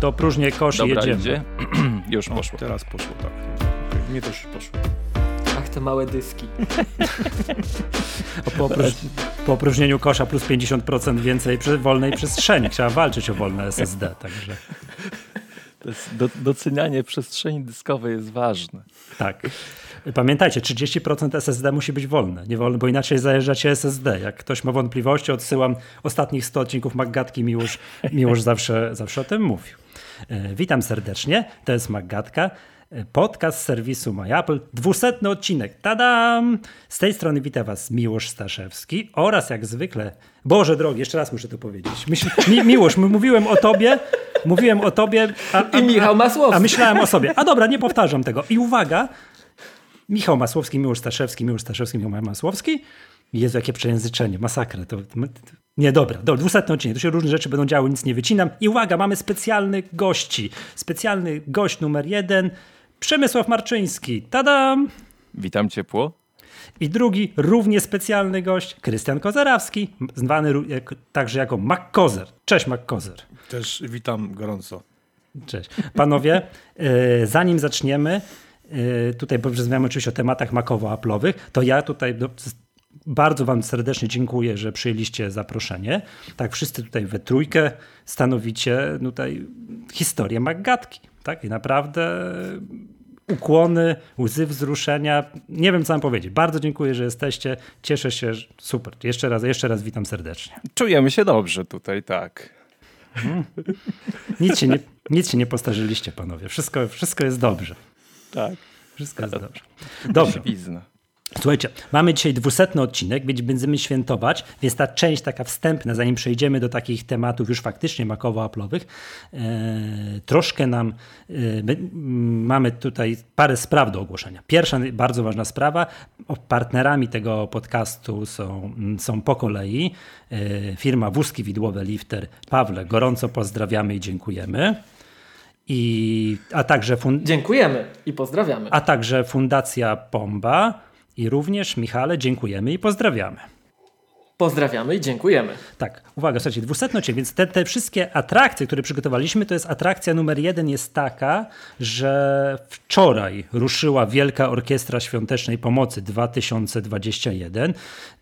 to próżnie kosz Dobra, i jedziemy. idzie. Już O, poszło. teraz poszło, tak. Okay. Mnie też poszło. Ach, te małe dyski. Po, opróż, po opróżnieniu kosza plus 50% więcej przy wolnej przestrzeni. Trzeba walczyć o wolne SSD, także do, docenianie przestrzeni dyskowej jest ważne. tak. Pamiętajcie, 30% SSD musi być wolne, nie wolne, bo inaczej zajeżdżacie SSD. Jak ktoś ma wątpliwości, odsyłam ostatnich 100 odcinków Maggatki, Miłosz, Miłosz zawsze, zawsze o tym mówił. E, Witam serdecznie, to jest Maggatka, podcast serwisu MyApple, dwusetny odcinek, tadam! Z tej strony witam was Miłosz Staszewski oraz jak zwykle, Boże drogi, jeszcze raz muszę to powiedzieć, Myśl, mi, Miłosz, mówiłem o tobie, mówiłem o tobie, a, a, I Michał Masłowski. a myślałem o sobie. A dobra, nie powtarzam tego. I uwaga, Michał Masłowski, Miłosz Staszewski, Miłosz Staszewski, Michał Masłowski. Jezu, jakie przejęzyczenie, masakra. To, nie, dobra, dobra, dwusetny odcinek, tu się różne rzeczy będą działy, nic nie wycinam. I uwaga, mamy specjalnych gości. Specjalny gość numer jeden, Przemysław Marczyński. Tadam! Witam ciepło. I drugi, równie specjalny gość, Krystian Kozerawski, zwany jak, także jako MacKozer. Cześć MacKozer. Też witam gorąco. Cześć. Panowie, e, zanim zaczniemy, e, tutaj porozmawiamy oczywiście o tematach makowo-aplowych, to ja tutaj do, bardzo wam serdecznie dziękuję, że przyjęliście zaproszenie. Tak, wszyscy tutaj we trójkę stanowicie tutaj historię Maggatki. Tak, i naprawdę ukłony, łzy wzruszenia. Nie wiem, co mam powiedzieć. Bardzo dziękuję, że jesteście. Cieszę się. Super. Jeszcze raz, jeszcze raz witam serdecznie. Czujemy się dobrze tutaj, tak. Nic się nie, nic się nie postarzyliście, panowie. Wszystko, wszystko jest dobrze. Tak. Wszystko jest dobrze. Dobrze. Słuchajcie, mamy dzisiaj dwusetny odcinek, więc będziemy świętować, więc ta część taka wstępna, zanim przejdziemy do takich tematów już faktycznie makowo-aplowych, e, troszkę nam, e, my, m, mamy tutaj parę spraw do ogłoszenia. Pierwsza, bardzo ważna sprawa, partnerami tego podcastu są, m, są po kolei e, firma Wózki Widłowe Lifter. Pawle, gorąco pozdrawiamy i dziękujemy. I, a także fun- Dziękujemy i pozdrawiamy. a także Fundacja Pomba i również Michale dziękujemy i pozdrawiamy. Pozdrawiamy i dziękujemy. Tak, uwaga, słuchajcie, dwusetny odcinek, więc te, te wszystkie atrakcje, które przygotowaliśmy, to jest atrakcja numer jeden jest taka, że wczoraj ruszyła Wielka Orkiestra Świątecznej Pomocy 2021.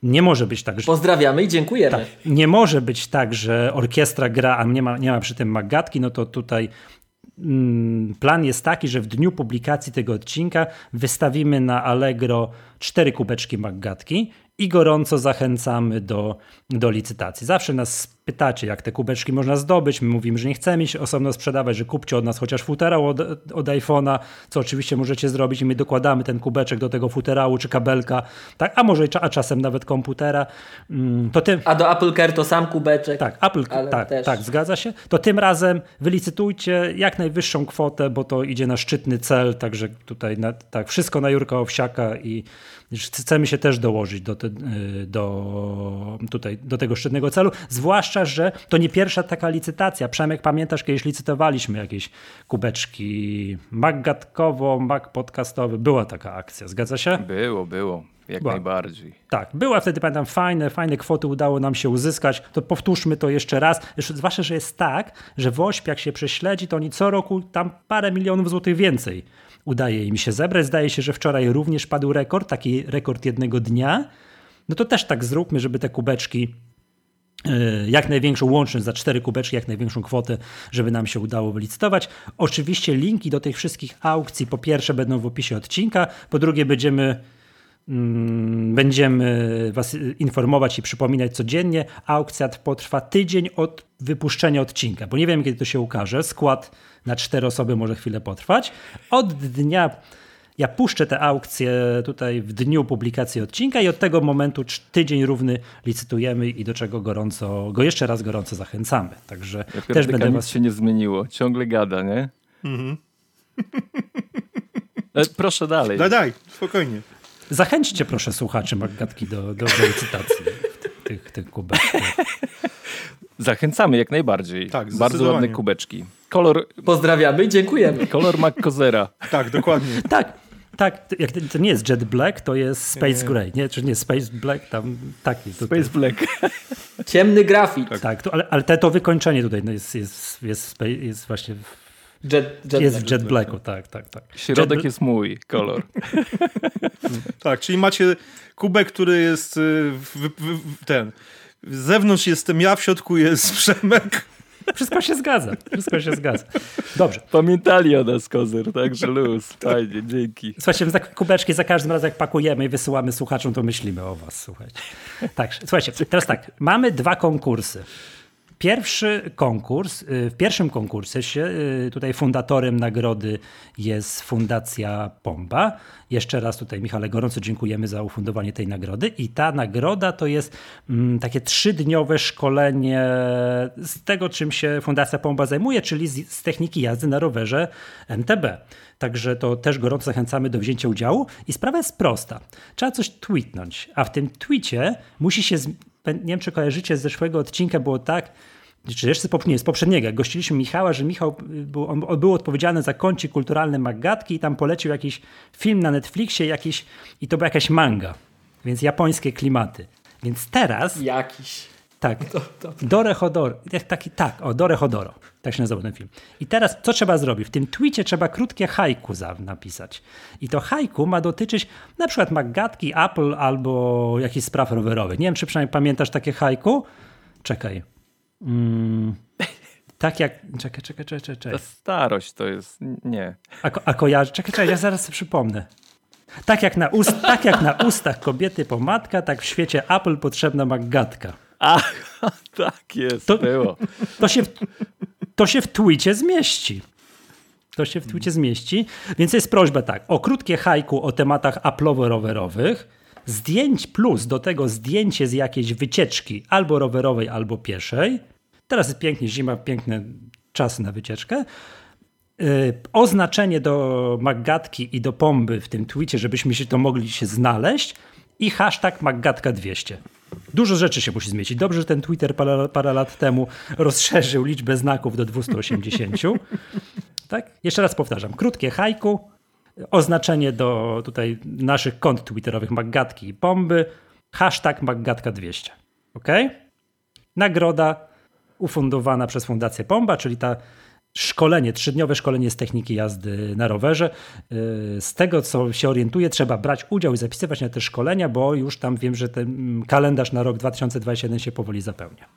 Nie może być tak, że Pozdrawiamy i dziękujemy. nie może być tak, że orkiestra gra, a nie ma, nie ma przy tym magatki, no to tutaj plan jest taki, że w dniu publikacji tego odcinka wystawimy na Allegro cztery kubeczki magatki i gorąco zachęcamy do, do licytacji. Zawsze nas pytacie, jak te kubeczki można zdobyć. My mówimy, że nie chcemy ich osobno sprzedawać, że kupcie od nas chociaż futerał od, od iPhone'a, co oczywiście możecie zrobić i my dokładamy ten kubeczek do tego futerału czy kabelka, tak? a może a czasem nawet komputera. Mm, To ty, A do Apple Care to sam kubeczek. tak, Apple, tak, też- tak, zgadza się. To tym razem wylicytujcie jak najwyższą kwotę, bo to idzie na szczytny cel, także tutaj na, tak, wszystko na Jurka Owsiaka i chcemy się też dołożyć do, te, y, do, tutaj, do tego szczytnego celu, zwłaszcza, że to nie pierwsza taka licytacja. Przemek, pamiętasz, kiedyś licytowaliśmy jakieś kubeczki maggatkowo, mag podcastowy, była taka akcja, zgadza się? Było, było. Jak Była. najbardziej. Tak, była wtedy, pamiętam, fajne, fajne kwoty udało nam się uzyskać. To powtórzmy to jeszcze raz. Zwłaszcza, że jest tak, że WOŚP, jak się prześledzi, to oni co roku tam parę milionów złotych więcej udaje im się zebrać. Zdaje się, że wczoraj również padł rekord, taki rekord jednego dnia. No to też tak zróbmy, żeby te kubeczki y, jak największą łączność za cztery kubeczki, jak największą kwotę, żeby nam się udało wylicytować. Oczywiście linki do tych wszystkich aukcji po pierwsze będą w opisie odcinka, po drugie będziemy będziemy was informować i przypominać codziennie. Aukcja potrwa tydzień od wypuszczenia odcinka, bo nie wiem kiedy to się ukaże. Skład na cztery osoby może chwilę potrwać. Od dnia ja puszczę tę aukcję tutaj w dniu publikacji odcinka i od tego momentu tydzień równy licytujemy i do czego gorąco, go jeszcze raz gorąco zachęcamy. Także Jak też będę nic was... się nie zmieniło. Ciągle gada, nie? E, proszę dalej. Daj, daj, spokojnie. Zachęćcie proszę słuchaczy Maggatki do, do, licytacji tych, tych, kubeczków. Zachęcamy jak najbardziej. Tak, Bardzo ładne kubeczki. Kolor, Pozdrawiamy i dziękujemy. kolor McCozera. Tak, dokładnie. Tak, Tak, to, jak, to nie jest Jet Black, to jest Space Gray. Nie, czy nie Space Black, tam taki. To, Space Black. Ciemny grafit. Tak, to, ale, ale te, to wykończenie tutaj no jest, jest, jest, jest właśnie Jet, jet jest Black. w Jet Blacku, tak, tak, tak. Środek Jet- jest mój kolor. Tak, czyli macie kubek, który jest y, w, w, w, ten. Z zewnątrz jestem ja, w środku jest Przemek. Wszystko się zgadza, wszystko się zgadza. Dobrze. Pamiętali o nas, Kozer, także luz. Fajnie, dzięki. Słuchajcie, tak kubeczki za każdym razem jak pakujemy i wysyłamy słuchaczom, to myślimy o was, słuchajcie. Tak, słuchajcie, teraz tak, mamy dwa konkursy. Pierwszy konkurs, y, w pierwszym konkursie się, y, tutaj fundatorem nagrody jest Fundacja Pomba. Jeszcze raz tutaj Michale gorąco dziękujemy za ufundowanie tej nagrody i ta nagroda to jest mm, takie trzydniowe szkolenie z tego, czym się Fundacja Pomba zajmuje, czyli z, techniki jazdy na rowerze MTB. Także to też gorąco zachęcamy do wzięcia udziału i sprawa jest prosta. Trzeba coś tweetnąć, a w tym tweetie musi się, nie wiem czy kojarzycie z zeszłego odcinka, było tak, czy jeszcze nie, z poprzedniego, gościliśmy Michała, że Michał y, był, on był odpowiedzialny za kącik kulturalny Maggatki i tam polecił jakiś film na Netflixie jakiś, i to była jakaś manga, więc japońskie klimaty. Więc teraz Jakiś. Tak. Dore Hodoro. Taki, tak, o, Dore Hodoro. Tak się nazywał ten film. I teraz co trzeba zrobić? W tym tweetie trzeba krótkie haiku napisać. I to haiku ma dotyczyć na przykład Maggatki, Apple albo jakichś spraw rowerowych. Nie wiem, czy przynajmniej pamiętasz takie haiku? Czekaj. Mm, tak jak... Czekaj, czekaj, czekaj, czekaj. Ta starość to jest... Nie. A, ko- a kojarzy... Czekaj, czekaj, ja zaraz sobie przypomnę. Tak jak, na ust, tak jak na ustach kobiety pomadka, tak w świecie Apple potrzebna Maggatka. A, tak jest, To- było. To się, w, to się w twicie zmieści. To się w twicie zmieści. Więc jest prośba tak, o krótkie haiku o tematach Apple'owo-rowerowych, zdjęć plus do tego zdjęcie z jakiejś wycieczki albo rowerowej, albo pieszej. Teraz jest pięknie zima, piękne czasy na wycieczkę. Yy, oznaczenie do Maggatki i do Pomby w tym twicie, żebyśmy się to mogli się znaleźć i hashtag Maggatka200. Dużo rzeczy się musi zmieścić. Dobrze, że ten Twitter parę, parę lat temu rozszerzył liczbę znaków do 280. tak? Jeszcze raz powtarzam. Krótkie haiku, oznaczenie do tutaj naszych kont twitterowych Maggatki i Pomby, hashtag Maggatka200. Ok? Nagroda ufundowana przez Fundację Pomba, czyli ta szkolenie, trzydniowe szkolenie z techniki jazdy na rowerze. Yy, Z tego, co się orientuję, trzeba brać udział i zapisywać na te szkolenia, bo już tam wiem, że ten kalendarz na rok 2021 się powoli zapełnia.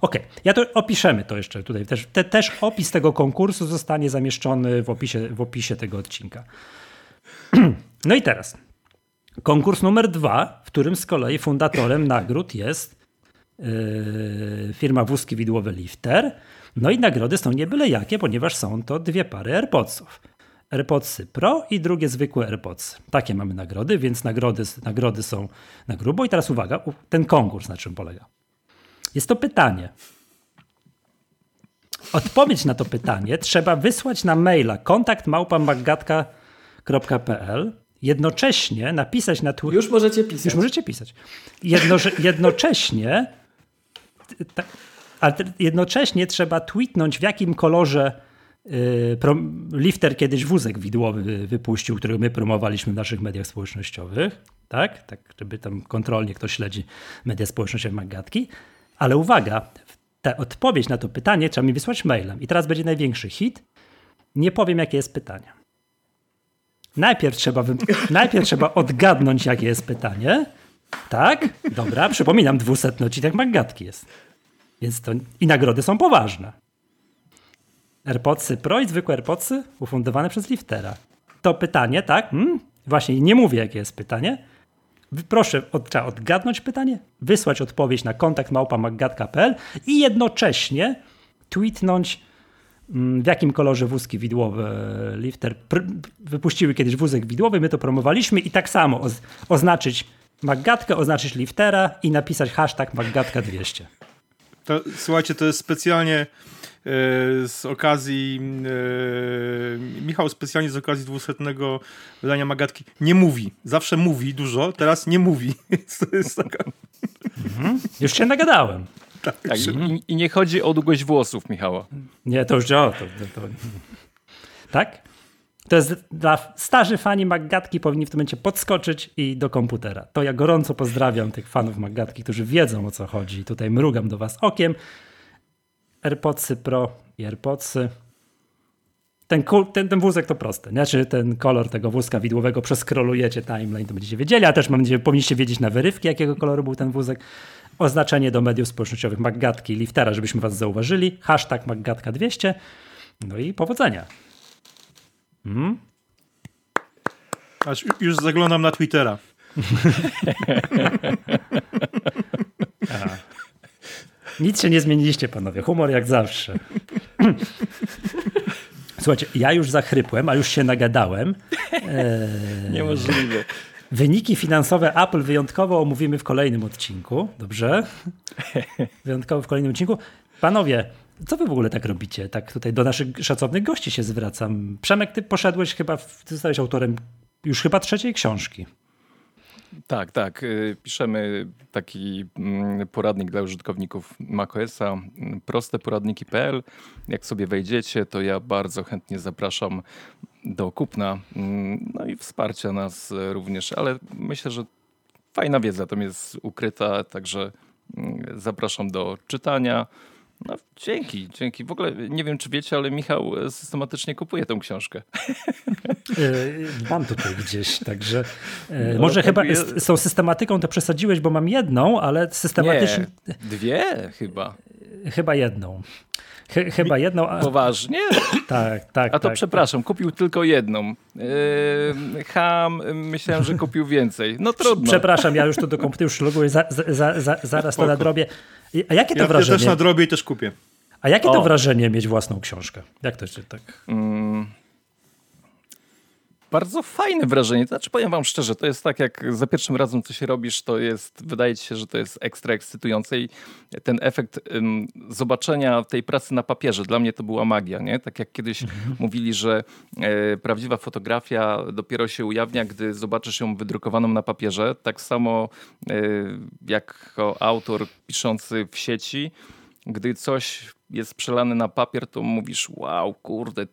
Ok, ja to opiszemy to jeszcze tutaj. Też, te, też opis tego konkursu zostanie zamieszczony w opisie, w opisie tego odcinka. No i teraz konkurs numer dwa, w którym z kolei fundatorem nagród jest yy, firma wózki widłowe Lifter. No i nagrody są nie byle jakie, ponieważ są to dwie pary AirPodsów. AirPodsy Pro i drugie zwykłe AirPodsy. Takie mamy nagrody, więc nagrody, nagrody są na grubo. I teraz uwaga, ten konkurs na czym polega? Jest to pytanie. Odpowiedź na to pytanie trzeba wysłać na maila kontaktmałpamaggatka.pl jednocześnie napisać na Twitter. Już możecie pisać. Już możecie pisać. Jedno, jednocześnie, ta, ale jednocześnie trzeba tweetnąć, w jakim kolorze y, Lifter kiedyś wózek widłowy wy- wypuścił, który my promowaliśmy w naszych mediach społecznościowych. Tak? Tak, żeby tam kontrolnie ktoś śledzi media społecznościowe Magatki. Ale uwaga, ta odpowiedź na to pytanie trzeba mi wysłać mailem. I teraz będzie największy hit. Nie powiem, jakie jest pytanie. Najpierw trzeba, wy... Najpierw trzeba odgadnąć, jakie jest pytanie. Tak? Dobra, przypominam, dwusetny odcinek Maggatki jest. Więc to... I nagrody są poważne. AirPodsy Pro i zwykłe AirPodsy ufundowane przez Liftera. To pytanie, tak? Hmm? Właśnie nie mówię, jakie jest pytanie. Proszę, od, trzeba odgadnąć pytanie, wysłać odpowiedź na kontakt małpamaggatka.pl i jednocześnie tweetnąć mm, w jakim kolorze wózki widłowe Lifter wypuściły kiedyś wózek widłowy, my to promowaliśmy i tak samo oz- oznaczyć Maggatkę, oznaczyć Liftera i napisać hashtag Maggatka200. To, słuchajcie, to jest specjalnie e, z okazji e, Michał specjalnie z okazji 200 wydania Magatki nie mówi. Zawsze mówi dużo, teraz nie mówi. To jest taka... Już się nagadałem. Tak, i, I nie chodzi o długość włosów, Michała. Nie, to już o, to, to, to. Tak? To jest dla starzy fani Maggatki powinni w tym momencie podskoczyć i do komputera. To ja gorąco pozdrawiam tych fanów Maggatki, którzy wiedzą o co chodzi. Tutaj mrugam do was okiem. AirPodsy Pro i AirPodsy. Ten, ten, ten wózek to proste. Znaczy ten kolor tego wózka widłowego przeskrolujecie timeline, to będziecie wiedzieli, a też mam nadzieję, powinniście wiedzieć na wyrywki, jakiego koloru był ten wózek. Oznaczenie do mediów społecznościowych Maggatki Liftera, żebyśmy was zauważyli. Hashtag Maggatka200. No i powodzenia. Hmm? Aż już zaglądam na Twittera. Nic się nie zmieniliście, panowie. Humor jak zawsze. Słuchajcie, ja już zachrypłem, a już się nagadałem. Eee... Niemożliwe. Wyniki finansowe Apple wyjątkowo omówimy w kolejnym odcinku. Dobrze? Wyjątkowo w kolejnym odcinku. Panowie, co wy w ogóle tak robicie? Tak tutaj do naszych szacownych gości się zwracam. Przemek, ty poszedłeś chyba, ty zostałeś autorem już chyba trzeciej książki. Tak, tak. Y, piszemy taki mm, poradnik dla użytkowników macOSa, mm, prosteporadniki.pl. Jak sobie wejdziecie, to ja bardzo chętnie zapraszam do kupna, mm, no i wsparcia nas również, ale myślę, że fajna wiedza tam jest ukryta, także zapraszam do czytania. No, dzięki, dzięki. W ogóle nie wiem, czy wiecie, ale Michał systematycznie kupuje tę książkę. E, mam tutaj gdzieś, także e, no, może chyba z, z tą systematyką to przesadziłeś, bo mam jedną, ale systematycznie... Nie, dwie chyba. Chyba jedną. Ch chyba jedną. A... Poważnie? Tak, tak. A to tak, przepraszam, tak. kupił tylko jedną. Yy, ham, myślałem, że kupił więcej. No trudno. Przepraszam, ja już to do komputera już loguję, za, za, za, zaraz Spoko. to nadrobię. A jakie to ja wrażenie? Ja też nadrobię i też kupię. A jakie o. to wrażenie mieć własną książkę? Jak to się tak? Mm bardzo fajne wrażenie. Znaczy, powiem wam szczerze, to jest tak, jak za pierwszym razem coś robisz, to jest, wydaje ci się, że to jest ekstra ekscytujące i ten efekt um, zobaczenia tej pracy na papierze, dla mnie to była magia, nie? Tak jak kiedyś mhm. mówili, że e, prawdziwa fotografia dopiero się ujawnia, gdy zobaczysz ją wydrukowaną na papierze, tak samo e, jako autor piszący w sieci, gdy coś jest przelane na papier, to mówisz, wow, kurde,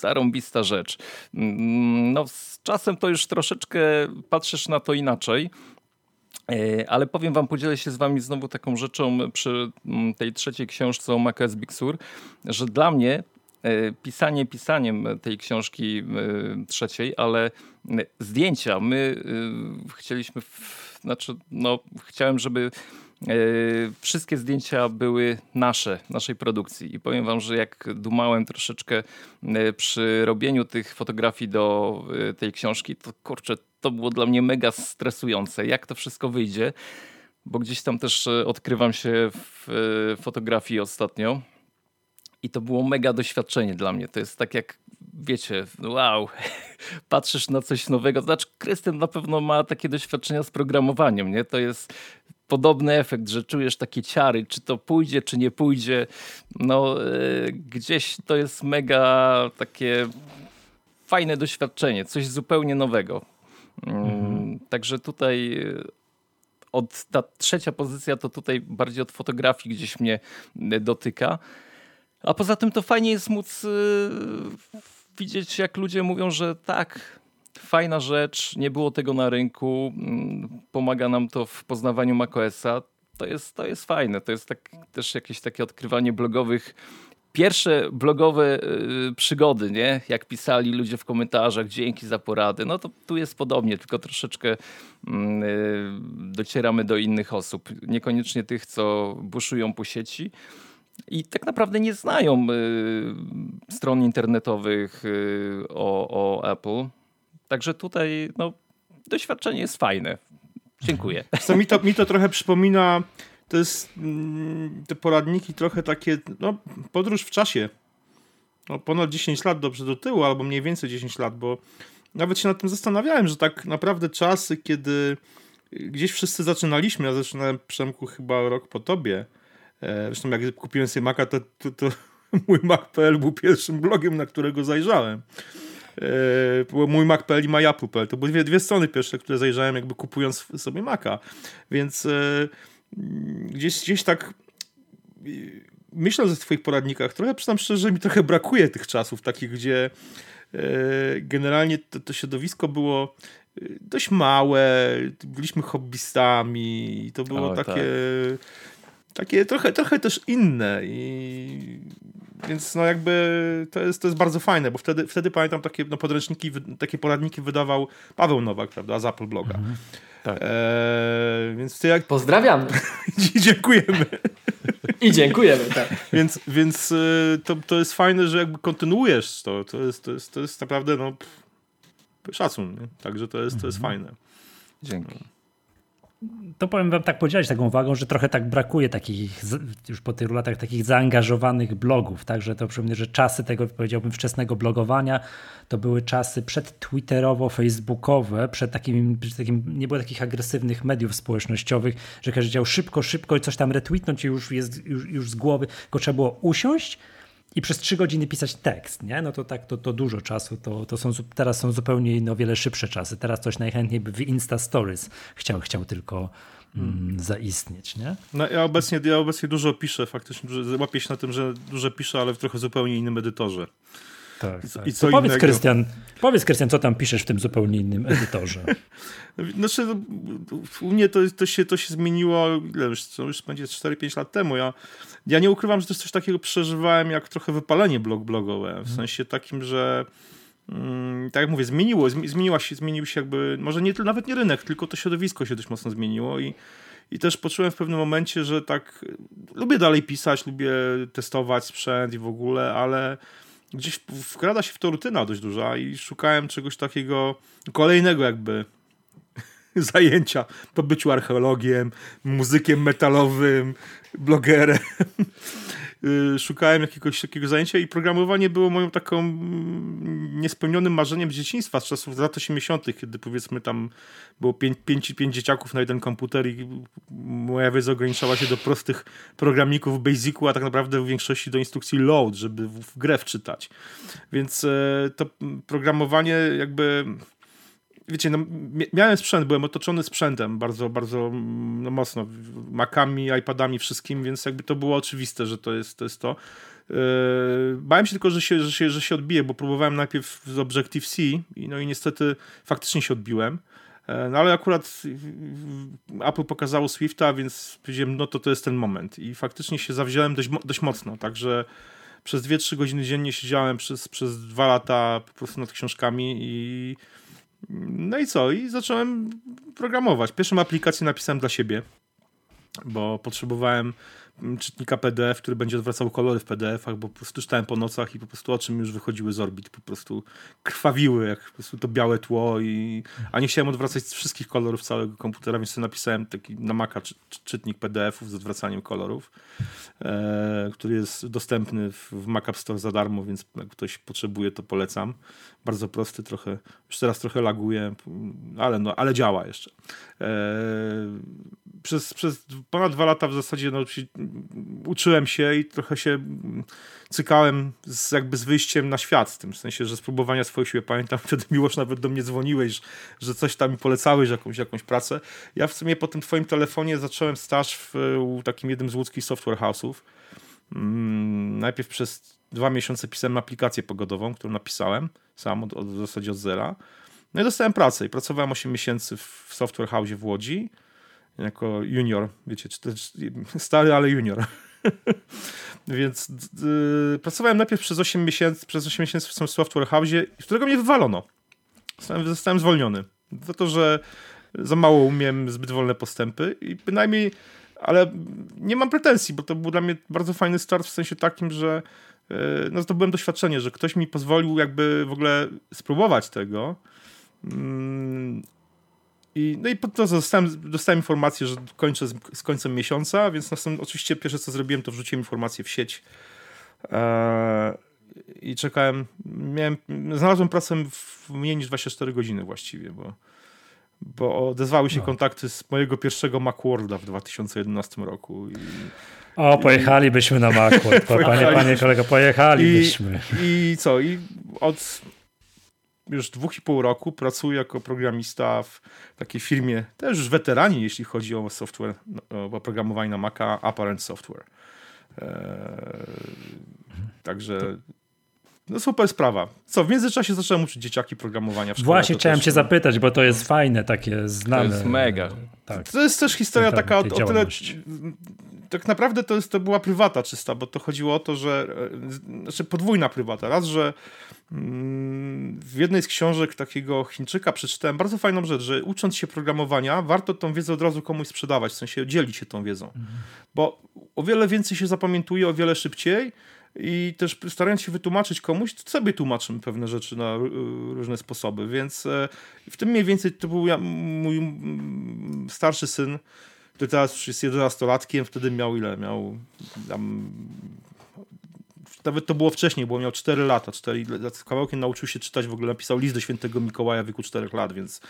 zarąbista rzecz. Mm, no, z czasem to już troszeczkę patrzysz na to inaczej. E, ale powiem wam, podzielę się z wami znowu taką rzeczą przy mm, tej trzeciej książce o macOS Big Sur, że dla mnie e, pisanie pisaniem tej książki e, trzeciej, ale zdjęcia my chcieliśmy, znaczy no chciałem, żeby wszystkie zdjęcia były nasze, naszej produkcji. I powiem wam, że jak dumałem troszeczkę e, przy robieniu tych fotografii do e, tej książki, to kurczę, to było dla mnie mega stresujące. Jak to wszystko wyjdzie? Bo gdzieś tam też odkrywam się w fotografii ostatnio. I to było mega doświadczenie dla mnie. To jest tak jak, wiecie, wow, patrzysz na coś nowego. Znaczy, Krystian na pewno ma takie doświadczenia z programowaniem, nie? To jest podobny efekt, że czujesz takie ciary, czy to pójdzie, czy nie pójdzie. No, yy, gdzieś to jest mega takie fajne doświadczenie, coś zupełnie nowego. Mhm. Także tutaj e, od ta trzecia pozycja to tutaj bardziej od fotografii gdzieś mnie e, dotyka. A poza tym to fajnie jest móc yy, widzieć, jak ludzie mówią, że tak, fajna rzecz, nie było tego na rynku, mm, pomaga nam to w poznawaniu macOSa. To jest, to jest fajne, to jest tak, też jakieś takie odkrywanie blogowych pierwsze blogowe y, przygody, nie? Jak pisali ludzie w komentarzach, dzięki za porady. No to tu jest podobnie, tylko troszeczkę y, docieramy do innych osób. Niekoniecznie tych, co buszują po sieci. I tak naprawdę nie znają y, stron internetowych y, o, o Apple. Także tutaj no, doświadczenie jest fajne. Dziękuję. Co mi to, mi to trochę przypomina, to jest mm, te poradniki trochę takie, no, podróż w czasie. No, ponad 10 lat dobrze do tyłu, albo mniej więcej 10 lat, bo nawet się nad tym zastanawiałem, że tak naprawdę czasy, kiedy gdzieś wszyscy zaczynaliśmy, ja zaczynałem Przemku chyba rok po tobie. E, zresztą jak kupiłem sobie Maca, to, to, to mój Mac.pl był pierwszym blogiem, na którego zajrzałem. Yy, mój Mac.pl i MyApple.pl. To były dwie, dwie strony pierwsze, które zajrzałem jakby kupując sobie Maca. Więc yy, gdzieś, gdzieś tak yy, myśląc o twoich poradnikach, trochę przyznam szczerze, że mi trochę brakuje tych czasów takich, gdzie generalnie to, to środowisko było dość małe, byliśmy hobbystami i to było o, takie, tak. Takie trochę, trochę też inne i więc no jakby to jest, to jest bardzo fajne, bo wtedy, wtedy pamiętam takie no, podręczniki, takie poradniki wydawał Paweł Nowak, prawda, z Apple Bloga. Mhm. Tak. Eee, więc ty jak... Pozdrawiam. dziękujemy. I dziękujemy, tak. Więc, więc y, to, to jest fajne, że jakby kontynuujesz to. To jest, to jest, to jest naprawdę no, szacun. Nie? Także to jest, to jest mhm. fajne. Dzięki. To powiem wam tak podzielić taką uwagą, że trochę tak brakuje takich, już po tylu latach, takich zaangażowanych blogów. Także to przypomnę, że czasy tego, powiedziałbym, wczesnego blogowania to były czasy przed-twitterowo-facebookowe, przed takim, przed takim, nie było takich agresywnych mediów społecznościowych, że każdy chciał szybko, szybko i coś tam retweetnąć i już jest już, już z głowy, tylko trzeba było usiąść, i przez trzy godziny pisać tekst, nie? no to tak, to, to dużo czasu, to, to są, teraz są zupełnie no, wiele szybsze czasy. Teraz coś najchętniej by w Insta Stories chciał, chciał tylko mm, zaistnieć, nie? No, ja, obecnie, ja obecnie dużo piszę, faktycznie dużo, łapię się na tym, że dużo piszę, ale w trochę zupełnie innym edytorze. Tak, I, tak. I co powiedz, Krystian, powiedz, Krystian, co tam piszesz w tym zupełnie innym edytorze? znaczy, no, u mnie to, to, się, to się zmieniło, ile już, to już będzie 4-5 lat temu. Ja, ja nie ukrywam, że też coś takiego przeżywałem jak trochę wypalenie blog blogowe. W mhm. sensie takim, że mm, tak jak mówię, zmieniło, zmieniła się, zmienił się jakby, może nie, nawet nie rynek, tylko to środowisko się dość mocno zmieniło i i też poczułem w pewnym momencie, że tak lubię dalej pisać, lubię testować sprzęt i w ogóle, ale gdzieś wkrada się w to rutyna dość duża i szukałem czegoś takiego kolejnego jakby zajęcia po byciu archeologiem, muzykiem metalowym, blogerem. Y, szukałem jakiegoś takiego zajęcia i programowanie było moją taką mm, niespełnionym marzeniem z dzieciństwa, z czasów lat 80., kiedy powiedzmy tam było pięć, pięć, pięć dzieciaków na jeden komputer i moja wiedza ograniczała się do prostych programików Basicu, a tak naprawdę w większości do instrukcji load, żeby w grę wczytać. Więc e, to programowanie jakby wiecie, no, miałem sprzęt, byłem otoczony sprzętem bardzo, bardzo no, mocno, Macami, iPadami, wszystkim, więc jakby to było oczywiste, że to jest to. Jest to. Yy, bałem się tylko, że się, że, się, że się odbije, bo próbowałem najpierw z Objective-C no i niestety faktycznie się odbiłem. Yy, no ale akurat Apple pokazało Swifta, więc powiedziałem, no to to jest ten moment. I faktycznie się zawziąłem dość, dość mocno, także przez 2-3 godziny dziennie siedziałem przez, przez dwa lata po prostu nad książkami i no i co? I zacząłem programować. Pierwszą aplikację napisałem dla siebie, bo potrzebowałem czytnika PDF, który będzie odwracał kolory w PDF-ach, bo po prostu czytałem po nocach i po prostu oczy mi już wychodziły z orbit, po prostu krwawiły, jak po prostu to białe tło, i... a nie chciałem odwracać wszystkich kolorów całego komputera, więc napisałem taki na Maca czy, czytnik PDF-ów z odwracaniem kolorów, e, który jest dostępny w, w Mac App Store za darmo, więc jak ktoś potrzebuje, to polecam. Bardzo prosty, trochę, już teraz trochę laguje, ale, no, ale działa jeszcze. E, przez, przez ponad dwa lata w zasadzie no, uczyłem się i trochę się cykałem z, jakby z wyjściem na świat, w tym sensie, że spróbowania swoich sił. Pamiętam, wtedy Miłosz nawet do mnie dzwoniłeś, że coś tam mi polecałeś, jakąś, jakąś pracę. Ja w sumie po tym twoim telefonie zacząłem staż w, w takim jednym z łódzkich software house'ów. Mm, najpierw przez dwa miesiące pisałem aplikację pogodową, którą napisałem sam od, od, w zasadzie od zera. No i dostałem pracę i pracowałem 8 miesięcy w software house w Łodzi jako junior, wiecie, stary, ale junior. Więc pracowałem najpierw przez 8 miesięcy, przez 8 miesięcy w software house, którego mnie wywalono. Zostałem, zostałem zwolniony. Za to, że za mało umiem, zbyt wolne postępy i bynajmniej, ale nie mam pretensji, bo to był dla mnie bardzo fajny start w sensie takim, że yy, no, zdobyłem doświadczenie, że ktoś mi pozwolił jakby w ogóle spróbować tego. I, no i po to dostałem, dostałem informację, że kończę z, z końcem miesiąca, więc następnie, oczywiście pierwsze co zrobiłem, to wrzuciłem informację w sieć eee, i czekałem. Miałem, znalazłem pracę w mniej niż 24 godziny właściwie, bo, bo odezwały się no. kontakty z mojego pierwszego Macworlda w 2011 roku. I, o, pojechalibyśmy na Macworld, panie, panie kolego, pojechalibyśmy. I, I co? I od już dwóch i pół roku pracuję jako programista w takiej firmie, też już weterani, jeśli chodzi o software, o oprogramowanie na Maca, Apparent Software. Eee, także no super sprawa. Co, w międzyczasie zacząłem uczyć dzieciaki programowania w szkole. Właśnie chciałem też- cię zapytać, bo to jest fajne, takie znane. To jest mega. Tak. To jest też historia Tej- taka o, o tyle. Tak naprawdę to, jest, to była prywata czysta, bo to chodziło o to, że. e, Znaczy podwójna prywata. Raz, że mm, w jednej z książek takiego Chińczyka przeczytałem bardzo fajną rzecz, że ucząc się programowania, warto tą wiedzę od razu komuś sprzedawać, w sensie dzielić się tą wiedzą. Bo o wiele więcej się zapamiętuje, o wiele szybciej. I też starając się wytłumaczyć komuś, to sobie tłumaczymy pewne rzeczy na ró- różne sposoby. Więc e, w tym mniej więcej to był ja, mój starszy syn, który teraz już jest 11-latkiem, wtedy miał ile? Miał tam, nawet to było wcześniej, bo miał 4 lata, 4 lat kawałkiem nauczył się czytać, w ogóle napisał list do świętego Mikołaja w wieku 4 lat, więc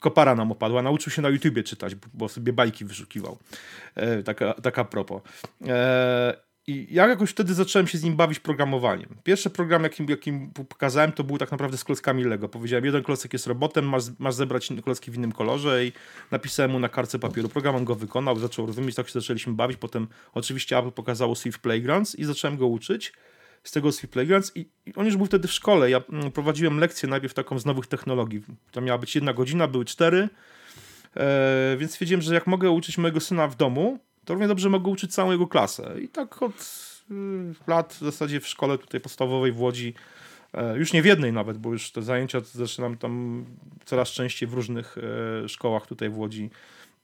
kopara nam opadła. Nauczył się na YouTubie czytać, bo sobie bajki wyszukiwał. E, taka, taka propos. E, i ja jakoś wtedy zacząłem się z nim bawić programowaniem. Pierwszy program, jakim, jakim pokazałem, to był tak naprawdę z klockami Lego. Powiedziałem, jeden klocek jest robotem, masz, masz zebrać klocki w innym kolorze i napisałem mu na kartce papieru. Program on go wykonał, zaczął rozumieć, tak się zaczęliśmy bawić. Potem oczywiście Apple pokazało Swift Playgrounds i zacząłem go uczyć z tego Swift Playgrounds i, i on już był wtedy w szkole. Ja mm, prowadziłem lekcję najpierw taką z nowych technologii. To miała być jedna godzina, były cztery, e, więc stwierdziłem, że jak mogę uczyć mojego syna w domu, to równie dobrze mogę uczyć całą jego klasę. I tak od y, lat w zasadzie w szkole tutaj podstawowej w Łodzi, e, już nie w jednej nawet, bo już te zajęcia zaczynam tam coraz częściej w różnych e, szkołach tutaj w Łodzi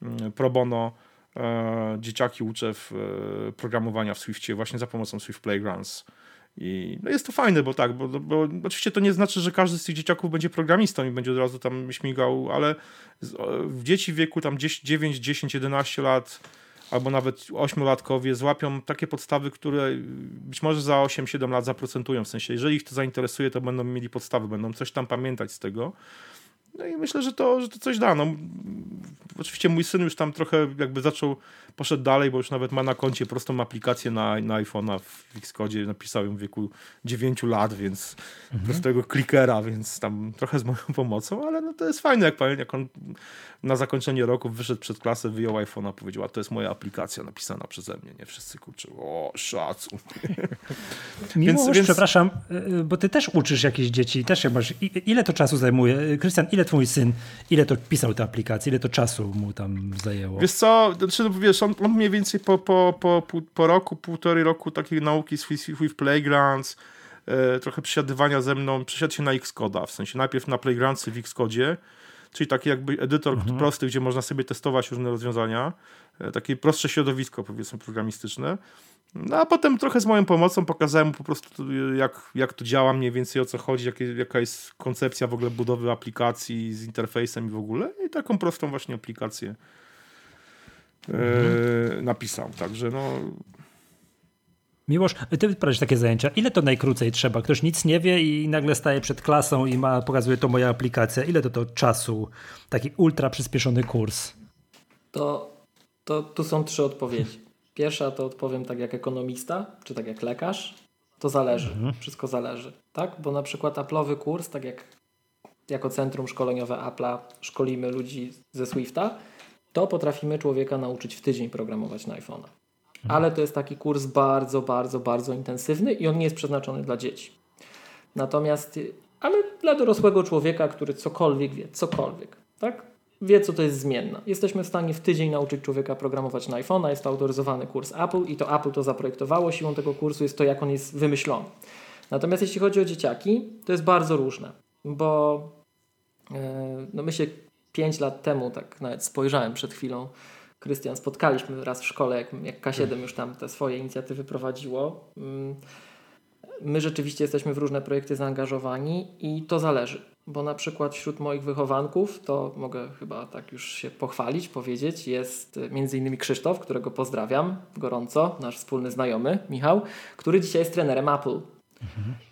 mm, pro bono. e, Dzieciaki uczę w programowania w Swiftie właśnie za pomocą Swift Playgrounds. I no jest to fajne, bo tak, bo, bo oczywiście to nie znaczy, że każdy z tych dzieciaków będzie programistą i będzie od razu tam śmigał, ale w dzieci w wieku tam 10, 9, 10, 11 lat albo nawet ośmiolatkowie złapią takie podstawy, które być może za 8-7 lat zaprocentują. W sensie, jeżeli ich to zainteresuje, to będą mieli podstawy, będą coś tam pamiętać z tego. No i myślę, że to, że to coś da. No, oczywiście mój syn już tam trochę jakby zaczął, poszedł dalej, bo już nawet ma na koncie prostą aplikację na, na iPhone'a w Xcode. Napisał ją w wieku 9 lat, więc prostego klikera, więc tam trochę z moją pomocą, ale no to jest fajne, jak, pamię- jak on na zakończenie roku wyszedł przed klasę, wyjął iPhone'a, powiedział, a to jest moja aplikacja napisana przeze mnie. Nie wszyscy kurczę, o szacun. Miłość, więc- przepraszam, y, bo ty też uczysz jakieś dzieci, też jak masz, ile to czasu zajmuje? Y, Krystian, ile twój syn, ile to pisał te aplikacje, ile to czasu mu tam zajęło? Wiesz co, znaczy, no, wiesz, on, on mniej więcej po, po, po, po, roku, półtorej roku takiej nauki z With, Playgrounds, e, trochę przesiadywania ze mną, przesiadł się na Xcode'a, w sensie najpierw na Playgroundsy w Xcodzie, czyli taki jakby edytor prosty, gdzie można sobie testować różne rozwiązania, e, takie prostsze środowisko powiedzmy programistyczne. No a potem trochę z moją pomocą pokazałem mu po prostu jak, jak to działa, mniej więcej o co chodzi, jakie, jaka jest koncepcja w ogóle budowy aplikacji z interfejsem i w ogóle. I taką prostą właśnie aplikację e, napisał. Także no, Miłosz, ty prowadzisz takie zajęcia, ile to najkrócej trzeba? Ktoś nic nie wie i nagle staje przed klasą i ma, pokazuje to moja aplikacja. Ile to to czasu? Taki ultra przyspieszony kurs. To, to tu są trzy odpowiedzi. Pierwsza to odpowiem tak jak ekonomista, czy tak jak lekarz. To zależy. Wszystko zależy. Tak? Bo na przykład Apple'owy kurs, tak jak jako centrum szkoleniowe Apple'a szkolimy ludzi ze Swifta, to potrafimy człowieka nauczyć w tydzień programować na iPhone'a. Ale to jest taki kurs bardzo, bardzo, bardzo intensywny i on nie jest przeznaczony dla dzieci. Natomiast, ale dla dorosłego człowieka, który cokolwiek wie, cokolwiek, tak? Wie, co to jest zmienna. Jesteśmy w stanie w tydzień nauczyć człowieka programować na iPhone'a. Jest to autoryzowany kurs Apple i to Apple to zaprojektowało. Siłą tego kursu jest to, jak on jest wymyślony. Natomiast jeśli chodzi o dzieciaki, to jest bardzo różne, bo e, no my się 5 lat temu, tak nawet spojrzałem przed chwilą, Krystian, spotkaliśmy raz w szkole, jak, jak K7 już tam te swoje inicjatywy prowadziło. Mm, My rzeczywiście jesteśmy w różne projekty zaangażowani i to zależy, bo na przykład wśród moich wychowanków, to mogę chyba tak już się pochwalić, powiedzieć, jest między innymi Krzysztof, którego pozdrawiam gorąco, nasz wspólny znajomy Michał, który dzisiaj jest trenerem Apple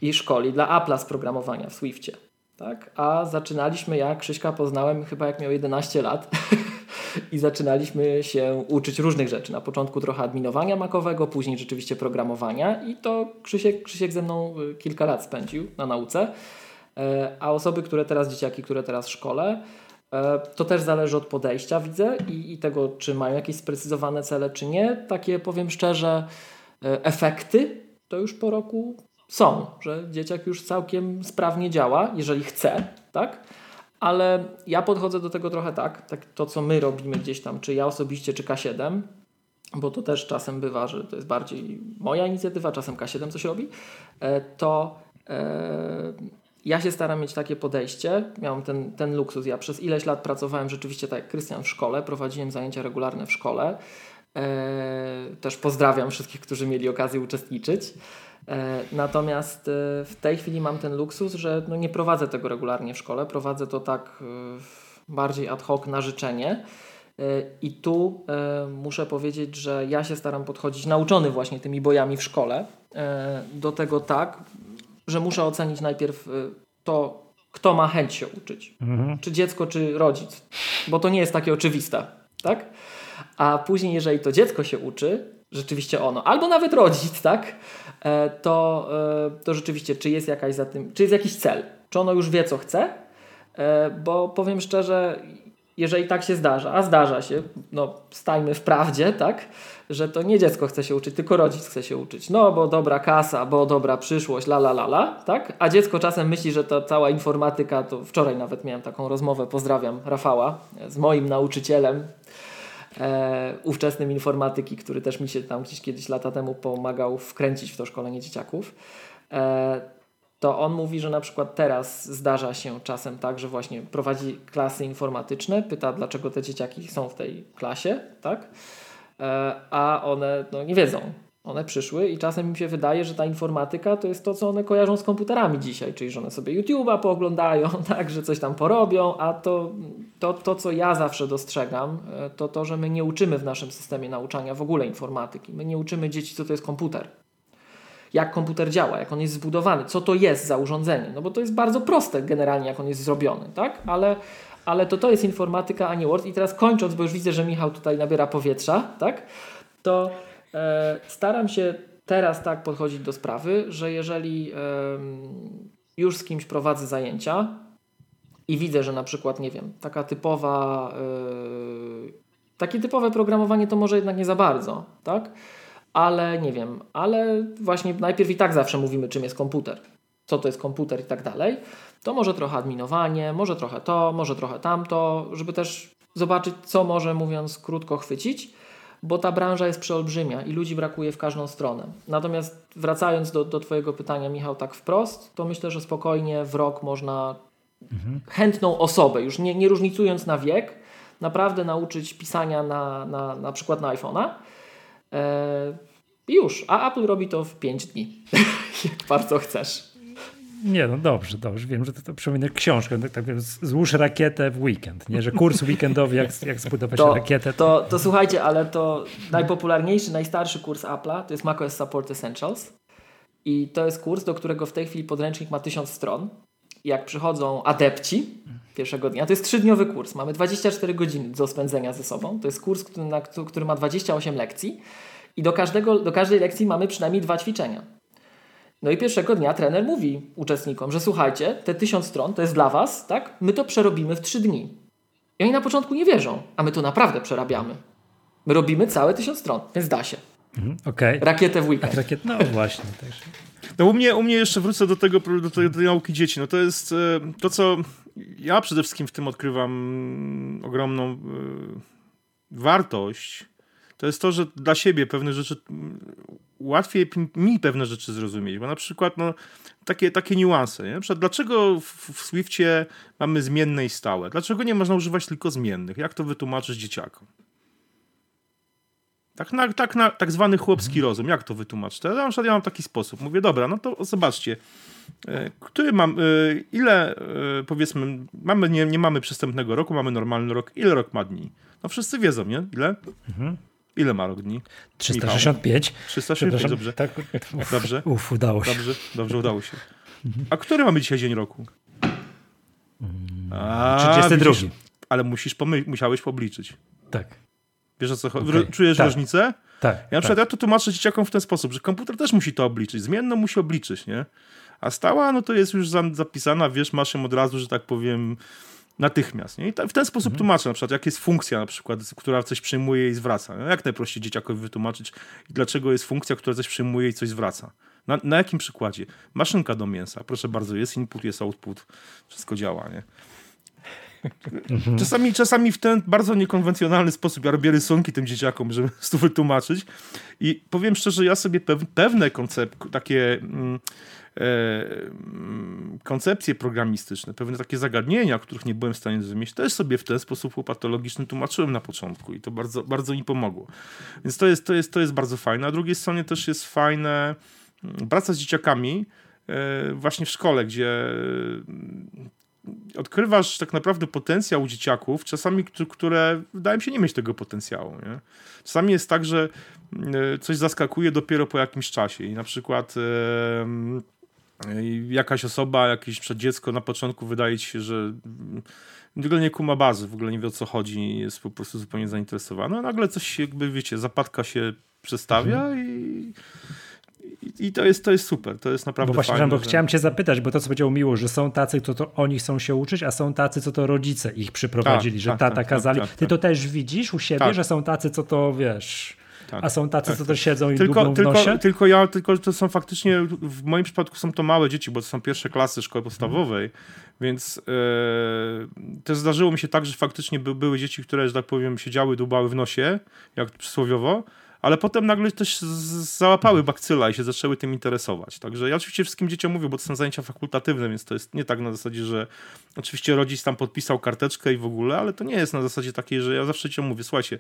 i szkoli dla Apple'a z programowania w Swiftie. Tak? A zaczynaliśmy, ja Krzyśka poznałem chyba jak miał 11 lat i zaczynaliśmy się uczyć różnych rzeczy. Na początku trochę adminowania makowego, później rzeczywiście programowania i to Krzysiek, Krzysiek ze mną y, kilka lat spędził na nauce. E, A osoby, które teraz, dzieciaki, które teraz szkole, e, to też zależy od podejścia, widzę, i, i tego, czy mają jakieś sprecyzowane cele, czy nie. Takie, powiem szczerze, e, efekty to już po roku są, że dzieciak już całkiem sprawnie działa, jeżeli chce, tak? Ale ja podchodzę do tego trochę tak, tak to co my robimy gdzieś tam, czy ja osobiście, czy K7, bo to też czasem bywa, że to jest bardziej moja inicjatywa, czasem K7 coś robi, e, to e, ja się staram mieć takie podejście. Miałem ten, ten luksus. Ja przez ileś lat pracowałem rzeczywiście tak jak Krystian w szkole, prowadziłem zajęcia regularne w szkole. E, też pozdrawiam wszystkich, którzy mieli okazję uczestniczyć. E, natomiast e, w tej chwili mam ten luksus, że no nie prowadzę tego regularnie w szkole, prowadzę to tak e, bardziej ad hoc na życzenie. I tu muszę powiedzieć, że ja się staram podchodzić, nauczony właśnie tymi bojami w szkole, do tego tak, że muszę ocenić najpierw to, kto ma chęć się uczyć. Mhm. Czy dziecko, czy rodzic. Bo to nie jest takie oczywiste. Tak? A później, jeżeli to dziecko się uczy, rzeczywiście ono, albo nawet rodzic, tak? E, to, e, to rzeczywiście, czy jest jakaś za tym, czy jest jakiś cel, czy ono już wie, co chce, e, bo powiem szczerze, jeżeli tak się zdarza, a zdarza się, no stajmy w prawdzie, tak, że to nie dziecko chce się uczyć, tylko rodzic chce się uczyć. No, bo dobra kasa, bo dobra przyszłość, la la la la, tak? A dziecko czasem myśli, że ta cała informatyka, to wczoraj nawet miałem taką rozmowę, pozdrawiam Rafała, z moim nauczycielem, e, ówczesnym informatyki, który też mi się tam gdzieś kiedyś lata temu pomagał wkręcić w to szkolenie dzieciaków. E, to on mówi, że na przykład teraz zdarza się czasem tak, że właśnie prowadzi klasy informatyczne, pyta dlaczego te dzieciaki są w tej klasie, tak? E, a one no, nie wiedzą, one przyszły i czasem mi się wydaje, że ta informatyka to jest to, co one kojarzą z komputerami dzisiaj, czyli że one sobie YouTube'a pooglądają, tak, że coś tam porobią, a to, to, to, co ja zawsze dostrzegam, e, to to, że my nie uczymy w naszym systemie nauczania w ogóle informatyki. My nie uczymy dzieci, co to jest komputer. Jak komputer działa, jak on jest zbudowany, co to jest za urządzenie. No bo to jest bardzo proste generalnie, jak on jest zrobiony, tak? Ale, ale to to jest informatyka, a nie Word. I teraz kończąc, bo już widzę, że Michał tutaj nabiera powietrza, tak? To staram się teraz tak podchodzić do sprawy, że jeżeli już z kimś prowadzę zajęcia i widzę, że na przykład, nie wiem, taka typowa, e, takie typowe programowanie to może jednak nie za bardzo, tak? Ale nie wiem, ale właśnie najpierw i tak zawsze mówimy, czym jest komputer, co to jest komputer i tak dalej. To może trochę adminowanie, może trochę to, może trochę tamto, żeby też zobaczyć, co może, mówiąc krótko, chwycić bo ta branża jest przeolbrzymia i ludzi brakuje w każdą stronę. Natomiast wracając do, do Twojego pytania, Michał, tak wprost, to myślę, że spokojnie w rok można mhm. chętną osobę, już nie, nie różnicując na wiek, naprawdę nauczyć pisania na, na, na przykład na iPhone'a. E, już, a Apple robi to w 5 dni, jak bardzo chcesz. Nie, no dobrze, dobrze. Wiem, że to, to przypomina książkę. Tak, tak, złóż rakietę w weekend, nie? Że kurs weekendowy, jak, jak zbudować to, rakietę. To... To, to słuchajcie, ale to najpopularniejszy, najstarszy kurs Apple'a to jest macOS Support Essentials. I to jest kurs, do którego w tej chwili podręcznik ma tysiąc stron. Jak przychodzą adepci pierwszego dnia, to jest trzydniowy kurs. Mamy 24 godziny do spędzenia ze sobą. To jest kurs, który, na, który ma 28 lekcji. I do, każdego, do każdej lekcji mamy przynajmniej dwa ćwiczenia. No i pierwszego dnia trener mówi uczestnikom, że słuchajcie, te tysiąc stron to jest dla was, tak? My to przerobimy w trzy dni. I oni na początku nie wierzą, a my to naprawdę przerabiamy. My robimy całe tysiąc stron, więc da się. Mhm, okay. Rakietę w weekend. Rakiet, no właśnie. Też. No u mnie, u mnie jeszcze wrócę do tego, do tej, do tej nauki dzieci. No to jest e, to, co ja przede wszystkim w tym odkrywam ogromną y, wartość. To jest to, że dla siebie pewne rzeczy łatwiej mi pewne rzeczy zrozumieć, bo na przykład no, takie, takie niuanse. Nie? Na przykład, dlaczego w, w Swiftie mamy zmienne i stałe? Dlaczego nie można używać tylko zmiennych? Jak to wytłumaczyć dzieciakom? Tak, na, tak, na, tak zwany chłopski mhm. rozum, jak to wytłumaczyć? Ja, na przykład ja mam taki sposób. Mówię, dobra, no to zobaczcie, e, który mam, e, ile e, powiedzmy, mamy, nie, nie mamy przystępnego roku, mamy normalny rok, ile rok ma dni? No wszyscy wiedzą, nie? Ile? Mhm. Ile ma rok dni? 365. 365, dobrze. Tak, dobrze. Uf, udało się. Dobrze, dobrze udało się. A który mamy dzisiaj dzień roku? A, 32. Widzisz, ale musisz pomy- musiałeś pobliczyć. Tak. Wiesz o co chodzi? Okay. Czujesz tak. różnicę? Tak. Ja na przykład tak. ja to tłumaczę dzieciakom w ten sposób, że komputer też musi to obliczyć. Zmienną musi obliczyć, nie? A stała, no to jest już zapisana, wiesz, masz ją od razu, że tak powiem, Natychmiast. Nie? I ta, w ten sposób mhm. tłumaczę na przykład, jak jest funkcja na przykład, która coś przyjmuje i zwraca. No, jak najprościej dzieciakowi wytłumaczyć, dlaczego jest funkcja, która coś przyjmuje i coś zwraca. Na, na jakim przykładzie? Maszynka do mięsa. Proszę bardzo, jest input, jest output. Wszystko działa, nie? Mhm. Czasami, czasami w ten bardzo niekonwencjonalny sposób ja robię rysunki tym dzieciakom, żeby to wytłumaczyć. I powiem szczerze, ja sobie pewne koncept, takie mm, koncepcje programistyczne, pewne takie zagadnienia, których nie byłem w stanie zrozumieć, też sobie w ten sposób patologiczny tłumaczyłem na początku i to bardzo, bardzo mi pomogło. Więc to jest, to, jest, to jest bardzo fajne. A drugiej stronie też jest fajne mm, praca z dzieciakami, e, właśnie w szkole, gdzie odkrywasz tak naprawdę potencjał dzieciaków, czasami, które wydają się nie mieć tego potencjału. Nie? Czasami jest tak, że e, coś zaskakuje dopiero po jakimś czasie i na przykład e, jakaś osoba, jakieś przeddziecko na początku wydaje ci się, że w ogóle nie kuma bazy, w ogóle nie wie o co chodzi, jest po prostu zupełnie zainteresowany, a nagle coś jakby, wiecie, zapadka się przestawia mhm. i i to jest, to jest super, to jest naprawdę bo właśnie, fajne. Bo że... chciałem cię zapytać, bo to co powiedział Miło, że są tacy, co to oni chcą się uczyć, a są tacy, co to rodzice ich przyprowadzili, tak, że tak, tata tak, kazali. Tak, Ty to tak. też widzisz u siebie, tak. że są tacy, co to wiesz... Tak, a są tacy, tak, co to siedzą i tylko, tylko, nosie? Tylko ja, tylko to są faktycznie, w moim przypadku są to małe dzieci, bo to są pierwsze klasy szkoły podstawowej, więc yy, też zdarzyło mi się tak, że faktycznie by, były dzieci, które, że tak powiem, siedziały, dubały w nosie, jak przysłowiowo, ale potem nagle też załapały bakcyla i się zaczęły tym interesować. Także ja oczywiście wszystkim dzieciom mówię, bo to są zajęcia fakultatywne, więc to jest nie tak na zasadzie, że oczywiście rodzic tam podpisał karteczkę i w ogóle, ale to nie jest na zasadzie takiej, że ja zawsze dzieciom mówię, słuchajcie,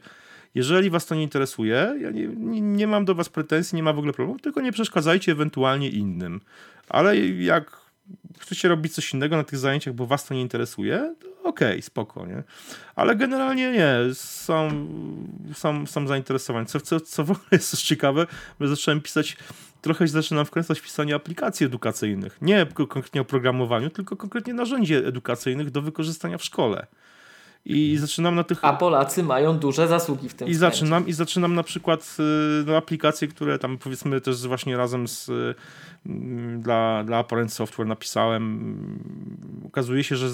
jeżeli was to nie interesuje, ja nie, nie, nie mam do was pretensji, nie ma w ogóle problemu, tylko nie przeszkadzajcie ewentualnie innym. Ale jak chcecie robić coś innego na tych zajęciach, bo was to nie interesuje, okej, okay, spoko, nie? Ale generalnie nie, są, są, są zainteresowani. Co, co, co w ogóle jest też ciekawe, że zacząłem pisać, trochę się zaczynam wkręcać w pisanie aplikacji edukacyjnych. Nie konkretnie o programowaniu, tylko konkretnie narzędzi edukacyjnych do wykorzystania w szkole. I zaczynam na tych. A Polacy mają duże zasługi w tym. I zaczynam, I zaczynam na przykład y, no, aplikacje, które tam powiedzmy też właśnie razem z Mm, dla, dla Apparent Software napisałem. Okazuje się, że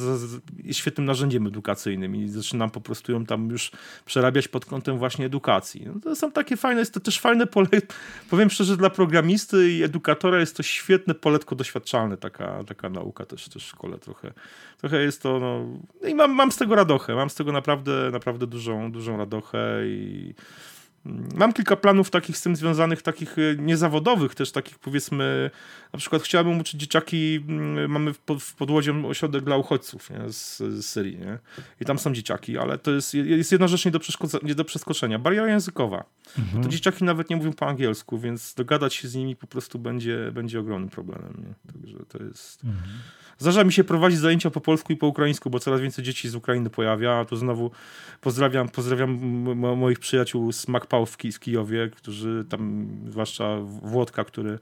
jest świetnym narzędziem edukacyjnym i zaczynam po prostu ją tam już przerabiać pod kątem właśnie edukacji. No to są takie fajne, jest to też fajne pole, powiem szczerze, dla programisty i edukatora jest to świetne poletko doświadczalne, taka, taka nauka też, też w szkole trochę. Trochę jest to, no, i mam, mam z tego radochę, mam z tego naprawdę, naprawdę dużą, dużą radochę i Mam kilka planów takich z tym związanych, takich e, niezawodowych, też takich powiedzmy, na przykład chciałbym uczyć dzieciaki, mm, mamy w, pod, w Podłodzie ośrodek dla uchodźców nie, z, z, Syrii, nie? i tam są dzieciaki, ale to jest, jest jedna rzecz nie do, nie do przeskoczenia, bariera językowa. Mhm. To dzieciaki nawet nie mówią po angielsku, więc dogadać się z nimi po prostu będzie, będzie ogromnym problemem. Nie? Także to jest... Mhm. Zdarza mi się prowadzić zajęcia po polsku i po ukraińsku, bo coraz więcej dzieci z Ukrainy pojawia, a tu znowu pozdrawiam, pozdrawiam moich przyjaciół z W, w Kijowie, którzy tam, zwłaszcza Włodka, który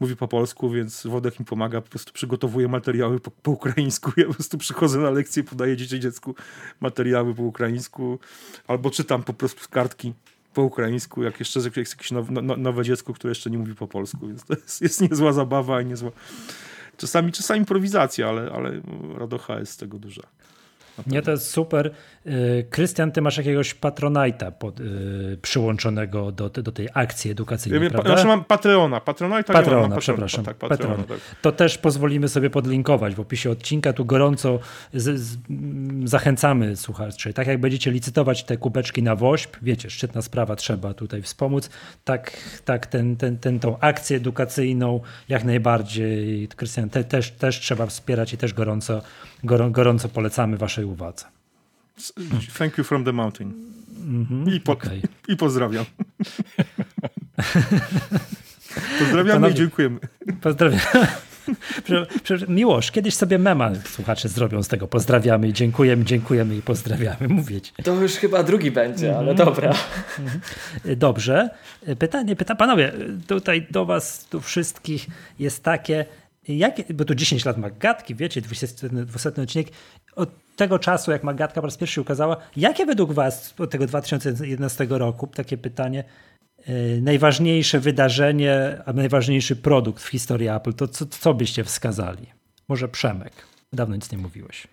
mówi po polsku, więc Włodek mi pomaga, po prostu przygotowuje materiały po, po ukraińsku, ja po prostu przychodzę na lekcję, podaję dzieci dziecku materiały po ukraińsku, albo czytam po prostu kartki po ukraińsku, jak jeszcze jest jakieś nowe, no, nowe dziecko, które jeszcze nie mówi po polsku, więc to jest, jest niezła zabawa i niezła Czasami, czasami improwizacja, ale, ale radocha jest z tego duża. Nie, to jest super. Y, Krystian, ty masz jakiegoś patronajta pod, y, przyłączonego do, do tej akcji edukacyjnej, ja prawda? Znaczy mam Patreona. Patronajta Patrona, mam, przepraszam. Tak, Patrona. Tak. To też pozwolimy sobie podlinkować w opisie odcinka. Tu gorąco z, z, zachęcamy słuchaczy. Tak jak będziecie licytować te kubeczki na WOŚP, wiecie, szczytna sprawa, trzeba tutaj wspomóc, tak, tak ten, ten, ten, tą akcję edukacyjną jak najbardziej, Krystian, te, też, też trzeba wspierać i też gorąco, gorąco polecamy waszej uwadze. Thank you from the mountain. Mm -hmm, I, po, okay. I pozdrawiam. Pozdrawiamy Panowie, i dziękujemy. Pozdrawiam. Miłosz, kiedyś sobie mema słuchacze zrobią z tego. Pozdrawiamy i dziękujemy, dziękujemy i pozdrawiamy. Mówię ci. To już chyba drugi będzie, mm -hmm. ale dobra. Mhm. Dobrze. Pytanie, pyta, panowie, tutaj do was, tu wszystkich jest takie, bo tu 10 lat Magatki, wiecie, 200, 200 odcinek, od tego czasu, jak Magatka po raz pierwszy ukazała, jakie według was od tego 2011 roku, takie pytanie, yy, najważniejsze wydarzenie, a najważniejszy produkt w historii Apple, to co, co byście wskazali? Może Przemek, dawno nic nie mówiłeś.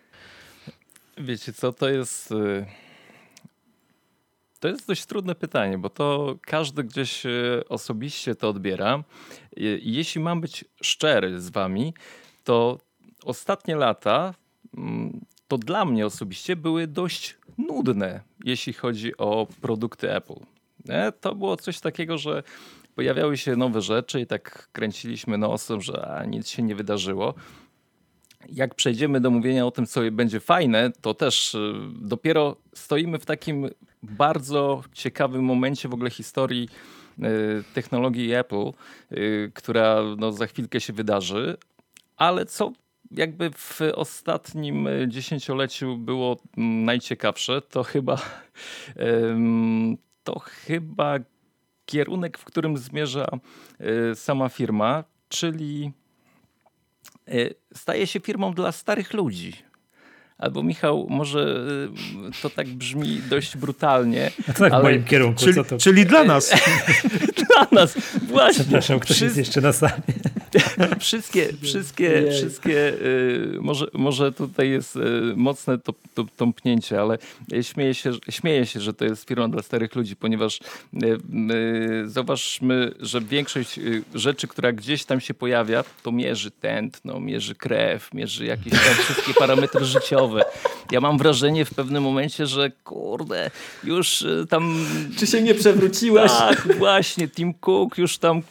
Wiecie co, to jest... Y, to jest dość trudne pytanie, bo to każdy gdzieś y, osobiście to odbiera. I jeśli mam być szczery z wami, to ostatnie lata mm, to dla mnie osobiście były dość nudne, jeśli chodzi o produkty Apple. To było coś takiego, że pojawiały się nowe rzeczy i tak kręciliśmy nosem, że nic się nie wydarzyło. Jak przejdziemy do mówienia o tym, co będzie fajne, to też dopiero stoimy w takim bardzo ciekawym momencie w ogóle historii y, technologii Apple, y, która no, za chwilkę się wydarzy, ale co jakby w ostatnim dziesięcioleciu było najciekawsze, to chyba to chyba kierunek, w którym zmierza e, sama firma, czyli e, staje się firmą dla starych ludzi. Albo Michał, może e, to tak brzmi dość brutalnie. A to tak ale... w moim kierunku. Czyli, to... czyli dla nas. dla nas, właśnie. Przepraszam, ktoś Wszyscy... jest jeszcze na sali. wszystkie, wszystkie, wszystkie y, może, może tutaj jest y, mocne to, to, tąpnięcie, ale śmieję się, śmieję się, że to jest firma dla starych ludzi, ponieważ y, zauważmy, że większość rzeczy, która gdzieś tam się pojawia, to mierzy tętno, mierzy krew, mierzy jakieś tam wszystkie parametry życiowe. Ja mam wrażenie w pewnym momencie, że kurde, już tam... Czy się nie przewróciłeś? Tak, właśnie, Tim Cook już tam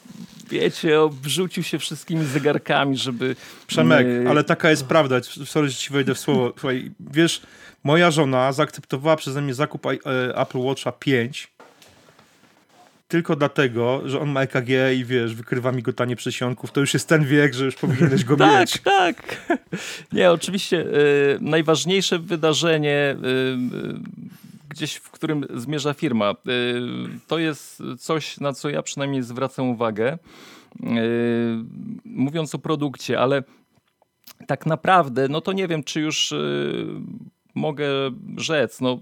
wiecie, obrzucił się wszystkimi zegarkami, żeby... Przemek, ale taka jest prawda, sorry, że ci wejdę w słowo. Słuchaj, wiesz, moja żona zaakceptowała przeze mnie zakup e, Apple Watcha 5 tylko dlatego, że on ma EKG i wiesz, wykrywa migotanie przesionków, to już jest ten wiek, że już powinieneś go tak, mieć. Tak, tak. Nie, oczywiście y, najważniejsze wydarzenie y, gdzieś, w którym zmierza firma. Y, to jest coś, na co ja przynajmniej zwracam uwagę, y, mówiąc o produkcie, ale tak naprawdę, no to nie wiem, czy już y, mogę rzec, no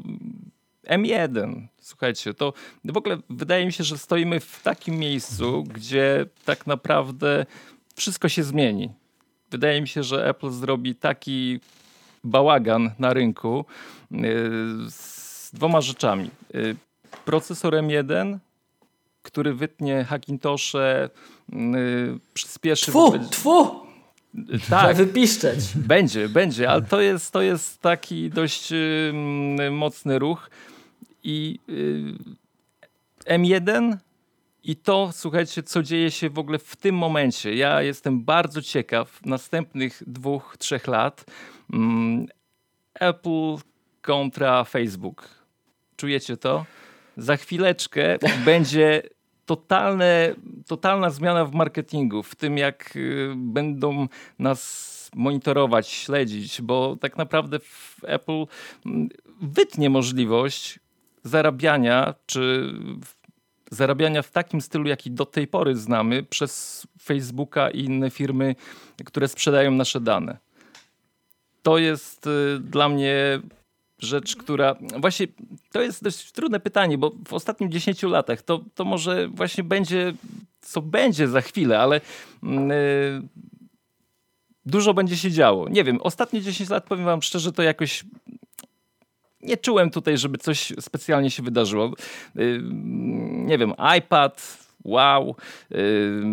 M1, słuchajcie, to w ogóle wydaje mi się, że stoimy w takim miejscu, gdzie tak naprawdę wszystko się zmieni. Wydaje mi się, że Apple zrobi taki bałagan na rynku dwoma rzeczami. Y, procesor M1, który wytnie Hackintosze, y, przyspieszy... Tfu, tfu! Y, tak. wypiszczeć. Będzie, będzie, ale to jest, to jest taki dość mocny ruch. I M1 i to, słuchajcie, co dzieje się w ogóle w tym momencie. Ja jestem bardzo ciekaw następnych dwóch, trzech lat. Mm, Apple kontra Facebook czujecie to? Za chwileczkę będzie totalne, totalna zmiana w marketingu, w tym jak y, będą nas monitorować, śledzić, bo tak naprawdę Apple mm, wytnie możliwość zarabiania, czy zarabiania w takim stylu, jaki do tej pory znamy, przez Facebooka i inne firmy, które sprzedają nasze dane. To jest y, dla mnie rzecz, która właśnie to jest dość trudne pytanie, bo w ostatnich 10 latach to, to może właśnie będzie, co będzie za chwilę, ale yy, dużo będzie się działo. Nie wiem, ostatnie 10 lat, powiem wam szczerze, to jakoś nie czułem tutaj, żeby coś specjalnie się wydarzyło. Yy, nie wiem, iPad, wow, yy,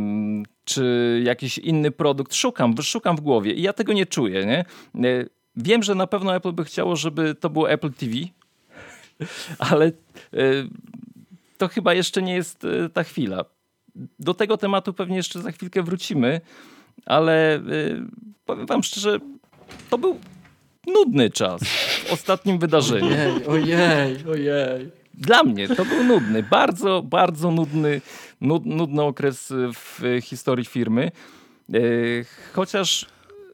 czy jakiś inny produkt. Szukam, wyszukam w głowie i ja tego nie czuję, nie? Yy, Wiem, że na pewno Apple by chciało, żeby to było Apple TV, ale e, to chyba jeszcze nie jest e, ta chwila. Do tego tematu pewnie jeszcze za chwilkę wrócimy, ale e, powiem wam szczerze, to był nudny czas w ostatnim wydarzeniu. Ojej, ojej, ojej. Dla mnie to był nudny, bardzo, bardzo nudny, nudny okres w historii firmy. Chociaż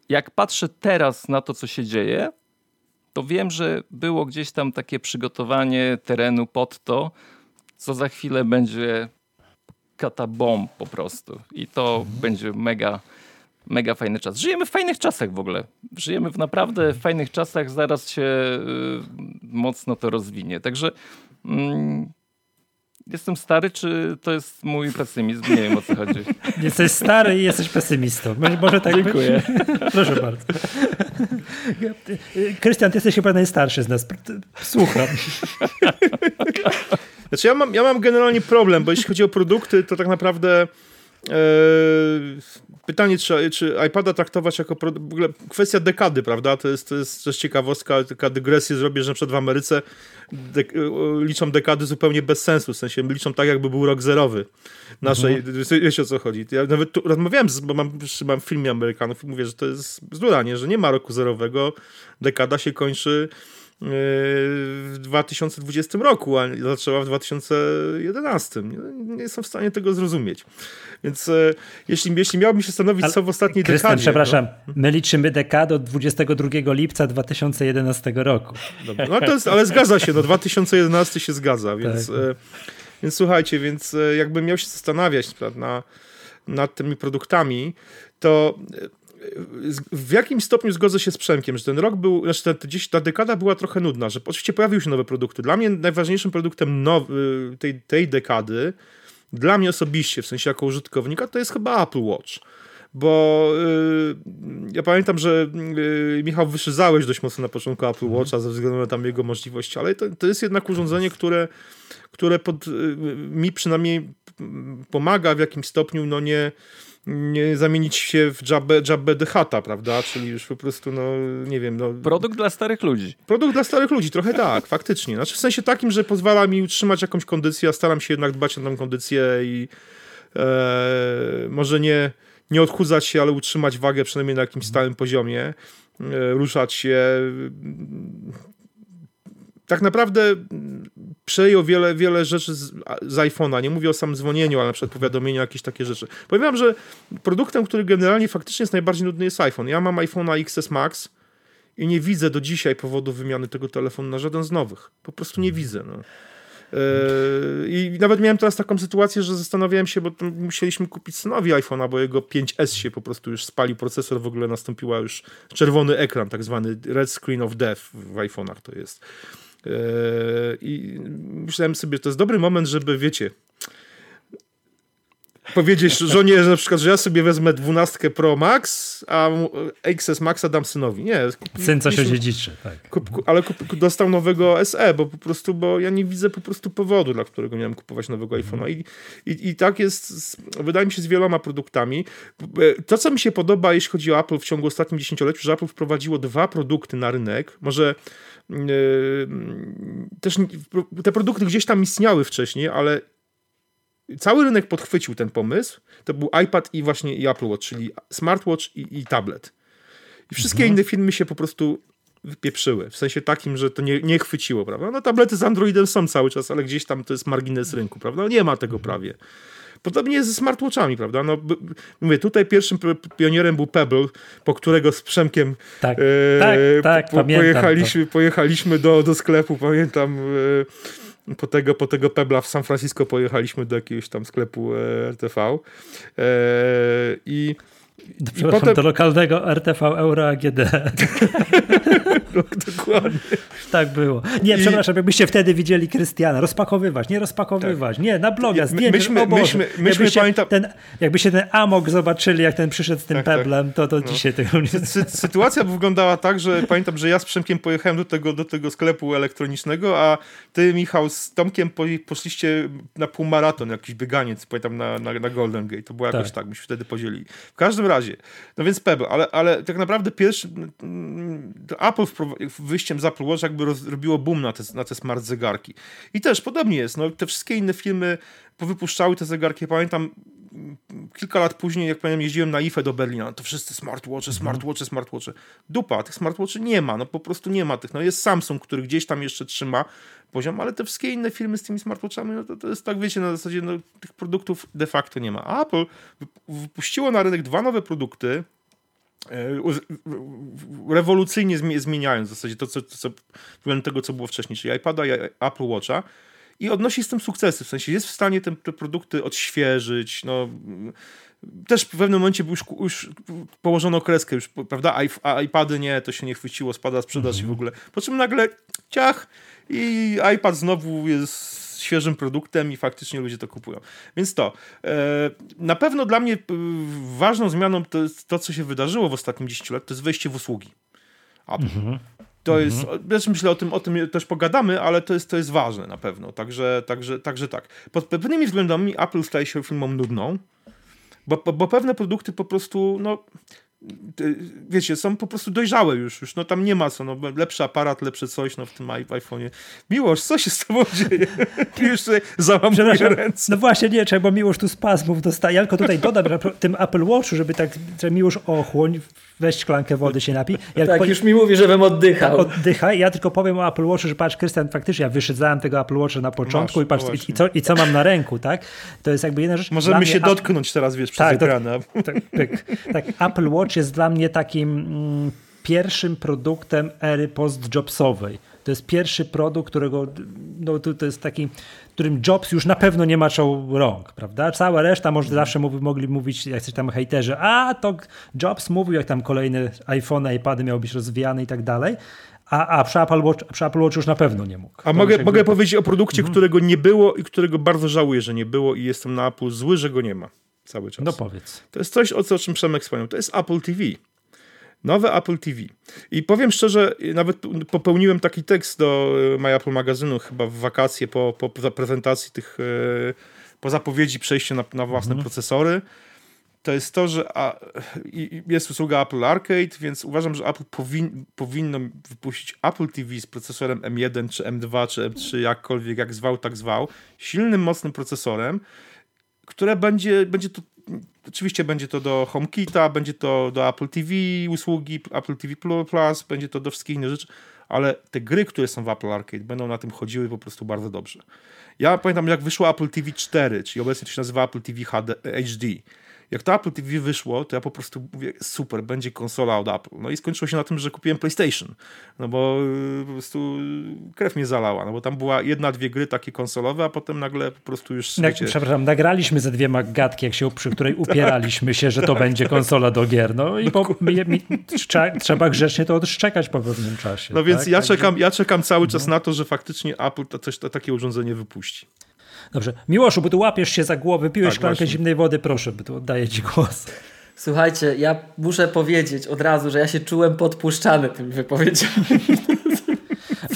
jak patrzę teraz na to, co się dzieje, to wiem, że było gdzieś tam takie przygotowanie terenu pod to, co za chwilę będzie katabomb po prostu. I to mhm. będzie mega, mega fajny czas. Żyjemy w fajnych czasach w ogóle. Żyjemy w naprawdę fajnych czasach, zaraz się y, mocno to rozwinie. Także mm, jestem stary, czy to jest mój pesymizm? Nie wiem o co chodzi. Jesteś stary i jesteś pesymistą. Może tak Dziękuję. Być? Proszę bardzo. Krystian, ty jesteś chyba najstarszy z nas. Słucham. Znaczy ja mam, ja mam generalnie problem, bo jeśli chodzi o produkty, to tak naprawdę pytanie, czy, czy iPada traktować jako w ogóle kwestia dekady, prawda? To jest, to jest też ciekawostka, taka dygresję zrobię, że przed w Ameryce dek liczą dekady zupełnie bez sensu, w sensie liczą tak, jakby był rok zerowy naszej, mhm. wiecie o co chodzi. Ja nawet tu rozmawiałem, z, bo mam, mam w filmie Amerykanów i mówię, że to jest bzdura, nie? że nie ma roku zerowego, dekada się kończy w 2020 roku, a zaczęła w 2011. Nie, nie jestem w stanie tego zrozumieć. Więc e, jeśli, jeśli miałbym się stanowić, Ale, co w ostatniej Krystian, dekadzie... przepraszam, no? my liczymy dekadę od 22 lipca 2011 roku. Dobra, no to jest, ale zgadza się, no 2011 się zgadza, więc, tak. więc słuchajcie, więc e, jakbym miał się zastanawiać na, nad tymi produktami, to w jakim stopniu zgodzę się z Przemkiem, że ten rok był, znaczy ta, ta dekada była trochę nudna, że oczywiście pojawiły się nowe produkty. Dla mnie najważniejszym produktem nowy, tej, tej dekady, dla mnie osobiście, w sensie jako użytkownika, to jest chyba Apple Watch. Bo yy, ja pamiętam, że yy, Michał wyszyzałeś dość mocno na początku Apple mhm. Watcha ze względu na tam jego możliwości, ale to, to jest jednak urządzenie, które, które pod, yy, mi przynajmniej pomaga w jakimś stopniu, no nie zamienić się w Jabbe, Jabbe the Hata, prawda? Czyli już po prostu, no nie wiem. No, produkt dla starych ludzi. Produkt dla starych ludzi, trochę tak, faktycznie. Znaczy w sensie takim, że pozwala mi utrzymać jakąś kondycję, a staram się jednak dbać na tą kondycję i e, może nie, nie odchudzać się, ale utrzymać wagę przynajmniej na jakimś stałym poziomie. E, ruszać się tak naprawdę przejął wiele, wiele rzeczy z, z iPhone'a. Nie mówię o samym dzwonieniu, ale na przykład powiadomienia, jakieś takie rzeczy. Powiem wam, że produktem, który generalnie faktycznie jest najbardziej nudny jest iPhone. Ja mam iPhone'a XS Max i nie widzę do dzisiaj powodu wymiany tego telefonu na żaden z nowych. Po prostu nie widzę. No. Yy, I nawet miałem teraz taką sytuację, że zastanawiałem się, bo musieliśmy kupić synowi iPhone'a, bo jego 5S się po prostu już spalił procesor, w ogóle nastąpiła już czerwony ekran, tak zwany red screen of death w iPhone'ach to jest. Yy, I myślałem sobie, to jest dobry moment, żeby, wiecie, powiedzieć żonie, że na przykład, że ja sobie wezmę 12 Pro Max, a XS Maxa dam synowi. Nie. Syn coś odziedziczy, tak. Kup, ale kup, dostał nowego SE, bo po prostu, bo ja nie widzę po prostu powodu, dla którego miałem kupować nowego mhm. iPhone'a. I, i, I tak jest, z, wydaje mi się, z wieloma produktami. To, co mi się podoba, jeśli chodzi o Apple w ciągu ostatnim dziesięcioleciu, że Apple wprowadziło dwa produkty na rynek. Może też te produkty gdzieś tam istniały wcześniej, ale cały rynek podchwycił ten pomysł. To był iPad i właśnie i Apple Watch, czyli smartwatch i, i tablet. I wszystkie mhm. inne filmy się po prostu wypieprzyły. W sensie takim, że to nie, nie chwyciło, prawda? No tablety z Androidem są cały czas, ale gdzieś tam to jest margines rynku, prawda? No, nie ma tego prawie. Podobnie jest ze smartwatchami, prawda? No, mówię, tutaj pierwszym pionierem był Pebble, po którego z Przemkiem tak, e, tak, tak, po, pojechaliśmy, pojechaliśmy do, do sklepu, pamiętam... E, po tego, po tego Pebla w San Francisco pojechaliśmy do jakiegoś tam sklepu e, RTV e, i potem... do lokalnego RTV Euro AGD. Dokładnie. Tak było. Nie, I... przepraszam, jakbyście wtedy widzieli Krystiana, rozpakowywać, nie rozpakowywać, tak. nie, na bloga, zdjęcie, myśmy, myśmy, myśmy jakbyście, pamiętam... ten, jakbyście ten Amok zobaczyli, jak ten przyszedł z tym tak, tak. peblem, to, to no. dzisiaj tego nie... Sy sytuacja wyglądała tak, że pamiętam, że ja z Przemkiem pojechałem do tego, do tego sklepu elektronicznego, a ty, Michał, z Tomkiem poszliście na półmaraton, jakiś bieganiec, pamiętam, na, na, na Golden Gate. To było jakoś tak, tak myśmy wtedy podzielili. W każdym razie, no więc Pebble, ale, ale tak naprawdę pierwszy Apple wyjściem z Apple Watch jakby robiło boom na te, na te smart zegarki. I też podobnie jest, no te wszystkie inne filmy powypuszczały te zegarki. Pamiętam kilka lat później, jak pamiętam, jeździłem na IFE do Berlina, to wszyscy smartwatche, mhm. smartwatche, smartwatche. Dupa, tych smartwatchy nie ma, no po prostu nie ma tych. No jest Samsung, który gdzieś tam jeszcze trzyma poziom, ale te wszystkie inne firmy z tymi smartwatchami, no to, to jest tak, wiecie, na zasadzie no, tych produktów de facto nie ma. A Apple wypuściło na rynek dwa nowe produkty, rewolucyjnie zmieniając w zasadzie to, co, co względem tego, co było wcześniej, czyli iPada i Apple Watcha i odnosi z tym sukcesy, w sensie jest w stanie te, te produkty odświeżyć, no też w pewnym momencie już, już położono kreskę, już, prawda, iPady nie, to się nie chwyciło, spada sprzedaż mm -hmm. i w ogóle. Po czym nagle ciach i iPad znowu jest świeżym produktem i faktycznie ludzie to kupują. Więc to. E, na pewno dla mnie ważną zmianą to jest to, co się wydarzyło w ostatnim dziesięcioleciu, to jest wejście w usługi. Apple. To jest, też myślę o tym, o tym też pogadamy, ale to jest, to jest ważne na pewno. Także, także, także tak. Pod pewnymi względami Apple staje się firmą nudną, bo, bo, bo pewne produkty po prostu, no, wiecie, są po prostu dojrzałe już, już no tam nie ma co, no lepszy aparat, lepsze coś, no w tym iPhone'ie. Miłość, co się z tobą dzieje? już załamuje Przepraszam, ręce. no właśnie nie, bo Miłosz tu spazmów dostaje. Ja tylko tutaj dodam, że tym Apple Watchu, żeby tak, że Miłosz ochłoń, weź szklankę wody się napij. Ja Tak, po- już mi mówi, żebym oddychał. Oddychaj. Ja tylko powiem o Apple Watchu, że patrz, Krystian, faktycznie ja wyszedzałem tego Apple Watcha na początku Masz, i patrz, no i, właśnie. i, co, i co mam na ręku, tak? To jest jakby jedna rzecz. Możemy się Apple- dotknąć teraz, wiesz, przez Tak, do- tak, tak, Apple Watch jest dla mnie takim mm, pierwszym produktem ery post-Jobsowej. To jest pierwszy produkt, którego no, to, to jest taki, którym Jobs już na pewno nie maczał rąk, prawda? Cała reszta może zawsze mówi, mogli mówić, jak coś tam hejterzy, a to Jobs mówił, jak tam kolejne iPhone, iPady miały być rozwijane i tak dalej, a, a przy, Apple Watch, przy Apple Watch już na pewno nie mógł. A mogę, jakby- mogę powiedzieć o produkcie, którego nie było i którego bardzo żałuję, że nie było i jestem na Apple zły, że go nie ma cały czas. No powiedz. To jest coś, o, co, o czym Przemek wspomniał. To jest Apple TV. Nowe Apple TV. I powiem szczerze, nawet popełniłem taki tekst do e, My Apple magazynu chyba w wakacje po, po prezentacji tych, e, po zapowiedzi przejścia na, na własne procesory. To jest to, że a, jest usługa Apple Arcade, więc uważam, że Apple powin, powinno wypuścić Apple TV z procesorem M1 czy M2 czy M3, jakkolwiek, jak zwał, tak zwał, silnym, mocnym procesorem, które będzie, będzie to, oczywiście będzie to do HomeKita, będzie to do Apple TV usługi, Apple TV Plus, będzie to do wszystkich innych rzeczy, ale te gry, które są w Apple Arcade będą na tym chodziły po prostu bardzo dobrze. Ja pamiętam jak wyszło Apple TV 4, czyli obecnie to się nazywa Apple TV HD, HD. Jak to Apple TV wyszło, to ja po prostu mówię, super, będzie konsola od Apple. No i skończyło się na tym, że kupiłem PlayStation. No bo y, po prostu krew mnie zalała, no bo tam była jedna, dwie gry takie konsolowe, a potem nagle po prostu już, Jak, wiecie, przepraszam, nagraliśmy ze dwiema gadki, jak się, przy której upieraliśmy się, że to będzie konsola do gier. No i po, mi, mi, trza, trzeba grzecznie to odszczekać po pewnym czasie. No więc tak? ja, Także- czekam, ja czekam cały czas na to, że faktycznie Apple to, coś, to, takie urządzenie wypuści. Dobrze. Miłoszu, bo tu łapiesz się za głowę, piłeś Tak, szklankę właśnie. zimnej wody, proszę, by tu oddaję ci głos. Słuchajcie, ja muszę powiedzieć od razu, że ja się czułem podpuszczany tymi wypowiedziami.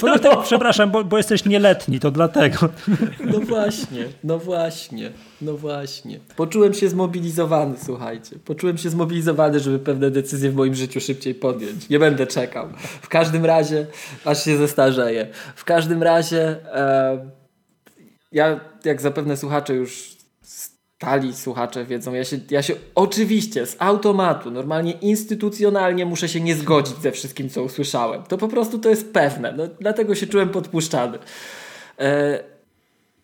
Bo dlatego, przepraszam, bo, bo jesteś nieletni, to dlatego. No właśnie, no właśnie, no właśnie. Poczułem się zmobilizowany, słuchajcie. Poczułem się zmobilizowany, żeby pewne decyzje w moim życiu szybciej podjąć. Nie będę czekał. W każdym razie, aż się zestarzeję. W każdym razie, e, ja, jak zapewne słuchacze już stali słuchacze wiedzą, ja się, ja się oczywiście z automatu, normalnie instytucjonalnie muszę się nie zgodzić ze wszystkim, co usłyszałem. To po prostu to jest pewne. No, dlatego się czułem podpuszczany. E,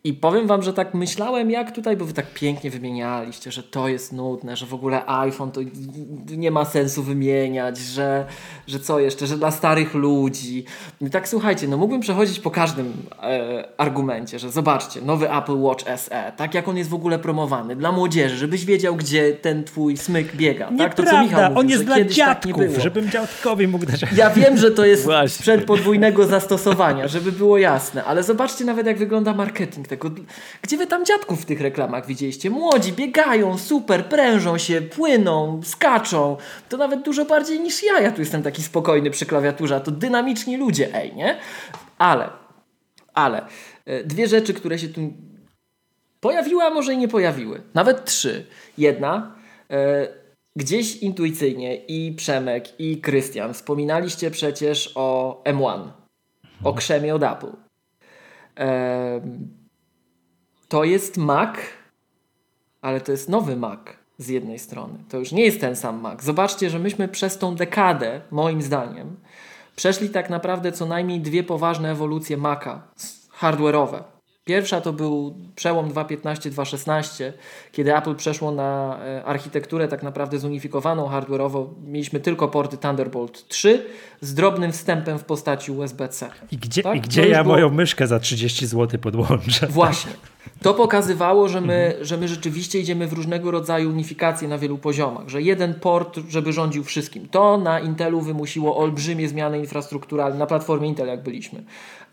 i powiem wam, że tak myślałem, jak tutaj, bo wy tak pięknie wymienialiście, że to jest nudne, że w ogóle iPhone to nie ma sensu wymieniać, że, że co jeszcze, że dla starych ludzi. I tak słuchajcie, no mógłbym przechodzić po każdym e, argumencie, że zobaczcie, nowy Apple Watch SE, tak jak on jest w ogóle promowany, dla młodzieży, żebyś wiedział, gdzie ten twój smyk biega. Tak? To, co Michał Nieprawda, mówił, on jest dla tak nie dziadków, było. żebym dziadkowi mógł dać. Ja wiem, że to jest Właśnie. sprzęt podwójnego zastosowania, żeby było jasne, ale zobaczcie nawet jak wygląda marketing tego. Gdzie wy tam dziadków w tych reklamach widzieliście? Młodzi biegają, super, prężą się, płyną, skaczą. To nawet dużo bardziej niż ja. Ja tu jestem taki spokojny przy klawiaturze, a to dynamiczni ludzie, ej, nie? Ale, ale, e, dwie rzeczy, które się tu pojawiły, a może i nie pojawiły. Nawet trzy. Jedna, e, gdzieś intuicyjnie i Przemek, i Krystian wspominaliście przecież o M1, o krzemie od Apple. To jest Mac, ale to jest nowy Mac z jednej strony. To już nie jest ten sam Mac. Zobaczcie, że myśmy przez tą dekadę, moim zdaniem, przeszli tak naprawdę co najmniej dwie poważne ewolucje Maca hardware'owe. Pierwsza to był przełom 2.15-2.16, kiedy Apple przeszło na e, architekturę tak naprawdę zunifikowaną hardware'owo. Mieliśmy tylko porty Thunderbolt 3 z drobnym wstępem w postaci USB-C. I gdzie, Tak? i gdzie ja było- moją myszkę za 30 zł podłączę? Właśnie. To pokazywało, że my, że my rzeczywiście idziemy w różnego rodzaju unifikację na wielu poziomach, że jeden port, żeby rządził wszystkim. To na Intelu wymusiło olbrzymie zmiany infrastrukturalne, na platformie Intel jak byliśmy.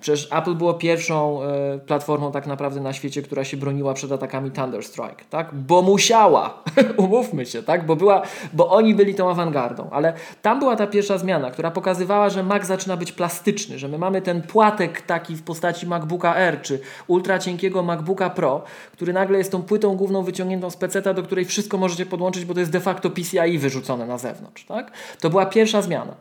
Przecież Apple było pierwszą e, platformą tak naprawdę na świecie, która się broniła przed atakami Thunderstrike, tak? Bo musiała, umówmy się, tak? Bo, była, bo oni byli tą awangardą. Ale tam była ta pierwsza zmiana, która pokazywała, że Mac zaczyna być plastyczny, że my mamy ten płatek taki w postaci MacBooka Air czy ultra cienkiego MacBooka Pro, który nagle jest tą płytą główną wyciągniętą z peceta, do której wszystko możecie podłączyć, bo to jest de facto PCIe wyrzucone na zewnątrz, tak? To była pierwsza zmiana.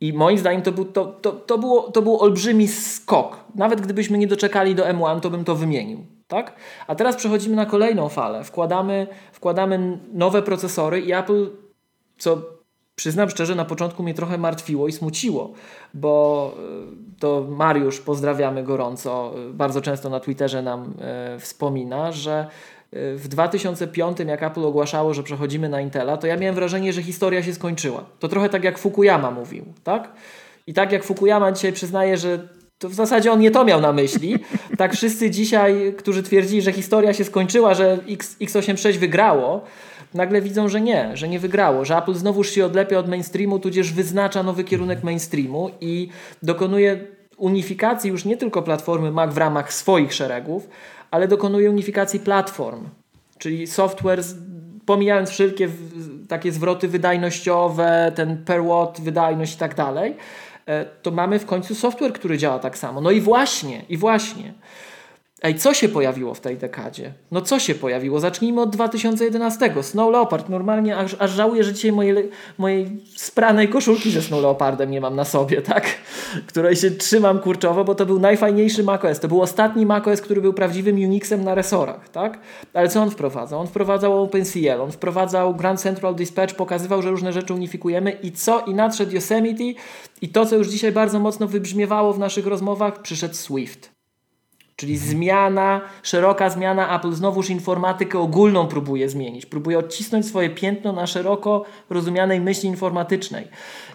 I moim zdaniem to był, to, to, to, było, to był olbrzymi skok. Nawet gdybyśmy nie doczekali do M1, to bym to wymienił. Tak? A teraz przechodzimy na kolejną falę. Wkładamy, wkładamy nowe procesory i Apple, co przyznam szczerze, na początku mnie trochę martwiło i smuciło, bo e, to Mariusz, pozdrawiamy gorąco, e, bardzo często na Twitterze nam e, wspomina, że w 2005, jak Apple ogłaszało, że przechodzimy na Intela, to ja miałem wrażenie, że historia się skończyła. To trochę tak jak Fukuyama mówił, tak? I tak jak Fukuyama dzisiaj przyznaje, że to w zasadzie on nie to miał na myśli. Tak wszyscy dzisiaj, którzy twierdzili, że historia się skończyła, że X, x86 wygrało, nagle widzą, że nie, że nie wygrało, że Apple znowuż się odlepia od mainstreamu, tudzież wyznacza nowy kierunek mainstreamu i dokonuje unifikacji już nie tylko platformy Mac w ramach swoich szeregów, ale dokonuje unifikacji platform, czyli software, pomijając wszelkie takie zwroty wydajnościowe, ten per watt, wydajność i tak dalej, e, to mamy w końcu software, który działa tak samo. No i właśnie, i właśnie. Ej, co się pojawiło w tej dekadzie? No co się pojawiło? Zacznijmy od 2011. Snow Leopard. Normalnie aż, aż żałuję, że dzisiaj mojej, mojej spranej koszulki ze Snow Leopardem nie mam na sobie, tak? Której się trzymam kurczowo, bo to był najfajniejszy macOS. To był ostatni macOS, który był prawdziwym Unixem na resorach, tak? Ale co on wprowadzał? On wprowadzał OpenCL, on wprowadzał Grand Central Dispatch, pokazywał, że różne rzeczy unifikujemy i co? I nadszedł Yosemite i to, co już dzisiaj bardzo mocno wybrzmiewało w naszych rozmowach, przyszedł Swift. Czyli zmiana, szeroka zmiana, Apple znowuż informatykę ogólną próbuje zmienić. Próbuje odcisnąć swoje piętno na szeroko rozumianej myśli informatycznej.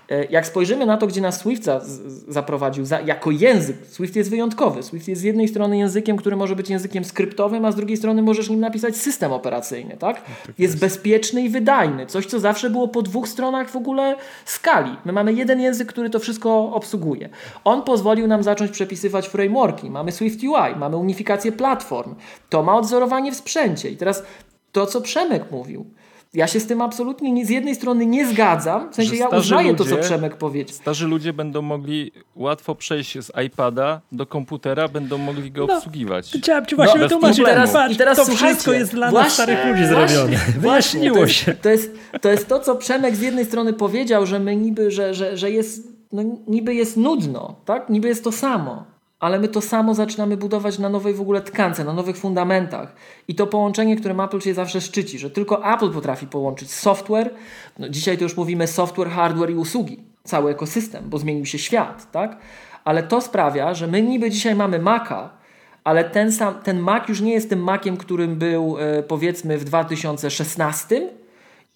E, jak spojrzymy na to, gdzie nas Swift za, zaprowadził za, jako język, Swift jest wyjątkowy. Swift jest z jednej strony językiem, który może być językiem skryptowym, a z drugiej strony możesz nim napisać system operacyjny. Tak? tak jest, jest bezpieczny i wydajny. Coś, co zawsze było po dwóch stronach w ogóle skali. My mamy jeden język, który to wszystko obsługuje. On pozwolił nam zacząć przepisywać frameworki. Mamy Swift UI, mamy unifikację platform. To ma odzorowanie w sprzęcie. I teraz to, co Przemek mówił ja się z tym absolutnie nie, z jednej strony nie zgadzam, w sensie ja uznaję ludzie, to, co Przemek powiedział. Starzy ludzie będą mogli łatwo przejść z iPada do komputera, będą mogli go no, obsługiwać. Chciałem ci właśnie no, wytłumaczyć. I teraz, i teraz to wszystko jest dla nas starych ludzi zrobione. Wyjaśniło to się. To jest, to jest to, co Przemek z jednej strony powiedział, że my niby, że, że, że jest, no, niby jest nudno, tak? Niby jest to samo ale my to samo zaczynamy budować na nowej w ogóle tkance, na nowych fundamentach. I to połączenie, którym Apple się zawsze szczyci, że tylko Apple potrafi połączyć software, no dzisiaj to już mówimy software, hardware i usługi, cały ekosystem, bo zmienił się świat, tak? Ale to sprawia, że my niby dzisiaj mamy Maca, ale ten, sam, ten Mac już nie jest tym Maciem, którym był e, powiedzmy w 2016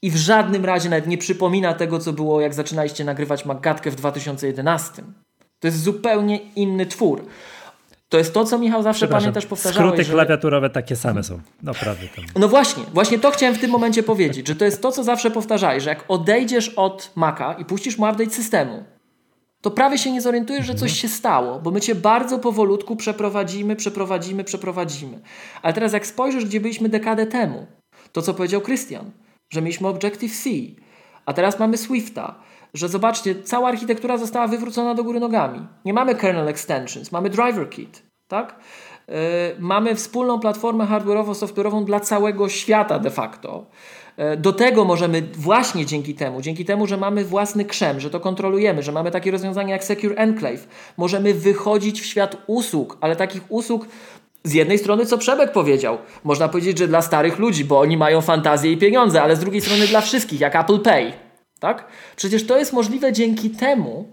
i w żadnym razie nawet nie przypomina tego, co było, jak zaczynaliście nagrywać Magatkę w 2011. To jest zupełnie inny twór. To jest to, co Michał zawsze pamiętasz, powtarzałeś. Skróty że... klawiaturowe takie same są. Naprawdę. Tam. No właśnie, właśnie to chciałem w tym momencie powiedzieć, że to jest to, co zawsze powtarzałeś, że jak odejdziesz od Maca i puścisz mu update systemu, to prawie się nie zorientujesz, że coś mhm. się stało, bo my cię bardzo powolutku przeprowadzimy, przeprowadzimy, przeprowadzimy. Ale teraz jak spojrzysz, gdzie byliśmy dekadę temu, to co powiedział Christian, że mieliśmy Objective-C, a teraz mamy Swifta, że zobaczcie, cała architektura została wywrócona do góry nogami. Nie mamy kernel extensions, mamy driver kit, tak? Yy, mamy wspólną platformę hardware'owo-software'ową dla całego świata de facto. Yy, do tego możemy właśnie dzięki temu, dzięki temu, że mamy własny krzem, że to kontrolujemy, że mamy takie rozwiązania jak Secure Enclave, możemy wychodzić w świat usług, ale takich usług z jednej strony, co Przemek powiedział, można powiedzieć, że dla starych ludzi, bo oni mają fantazję i pieniądze, ale z drugiej strony dla wszystkich, jak Apple Pay. Tak? Przecież to jest możliwe dzięki temu,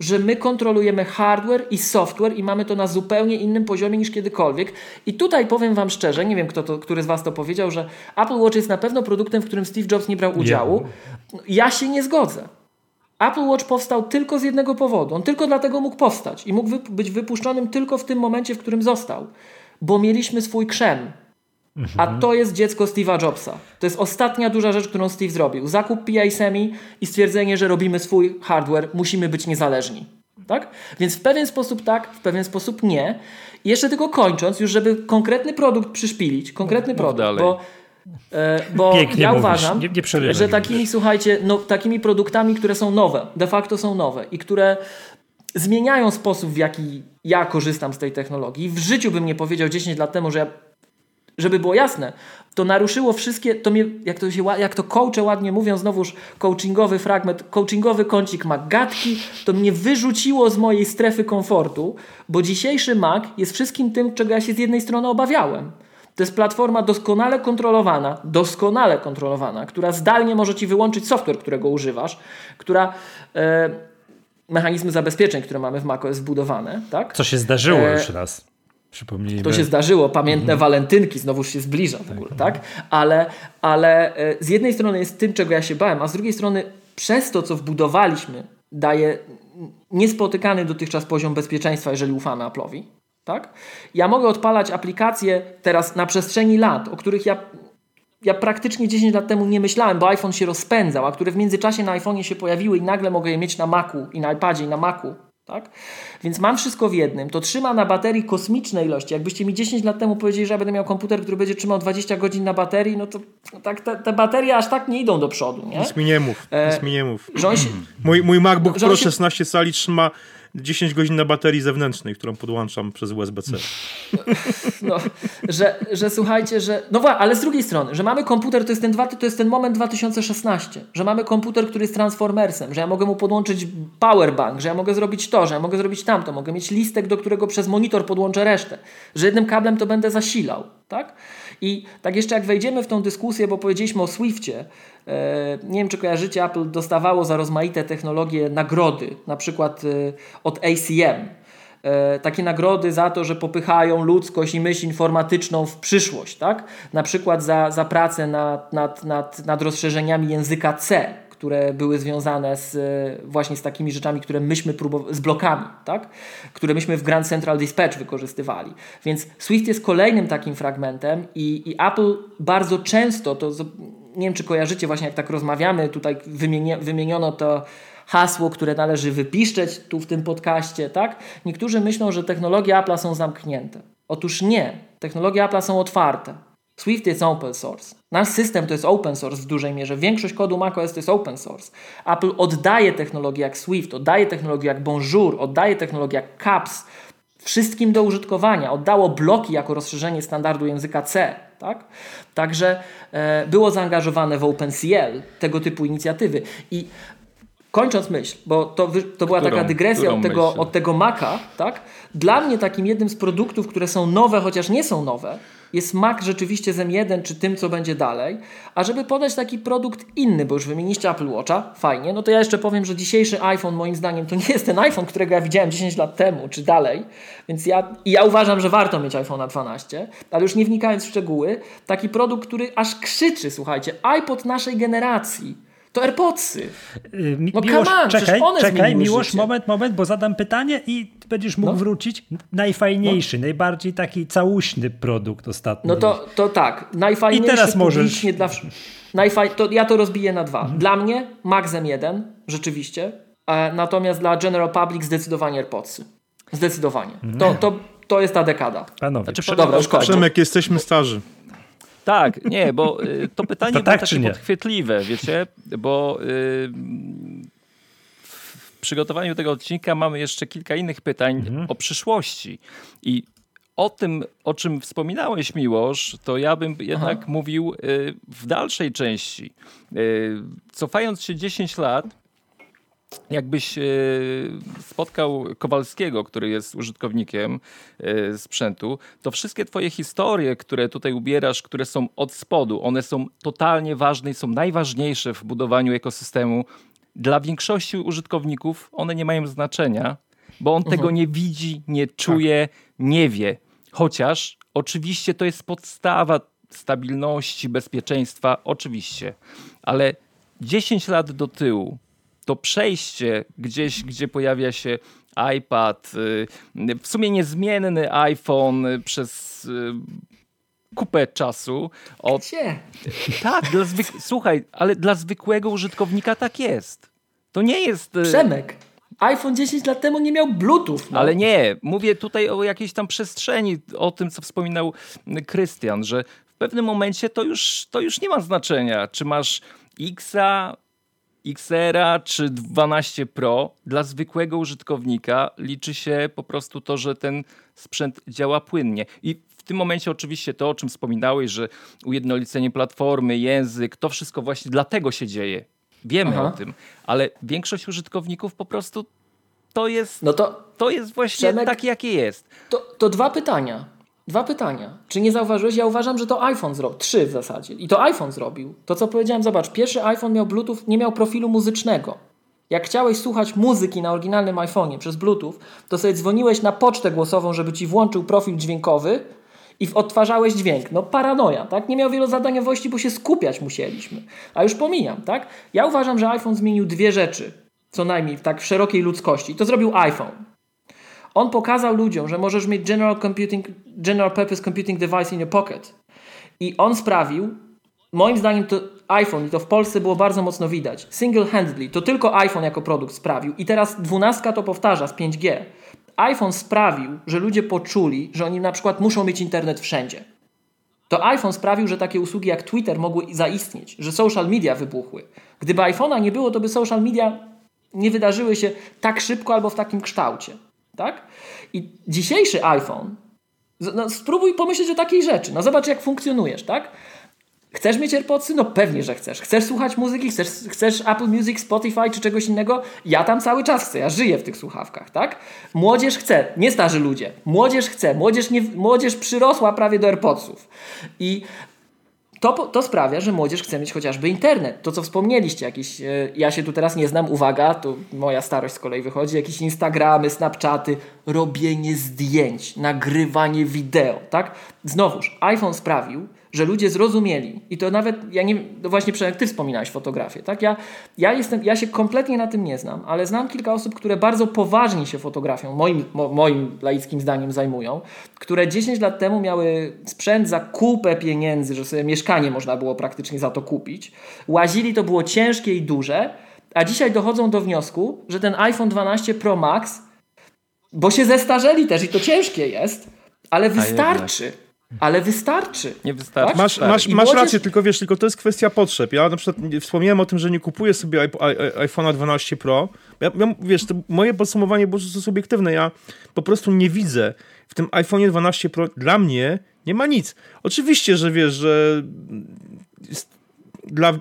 że my kontrolujemy hardware i software i mamy to na zupełnie innym poziomie niż kiedykolwiek. I tutaj powiem Wam szczerze, nie wiem, kto to, który z Was to powiedział, że Apple Watch jest na pewno produktem, w którym Steve Jobs nie brał udziału. Ja się nie zgodzę. Apple Watch powstał tylko z jednego powodu. On tylko dlatego mógł powstać i mógł być wypuszczonym tylko w tym momencie, w którym został bo mieliśmy swój krzem. A to jest dziecko Steve'a Jobsa. To jest ostatnia duża rzecz, którą Steve zrobił. Zakup PI Semi i stwierdzenie, że robimy swój hardware, musimy być niezależni. Tak? Więc w pewien sposób tak, w pewien sposób nie. I jeszcze tylko kończąc, już żeby konkretny produkt przyszpilić, konkretny produkt, dalej. bo, e, bo Pięknie ja mówisz, uważam, nie- nie że mi takimi, słuchajcie, no, takimi produktami, które są nowe, de facto są nowe i które zmieniają sposób, w jaki ja korzystam z tej technologii. W życiu bym nie powiedział 10 lat temu, że ja, żeby było jasne, to naruszyło wszystkie, to mnie, jak to, się, jak to coache ładnie mówią, znowuż coachingowy fragment, coachingowy kącik ma gadki, to mnie wyrzuciło z mojej strefy komfortu, bo dzisiejszy Mac jest wszystkim tym, czego ja się z jednej strony obawiałem. To jest platforma doskonale kontrolowana, doskonale kontrolowana, która zdalnie może ci wyłączyć software, którego używasz, która e, mechanizmy zabezpieczeń, które mamy w macOS wbudowane, tak? Co się zdarzyło E, już raz. Przypomnijmy. To się zdarzyło, pamiętne walentynki, znowuż się zbliża w ogóle, tak? Ale, ale e, z jednej strony jest tym, czego ja się bałem, a z drugiej strony przez to, co wbudowaliśmy, daje niespotykany dotychczas poziom bezpieczeństwa, jeżeli ufamy Apple'owi, tak? Ja mogę odpalać aplikacje teraz na przestrzeni lat, o których ja ja praktycznie 10 lat temu nie myślałem, bo iPhone się rozpędzał, a które w międzyczasie na iPhone'ie się pojawiły i nagle mogę je mieć na Macu i na iPadzie i na Macu. Tak? Więc mam wszystko w jednym. To trzyma na baterii kosmiczne ilości. Jakbyście mi 10 lat temu powiedzieli, że ja będę miał komputer, który będzie trzymał 20 godzin na baterii, no to no tak, te, te baterie aż tak nie idą do przodu. Nie? Nic mi nie mów, nic mi nie mów. Się, Mój, mój MacBook Pro się- 16 cali trzyma 10 godzin na baterii zewnętrznej, którą podłączam przez USB-C. no, że, że słuchajcie, że. No właśnie, ale z drugiej strony, że mamy komputer, to jest, ten dwa, to jest ten moment 2016, że mamy komputer, który jest transformersem, że ja mogę mu podłączyć powerbank, że ja mogę zrobić to, że ja mogę zrobić tamto, mogę mieć listek, do którego przez monitor podłączę resztę, że jednym kablem to będę zasilał, tak? I tak jeszcze jak wejdziemy w tą dyskusję, bo powiedzieliśmy o Swiftie, nie wiem czy kojarzycie, Apple dostawało za rozmaite technologie nagrody, na przykład e, od ACM, e, takie nagrody za to, że popychają ludzkość i myśl informatyczną w przyszłość, tak? Na przykład za, za pracę nad, nad, nad, nad rozszerzeniami języka C, które były związane z, e, właśnie z takimi rzeczami, które myśmy próbowali, z blokami, tak? które myśmy w Grand Central Dispatch wykorzystywali. Więc Swift jest kolejnym takim fragmentem i, i Apple bardzo często, to nie wiem czy kojarzycie właśnie jak tak rozmawiamy, tutaj wymieni, wymieniono to hasło, które należy wypiszczeć tu w tym podcaście, tak? Niektórzy myślą, że technologie Apple'a są zamknięte. Otóż nie. Technologie Apple'a są otwarte. Swift jest open source. Nasz system to jest open source w dużej mierze. Większość kodu macOS to jest open source. Apple oddaje technologie jak Swift, oddaje technologie jak Bonjour, oddaje technologie jak Caps wszystkim do użytkowania. Oddało bloki jako rozszerzenie standardu języka C. Tak? Także e, było zaangażowane w OpenCL, tego typu inicjatywy. I kończąc myśl, bo to, to była Którą- taka dygresja od tego, myśl? od tego Maca, tak? Dla mnie takim jednym z produktów, które są nowe, chociaż nie są nowe, jest Mac rzeczywiście z M1 czy tym, co będzie dalej. A żeby podać taki produkt inny, bo już wymieniliście Apple Watcha, fajnie, no to ja jeszcze powiem, że dzisiejszy iPhone moim zdaniem to nie jest ten iPhone, którego ja widziałem 10 lat temu, czy dalej. Więc ja, ja uważam, że warto mieć iPhone'a 12, ale już nie wnikając w szczegóły, taki produkt, który aż krzyczy, słuchajcie, iPod naszej generacji. To AirPodsy. Y, No Miłosz, come on, czekaj, przecież one czekaj, zmieniły Miłosz, życie. moment, moment, bo zadam pytanie i będziesz mógł No. wrócić. Najfajniejszy, najbardziej taki całuśny produkt ostatni. No to, to tak, najfajniejszy I teraz możesz. dla najfaj... to Ja to rozbiję na dwa. Dla mnie Max M1, rzeczywiście, natomiast dla General Public zdecydowanie AirPodsy. Zdecydowanie. To, to, to jest ta dekada. Panowie, Znaczy, prze- Dobra, już. Przemek, jesteśmy starzy. Tak, nie, bo y, to pytanie To było tak takie podchwytliwe, wiecie, bo y, w przygotowaniu tego odcinka mamy jeszcze kilka innych pytań Mhm. o przyszłości i o tym, o czym wspominałeś, Miłosz, to ja bym jednak mówił y, w dalszej części. Cofając się 10 lat, jakbyś e, spotkał Kowalskiego, który jest użytkownikiem e, sprzętu, to wszystkie twoje historie, które tutaj ubierasz, które są od spodu, one są totalnie ważne i są najważniejsze w budowaniu ekosystemu. Dla większości użytkowników one nie mają znaczenia, bo on tego nie widzi, nie czuje, nie wie. Chociaż oczywiście to jest podstawa stabilności, bezpieczeństwa, oczywiście, ale 10 lat do tyłu to przejście gdzieś, gdzie pojawia się iPad, y, w sumie niezmienny iPhone przez y, kupę czasu. Od... Gdzie? Tak, dla zwyk... słuchaj, ale dla zwykłego użytkownika tak jest. To nie jest... Y, Przemek, iPhone 10 lat temu nie miał Bluetooth. No. Ale nie, mówię tutaj o jakiejś tam przestrzeni, o tym, co wspominał Krystian, że w pewnym momencie to już, to już nie ma znaczenia, czy masz Xa, XR czy 12 Pro. Dla zwykłego użytkownika liczy się po prostu to, że ten sprzęt działa płynnie. I w tym momencie oczywiście to, o czym wspominałeś, że ujednolicenie platformy, język, to wszystko właśnie dlatego się dzieje. Wiemy Aha. o tym, ale większość użytkowników po prostu to jest, no to, to jest właśnie Przemek, takie, jakie jest. To, to dwa pytania. Dwa pytania. Czy nie zauważyłeś? Ja uważam, że to iPhone zrobił. Trzy w zasadzie. I to iPhone zrobił. To, co powiedziałem, zobacz, pierwszy iPhone miał Bluetooth, nie miał profilu muzycznego. Jak chciałeś słuchać muzyki na oryginalnym iPhone'ie przez Bluetooth, to sobie dzwoniłeś na pocztę głosową, żeby ci włączył profil dźwiękowy i odtwarzałeś dźwięk. No paranoja, tak? Nie miał wielozadaniowości, bo się skupiać musieliśmy. A już pomijam, tak? Ja uważam, że iPhone zmienił dwie rzeczy, co najmniej tak w szerokiej ludzkości. To zrobił iPhone. On pokazał ludziom, że możesz mieć general, computing, general purpose computing device in your pocket. I on sprawił, moim zdaniem to iPhone, i to w Polsce było bardzo mocno widać, single-handedly, to tylko iPhone jako produkt sprawił. I teraz dwunastka to powtarza z 5G iPhone sprawił, że ludzie poczuli, że oni na przykład muszą mieć internet wszędzie. To iPhone sprawił, że takie usługi jak Twitter mogły zaistnieć, że social media wybuchły. Gdyby iPhone'a nie było, to by social media nie wydarzyły się tak szybko albo w takim kształcie. Tak? I dzisiejszy iPhone, no spróbuj pomyśleć o takiej rzeczy. No zobacz, jak funkcjonujesz, tak? Chcesz mieć AirPodsy? No pewnie, że chcesz. Chcesz słuchać muzyki? Chcesz, chcesz Apple Music, Spotify czy czegoś innego? Ja tam cały czas chcę, ja żyję w tych słuchawkach, tak? Młodzież chce, nie starzy ludzie. Młodzież chce, młodzież, nie, młodzież przyrosła prawie do AirPodsów. I to, to sprawia, że młodzież chce mieć chociażby internet. To, co wspomnieliście, jakieś, e, ja się tu teraz nie znam, uwaga, tu moja starość z kolei wychodzi, jakieś Instagramy, Snapchaty, robienie zdjęć, nagrywanie wideo, tak? Znowuż, iPhone sprawił, że ludzie zrozumieli i to nawet, ja nie no właśnie Przemek, ty wspominałeś fotografię, tak? Ja, ja, jestem, ja się kompletnie na tym nie znam, ale znam kilka osób, które bardzo poważnie się fotografią, moim, mo, moim laickim zdaniem zajmują, które 10 lat temu miały sprzęt za kupę pieniędzy, że sobie mieszkanie można było praktycznie za to kupić. Łazili, to było ciężkie i duże, a dzisiaj dochodzą do wniosku, że ten iPhone 12 Pro Max, bo się zestarzeli też i to ciężkie jest, ale wystarczy ale wystarczy. Nie wystarczy. Tak? Masz, masz, masz młodzież... rację, tylko wiesz, tylko to jest kwestia potrzeb. Ja na przykład wspomniałem o tym, że nie kupuję sobie iPhone'a 12 Pro. Ja, ja, wiesz, moje podsumowanie było to subiektywne. Ja po prostu nie widzę w tym iPhone'ie 12 Pro dla mnie nie ma nic. Oczywiście, że wiesz, że dla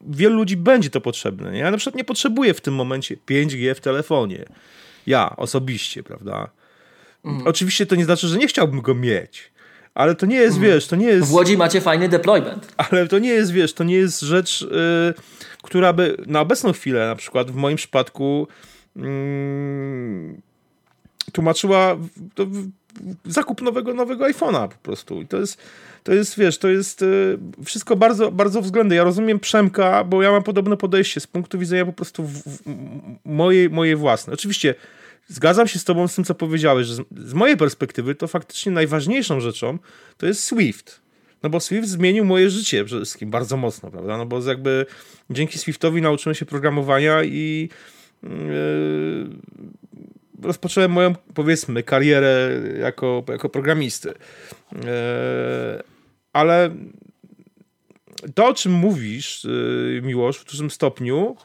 wielu ludzi będzie to potrzebne. Ja na przykład nie potrzebuję w tym momencie 5G w telefonie. Ja osobiście, prawda? Mm. Oczywiście to nie znaczy, że nie chciałbym go mieć ale to nie jest, mhm. wiesz, to nie jest... W Łodzi macie fajny deployment. Ale to nie jest, wiesz, to nie jest rzecz, yy, która by na obecną chwilę, na przykład w moim przypadku yy, tłumaczyła to, zakup nowego, nowego iPhone'a po prostu. I to jest, to jest, wiesz, to jest yy, wszystko bardzo, bardzo względne. Ja rozumiem Przemka, bo ja mam podobne podejście z punktu widzenia po prostu w, w, mojej, mojej własnej. Oczywiście zgadzam się z tobą z tym, co powiedziałeś, że z, mojej perspektywy to faktycznie najważniejszą rzeczą to jest Swift. No bo Swift zmienił moje życie przede wszystkim bardzo mocno, prawda? No bo jakby dzięki Swiftowi nauczyłem się programowania i yy, rozpocząłem moją, powiedzmy, karierę jako, jako programisty. Yy, ale to, o czym mówisz, yy, Miłosz, w dużym stopniu,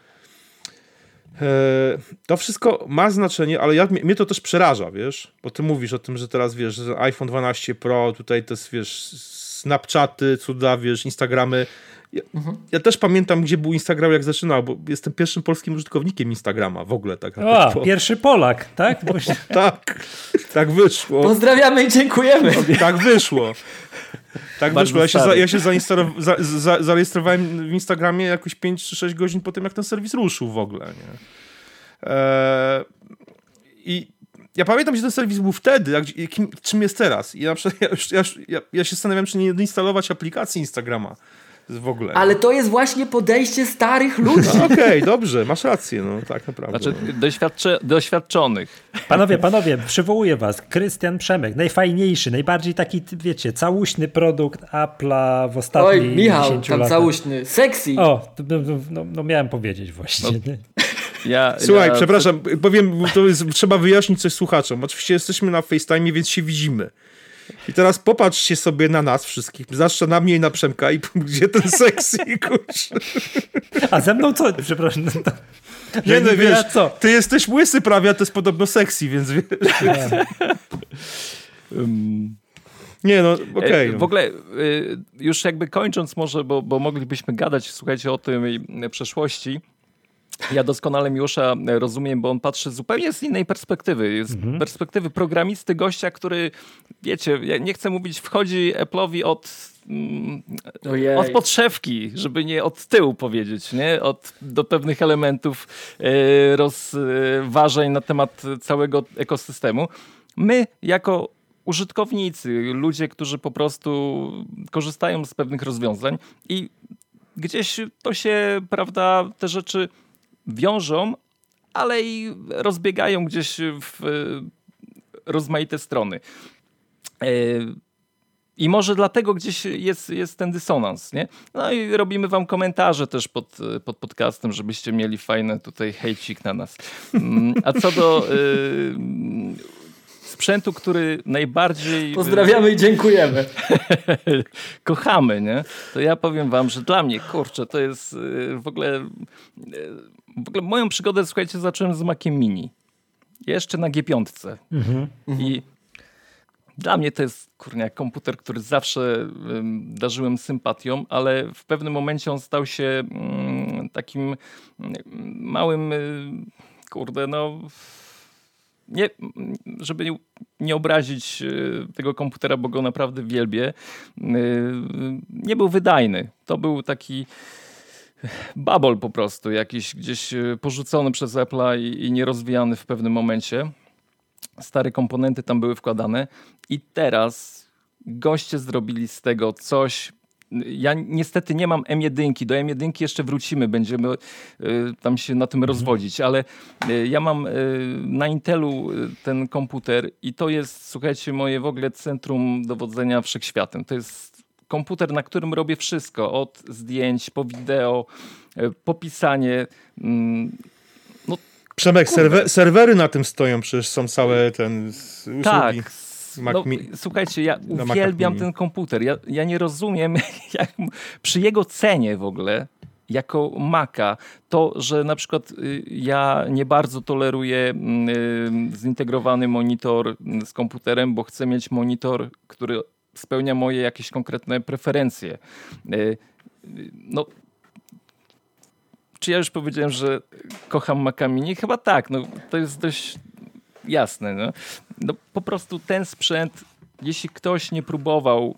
to wszystko ma znaczenie, ale ja, mnie to też przeraża, wiesz, bo ty mówisz o tym, że teraz, wiesz, że iPhone 12 Pro, tutaj to jest, wiesz, Snapchaty, cuda, wiesz, Instagramy. Ja, mhm. ja, też pamiętam, gdzie był Instagram, jak zaczynał, bo jestem pierwszym polskim użytkownikiem Instagrama w ogóle. Tak, o, po... pierwszy Polak, tak? tak, tak wyszło. Pozdrawiamy i dziękujemy. Tak wyszło. Tak wyszło. Ja się, za, ja się za, za, zarejestrowałem w Instagramie jakoś 5 czy 6 godzin po tym, jak ten serwis ruszył w ogóle. Nie? Eee, I ja pamiętam, że ten serwis był wtedy, jak, kim, czym jest teraz. I ja, ja, ja, ja się zastanawiam, czy nie instalować aplikacji Instagrama w ogóle. Ale to jest właśnie podejście starych ludzi. No, Okej, dobrze, masz rację, no tak naprawdę. Znaczy no. doświadcze, doświadczonych. Panowie, panowie, przywołuję was. Krystian Przemek, najfajniejszy, najbardziej taki, wiecie, całuśny produkt Apple'a w ostatnich Oj, Michał, 10 tam latach. całuśny, sexy. O, no, no, no miałem powiedzieć właśnie. nie? Ja, Słuchaj, ja, przepraszam, powiem, to jest, trzeba wyjaśnić coś słuchaczom. Oczywiście jesteśmy na FaceTime, więc się widzimy. I teraz popatrzcie sobie na nas wszystkich, zwłaszcza na mnie i na Przemka i gdzie ten sexy, kurczę. A ze mną co? Przepraszam. No, to, Nie no, wiesz, co? ty jesteś łysy prawie, a to jest podobno sexy, więc wiesz. Nie no, E, okej. W ogóle y, już jakby kończąc może, bo, bo moglibyśmy gadać, słuchajcie, o tej y, przeszłości. Ja doskonale Miłosza rozumiem, bo on patrzy zupełnie z innej perspektywy. Z perspektywy programisty, gościa, który, wiecie, ja nie chcę mówić, wchodzi Apple'owi od, mm, od podszewki, żeby nie od tyłu powiedzieć, nie? Od, do pewnych elementów e, rozważań na temat całego ekosystemu. My, jako użytkownicy, ludzie, którzy po prostu korzystają z pewnych rozwiązań i gdzieś to się, prawda, te rzeczy wiążą, ale i rozbiegają gdzieś w e, rozmaite strony. E, I może dlatego gdzieś jest, jest ten dysonans, nie? No i robimy wam komentarze też pod, pod podcastem, żebyście mieli fajny tutaj hejcik na nas. Mm, A co do y, sprzętu, który najbardziej... Pozdrawiamy i dziękujemy. kochamy, nie? To ja powiem wam, że dla mnie, kurczę, to jest w ogóle... W ogóle moją przygodę, słuchajcie, zacząłem z Maciem Mini. Jeszcze na G5. I dla mnie to jest, kurnia, komputer, który zawsze ym, darzyłem sympatią, ale w pewnym momencie on stał się mm, takim mm, małym, y, kurde, no... Nie, żeby nie, nie obrazić y, tego komputera, bo go naprawdę wielbię, y, nie był wydajny. To był taki babol po prostu, jakiś gdzieś y, porzucony przez Apple'a i, i nierozwijany w pewnym momencie. Stare komponenty tam były wkładane i teraz goście zrobili z tego coś. Ja niestety nie mam M1, do M1 jeszcze wrócimy, będziemy y, tam się na tym rozwodzić, ale y, ja mam y, na Intelu ten komputer i to jest, słuchajcie, moje w ogóle centrum dowodzenia wszechświatem. To jest komputer, na którym robię wszystko, od zdjęć po wideo, y, po pisanie. mm, Przemek, serwe, serwery na tym stoją, przecież są całe ten usługi. Tak. No, słuchajcie, ja uwielbiam ten komputer. Ja, ja nie rozumiem, jak, przy jego cenie w ogóle, jako Maca, to, że na przykład y, ja nie bardzo toleruję y, zintegrowany monitor z komputerem, bo chcę mieć monitor, który spełnia moje jakieś konkretne preferencje. Y, No, czy ja już powiedziałem, że kocham Maca Mini? Chyba tak. No, to jest dość jasne. No. no, po prostu ten sprzęt, jeśli ktoś nie próbował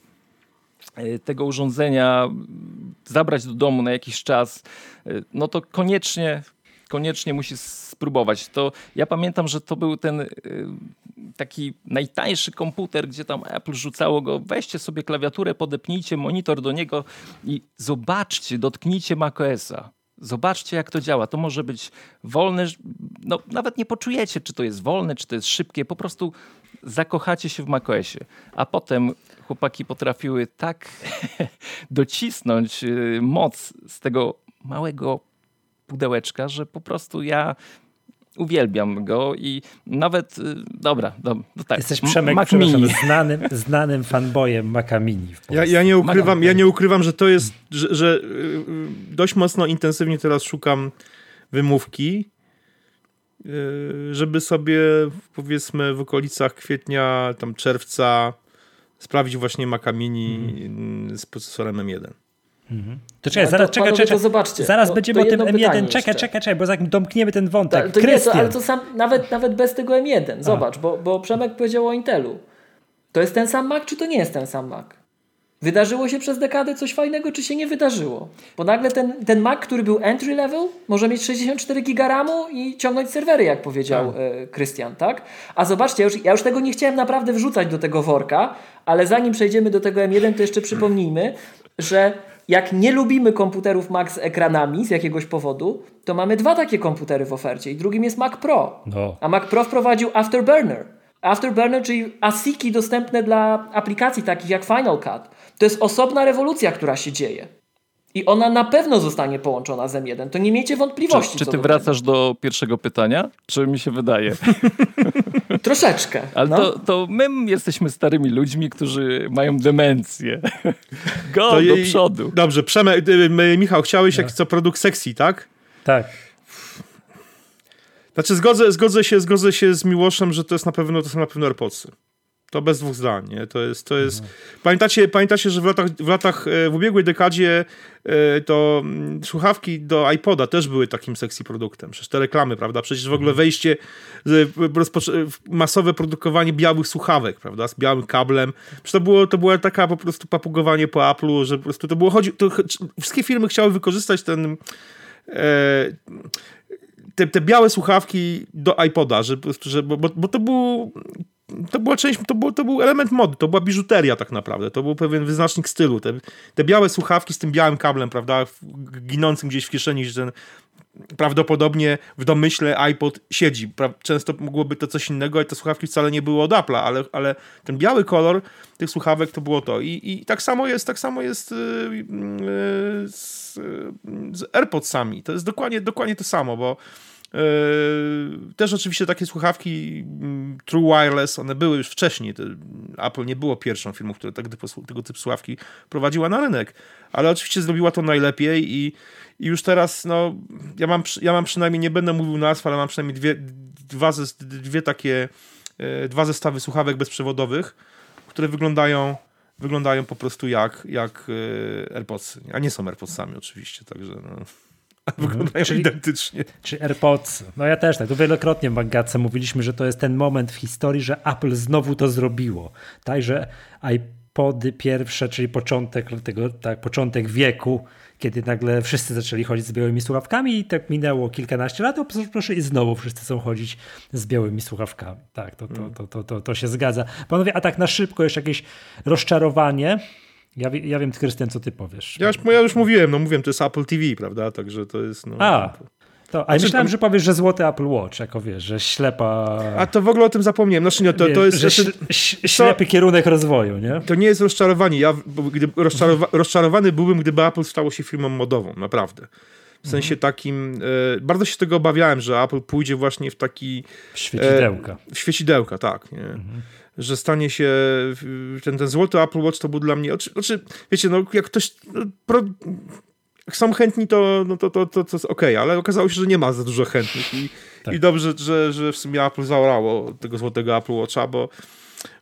e, tego urządzenia zabrać do domu na jakiś czas, e, no to koniecznie, koniecznie musi spróbować. To ja pamiętam, że to był ten e, taki najtańszy komputer, gdzie tam Apple rzucało go, weźcie sobie klawiaturę, podepnijcie monitor do niego i zobaczcie, dotknijcie macOSa. Zobaczcie, jak to działa. To może być wolne, no nawet nie poczujecie, czy to jest wolne, czy to jest szybkie. Po prostu zakochacie się w macOSie. A potem chłopaki potrafiły tak docisnąć y, moc z tego małego pudełeczka, że po prostu ja uwielbiam go i nawet, y, dobra, dobra tak. Jesteś Przemek, Mac Mini. znanym, znanym fanboyem Maca Mini. Ja, ja, nie ukrywam, Maga. ja nie ukrywam, że to jest, że, że y, y, dość mocno intensywnie teraz szukam wymówki, żeby sobie powiedzmy w okolicach kwietnia, tam czerwca sprawdzić właśnie Maca Mini y, z procesorem M1. To czekaj, zaraz, to, czekaj, czekaj. to zobaczcie. Zaraz To- będziemy to o tym jedno M1. pytanie Czekaj, czekaj, czekaj, bo zanim domkniemy ten wątek. Tak, to nie, to, ale to sam, nawet, nawet bez tego M1. Zobacz, bo, bo Przemek powiedział o Intelu. To jest ten sam Mac, czy to nie jest ten sam Mac? Wydarzyło się przez dekadę coś fajnego, czy się nie wydarzyło? Bo nagle ten, ten Mac, który był entry level, może mieć 64 giga RAMu i ciągnąć serwery, jak powiedział e, Krystian, tak? A zobaczcie, ja już, ja już tego nie chciałem naprawdę wrzucać do tego worka, ale zanim przejdziemy do tego M1, to jeszcze przypomnijmy, że jak nie lubimy komputerów Mac z ekranami z jakiegoś powodu, to mamy dwa takie komputery w ofercie i drugim jest Mac Pro. No. A Mac Pro wprowadził Afterburner. Afterburner, czyli ASICi dostępne dla aplikacji takich jak Final Cut. To jest osobna rewolucja, która się dzieje. I ona na pewno zostanie połączona z M1. To nie miejcie wątpliwości. Czy, czy ty do wracasz do pierwszego pytania? Czy mi się wydaje? Troszeczkę. Ale no. to, to my jesteśmy starymi ludźmi, którzy mają demencję. Go To do jej- przodu. Dobrze, Przemek, y, y, Michał, chciałeś jak co produkt sexy, tak? Tak. Znaczy zgodzę, zgodzę, się, zgodzę się z Miłoszem, że to jest na pewno, to są na pewno AirPodsy. To bez dwóch zdań, nie? To jest, to jest... Pamiętacie, pamiętacie, że w latach, w latach, e, w ubiegłej dekadzie e, to mm, słuchawki do iPoda też były takim sexy produktem. Przecież te reklamy, prawda? Przecież w ogóle wejście, z- rozpoczę- masowe produkowanie białych słuchawek, prawda? Z białym kablem. Przecież to było, to była taka po prostu papugowanie po Apple'u, że po prostu to było, chodzi, to, wszystkie firmy chciały wykorzystać ten... E, te, te białe słuchawki do iPoda, że, że, bo bo to był to była część, to, było, to był element mody, to była biżuteria tak naprawdę, to był pewien wyznacznik stylu. Te, te białe słuchawki z tym białym kablem, prawda, ginącym gdzieś w kieszeni, że ten, prawdopodobnie w domyśle iPod siedzi. Często mogłoby to coś innego, i te słuchawki wcale nie były od Apple'a, ale, ale ten biały kolor tych słuchawek to było to. I, i tak samo jest, tak samo jest yy, yy, z, yy, z AirPodsami. To jest dokładnie, dokładnie to samo, bo też oczywiście takie słuchawki mm, True Wireless, one były już wcześniej. Apple nie było pierwszą firmą, która tak, tego typu słuchawki prowadziła na rynek, ale oczywiście zrobiła to najlepiej i, i już teraz, no, ja mam, ja mam przynajmniej, nie będę mówił nazw, ale mam przynajmniej dwie, dwa, dwie takie, yy, dwa zestawy słuchawek bezprzewodowych, które wyglądają wyglądają po prostu jak, jak yy, AirPods, a nie są AirPodsami oczywiście, także no, wyglądają Czyli- identycznie. Czy AirPods. No ja też tak. Tu wielokrotnie w Magatce mówiliśmy, że to jest ten moment w historii, że Apple znowu to zrobiło. Tak, że iPody pierwsze, czyli początek tego, tak, początek wieku, kiedy nagle wszyscy zaczęli chodzić z białymi słuchawkami i tak minęło kilkanaście lat, to proszę, proszę i znowu wszyscy chcą chodzić z białymi słuchawkami. Tak, to, to, to, to, to, to się zgadza. Panowie, a tak na szybko jeszcze jakieś rozczarowanie. Ja, wie- ja wiem, Krystian, co ty powiesz. Ja już, ja już mówiłem, no mówiłem, to jest Apple TV, prawda? Także to jest. No, A, to, a Znaczy, myślałem, tam- że powiesz, że złoty Apple Watch, jako wiesz, że ślepa... A to w ogóle o tym zapomniałem. Znaczy, nie, to, wiesz, to jest. że Znaczy, ślepy kierunek rozwoju, nie? to nie jest rozczarowanie. Ja gdy rozczarowa rozczarowany byłbym, gdyby Apple stało się firmą modową, naprawdę. W sensie Mhm. takim. E, bardzo się tego obawiałem, że Apple pójdzie właśnie w taki. Świecidełka. E, świecidełka, tak. Nie? Mhm. Że stanie się. Ten, ten złoty Apple Watch to był dla mnie. Oczy, oczy, wiecie, no jak ktoś. no, Pro, jak są chętni, to, no to, to, to, to jest okej, ale okazało się, że nie ma za dużo chętnych i, Tak. i dobrze, że, że w sumie Apple zaorało tego złotego Apple Watcha, bo,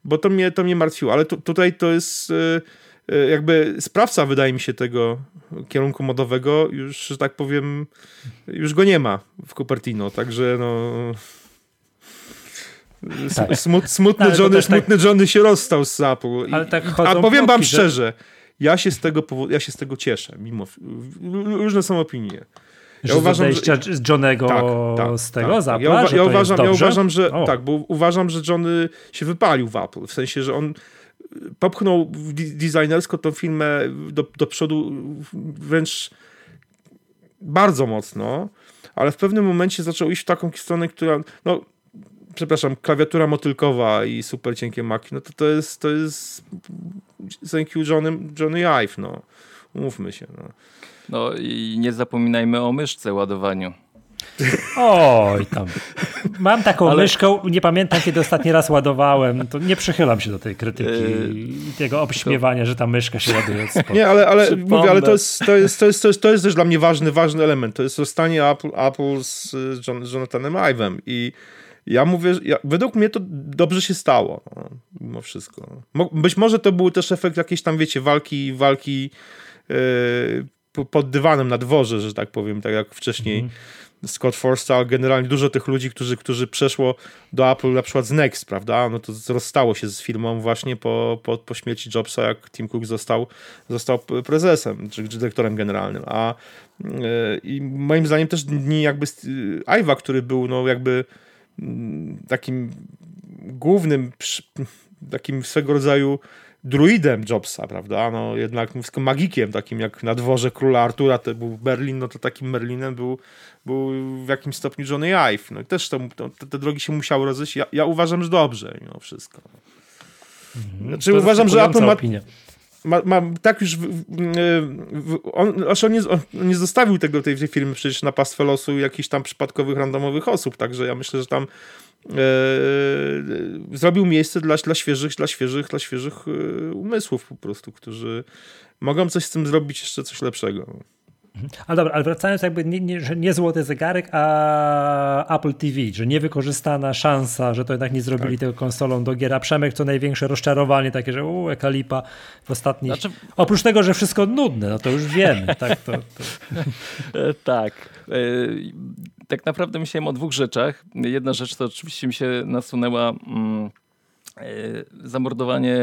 bo to, mnie, to mnie martwiło. Ale tu, tutaj to jest e, e, jakby sprawca, wydaje mi się, tego kierunku modowego już, że tak powiem, już go nie ma w Cupertino, także no... Tak. Smut, smutny, to Johnny, tak- smutny Johnny się rozstał z Apple. I- Ale tak A powiem wam że- szczerze, ja się z tego, powo- ja się z tego cieszę, mimo w- różne są opinie. Że Ja z uważam, że- z Johnego z tego, tak. z Apple'a, ja, uwa- że ja uważam, ja uważam, że O. tak, bo uważam, że Johnny się wypalił w Apple, w sensie, że on popchnął designersko tą firmę do, do przodu wręcz bardzo mocno, ale w pewnym momencie zaczął iść w taką stronę, która, no, przepraszam, klawiatura motylkowa i super cienkie maki, no to to jest, to jest thank you Johnny, Johnny Ive, no. Umówmy się, no. No i nie zapominajmy o myszce ładowaniu. Oj, tam. Mam taką Ale- myszkę, nie pamiętam kiedy ostatni raz ładowałem, to nie przychylam się do tej krytyki Yy, i tego obśmiewania, że ta myszka się ładuje od spodu. Nie, ale, ale Przypomnę. mówię, ale to jest, to, jest, to, jest, to, jest, to jest też dla mnie ważny, ważny element. To jest rozstanie Apple, Apple z John, Jonathanem Ive'em i ja mówię, ja, według mnie to dobrze się stało, no, mimo wszystko. Mo, być może to był też efekt jakiejś tam, wiecie, walki, walki yy, po- pod dywanem na dworze, że tak powiem, tak jak wcześniej Scott Forstall, generalnie dużo tych ludzi, którzy, którzy przeszło do Apple na przykład z Next, prawda, no to rozstało się z firmą właśnie po, po, po śmierci Jobsa, jak Tim Cook został, został prezesem, czy, czy dyrektorem generalnym, a yy, i moim zdaniem też dni jakby yy, Iwa, który był no jakby mm, takim głównym takim swego rodzaju druidem Jobsa, prawda? No jednak magikiem, takim jak na dworze króla Artura to był Berlin, no to takim Merlinem był, był w jakimś stopniu Johnny Ive. No i też to, to, te drogi się musiały rozejść. Ja, ja uważam, że dobrze mimo wszystko. Znaczy uważam, że Apple ma, opinia. Ma, ma tak już. W, w, on, on, nie, on nie zostawił tego tej, tej firmy przecież na pastwę losu jakichś tam przypadkowych, randomowych osób, także ja myślę, że tam e, zrobił miejsce dla, dla świeżych, dla świeżych, dla świeżych e, umysłów po prostu, którzy mogą coś z tym zrobić jeszcze coś lepszego. Ale dobra, ale wracając jakby nie, nie, że nie złoty zegarek, a Apple TV, że niewykorzystana szansa, że to jednak nie zrobili tak. tego konsolą do gier, a Przemek to największe rozczarowanie, takie, że u, jaka lipa w ostatnich... Znaczy... Oprócz tego, że wszystko nudne, no to już wiemy. tak, to, to... E, tak. E, tak naprawdę myślałem o dwóch rzeczach. Jedna rzecz to oczywiście mi się nasunęła... Mm, e, zamordowanie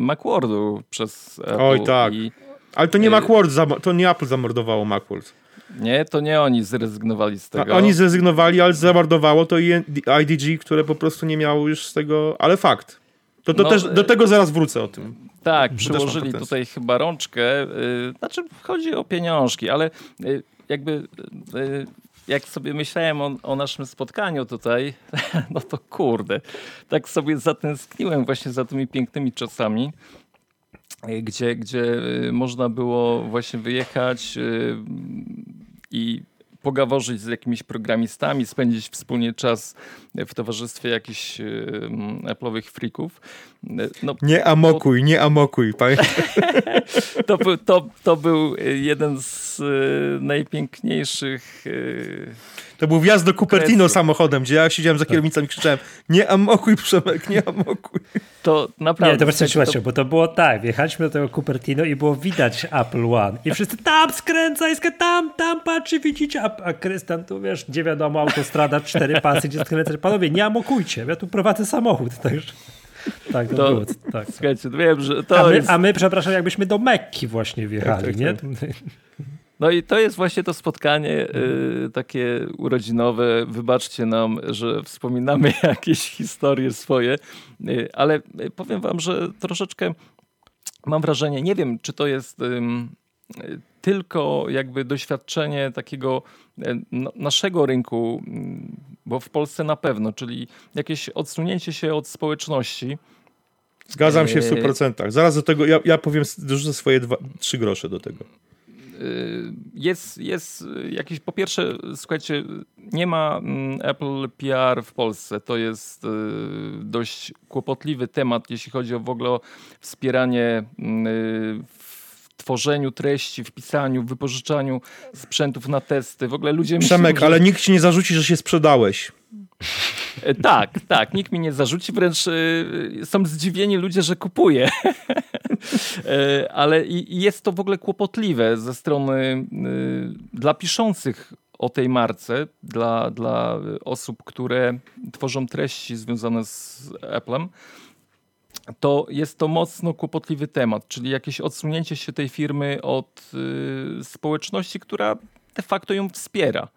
Macworldu przez Apple. Oj tak. I ale to nie e, Macworld, to nie Apple zamordowało Macworld. Nie, to nie oni zrezygnowali z tego. A, oni zrezygnowali, ale zamordowało to IDG, które po prostu nie miało już z tego, ale fakt. To, to no, też, do tego zaraz wrócę o tym. Tak, przyłożyli tutaj chyba rączkę. Yy, znaczy, chodzi o pieniążki, ale yy, jakby yy, jak sobie myślałem o, o, naszym spotkaniu tutaj, no to kurde, tak sobie zatęskniłem właśnie za tymi pięknymi czasami. E, gdzie, gdzie e, można było właśnie wyjechać e, i pogaworzyć z jakimiś programistami, spędzić wspólnie czas w towarzystwie jakichś Apple'owych freaków. No, nie amokuj, to, nie amokuj. to, był, to, to był jeden z najpiękniejszych to był wjazd do Cupertino samochodem, gdzie ja siedziałem za tak. kierownicą i krzyczałem nie amokuj Przemek, nie amokuj. To naprawdę... Nie, to właśnie słuchajcie, bo to było tak, wjechaliśmy do tego Cupertino i było widać Apple One i wszyscy tam skręcaj, tam, tam, patrzy, widzicie, a, a Krystian tu, wiesz, gdzie wiadomo, autostrada, cztery pasy, gdzie skręcać. Panowie, nie amokujcie, ja tu prowadzę samochód, także... Tak, to, to było, tak. Słuchajcie, wiem, że to a my, jest... a my, przepraszam, jakbyśmy do Mekki właśnie wjechali, tak, tak, nie? No i to jest właśnie to spotkanie y, takie urodzinowe. Wybaczcie nam, że wspominamy jakieś historie swoje, y, ale powiem wam, że troszeczkę mam wrażenie, nie wiem, czy to jest y, tylko jakby doświadczenie takiego y, naszego rynku, y, bo w Polsce na pewno, czyli jakieś odsunięcie się od społeczności. Zgadzam się w 100%. Zaraz do tego, ja, ja powiem, dorzucę swoje dwa, trzy grosze do tego. Y, jest, jest jakiś, po pierwsze, słuchajcie, nie ma mm, Apple PR w Polsce. To jest y, dość kłopotliwy temat, jeśli chodzi o w ogóle o wspieranie mm, w tworzeniu treści, w pisaniu, w wypożyczaniu sprzętów na testy. W ogóle ludzie Przemek, myślą, że... ale nikt ci nie zarzuci, że się sprzedałeś. E, tak, tak. Nikt mi nie zarzuci, wręcz y, są zdziwieni ludzie, że kupuję. E, ale jest to w ogóle kłopotliwe ze strony y, dla piszących o tej marce, dla, dla osób, które tworzą treści związane z Applem to jest to mocno kłopotliwy temat, czyli jakieś odsunięcie się tej firmy od y, społeczności, która de facto ją wspiera.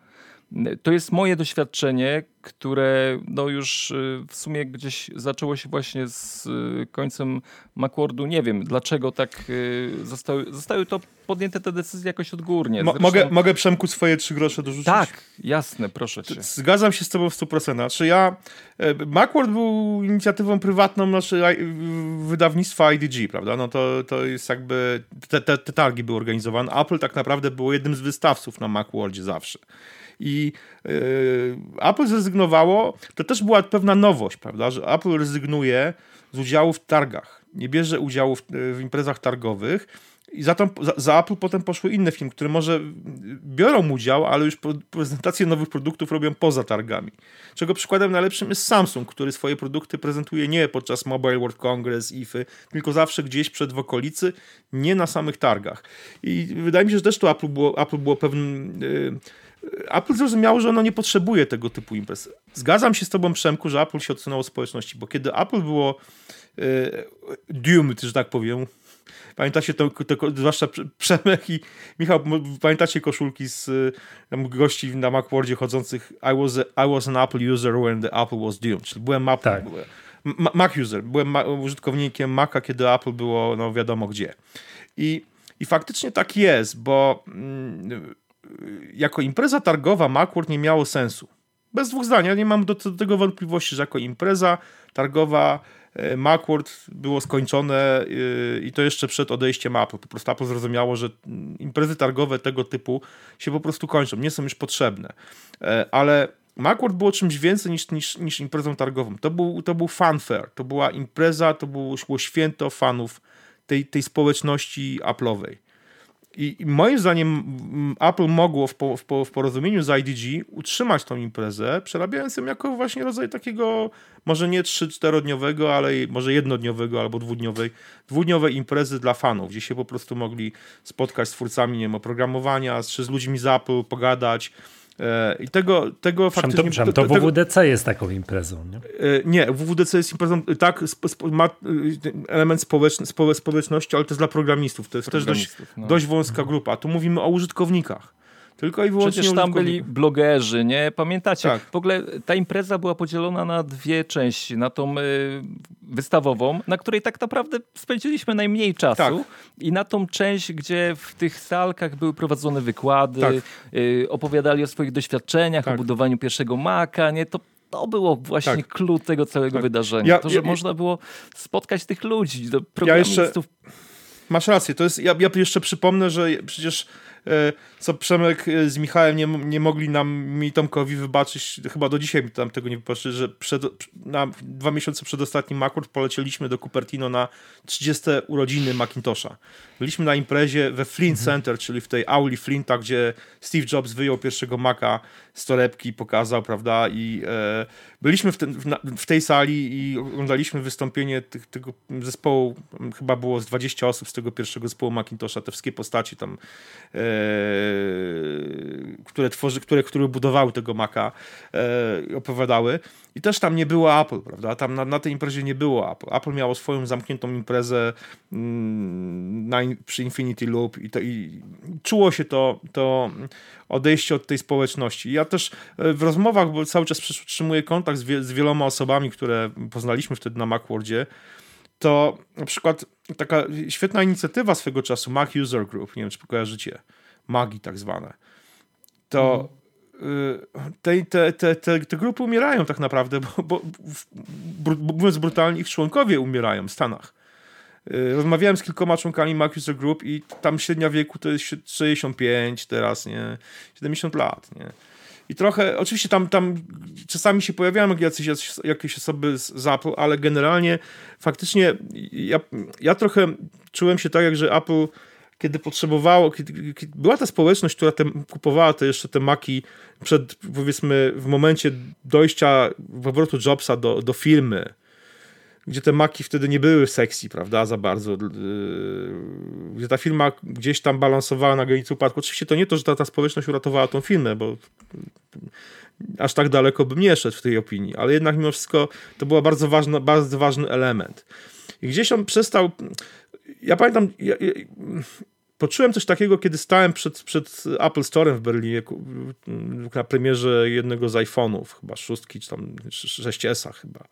To jest moje doświadczenie, które no już y, w sumie gdzieś zaczęło się właśnie z y, końcem Macworldu. Nie wiem, dlaczego tak y, zostały, zostały to podjęte te decyzje jakoś odgórnie. Zresztą... Mogę, mogę Przemku swoje trzy grosze dorzucić? Tak, jasne, proszę cię. Zgadzam się z tobą w 100%. Znaczy ja, e, Macworld był inicjatywą prywatną znaczy wydawnictwa IDG, prawda? No to, to jest jakby, te, te, te targi były organizowane. Apple tak naprawdę było jednym z wystawców na Macworldzie zawsze i yy, Apple zrezygnowało, to też była pewna nowość, prawda, że Apple rezygnuje z udziału w targach, nie bierze udziału w, w imprezach targowych, i za, za, za, Apple potem poszły inne firmy, które może biorą udział, ale już prezentację nowych produktów robią poza targami. Czego przykładem najlepszym jest Samsung, który swoje produkty prezentuje nie podczas Mobile World Congress, IFY, tylko zawsze gdzieś przed w okolicy, nie na samych targach. I wydaje mi się, że też to Apple było, Apple było pewnym... Yy, Apple zrozumiało, że ono nie potrzebuje tego typu imprez. Zgadzam się z tobą, Przemku, że Apple się odsunęło od społeczności, bo kiedy Apple było e, doomed, że tak powiem, pamiętacie to, to, zwłaszcza Przemek i Michał, pamiętacie koszulki z tam, gości na Macworldzie chodzących I was, a, I was an Apple user when the Apple was doomed, czyli byłem Apple, tak. Mac user. Byłem ma użytkownikiem Maca, kiedy Apple było no wiadomo gdzie. I, i faktycznie tak jest, bo mm, jako impreza targowa Macworld nie miało sensu. Bez dwóch zdań, nie mam do, do tego wątpliwości, że jako impreza targowa e, Macworld było skończone e, i to jeszcze przed odejściem Apple. Po prostu Apple zrozumiało, że imprezy targowe tego typu się po prostu kończą, nie są już potrzebne. E, ale Macworld było czymś więcej niż, niż, niż imprezą targową. To był, to był fanfare, to była impreza, to było, było święto fanów tej, tej społeczności Apple'owej. I, moim zdaniem Apple mogło w, po, w, w, porozumieniu z IDG utrzymać tą imprezę, przerabiając ją jako właśnie rodzaj takiego, może nie 3-4-dniowego, ale może jednodniowego albo dwudniowej, dwudniowej imprezy dla fanów, gdzie się po prostu mogli spotkać z twórcami nie wiem, oprogramowania, czy z ludźmi z Apple, pogadać, I tego, tego faktycznie... To, to WWDC jest taką imprezą, nie? E, nie, WWDC jest imprezą, tak, ma element społeczny, społeczności, ale to jest dla programistów. To jest też dość, no. dość wąska grupa. Tu mówimy o użytkownikach. Tylko i wyłącznie Przecież tam byli blogerzy, nie? Pamiętacie? Tak. W ogóle ta impreza była podzielona na dwie części. Na tą y, wystawową, na której tak naprawdę spędziliśmy najmniej czasu tak. i na tą część, gdzie w tych salkach były prowadzone wykłady, tak. y, opowiadali o swoich doświadczeniach, tak. o budowaniu pierwszego Maca, nie? To to było właśnie tak. clue tego całego tak. wydarzenia. Ja, to, że ja, można było spotkać tych ludzi, programistów. Ja jeszcze, masz rację, to jest, ja, ja jeszcze przypomnę, że przecież co Przemek e, z Michałem nie, nie mogli nam, mi Tomkowi wybaczyć, chyba do dzisiaj mi tam tego nie wybaczy, że przed, na dwa miesiące przed ostatnim Macworld polecieliśmy do Cupertino na 30 urodziny Macintosha. Byliśmy na imprezie we Flint mhm. Center, czyli w tej auli Flinta, gdzie Steve Jobs wyjął pierwszego Maca z torebki, pokazał, prawda, i e, byliśmy w, ten, w, w, tej sali i oglądaliśmy wystąpienie tych, tego zespołu, chyba było z 20 osób z tego pierwszego zespołu Macintosha, te wszystkie postaci tam e, które, tworzy, które, które budowały tego Maca e, opowiadały i też tam nie było Apple, prawda? Tam na, na tej imprezie nie było Apple. Apple miało swoją zamkniętą imprezę mm, na, przy Infinity Loop i, to, i czuło się to, to odejście od tej społeczności. Ja też e, w rozmowach, bo cały czas utrzymuję kontakt z, wie, z wieloma osobami, które poznaliśmy wtedy na Macworldzie, to na przykład taka świetna inicjatywa swego czasu, Mac User Group, nie wiem, czy kojarzycie, Magi tak zwane, to mm. Te, te, te, te, te grupy umierają tak naprawdę, bo, bo, bo mówiąc brutalnie, ich członkowie umierają w Stanach. Y, rozmawiałem z kilkoma członkami Mac User Group i tam średnia wieku to jest 65 teraz, nie? 70 lat, nie? I trochę, oczywiście tam, tam czasami się pojawiają jakieś, jakieś osoby z Apple, ale generalnie faktycznie ja, ja trochę czułem się tak, jak że Apple kiedy potrzebowało, kiedy, kiedy była ta społeczność, która te, kupowała te jeszcze te maki przed, powiedzmy, w momencie dojścia powrotu Jobsa do, do firmy, gdzie te maki wtedy nie były sexy, prawda, za bardzo, yy, gdzie ta firma gdzieś tam balansowała na granicy upadku. Oczywiście to nie to, że ta, ta społeczność uratowała tą firmę, bo aż tak daleko bym nie szedł w tej opinii, ale jednak mimo wszystko to był bardzo ważny, bardzo ważny element. I gdzieś on przestał, ja pamiętam, ja, ja, poczułem coś takiego, kiedy stałem przed, przed Apple Store'em w Berlinie na premierze jednego z iPhone'ów, chyba szóstki, czy tam 6S chyba.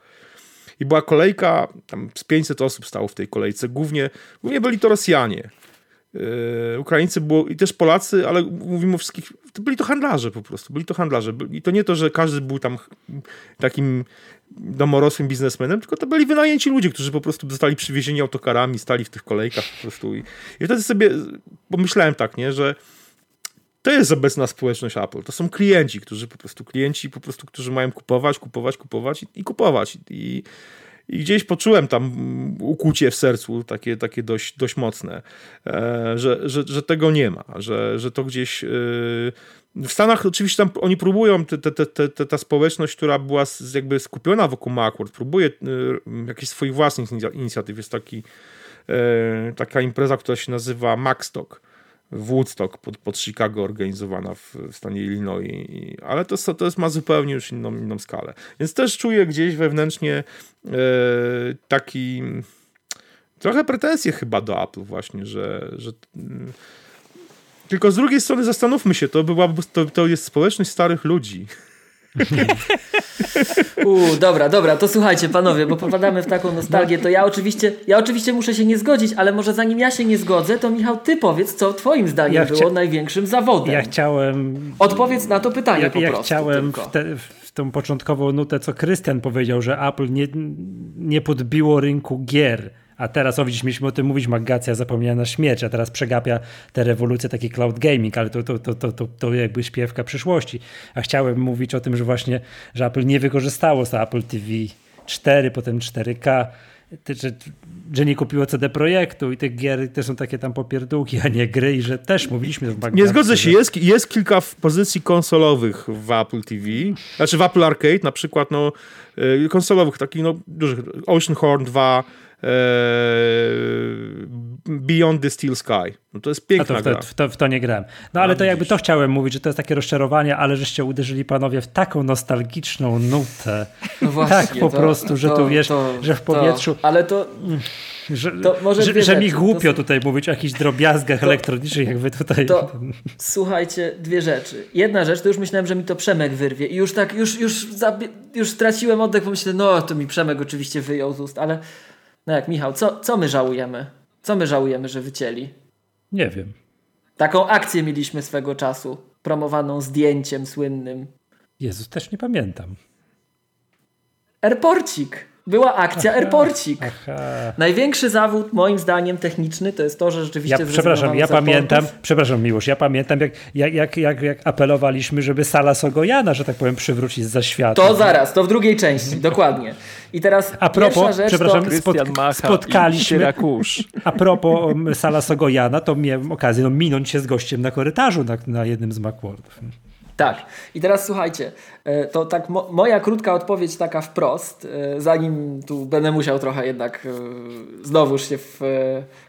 I była kolejka, tam z 500 osób stało w tej kolejce. Głównie, głównie byli to Rosjanie. Yy, Ukraińcy było, i też Polacy, ale mówimy o wszystkich, to byli to handlarze po prostu, byli to handlarze. I to nie to, że każdy był tam takim domorosłym biznesmenem, tylko to byli wynajęci ludzie, którzy po prostu zostali przywiezieni autokarami, stali w tych kolejkach po prostu. I, i wtedy sobie pomyślałem tak, nie, że to jest obecna społeczność Apple. To są klienci, którzy po prostu, klienci po prostu, którzy mają kupować, kupować, kupować i, i kupować. I, I, gdzieś poczułem tam ukłucie w sercu, takie, takie dość, dość mocne, e, że, że, że tego nie ma, że, że to gdzieś... E, w Stanach oczywiście tam oni próbują, te, te, te, te, ta społeczność, która była jakby skupiona wokół Macworld, próbuje y, jakichś swoich własnych inicjatyw. Jest taki, taka impreza, która się nazywa Macstock Woodstock pod, pod Chicago organizowana w, w stanie Illinois, ale to, to jest, ma zupełnie już inną, inną skalę. Więc też czuję gdzieś wewnętrznie e, taki trochę pretensje chyba do Apple właśnie, że, że mm, tylko z drugiej strony zastanówmy się, to, była, to, to jest społeczność starych ludzi. Uuu, dobra, dobra, to słuchajcie panowie, bo popadamy w taką nostalgię, to ja oczywiście, ja oczywiście muszę się nie zgodzić, ale może zanim ja się nie zgodzę, to Michał, ty powiedz, co twoim zdaniem Ja było największym zawodem. Ja chciałem Odpowiedz na to pytanie ja, po ja prostu. chciałem tylko. w, te, w tą początkową nutę, co Krystian powiedział, że Apple nie, nie podbiło rynku gier. A teraz, o widzisz, mieliśmy o tym mówić, Magacja zapomniała na śmierć, a teraz przegapia tę rewolucję taki cloud gaming, ale to, to, to, to, to, to jakby śpiewka przyszłości. A chciałem mówić o tym, że właśnie, że Apple nie wykorzystało z Apple TV 4, potem 4K, ty- że, że nie kupiło CD Projektu i te gier też są takie tam popierdółki, a nie gry i że też mówiliśmy w Magatce, Nie zgodzę się, że- jest, jest kilka w pozycji konsolowych w Apple TV, znaczy w Apple Arcade na przykład, no y, konsolowych, takich no dużych, Oceanhorn 2, e, Beyond the Steel Sky. No to jest A piękna to w, gra. to, w, to, w to nie grałem. No ale to jakby to chciałem mówić, że to jest takie rozczarowanie, ale żeście uderzyli panowie w taką nostalgiczną nutę. No właśnie, tak po prostu, że tu wiesz, że w powietrzu- To, ale to, Że, To może że, że mi głupio To- tutaj mówić o jakichś drobiazgach elektronicznych, jak wy tutaj... to słuchajcie, dwie rzeczy. Jedna rzecz, to już myślałem, że mi to Przemek wyrwie i już tak, już, już, już straciłem oddech, bo myślę, no to mi Przemek oczywiście wyjął z ust, ale no jak Michał, co, co my żałujemy? Co my żałujemy, że wycięli? Nie wiem. Taką akcję mieliśmy swego czasu, promowaną zdjęciem słynnym. Jezus, też nie pamiętam. Airporcik. Była akcja Airporcik. Największy zawód, moim zdaniem, techniczny, to jest to, że rzeczywiście Ja, przepraszam, ja pamiętam, przepraszam Miłosz, ja pamiętam jak, jak, jak, jak, jak apelowaliśmy, żeby Sala Sogojana, że tak powiem, przywrócić za świat. To zaraz, to w drugiej części, dokładnie. I teraz A propos, rzecz przepraszam, to... Krystian Spotk- Macha spotkaliśmy-. A propos um, Sala Sogojana, to miałem okazję no, minąć się z gościem na korytarzu na, na jednym z Macworldów. Tak. I teraz słuchajcie, e, to tak mo moja krótka odpowiedź taka wprost, e, zanim tu będę musiał trochę jednak e, znowuż się w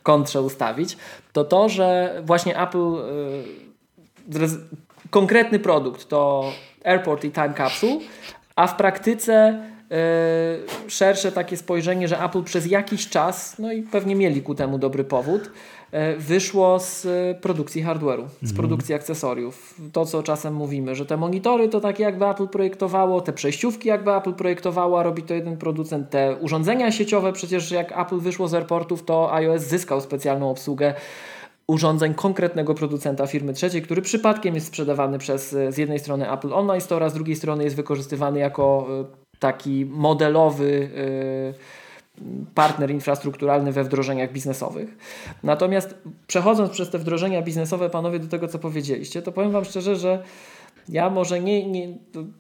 kontrze ustawić, to to, że właśnie Apple konkretny produkt to Airport i Time Capsule, a w praktyce szersze takie spojrzenie, że Apple przez jakiś czas, no i pewnie mieli ku temu dobry powód, wyszło z e, produkcji hardware'u, z produkcji akcesoriów. To, co czasem mówimy, że te monitory to takie jakby Apple projektowało, te przejściówki jakby Apple projektowało, a robi to jeden producent. Te urządzenia sieciowe, przecież jak Apple wyszło z airportów, to iOS zyskał specjalną obsługę urządzeń konkretnego producenta firmy trzeciej, który przypadkiem jest sprzedawany przez e, z jednej strony Apple Online Store, a z drugiej strony jest wykorzystywany jako e, taki modelowy e, partner infrastrukturalny we wdrożeniach biznesowych. Natomiast przechodząc przez te wdrożenia biznesowe, panowie, do tego, co powiedzieliście, to powiem wam szczerze, że ja może nie, nie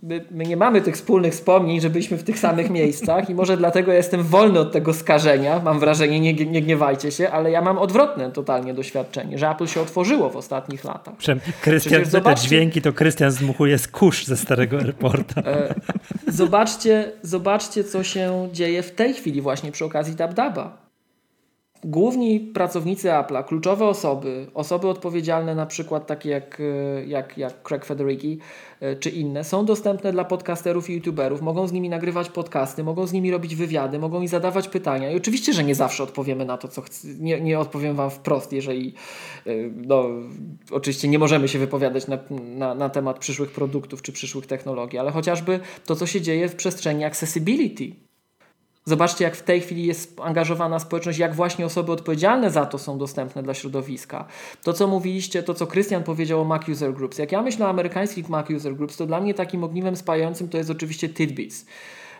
my, nie mamy tych wspólnych wspomnień, że byliśmy w tych samych miejscach i może dlatego jestem wolny od tego skażenia, mam wrażenie, nie, nie gniewajcie się, ale ja mam odwrotne totalnie doświadczenie, że Apple się otworzyło w ostatnich latach. Przepraszam, Krystian, te dźwięki to Krystian zdmuchuje z kurz ze starego airporta. E, Zobaczcie, zobaczcie, co się dzieje w tej chwili właśnie przy okazji DabDaba. Główni pracownicy Apple'a, kluczowe osoby, osoby odpowiedzialne na przykład takie jak, e, jak, jak Craig Federighi e, czy inne, są dostępne dla podcasterów i youtuberów, mogą z nimi nagrywać podcasty, mogą z nimi robić wywiady, mogą im zadawać pytania i oczywiście, że nie zawsze odpowiemy na to, co chcę, nie, nie odpowiem Wam wprost, jeżeli e, no, oczywiście nie możemy się wypowiadać na, na, na temat przyszłych produktów czy przyszłych technologii, ale chociażby to, co się dzieje w przestrzeni accessibility. Zobaczcie, jak w tej chwili jest angażowana społeczność, jak właśnie osoby odpowiedzialne za to są dostępne dla środowiska. To, co mówiliście, to, co Krystian powiedział o Mac User Groups. Jak ja myślę o amerykańskich Mac User Groups, to dla mnie takim ogniwem spajającym to jest oczywiście Tidbits.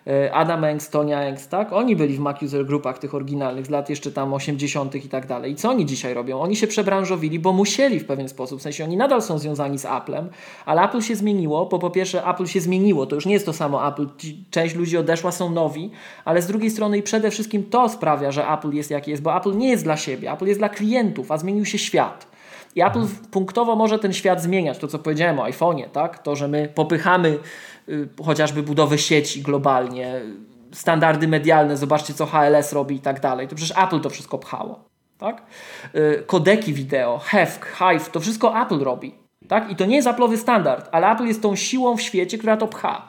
E, Adam Engs, Tonia Engs, tak? Oni byli w Mac User Groupach tych oryginalnych z lat jeszcze tam 80. i tak dalej. I co oni dzisiaj robią? Oni się przebranżowili, bo musieli w pewien sposób. W sensie oni nadal są związani z Applem, ale Apple się zmieniło, bo po pierwsze Apple się zmieniło, to już nie jest to samo Apple. Część ludzi odeszła, są nowi, ale z drugiej strony i przede wszystkim to sprawia, że Apple jest jaki jest, bo Apple nie jest dla siebie, Apple jest dla klientów, a zmienił się świat. I Apple punktowo może ten świat zmieniać, to co powiedziałem o iPhone'ie, tak? To, że my popychamy chociażby budowę sieci globalnie, y, standardy medialne, zobaczcie co HLS robi i tak dalej. To przecież Apple to wszystko pchało, tak? Y, kodeki wideo, HEV, Hive, to wszystko Apple robi, tak? I to nie jest Apple'owy standard, ale Apple jest tą siłą w świecie, która to pcha.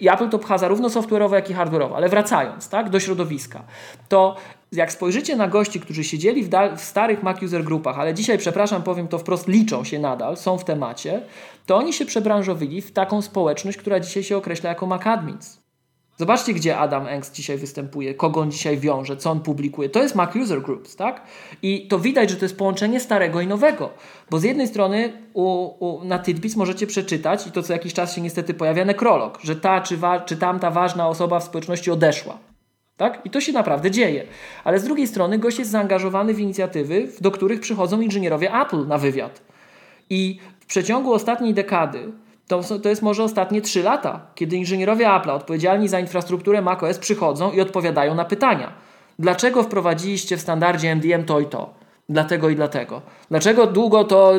I Apple to pcha zarówno software'owo, jak i hardware'owo. Ale wracając tak, do środowiska, to jak spojrzycie na gości, którzy siedzieli w, w starych Mac User grupach, ale dzisiaj, przepraszam, powiem to wprost, liczą się nadal, są w temacie, to oni się przebranżowili w taką społeczność, która dzisiaj się określa jako MacAdmins. Zobaczcie, gdzie Adam Engst dzisiaj występuje, kogo on dzisiaj wiąże, co on publikuje. To jest Mac User Groups, tak? I to widać, że to jest połączenie starego i nowego. Bo z jednej strony u, u, na Tidbits możecie przeczytać, i to co jakiś czas się niestety pojawia, nekrolog, że ta czy, wa, czy tamta ważna osoba w społeczności odeszła. Tak? I to się naprawdę dzieje. Ale z drugiej strony gość jest zaangażowany w inicjatywy, do których przychodzą inżynierowie Apple na wywiad. I przeciągu ostatniej dekady to, to jest może ostatnie 3 lata, kiedy inżynierowie Apple odpowiedzialni za infrastrukturę macOS przychodzą i odpowiadają na pytania. Dlaczego wprowadziliście w standardzie MDM to i to? Dlatego i dlatego. Dlaczego długo to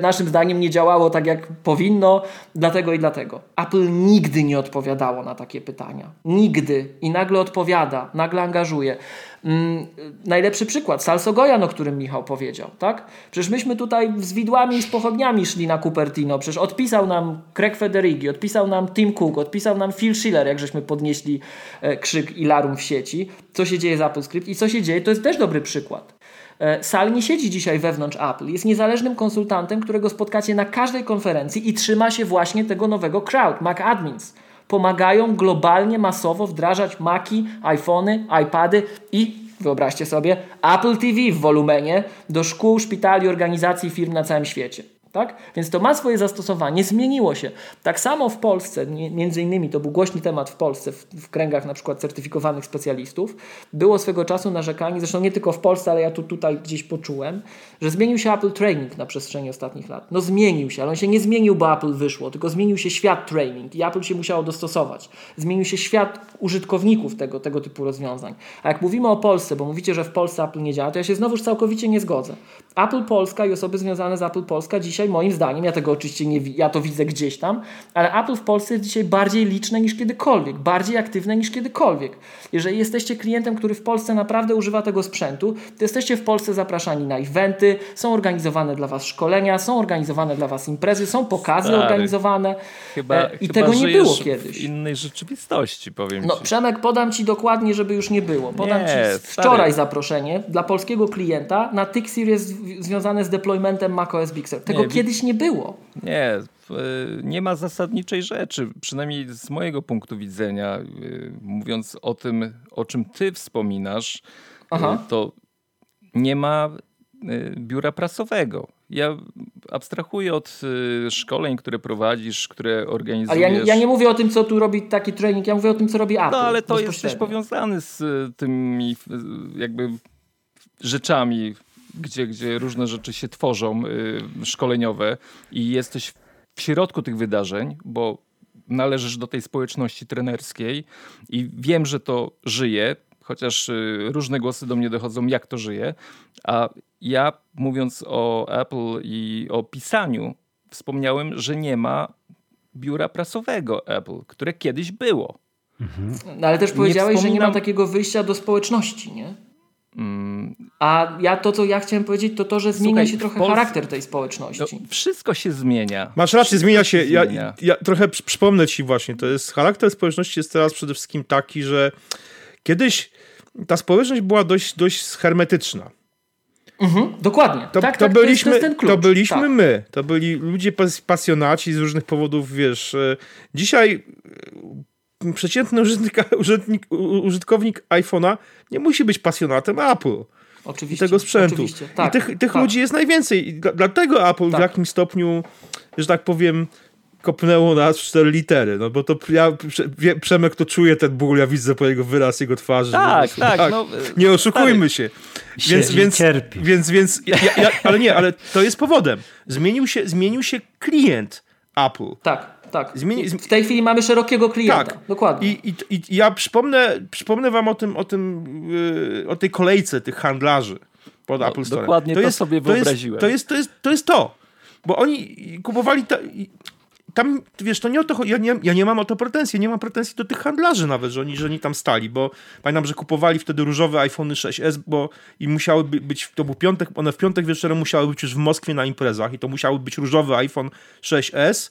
naszym zdaniem nie działało tak, jak powinno? Dlatego i dlatego. Apple nigdy nie odpowiadało na takie pytania. Nigdy. I nagle odpowiada, nagle angażuje. Mm, najlepszy przykład, Salsogojan, o którym Michał powiedział, tak? Przecież myśmy tutaj z widłami i z pochodniami szli na Cupertino, przecież odpisał nam Craig Federighi, odpisał nam Tim Cook, odpisał nam Phil Schiller, jak żeśmy podnieśli e, krzyk i larum w sieci, co się dzieje z AppleScript i co się dzieje, to jest też dobry przykład. E, Sal nie siedzi dzisiaj wewnątrz Apple, jest niezależnym konsultantem, którego spotkacie na każdej konferencji i trzyma się właśnie tego nowego crowd, Mac Admins pomagają globalnie, masowo wdrażać Maki, iPhony, iPady i wyobraźcie sobie Apple TV w wolumenie do szkół, szpitali, organizacji, firm na całym świecie. Tak? Więc to ma swoje zastosowanie, zmieniło się. Tak samo w Polsce, między innymi to był głośny temat w Polsce, w, w, kręgach na przykład certyfikowanych specjalistów, było swego czasu narzekanie, zresztą nie tylko w Polsce, ale ja tu tutaj gdzieś poczułem, że zmienił się Apple Training na przestrzeni ostatnich lat. No zmienił się, ale on się nie zmienił, bo Apple wyszło, tylko zmienił się świat training i Apple się musiało dostosować. Zmienił się świat użytkowników tego, tego typu rozwiązań. A jak mówimy o Polsce, bo mówicie, że w Polsce Apple nie działa, to ja się znowuż całkowicie nie zgodzę. Apple Polska i osoby związane z Apple Polska dzisiaj moim zdaniem, ja tego oczywiście nie ja to widzę gdzieś tam, ale Apple w Polsce jest dzisiaj bardziej liczne niż kiedykolwiek, bardziej aktywne niż kiedykolwiek. Jeżeli jesteście klientem, który w Polsce naprawdę używa tego sprzętu, to jesteście w Polsce zapraszani na eventy, są organizowane dla Was szkolenia, są organizowane dla Was imprezy, są pokazy Stary. organizowane chyba, e, i chyba tego nie było kiedyś. w innej rzeczywistości, powiem No ci. Przemek, podam Ci dokładnie, żeby już nie było. Podam nie, Ci wczoraj zaproszenie dla polskiego klienta na TIC Series związane z deploymentem macOS Big Sur. Tego nie, kiedyś nie było. Nie, nie ma zasadniczej rzeczy, przynajmniej z mojego punktu widzenia, y, mówiąc o tym, o czym ty wspominasz, y, Aha. to nie ma biura prasowego. Ja abstrahuję od szkoleń, które prowadzisz, które organizujesz. Ale ja nie, ja nie, mówię o tym, co tu robi taki trening, ja mówię o tym, co robi Apple. No ale to jesteś powiązany z tymi jakby rzeczami gdzie, gdzie różne rzeczy się tworzą y, szkoleniowe i jesteś w środku tych wydarzeń, bo należysz do tej społeczności trenerskiej i wiem, że to żyje, chociaż y, różne głosy do mnie dochodzą, jak to żyje. A ja mówiąc o Apple i o pisaniu, wspomniałem, że nie ma biura prasowego Apple, które kiedyś było. Mhm. No, ale też powiedziałeś, wspominam... że nie ma takiego wyjścia do społeczności, nie? A ja to, co ja chciałem powiedzieć, to to, że zmienia Słuchaj, się trochę Polsce... charakter tej społeczności. No, wszystko się zmienia. Masz rację, zmienia się. Ja, ja, trochę przypomnę ci właśnie, to jest charakter społeczności jest teraz przede wszystkim taki, że kiedyś ta społeczność była dość, dość hermetyczna. Mhm, dokładnie. To, tak, to, tak, byliśmy, to, jest, to, to byliśmy tak. my. To byli ludzie pasjonaci z różnych powodów, wiesz. E, dzisiaj przeciętny użytkownik, użytkownik, użytkownik iPhone'a nie musi być pasjonatem Apple. Oczywiście, tego sprzętu. Tak, I tych, tych tak. ludzi jest najwięcej. I dlatego Apple tak. w jakimś stopniu, że tak powiem, kopnęło nas w cztery litery, no bo to ja, Przemek to czuje ten ból, ja widzę po jego wyraz jego twarzy. Tak, tak, tak. No, nie oszukujmy się. Więc, więc, cierpi. więc, więc ja, ja, ale nie, ale to jest powodem. Zmienił się, zmienił się klient Apple. Tak tak. Zmieni... W tej chwili mamy szerokiego klienta. Tak. Dokładnie. I, i, I, ja przypomnę, przypomnę wam o tym, o tym, yy, o tej kolejce tych handlarzy pod no, Apple Store. Dokładnie to, to jest, sobie wyobraziłem. To jest, to, jest, to jest to. Bo oni kupowali... Ta, tam, wiesz, to nie o to ja nie, ja nie mam o to pretensji, nie mam pretensji do tych handlarzy nawet, że oni, że oni tam stali, bo pamiętam, że kupowali wtedy różowe iPhony 6s, bo i musiały być, to był piątek, one w piątek wieczorem musiały być już w Moskwie na imprezach i to musiały być różowy iPhone 6s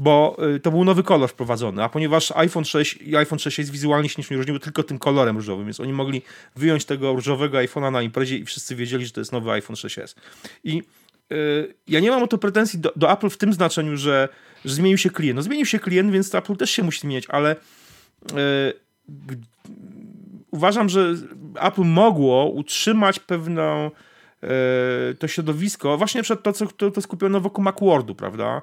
bo y, to był nowy kolor wprowadzony, a ponieważ iPhone 6 i iPhone 6 jest wizualnie się nie różniły tylko tym kolorem różowym, więc oni mogli wyjąć tego różowego iPhone'a na imprezie i wszyscy wiedzieli, że to jest nowy iPhone 6s. I ja nie mam o to pretensji do, do Apple w tym znaczeniu, że, że zmienił się klient. No zmienił się klient, więc to Apple też się musi zmieniać, ale uważam, że Apple mogło utrzymać pewną to środowisko, właśnie przed to, co to, to skupiono wokół Macworldu, prawda?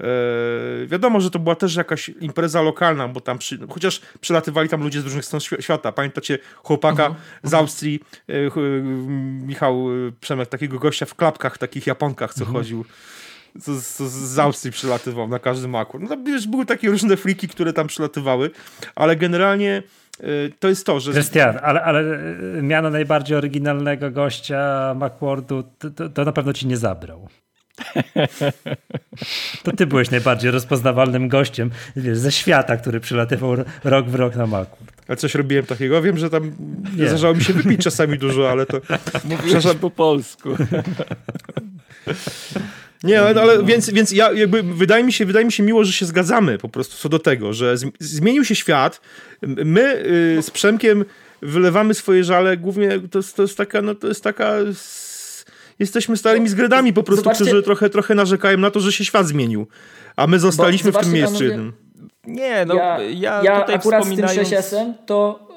E, wiadomo, że to była też jakaś impreza lokalna, bo tam, przy, chociaż przylatywali tam ludzie z różnych stron świata. Pamiętacie chłopaka uh-huh. z Austrii, e, Michał e, Przemek, takiego gościa w klapkach, takich japonkach, co uh-huh. chodził z, z, z Austrii przylatywał na każdym maku. No, wiesz, były takie różne fliki, które tam przylatywały, ale generalnie to jest to, że... Krystian, ale, ale miano najbardziej oryginalnego gościa Macworldu to, to, to na pewno ci nie zabrał. To ty byłeś najbardziej rozpoznawalnym gościem wiesz, ze świata, który przylatywał rok w rok na maku. A coś robiłem takiego? Wiem, że tam nie zdarzało mi się wypić czasami dużo, ale to... Mówiłeś po polsku. Nie, ale, ale, więc, więc ja jakby wydaje mi, się, wydaje mi się miło, że się zgadzamy po prostu co do tego, że zmienił się świat. My y, z Przemkiem wylewamy swoje żale głównie, to, to jest taka, no to jest taka jesteśmy starymi zgredami po prostu, Zobaczcie... którzy trochę, trochę narzekają na to, że się świat zmienił. A my zostaliśmy w tym miejscu jednym. Nie, no ja, ja, ja tutaj akurat wspominając... z tym 6 to,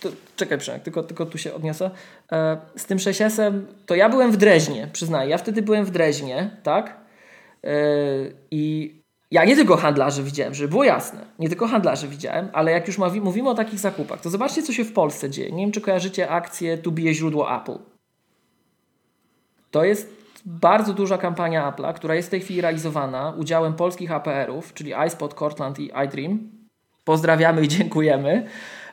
to czekaj Przemek, tylko, tylko tu się odniosę. E, z tym 6 to ja byłem w Dreźnie, przyznaję. Ja wtedy byłem w Dreźnie, tak? E, I ja nie tylko handlarzy widziałem, żeby było jasne. Nie tylko handlarzy widziałem, ale jak już mówimy o takich zakupach, to zobaczcie, co się w Polsce dzieje. Nie wiem, czy kojarzycie akcję Tu bije źródło Apple. To jest bardzo duża kampania Apple'a, która jest w tej chwili realizowana udziałem polskich APR-ów, czyli iSpot, Cortland i iDream. Pozdrawiamy i dziękujemy.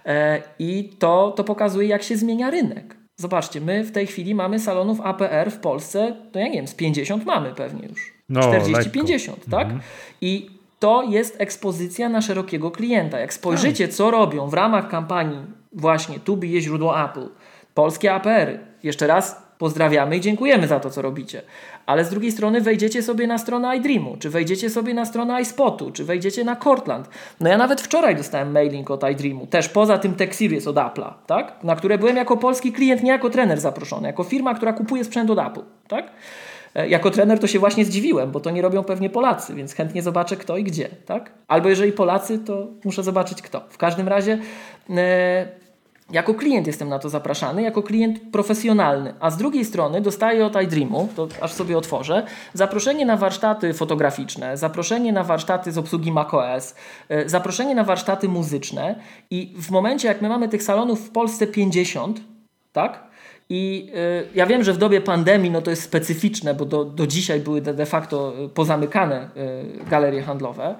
E, I to, to pokazuje, jak się zmienia rynek. Zobaczcie, my w tej chwili mamy salonów APR w Polsce, no ja nie wiem, z 50 mamy pewnie już. No, 40-50, tak? Mhm. I to jest ekspozycja na szerokiego klienta. Jak spojrzycie, tak. co robią w ramach kampanii właśnie tu bije źródło Apple, polskie APR-y, jeszcze raz pozdrawiamy i dziękujemy za to, co robicie. Ale z drugiej strony wejdziecie sobie na stronę iDreamu, czy wejdziecie sobie na stronę iSpotu, czy wejdziecie na Cortland. No ja nawet wczoraj dostałem mailing od iDreamu, też poza tym Tech Series od Apple'a, tak? na które byłem jako polski klient, nie jako trener zaproszony, jako firma, która kupuje sprzęt od Apple. Tak? E, jako trener to się właśnie zdziwiłem, bo to nie robią pewnie Polacy, więc chętnie zobaczę kto i gdzie. Tak? Albo jeżeli Polacy, to muszę zobaczyć kto. W każdym razie... E, jako klient jestem na to zapraszany, jako klient profesjonalny, a z drugiej strony dostaję od iDreamu, to aż sobie otworzę, zaproszenie na warsztaty fotograficzne, zaproszenie na warsztaty z obsługi macOS, e, zaproszenie na warsztaty muzyczne i w momencie jak my mamy tych salonów w Polsce 50, tak? I y, ja wiem, że w dobie pandemii no to jest specyficzne, bo do, do dzisiaj były de, de facto pozamykane y, galerie handlowe.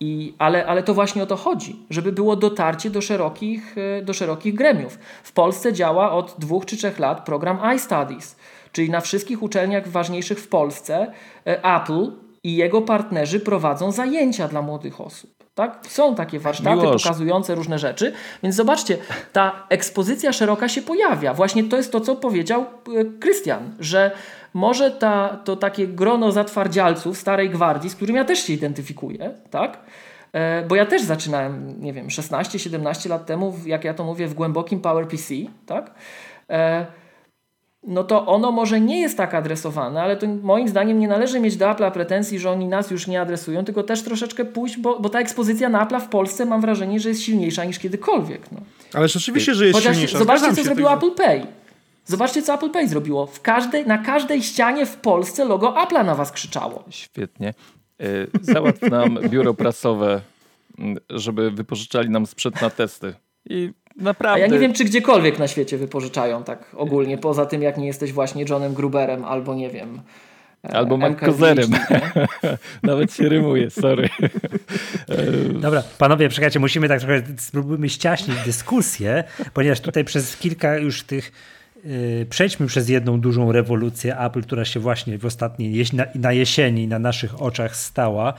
I, ale, ale to właśnie o to chodzi, żeby było dotarcie do szerokich, e, do szerokich gremiów. W Polsce działa od dwóch czy trzech lat program iStudies, czyli na wszystkich uczelniach ważniejszych w Polsce e, Apple i jego partnerzy prowadzą zajęcia dla młodych osób. Tak? Są takie warsztaty Miłosz. pokazujące różne rzeczy, więc zobaczcie, ta ekspozycja szeroka się pojawia. Właśnie to jest to, co powiedział e, Krystian, że może ta, to takie grono zatwardzialców starej gwardii, z którym ja też się identyfikuję, tak? E, bo ja też zaczynałem, nie wiem, 16-17 lat temu, jak ja to mówię, w głębokim PowerPC, tak? E, no to ono może nie jest tak adresowane, ale to moim zdaniem nie należy mieć do Apple'a pretensji, że oni nas już nie adresują, tylko też troszeczkę pójść, bo, bo ta ekspozycja na Apple'a w Polsce mam wrażenie, że jest silniejsza niż kiedykolwiek. No. Ale rzeczywiście, że jest Chociaż silniejsza. Zobaczcie, co zrobił Apple Pay. Zobaczcie, co Apple Pay zrobiło. W każdej, na każdej ścianie w Polsce logo Apple'a na was krzyczało. Świetnie. E, załatw nam biuro prasowe, żeby wypożyczali nam sprzęt na testy. I naprawdę... A ja nie wiem, czy gdziekolwiek na świecie wypożyczają tak ogólnie, poza tym jak nie jesteś właśnie Johnem Gruberem albo nie wiem... E, albo McCozerem. Nawet się rymuje, sorry. Dobra, panowie, czekajcie, musimy tak trochę, spróbujmy ściaśnić dyskusję, ponieważ tutaj przez kilka już tych przejdźmy przez jedną dużą rewolucję Apple, która się właśnie w ostatniej, na jesieni na naszych oczach stała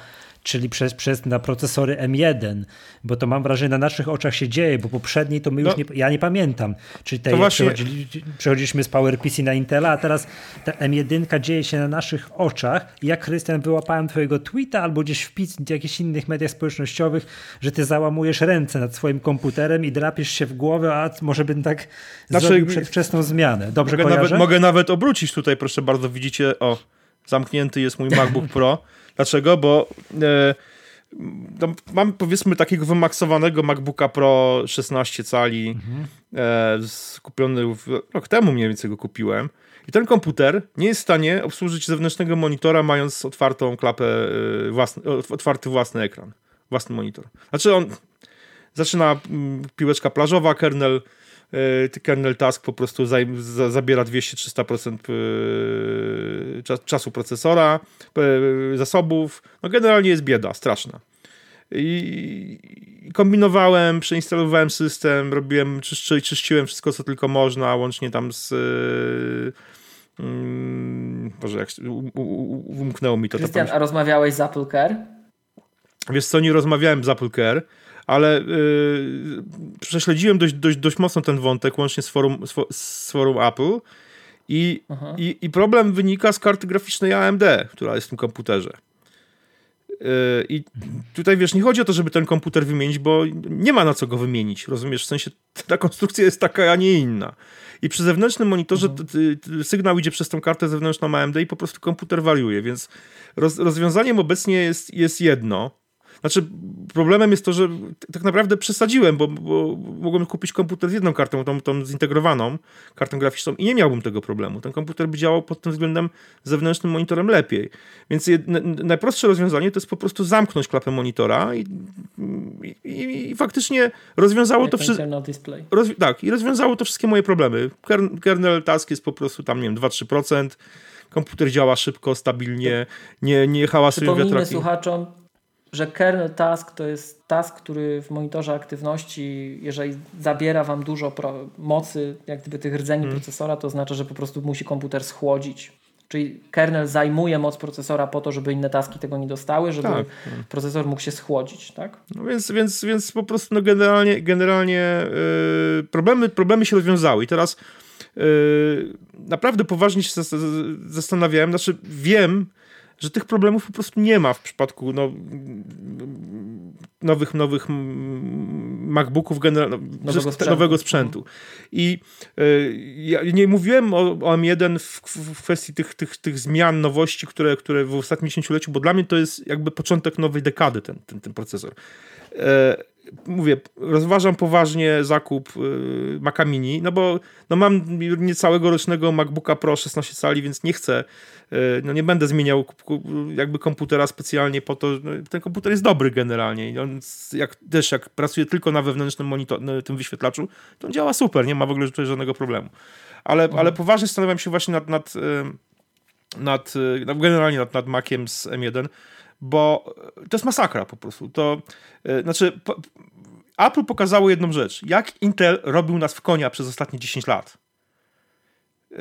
czyli przez, przez na procesory M1, bo to mam wrażenie na naszych oczach się dzieje, bo poprzedniej to my no, już nie, ja nie pamiętam, czyli tej, właśnie... przechodzili, przechodziliśmy z PowerPC na Intela, a teraz ta M1 dzieje się na naszych oczach i jak Krystian wyłapałem twojego tweeta albo gdzieś wpis w jakichś innych mediach społecznościowych, że ty załamujesz ręce nad swoim komputerem i drapiesz się w głowę, a może bym tak znaczy, zrobił przedwczesną zmianę. Dobrze mogę nawet, mogę nawet obrócić tutaj, proszę bardzo, widzicie, o zamknięty jest mój MacBook Pro. Dlaczego? Bo e, no, mam powiedzmy takiego wymaksowanego MacBooka Pro 16 cali, mhm. e, kupiony w, rok temu mniej więcej go kupiłem. I ten komputer nie jest w stanie obsłużyć zewnętrznego monitora, mając otwartą klapę, e, własny, otwarty własny ekran, własny monitor. Znaczy on zaczyna mm, piłeczka plażowa, kernel, kernel task po prostu zabiera 200-300% e, czasu procesora, zasobów. No generalnie jest bieda, straszna. I kombinowałem, przeinstalowałem system, robiłem, czyszczy, czyściłem wszystko, co tylko można, łącznie tam z Mm, Boże, jak umknęło mi to. Krystian, a rozmawiałeś z Apple Care? Wiesz co, nie rozmawiałem z Apple Care, ale yy, prześledziłem dość, dość, dość mocno ten wątek, łącznie z forum, z forum Apple i, i, i problem wynika z karty graficznej AMD, która jest w tym komputerze. Yy, I tutaj wiesz, nie chodzi o to, żeby ten komputer wymienić, bo nie ma na co go wymienić. Rozumiesz? W sensie ta konstrukcja jest taka, a nie inna. I przy zewnętrznym monitorze mhm. sygnał idzie przez tą kartę zewnętrzną AMD i po prostu komputer wariuje, więc roz, rozwiązaniem obecnie jest, jest jedno, znaczy, problemem jest to, że tak naprawdę przesadziłem, bo, bo mogłem kupić komputer z jedną kartą, tą, tą zintegrowaną kartą graficzną i nie miałbym tego problemu. Ten komputer by działał pod tym względem zewnętrznym monitorem lepiej. Więc najprostsze rozwiązanie to jest po prostu zamknąć klapę monitora i, i, i faktycznie rozwiązało to wszystko. Roz, tak, i rozwiązało to wszystkie moje problemy. Kernel task jest po prostu tam, nie wiem, 2-3%. Komputer działa szybko, stabilnie, nie, nie hałasuje wiatraki. słuchaczom, że kernel task to jest task, który w monitorze aktywności, jeżeli zabiera Wam dużo mocy, jak gdyby tych rdzeni hmm. procesora, to oznacza, że po prostu musi komputer schłodzić. Czyli kernel zajmuje moc procesora po to, żeby inne taski tego nie dostały, żeby tak. procesor mógł się schłodzić, tak? No więc, więc, więc po prostu no generalnie, generalnie yy, problemy, problemy się rozwiązały i teraz yy, naprawdę poważnie się zastanawiałem, znaczy wiem, że tych problemów po prostu nie ma w przypadku no, nowych, nowych MacBooków, nowego sprzętu. Nowego sprzętu. I y, ja nie mówiłem o, o M1 w, w, kwestii tych, tych, tych zmian, nowości, które, które w ostatnim dziesięcioleciu, bo dla mnie to jest jakby początek nowej dekady ten, ten, ten procesor. E, mówię, rozważam poważnie zakup y, Maca Mini, no bo no mam niecałego rocznego MacBooka Pro 16 cali, więc nie chcę, y, no nie będę zmieniał jakby komputera specjalnie po to, no, ten komputer jest dobry generalnie on jak, też jak pracuje tylko na wewnętrznym monitor, tym wyświetlaczu, to on działa super, nie ma w ogóle tutaj żadnego problemu. Ale, mhm. ale poważnie zastanawiam się właśnie nad, nad, y, nad, nad generalnie nad, nad Maciem z M1, bo to jest masakra po prostu. To e, znaczy, po, Apple pokazało jedną rzecz. Jak Intel robił nas w konia przez ostatnie 10 lat. E,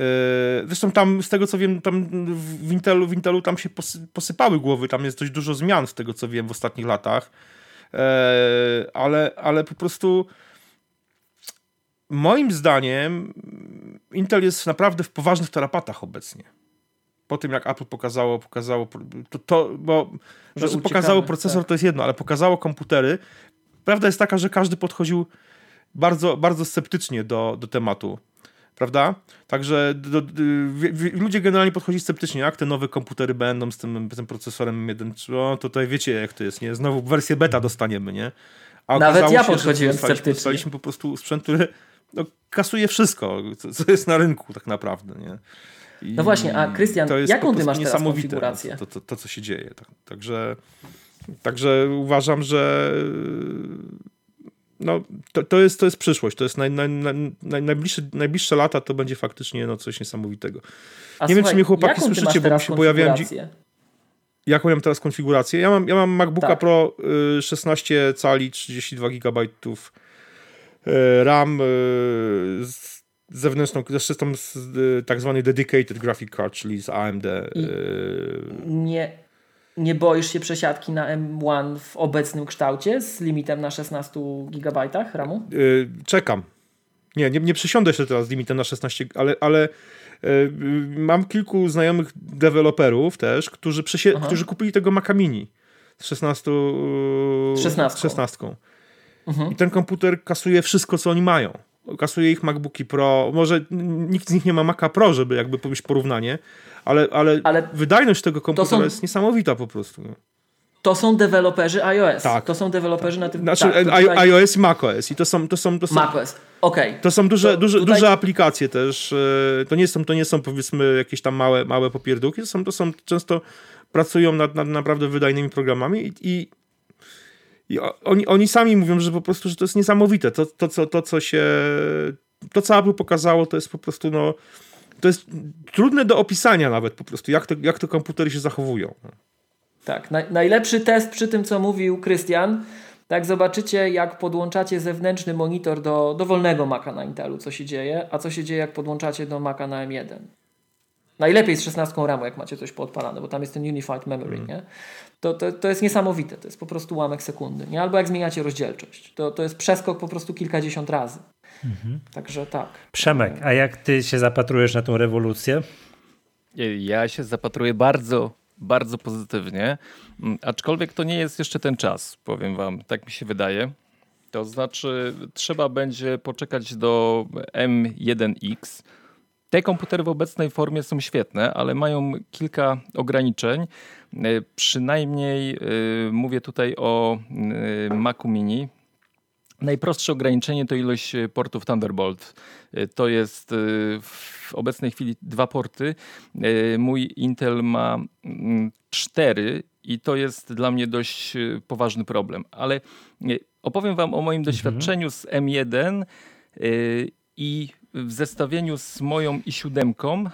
zresztą tam, z tego co wiem, tam w Intelu, w Intelu tam się posypały głowy, tam jest dość dużo zmian z tego co wiem w ostatnich latach, e, ale, ale po prostu moim zdaniem Intel jest naprawdę w poważnych tarapatach obecnie po tym, jak Apple pokazało, pokazało to, to bo że, że pokazało procesor, tak. to jest jedno, ale pokazało komputery. Prawda jest taka, że każdy podchodził bardzo, bardzo sceptycznie do, do tematu. Prawda? Także do, do, ludzie generalnie podchodzili sceptycznie, jak te nowe komputery będą z tym, z tym procesorem 1, o, tutaj wiecie jak to jest, nie? Znowu wersję beta dostaniemy, nie? A Nawet ja się, podchodziłem sceptycznie. Dostaliśmy po prostu sprzęt, który no, kasuje wszystko, co, co jest na rynku tak naprawdę, nie? I no właśnie, a Krystian, jaką ty masz teraz konfigurację? To, to, to, co się dzieje. Tak, także, także uważam, że no, to, to, jest, to jest przyszłość. To jest naj, naj, naj, najbliższe, najbliższe lata to będzie faktycznie no, coś niesamowitego. A nie słuchaj, wiem, czy mnie chłopaki słyszycie, bo się pojawiałem. Jaką mam teraz konfigurację? Ja mam, ja mam MacBooka tak. Pro 16 y, cali, 32 GB y, RAM y, zewnętrzną, zresztą tą tak zwany dedicated graphic card, czyli z AMD. Y, nie, nie boisz się przesiadki na M1 w obecnym kształcie z limitem na 16 GB RAMu? Y, czekam. Nie, nie, nie przesiądę się teraz z limitem na 16, ale, ale y, mam kilku znajomych deweloperów też, którzy, przesie- którzy kupili tego Maca Mini z 16. 16. 16. Mhm. I ten komputer kasuje wszystko, co oni mają. Kasuje ich MacBooki Pro. Może nikt z nich nie ma Maca Pro, żeby jakby powiedzieć porównanie, ale, ale, ale wydajność tego komputera są... jest niesamowita po prostu. No. To są deweloperzy iOS. Tak. To są deweloperzy na tym. Znaczy tak, tutaj... iOS i macOS. I to są. To są, to są macOS. Okay. To są duże, to, duże, tutaj... duże aplikacje też. E, to nie są, to nie są powiedzmy jakieś tam małe, małe popierdółki. To są, to są często pracują nad, nad naprawdę wydajnymi programami i, i, i, oni, oni sami mówią, że po prostu, że to jest niesamowite. To, to, co, to, co się. To, co Apple pokazało, to jest po prostu no. To jest trudne do opisania nawet po prostu, jak to, jak to komputery się zachowują. Tak, na, najlepszy test przy tym, co mówił Krystian, tak zobaczycie, jak podłączacie zewnętrzny monitor do dowolnego Maca na Intelu, co się dzieje, a co się dzieje, jak podłączacie do Maca na M1. Najlepiej z 16 RAM, jak macie coś podpalane, bo tam jest ten Unified Memory, mm. nie? To, to, to jest niesamowite, to jest po prostu ułamek sekundy, nie? Albo jak zmieniacie rozdzielczość, to, to jest przeskok po prostu kilkadziesiąt razy. Mhm. Także tak. Przemek, a jak ty się zapatrujesz na tą rewolucję? Ja się zapatruję bardzo bardzo pozytywnie, mm, aczkolwiek to nie jest jeszcze ten czas, powiem wam, tak mi się wydaje. To znaczy, trzeba będzie poczekać do M1X. Te komputery w obecnej formie są świetne, ale mają kilka ograniczeń. E, przynajmniej yy, mówię tutaj o yy, Macu Mini. Najprostsze ograniczenie to ilość portów Thunderbolt. To jest w obecnej chwili dwa porty. Mój Intel ma mm, cztery i to jest dla mnie dość poważny problem. Ale opowiem Wam o moim mhm. doświadczeniu z M1 i w zestawieniu z moją i7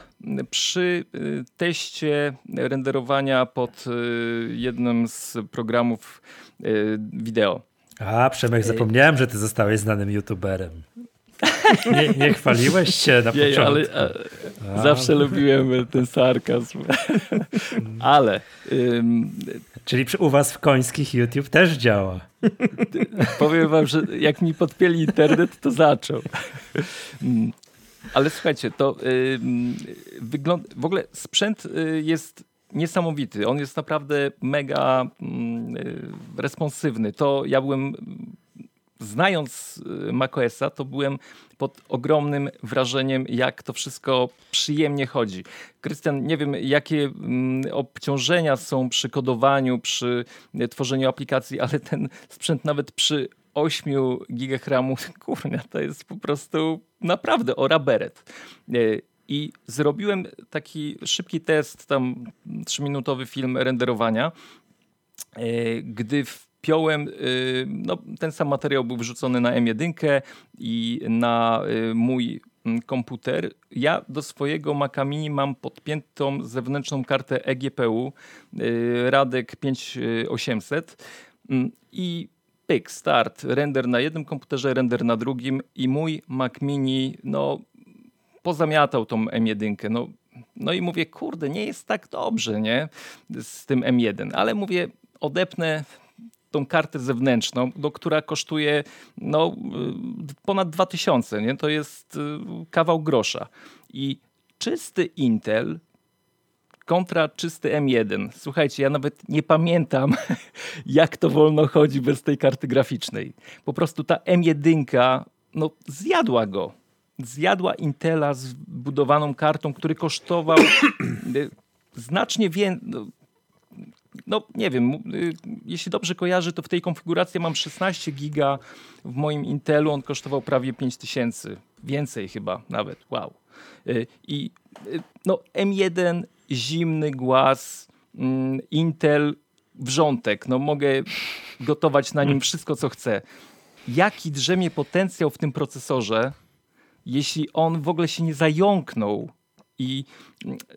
przy teście renderowania pod jednym z programów wideo. A, Przemek, zapomniałem, że ty zostałeś znanym youtuberem. Nie, nie chwaliłeś się na początku. Ale, a, zawsze lubiłem ten sarkazm. ale... Ym, Czyli u was w końskich YouTube też działa. Powiem wam, że jak mi podpieli internet, to zaczął. Ale słuchajcie, to yy, wygląda... W ogóle sprzęt y, jest niesamowity. On jest naprawdę mega mm, y, responsywny. To ja byłem, znając y, macOSa, to byłem pod ogromnym wrażeniem, jak to wszystko przyjemnie chodzi. Krystian, nie wiem, jakie mm, obciążenia są przy kodowaniu, przy y, tworzeniu aplikacji, ale ten sprzęt nawet przy 8 gigach RAMu, to jest po prostu naprawdę ora beret. I zrobiłem taki szybki test, tam trzyminutowy film renderowania, gdy wpiąłem, e, no, ten sam materiał był wrzucony na M1 i na e, mój komputer. Ja do swojego Maca Mini mam podpiętą zewnętrzną kartę eGPU Radek 5800 i pyk, start, render na jednym komputerze, render na drugim i mój Mac Mini, no pozamiatał tą M1. No, no i mówię, kurde, nie jest tak dobrze, nie? Z tym M1, ale mówię, odepnę tą kartę zewnętrzną, do, która kosztuje no, ponad 2000, nie? To jest y, kawał grosza. I czysty Intel kontra czysty M1. Słuchajcie, ja nawet nie pamiętam, jak to wolno chodzi bez tej karty graficznej. Po prostu ta M1 no, zjadła go zjadła Intela z budowaną kartą, który kosztował znacznie więcej. No, no, nie wiem, y, jeśli dobrze kojarzę, to w tej konfiguracji mam 16 giga w moim Intelu, on kosztował prawie 5000, więcej chyba nawet, wow. Y, I y, no, M1, zimny głaz, mm, Intel, wrzątek, no mogę gotować na nim wszystko, co chcę. Jaki drzemie potencjał w tym procesorze, jeśli on w ogóle się nie zająknął. I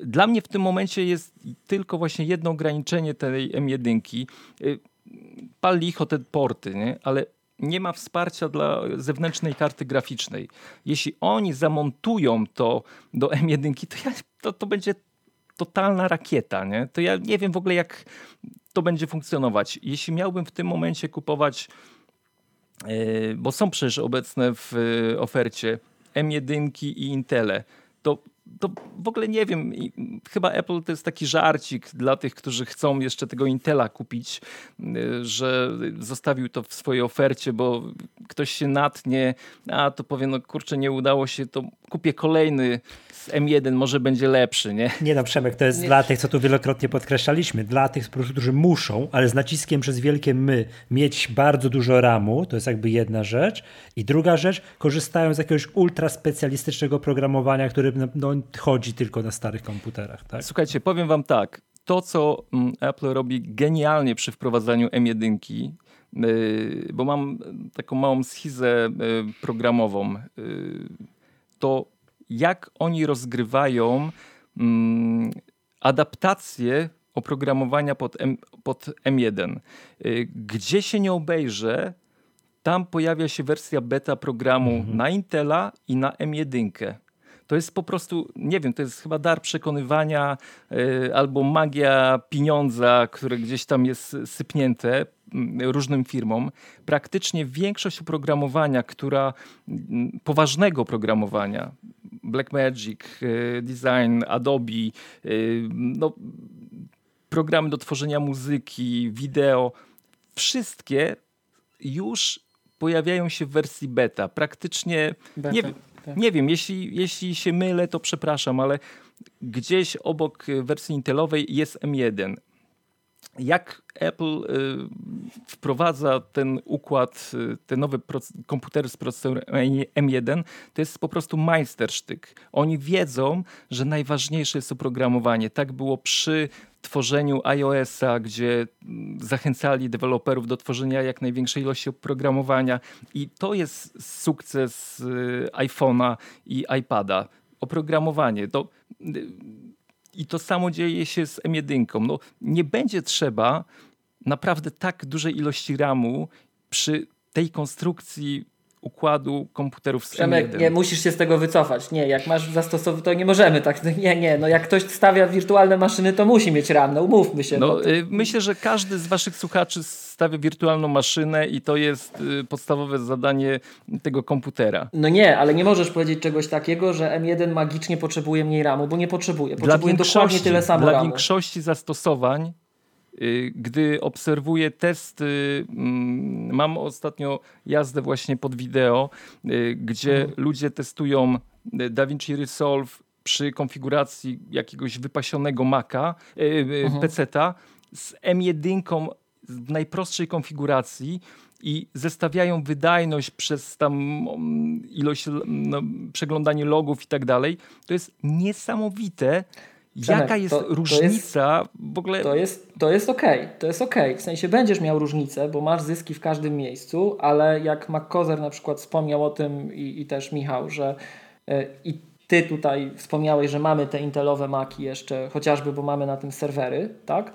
dla mnie w tym momencie jest tylko właśnie jedno ograniczenie tej M1. Y, pal licho te porty, nie? ale nie ma wsparcia dla zewnętrznej karty graficznej. Jeśli oni zamontują to do M1, to, ja, to, to będzie totalna rakieta. Nie? To ja nie wiem w ogóle, jak to będzie funkcjonować. Jeśli miałbym w tym momencie kupować, yy, bo są przecież obecne w ofercie M1 i Intele, to w ogóle nie wiem. Chyba Apple to jest taki żarcik dla tych, którzy chcą jeszcze tego Intela kupić, y, że zostawił to w swojej ofercie, bo ktoś się natnie, a to powie, no kurczę, nie udało się, to kupię kolejny z M1, może będzie lepszy, nie? Nie no, Przemek, to jest nie. dla tych, co tu wielokrotnie podkreślaliśmy, dla tych, którzy muszą, ale z naciskiem przez wielkie my, mieć bardzo dużo RAMu, to jest jakby jedna rzecz. I druga rzecz, korzystają z jakiegoś ultra specjalistycznego programowania, które no, chodzi tylko na starych komputerach. Tak? Słuchajcie, powiem wam tak, to co mm, Apple robi genialnie przy wprowadzaniu M1, y, bo mam taką małą schizę y, programową, y, to jak oni rozgrywają mm, adaptację oprogramowania pod, M, pod M1. Gdzie się nie obejrzę, tam pojawia się wersja beta programu mhm. na Intela i na M1. To jest po prostu, nie wiem, to jest chyba dar przekonywania y, albo magia pieniądza, które gdzieś tam jest sypnięte y, różnym firmom. Praktycznie większość oprogramowania, która y, poważnego programowania, Blackmagic, y, Design, Adobe, y, no, programy do tworzenia muzyki, wideo, wszystkie już pojawiają się w wersji beta. Praktycznie beta, nie, tak. nie wiem, jeśli, jeśli się mylę, to przepraszam, ale gdzieś obok wersji Intelowej jest M1 jak Apple y, wprowadza ten układ, y, te nowe komputery z procesorem M1, to jest po prostu majstersztyk. Oni wiedzą, że najważniejsze jest oprogramowanie. Tak było przy tworzeniu iOS-a, gdzie mm, zachęcali deweloperów do tworzenia jak największej ilości oprogramowania i to jest sukces y, iPhone'a i iPada. Oprogramowanie. To i to samo dzieje się z M1. No, nie będzie trzeba naprawdę tak dużej ilości RAMu przy tej konstrukcji układu komputerów z Przemek, M1. nie, musisz się z tego wycofać. Nie, jak masz zastosować, to nie możemy tak. Nie, nie, no jak ktoś stawia wirtualne maszyny, to musi mieć RAM, no umówmy się. No, to... y, myślę, że każdy z waszych słuchaczy stawia wirtualną maszynę i to jest y, podstawowe zadanie tego komputera. No nie, ale nie możesz powiedzieć czegoś takiego, że M1 magicznie potrzebuje mniej RAMu, bo nie potrzebuje. Potrzebuje dokładnie tyle samo Dla RAMu. większości zastosowań gdy obserwuję testy, mm, mam ostatnio jazdę właśnie pod wideo, y, gdzie mhm. ludzie testują y, DaVinci Resolve przy konfiguracji jakiegoś wypasionego Maca, mhm. PC-ta z M1 w najprostszej konfiguracji i zestawiają wydajność przez tam mm, ilość, no, przeglądanie logów i tak dalej. To jest niesamowite, Przemek, Jaka jest to, różnica to jest, w ogóle? To jest, to jest okej, okay. to jest okej. Okay. W sensie będziesz miał różnicę, bo masz zyski w każdym miejscu, ale jak McCozer na przykład wspomniał o tym i, i też Michał, że yy, i ty tutaj wspomniałeś, że mamy te intelowe maki jeszcze, chociażby, bo mamy na tym serwery, tak?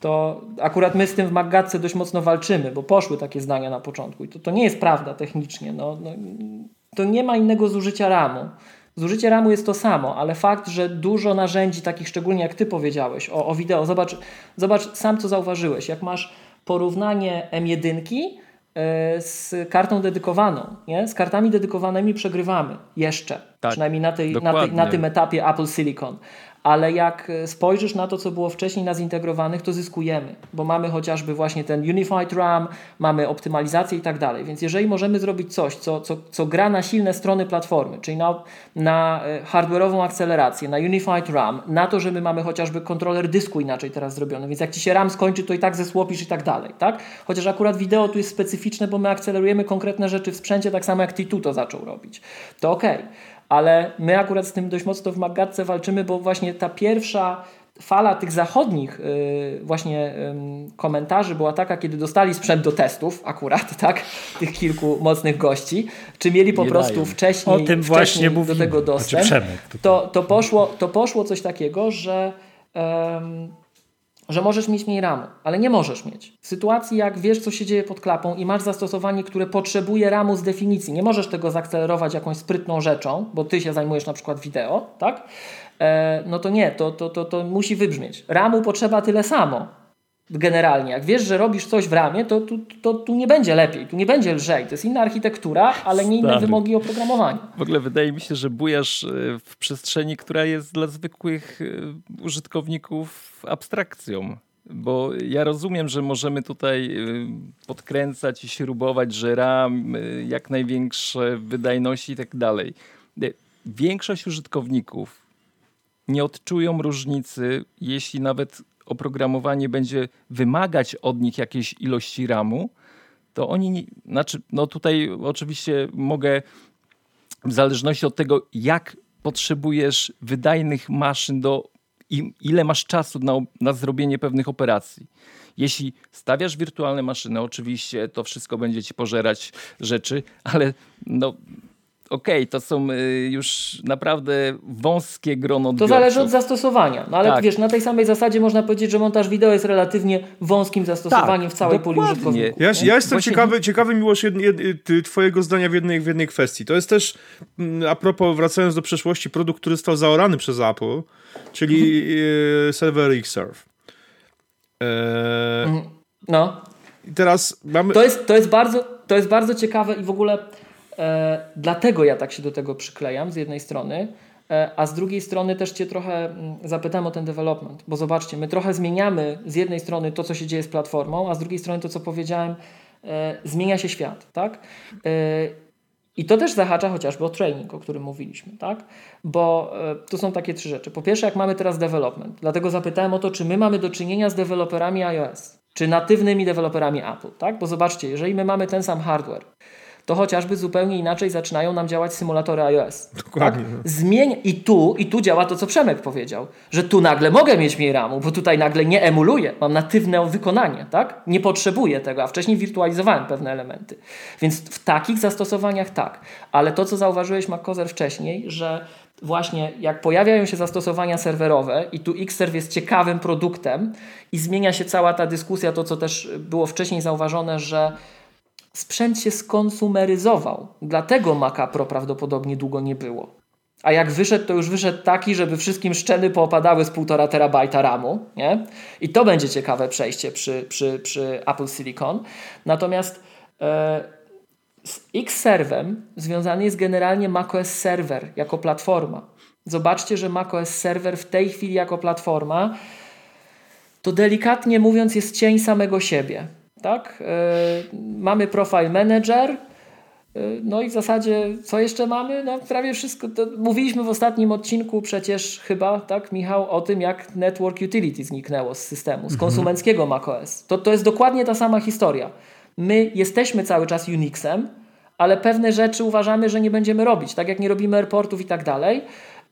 To akurat my z tym w Maggatce dość mocno walczymy, bo poszły takie zdania na początku i to, to nie jest prawda technicznie. No, no to nie ma innego zużycia RAMu. Zużycie RAMu jest to samo, ale fakt, że dużo narzędzi, takich szczególnie jak Ty powiedziałeś o, o wideo, zobacz, zobacz sam co zauważyłeś, jak masz porównanie M1 e, z kartą dedykowaną, nie? z kartami dedykowanymi przegrywamy jeszcze, tak, przynajmniej na, tej, na, tej, na tym etapie Apple Silicon ale jak e, spojrzysz na to, co było wcześniej na zintegrowanych, to zyskujemy, bo mamy chociażby właśnie ten Unified RAM, mamy optymalizację i tak dalej. Więc jeżeli możemy zrobić coś, co, co, co gra na silne strony platformy, czyli na, na e, hardware'ową akcelerację, na Unified RAM, na to, że my mamy chociażby kontroler dysku inaczej teraz zrobiony, więc jak Ci się RAM skończy, to i tak zesłopisz i tak dalej, tak? Chociaż akurat wideo tu jest specyficzne, bo my akcelerujemy konkretne rzeczy w sprzęcie, tak samo jak T2 to zaczął robić. To ok ale my akurat z tym dość mocno w Magatce walczymy, bo właśnie ta pierwsza fala tych zachodnich yy, właśnie yy, komentarzy była taka, kiedy dostali sprzęt do testów, akurat, tak, tych kilku mocnych gości, czy mieli po Nie prostu dają. wcześniej, o tym wcześniej właśnie do tego dostęp, znaczy to, to, poszło, to poszło coś takiego, że yy, że możesz mieć mniej ramu, ale nie możesz mieć. W sytuacji, jak wiesz, co się dzieje pod klapą i masz zastosowanie, które potrzebuje ramu z definicji, nie możesz tego zaakcelerować jakąś sprytną rzeczą, bo ty się zajmujesz na przykład wideo, tak? E, no to nie, to, to, to, to musi wybrzmieć. Ramu potrzeba tyle samo. Generalnie, jak wiesz, że robisz coś w ramie, to tu, to, tu nie będzie lepiej, tu nie będzie lżej. To jest inna architektura, ale nie inne Stary. wymogi oprogramowania. W ogóle wydaje mi się, że bujasz e, w przestrzeni, która jest dla zwykłych e, użytkowników abstrakcją. Bo ja rozumiem, że możemy tutaj e, podkręcać i śrubować, że RAM, jak największe wydajności i tak dalej. Większość użytkowników nie odczują różnicy, jeśli nawet oprogramowanie będzie wymagać od nich jakiejś ilości RAMu, to oni, znaczy, no tutaj oczywiście mogę w zależności od tego, jak potrzebujesz wydajnych maszyn do i ile masz czasu na, na zrobienie pewnych operacji. Jeśli stawiasz wirtualne maszyny, oczywiście to wszystko będzie ci pożerać rzeczy, ale no okej, to są y, już naprawdę wąskie grono To odbiorców. zależy od zastosowania. No ale Tak. wiesz, na tej samej zasadzie można powiedzieć, że montaż wideo jest relatywnie wąskim zastosowaniem Tak, w całej puli dokładnie. użytkowników. Ja, ja jestem Właśnie- ciekawy, ciekawy Miłosz, jed, jed, ty- twojego zdania w jednej, w jednej kwestii. To jest też, mm, a propos, wracając do przeszłości, produkt, który został zaorany przez Apple, czyli e, serwer Xserve. E, No, I teraz mamy... To jest, to jest, bardzo, to jest bardzo ciekawe i w ogóle dlatego ja tak się do tego przyklejam z jednej strony, e, a z drugiej strony też Cię trochę mm, zapytam o ten development, bo zobaczcie, my trochę zmieniamy z jednej strony to, co się dzieje z platformą, a z drugiej strony to, co powiedziałem, e, zmienia się świat, tak? E, i to też zahacza chociażby o training, o którym mówiliśmy, tak? Bo e, tu są takie trzy rzeczy. Po pierwsze, jak mamy teraz development, dlatego zapytałem o to, czy my mamy do czynienia z deweloperami iOS, czy natywnymi deweloperami Apple, tak? Bo zobaczcie, jeżeli my mamy ten sam hardware, to chociażby zupełnie inaczej zaczynają nam działać symulatory iOS. Dokładnie. Tak? Zmień i tu, i tu działa to, co Przemek powiedział, że tu nagle mogę mieć mniej ramu, bo tutaj nagle nie emuluję, mam natywne wykonanie, tak? Nie potrzebuję tego, a wcześniej wirtualizowałem pewne elementy. Więc w takich zastosowaniach tak. Ale to, co zauważyłeś, Makozer, wcześniej, że właśnie jak pojawiają się zastosowania serwerowe i tu Xserve jest ciekawym produktem i zmienia się cała ta dyskusja, to co też było wcześniej zauważone, że sprzęt się skonsumeryzował. Dlatego Maca Pro prawdopodobnie długo nie było. A jak wyszedł, to już wyszedł taki, żeby wszystkim szczeny poopadały z 1,5 terabajta RAMu. Nie? I to będzie ciekawe przejście przy, przy, przy Apple Silicon. Natomiast e, z Xserve'em związany jest generalnie macOS Server jako platforma. Zobaczcie, że macOS Server w tej chwili jako platforma to delikatnie mówiąc jest cień samego siebie. Tak? Yy, mamy Profile Manager, yy, no i w zasadzie co jeszcze mamy? No prawie wszystko. To mówiliśmy w ostatnim odcinku przecież chyba, tak Michał, o tym jak Network Utility zniknęło z systemu, z konsumenckiego macOS. To, to jest dokładnie ta sama historia. My jesteśmy cały czas Unixem, ale pewne rzeczy uważamy, że nie będziemy robić, tak jak nie robimy airportów i tak dalej.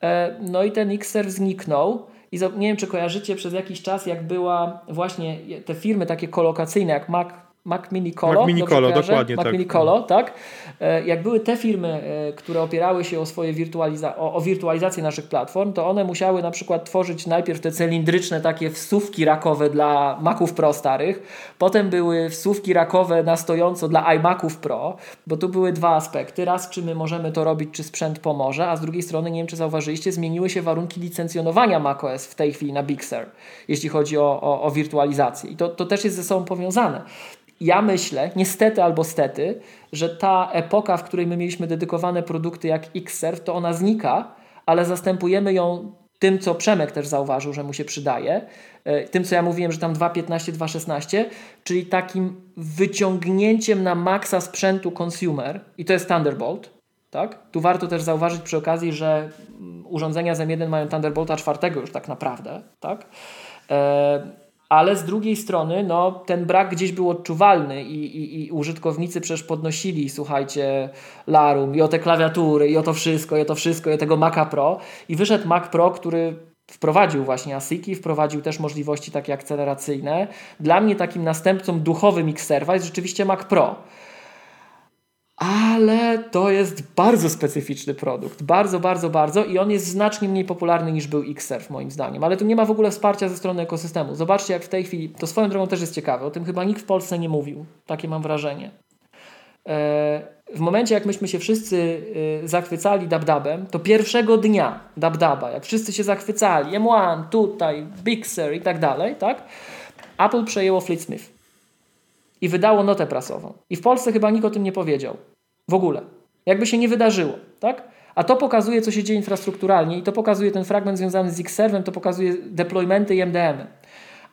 E, No i ten Xserve zniknął. I nie wiem, czy kojarzycie przez jakiś czas, jak była właśnie te firmy takie kolokacyjne, jak Mac, Mac Mini Colo. Mac Mini Colo, dokładnie Mac tak. Mini Colo, tak. E, Jak były te firmy, e, które opierały się o swoje wirtualiza- o, o wirtualizację naszych platform, to one musiały na przykład tworzyć najpierw te cylindryczne takie wsówki rakowe dla Maców Pro starych, potem były wsówki rakowe na stojąco dla iMaców Pro, bo tu były dwa aspekty. Raz, czy my możemy to robić, czy sprzęt pomoże, a z drugiej strony, nie wiem, czy zauważyliście, zmieniły się warunki licencjonowania macOS w tej chwili na Big Sur, jeśli chodzi o, o, o wirtualizację. I to, to też jest ze sobą powiązane. Ja myślę, niestety albo stety, że ta epoka, w której my mieliśmy dedykowane produkty jak Xserve, to ona znika, ale zastępujemy ją tym, co Przemek też zauważył, że mu się przydaje, e, tym, co ja mówiłem, że tam 2.15, 2.16, czyli takim wyciągnięciem na maksa sprzętu consumer i to jest Thunderbolt. Tak? Tu warto też zauważyć przy okazji, że mm, urządzenia z M1 mają Thunderbolta czwartego już tak naprawdę. Tak? E, ale z drugiej strony no, ten brak gdzieś był odczuwalny i, i, i użytkownicy przecież podnosili, słuchajcie, Larum i o te klawiatury, i o to wszystko, i o to wszystko, i o tego Maca Pro. I wyszedł Mac Pro, który wprowadził właśnie ASICi, wprowadził też możliwości takie akceleracyjne. Dla mnie takim następcą duchowym Xserve'a jest rzeczywiście Mac Pro. Ale to jest bardzo specyficzny produkt. Bardzo, bardzo, bardzo. I on jest znacznie mniej popularny niż był Xserve, moim zdaniem. Ale tu nie ma w ogóle wsparcia ze strony ekosystemu. Zobaczcie, jak w tej chwili. To swoją drogą też jest ciekawe. O tym chyba nikt w Polsce nie mówił. Takie mam wrażenie. E, W momencie, jak myśmy się wszyscy e, zachwycali DabDabem, to pierwszego dnia DabDaba, jak wszyscy się zachwycali, M1, tutaj, Big Sur i tak dalej, tak? Apple przejęło Fleet Smith i wydało notę prasową. I w Polsce chyba nikt o tym nie powiedział. W ogóle. Jakby się nie wydarzyło, tak? A to pokazuje, co się dzieje infrastrukturalnie i to pokazuje ten fragment związany z X-Servem, to pokazuje deploymenty i MDM. -y.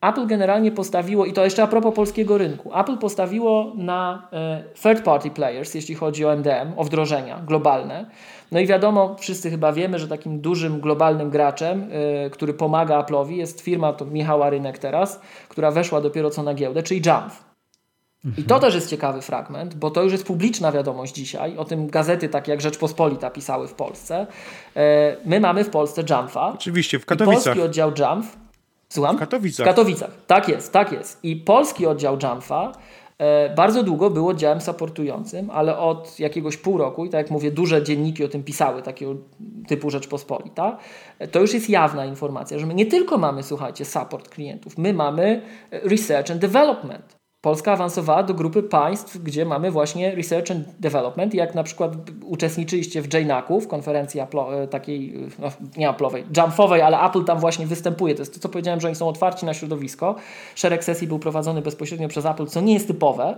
Apple generalnie postawiło, i to jeszcze a propos polskiego rynku, Apple postawiło na e, third party players, jeśli chodzi o MDM, o wdrożenia globalne. No i wiadomo, wszyscy chyba wiemy, że takim dużym globalnym graczem, y, który pomaga Apple'owi jest firma, to Michała Rynek teraz, która weszła dopiero co na giełdę, czyli Jamf. I to też jest ciekawy fragment, bo to już jest publiczna wiadomość dzisiaj. O tym gazety takie jak Rzeczpospolita pisały w Polsce. E, my mamy w Polsce Jamfa. Oczywiście, w Katowicach. polski oddział Jamf. Słucham? W Katowicach. W Katowicach. Tak jest, tak jest. I polski oddział Jamfa e, bardzo długo był oddziałem supportującym, ale od jakiegoś pół roku, i tak jak mówię, duże dzienniki o tym pisały, takiego typu Rzeczpospolita, e, to już jest jawna informacja, że my nie tylko mamy, słuchajcie, support klientów, my mamy research and development. Polska awansowała do grupy państw, gdzie mamy właśnie research and development. Jak na przykład uczestniczyliście w JNAC-u, w konferencji Apple, takiej, no, nie Apple'owej, jumpowej, ale Apple tam właśnie występuje. To jest to, co powiedziałem, że oni są otwarci na środowisko. Szereg sesji był prowadzony bezpośrednio przez Apple, co nie jest typowe.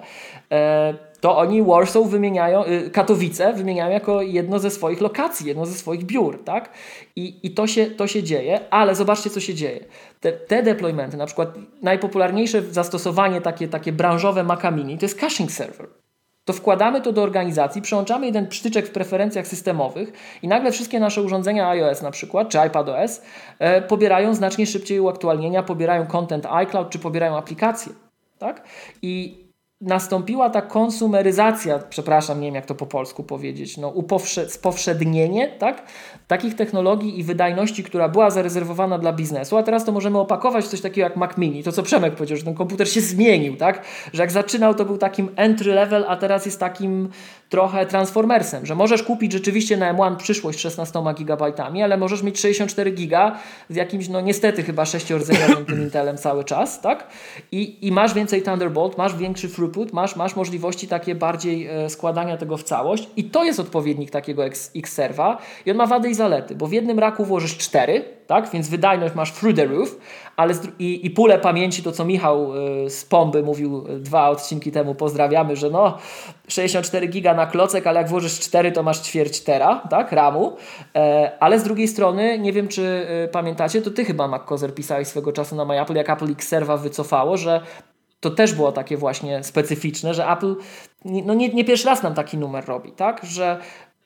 E to oni Warsaw wymieniają, y, Katowice wymieniają jako jedno ze swoich lokacji, jedno ze swoich biur, tak? I, i to, się, to się dzieje, ale zobaczcie, co się dzieje. Te, te deploymenty, na przykład najpopularniejsze zastosowanie takie, takie branżowe Maca Mini, to jest caching server. To wkładamy to do organizacji, przełączamy jeden przytyczek w preferencjach systemowych i nagle wszystkie nasze urządzenia iOS na przykład, czy iPadOS e, pobierają znacznie szybciej uaktualnienia, pobierają content iCloud, czy pobierają aplikacje. Tak? I nastąpiła ta konsumeryzacja, przepraszam, nie wiem jak to po polsku powiedzieć, no, upowsze, spowszednienie tak? takich technologii i wydajności, która była zarezerwowana dla biznesu, a teraz to możemy opakować w coś takiego jak Mac Mini. To co Przemek powiedział, że ten komputer się zmienił, tak? że jak zaczynał to był takim entry level, a teraz jest takim trochę transformersem, że możesz kupić rzeczywiście na M1 przyszłość 16 GB, ale możesz mieć 64 GB z jakimś, no niestety chyba sześciordzeniowym tym Intelem cały czas, tak? I, I masz więcej Thunderbolt, masz większy throughput, masz, masz możliwości takie bardziej e, składania tego w całość i to jest odpowiednik takiego X-Serva i on ma wady i zalety, bo w jednym raku włożysz 4, tak? Więc wydajność masz through the roof, ale i, i pulę pamięci, to co Michał y, z Pomby mówił y, dwa odcinki temu, pozdrawiamy, że no 64 giga na klocek, ale jak włożysz 4, to masz ćwierć tera, tak, ramu, e, ale z drugiej strony, nie wiem czy y, pamiętacie, to ty chyba MacCozer pisałeś swego czasu na MyApple, jak Apple X Serva wycofało, że to też było takie właśnie specyficzne, że Apple no nie, nie pierwszy raz nam taki numer robi, tak? Że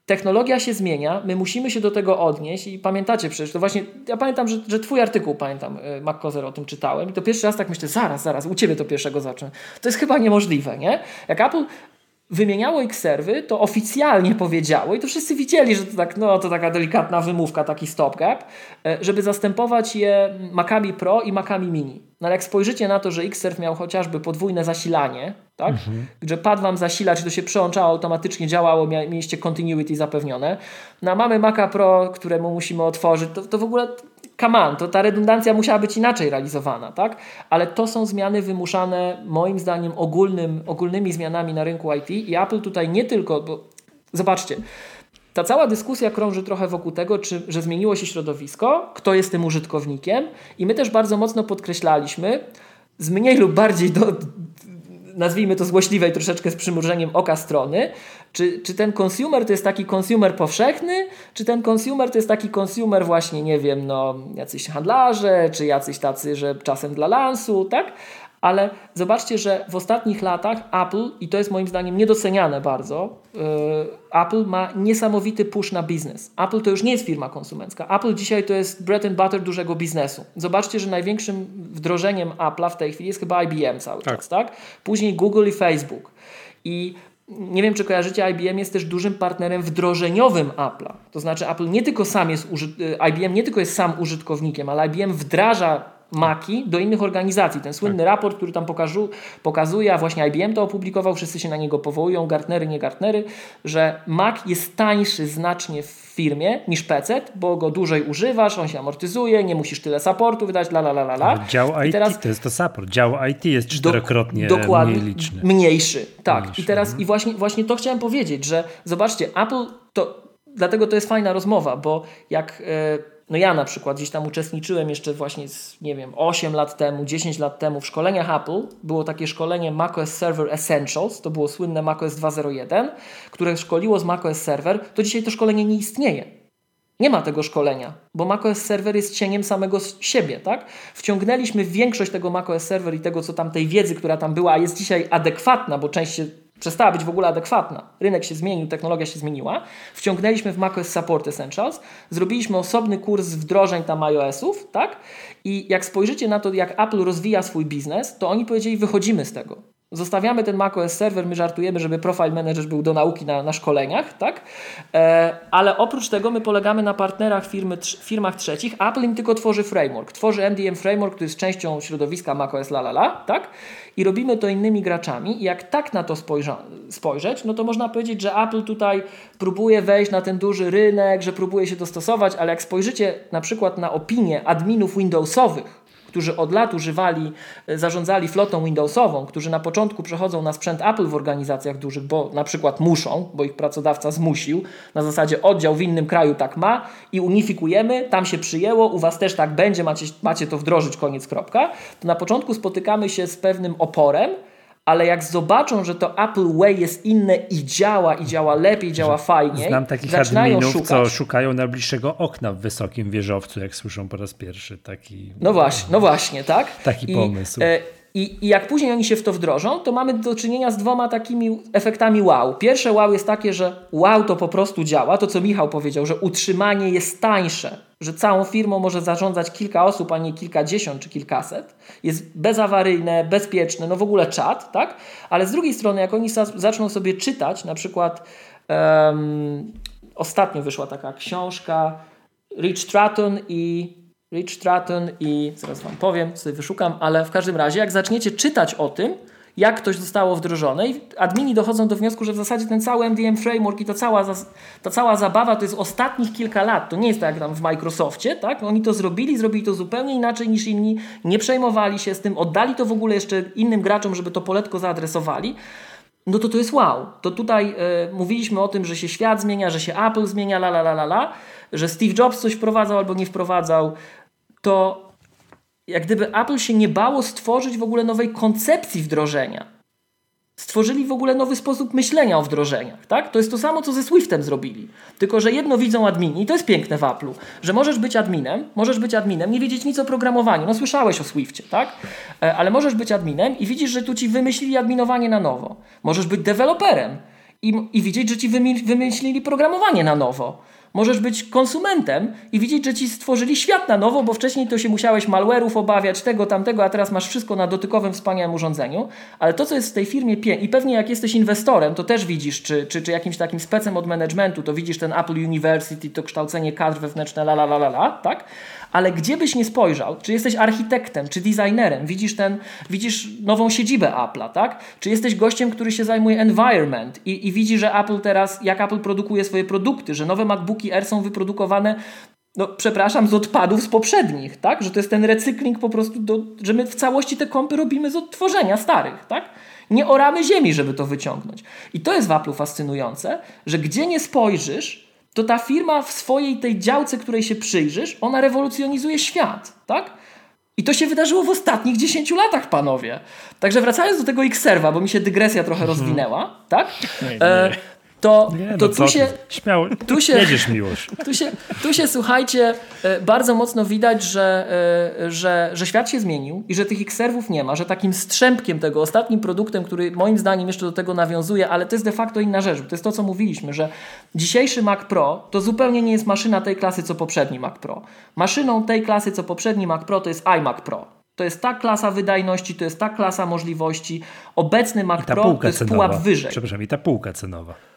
technologia się zmienia, my musimy się do tego odnieść i pamiętacie przecież, to właśnie, ja pamiętam, że, że twój artykuł, pamiętam, y, MacCozer o tym czytałem i to pierwszy raz tak myślę, zaraz, zaraz, u ciebie to pierwszego zacznę. To jest chyba niemożliwe, nie? Jak Apple wymieniało X-serwy, to oficjalnie powiedziało i to wszyscy widzieli, że to, tak, no, to taka delikatna wymówka, taki stopgap, e, żeby zastępować je Macami Pro i Macami Mini. No ale jak spojrzycie na to, że Xserve miał chociażby podwójne zasilanie, tak? Mhm. Gdzie pad wam zasila, czy to się przełączało automatycznie, działało, mieliście continuity zapewnione. No a mamy Maca Pro, któremu musimy otworzyć, to, to w ogóle come on, to ta redundancja musiała być inaczej realizowana, tak? Ale to są zmiany wymuszane moim zdaniem ogólnym, ogólnymi zmianami na rynku IT i Apple tutaj nie tylko, bo zobaczcie, ta cała dyskusja krąży trochę wokół tego, czy, że zmieniło się środowisko, kto jest tym użytkownikiem i my też bardzo mocno podkreślaliśmy z mniej lub bardziej do, nazwijmy to złośliwej troszeczkę z przymrużeniem oka strony, czy, czy ten consumer to jest taki consumer powszechny, czy ten consumer to jest taki consumer właśnie, nie wiem, no jacyś handlarze, czy jacyś tacy, że czasem dla lansu, tak? Ale zobaczcie, że w ostatnich latach Apple, i to jest moim zdaniem niedoceniane bardzo, yy, Apple ma niesamowity push na biznes. Apple to już nie jest firma konsumencka. Apple dzisiaj to jest bread and butter dużego biznesu. Zobaczcie, że największym wdrożeniem Apple'a w tej chwili jest chyba IBM cały tak. czas, tak? Później Google i Facebook. I nie wiem, czy kojarzycie, IBM jest też dużym partnerem wdrożeniowym Apple'a. To znaczy, Apple nie tylko sam jest, IBM nie tylko jest sam użytkownikiem, ale IBM wdraża Maki do innych organizacji. Ten słynny tak. raport, który tam pokażu, pokazuje, a właśnie IBM to opublikował, wszyscy się na niego powołują, Gartnery, nie Gartnery, że Mac jest tańszy znacznie w firmie niż PC, bo go dłużej używasz, on się amortyzuje, nie musisz tyle supportu wydać, la la la la. la. Dział IT teraz, to jest to support. Dział IT jest czterokrotnie do, dokładnie, mniej liczny. Mniejszy, tak. Mniejszy. I teraz mhm. i właśnie, właśnie to chciałem powiedzieć, że zobaczcie, Apple to, dlatego to jest fajna rozmowa, bo jak... Yy, no ja na przykład gdzieś tam uczestniczyłem jeszcze właśnie, z, nie wiem, 8 lat temu, 10 lat temu w szkoleniach Apple. Było takie szkolenie macOS Server Essentials, to było słynne macOS 2.0.1, które szkoliło z macOS Server. To dzisiaj to szkolenie nie istnieje. Nie ma tego szkolenia, bo macOS Server jest cieniem samego siebie, tak? Wciągnęliśmy większość tego macOS Server i tego, co tam tej wiedzy, która tam była, a jest dzisiaj adekwatna, bo część się przestała być w ogóle adekwatna. Rynek się zmienił, technologia się zmieniła. Wciągnęliśmy w macOS Support Essentials, zrobiliśmy osobny kurs wdrożeń tam iOS-ów, tak? I jak spojrzycie na to, jak Apple rozwija swój biznes, to oni powiedzieli, wychodzimy z tego. Zostawiamy ten macOS serwer, my żartujemy, żeby Profile Manager był do nauki na, na szkoleniach, tak? E, ale oprócz tego my polegamy na partnerach firmy, tr firmach trzecich. Apple im tylko tworzy framework. Tworzy MDM Framework, który jest częścią środowiska macOS la la la, tak? I robimy to innymi graczami. I jak tak na to spojrzeć, no to można powiedzieć, że Apple tutaj próbuje wejść na ten duży rynek, że próbuje się dostosować, ale jak spojrzycie na przykład na opinię adminów Windowsowych, którzy od lat używali, e, zarządzali flotą Windowsową, którzy na początku przechodzą na sprzęt Apple w organizacjach dużych, bo na przykład muszą, bo ich pracodawca zmusił, na zasadzie oddział w innym kraju tak ma i unifikujemy, tam się przyjęło, u Was też tak będzie, macie, macie to wdrożyć, koniec, kropka, to na początku spotykamy się z pewnym oporem, ale jak zobaczą, że to Apple Way jest inne i działa, i działa lepiej, działa fajnie, Znam takich zaczynają adminów, szukać. co szukają najbliższego okna w wysokim wieżowcu, jak słyszą po raz pierwszy taki... No właśnie, no właśnie, tak? Taki I, pomysł. E, i, I jak później oni się w to wdrożą, to mamy do czynienia z dwoma takimi efektami wow. Pierwsze wow jest takie, że wow to po prostu działa. To co Michał powiedział, że utrzymanie jest tańsze, że całą firmą może zarządzać kilka osób, a nie kilkadziesiąt czy kilkaset. Jest bezawaryjne, bezpieczne, no w ogóle czat, tak? Ale z drugiej strony, jak oni zaczną sobie czytać, na przykład um, ostatnio wyszła taka książka Rich Stratton i Rich Stratton i zaraz Wam powiem, sobie wyszukam, ale w każdym razie, jak zaczniecie czytać o tym, jak ktoś zostało wdrożone i admini dochodzą do wniosku, że w zasadzie ten cały MDM framework i ta cała, ta cała zabawa to jest ostatnich kilka lat. To nie jest tak jak tam w Microsoftie, tak? Oni to zrobili, zrobili to zupełnie inaczej niż inni, nie przejmowali się z tym, oddali to w ogóle jeszcze innym graczom, żeby to poletko zaadresowali. No to to jest wow. To tutaj y, mówiliśmy o tym, że się świat zmienia, że się Apple zmienia, la la la la la, że Steve Jobs coś wprowadzał albo nie wprowadzał to jak gdyby Apple się nie bało stworzyć w ogóle nowej koncepcji wdrożenia. Stworzyli w ogóle nowy sposób myślenia o wdrożeniach. Tak? To jest to samo, co ze Swiftem zrobili. Tylko, że jedno widzą admini, i to jest piękne w Apple'u, że możesz być adminem, możesz być adminem, nie wiedzieć nic o programowaniu. No słyszałeś o Swiftie, tak? E, ale możesz być adminem i widzisz, że tu ci wymyślili adminowanie na nowo. Możesz być deweloperem i, i widzieć, że ci wymyślili programowanie na nowo. Możesz być konsumentem i widzieć, że ci stworzyli świat na nowo, bo wcześniej to się musiałeś malware'ów obawiać, tego, tamtego, a teraz masz wszystko na dotykowym, wspaniałym urządzeniu. Ale to, co jest w tej firmie piękne, i pewnie jak jesteś inwestorem, to też widzisz, czy, czy, czy jakimś takim specem od managementu, to widzisz ten Apple University, to kształcenie kadr wewnętrzne, la, la, la, la, la tak? Ale gdzie byś nie spojrzał, czy jesteś architektem, czy designerem, widzisz, ten, widzisz nową siedzibę Apple'a, tak? Czy jesteś gościem, który się zajmuje environment i, i widzi, że Apple teraz, jak Apple produkuje swoje produkty, że nowe MacBooki Air są wyprodukowane no przepraszam, z odpadów z poprzednich, tak? Że to jest ten recykling po prostu, do, że my w całości te kąpy robimy z odtworzenia starych, tak? Nie oramy ziemi, żeby to wyciągnąć. I to jest w Apple fascynujące, że gdzie nie spojrzysz, to ta firma w swojej tej działce, której się przyjrzysz, ona rewolucjonizuje świat, tak? I to się wydarzyło w ostatnich 10 latach, panowie. Także wracając do tego X-Serwa, bo mi się dygresja trochę mhm. rozwinęła, tak? Nie, nie. E, to, nie, to no tu się. Śmiało, tu się, jedziesz miłość. Tu się, tu się słuchajcie, e, bardzo mocno widać, że, e, że, że świat się zmienił i że tych X-serwów nie ma, że takim strzępkiem tego, ostatnim produktem, który moim zdaniem jeszcze do tego nawiązuje, ale to jest de facto inna rzecz. To jest to, co mówiliśmy, że dzisiejszy Mac Pro to zupełnie nie jest maszyna tej klasy, co poprzedni Mac Pro. Maszyną tej klasy, co poprzedni Mac Pro, to jest iMac Pro. To jest ta klasa wydajności, to jest ta klasa możliwości. Obecny Mac Pro to jest cenowa. pułap wyżej. Przepraszam, i ta półka cenowa.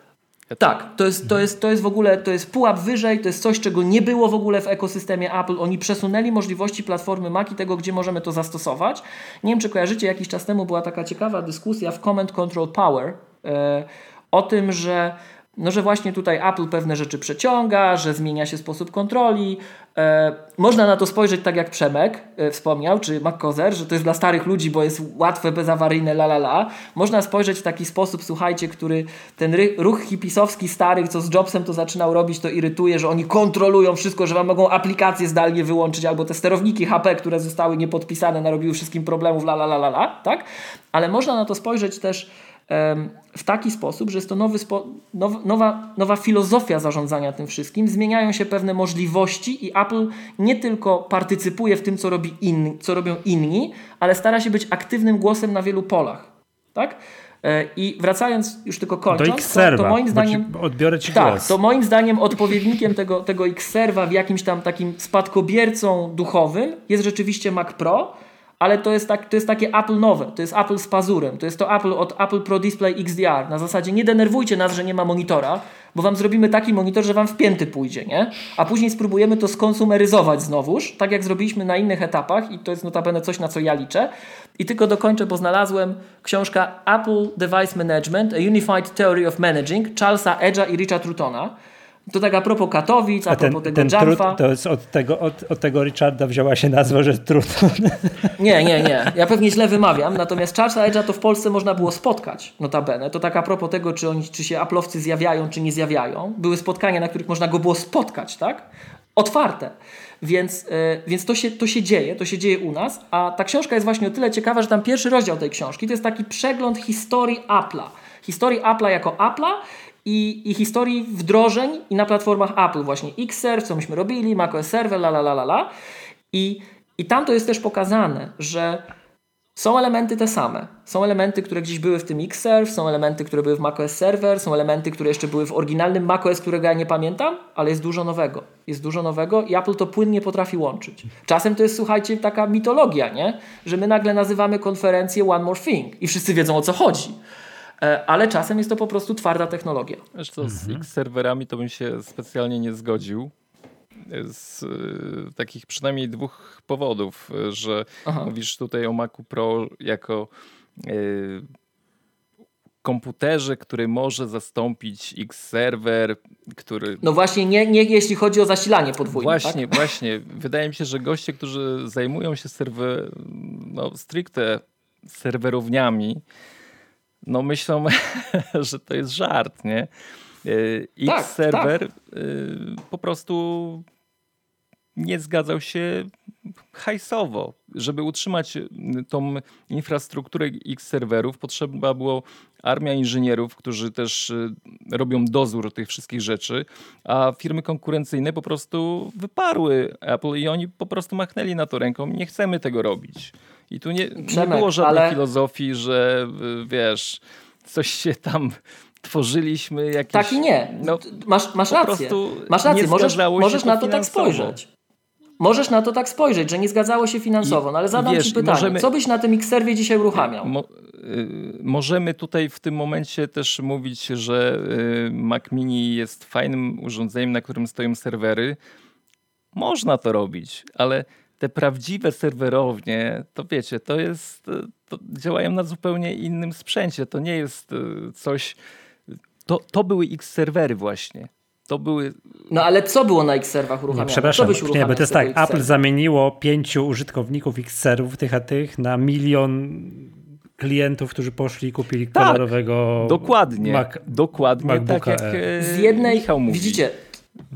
Tak, to jest, to, jest, to jest w ogóle to jest pułap wyżej, to jest coś, czego nie było w ogóle w ekosystemie Apple. Oni przesunęli możliwości platformy Mac i tego, gdzie możemy to zastosować. Nie wiem, czy kojarzycie, jakiś czas temu była taka ciekawa dyskusja w Command Control Power e, o tym, że no że właśnie tutaj Apple pewne rzeczy przeciąga, że zmienia się sposób kontroli. E, można na to spojrzeć tak jak Przemek e, wspomniał, czy McCozer, że to jest dla starych ludzi, bo jest łatwe, bezawaryjne, la la la. Można spojrzeć w taki sposób, słuchajcie, który ten ruch hipisowski starych, co z Jobsem to zaczynał robić, to irytuje, że oni kontrolują wszystko, że wam mogą aplikacje zdalnie wyłączyć, albo te sterowniki HP, które zostały niepodpisane, narobiły wszystkim problemów, la la la la la, tak? Ale można na to spojrzeć też w taki sposób, że jest to nowy spo, now, nowa, nowa filozofia zarządzania tym wszystkim. Zmieniają się pewne możliwości i Apple nie tylko partycypuje w tym, co, robi inni, co robią inni, ale stara się być aktywnym głosem na wielu polach. Tak? E, I wracając, już tylko kończąc, to, to moim zdaniem. Odbiorę ci tak, głos. to moim zdaniem odpowiednikiem tego, tego X-Serva w jakimś tam takim spadkobiercą duchowym jest rzeczywiście Mac Pro ale to jest, tak, to jest takie Apple nowe, to jest Apple z pazurem, to jest to Apple od Apple Pro Display XDR. Na zasadzie nie denerwujcie nas, że nie ma monitora, bo wam zrobimy taki monitor, że wam w pięty pójdzie, nie? A później spróbujemy to skonsumeryzować znowuż, tak jak zrobiliśmy na innych etapach i to jest notabene coś, na co ja liczę. I tylko dokończę, bo znalazłem książka Apple Device Management, A Unified Theory of Managing Charlesa Edge'a i Richard Rutona. To tak a propos Katowic, a, a propos ten, tego ten Jarfa. Trud, to jest od tego, od, od tego Richarda wzięła się nazwa, że trud. Nie, nie, nie. Ja pewnie źle wymawiam, natomiast Charlesa Edge'a to w Polsce można było spotkać, notabene. To tak a propos tego, czy, oni, czy się Apple'owcy zjawiają, czy nie zjawiają. Były spotkania, na których można go było spotkać, tak? Otwarte. Więc, yy, więc to, się, to się dzieje, to się dzieje u nas, a ta książka jest właśnie o tyle ciekawa, że tam pierwszy rozdział tej książki to jest taki przegląd historii Apple'a. Historii Apple'a jako Apple'a i, i historii wdrożeń i na platformach Apple, właśnie Xserve, co myśmy robili, macOS Server, la la la la la. I, I tam to jest też pokazane, że są elementy te same. Są elementy, które gdzieś były w tym Xserve, są elementy, które były w macOS Server, są elementy, które jeszcze były w oryginalnym macOS, którego ja nie pamiętam, ale jest dużo nowego. Jest dużo nowego i Apple to płynnie potrafi łączyć. Czasem to jest, słuchajcie, taka mitologia, nie? Że my nagle nazywamy konferencję One More Thing i wszyscy wiedzą o co chodzi. E, ale czasem jest to po prostu twarda technologia. Wiesz co, z mhm. X serwerami to bym się specjalnie nie zgodził. Z y, takich przynajmniej dwóch powodów, że Aha. mówisz tutaj o Macu Pro jako y, komputerze, który może zastąpić X-Server, który... No właśnie, nie, nie jeśli chodzi o zasilanie podwójne. Właśnie, tak? właśnie. Wydaje mi się, że goście, którzy zajmują się serwer, no, stricte serwerowniami, no myślą, że to jest żart, nie? X-serwer tak, tak. Y, po prostu nie zgadzał się hajsowo. Żeby utrzymać tą infrastrukturę X-serwerów potrzeba było armia inżynierów, którzy też robią dozór tych wszystkich rzeczy, a firmy konkurencyjne po prostu wyparły Apple i oni po prostu machnęli na to ręką. Nie chcemy tego robić. I tu nie, Przemek, nie było żadnej ale... filozofii, że wiesz, coś się tam tworzyliśmy. Jakieś, tak i nie. No, masz, masz rację. Masz rację. Możesz, możesz na to tak spojrzeć. Możesz na to tak spojrzeć, że nie zgadzało się finansowo, no ale zadam wiesz, Ci pytanie, możemy, co byś na tym X-Serwie dzisiaj uruchamiał? Mo, y, możemy tutaj w tym momencie też mówić, że y, Mac Mini jest fajnym urządzeniem, na którym stoją serwery. Można to robić, ale te prawdziwe serwerownie, to wiecie, to jest, to działają na zupełnie innym sprzęcie. To nie jest e, coś, to, to były X-serwery właśnie. To były... No ale co było na X-serwach uruchamiane? Nie, przepraszam, nie, bo to jest tak, Apple zamieniło pięciu użytkowników X-serwów, tych a tych, na milion klientów, którzy poszli i kupili tak, kolorowego dokładnie, Mac, dokładnie tak MacBooka tak jak e, z jednej, Michał mówi. Widzicie,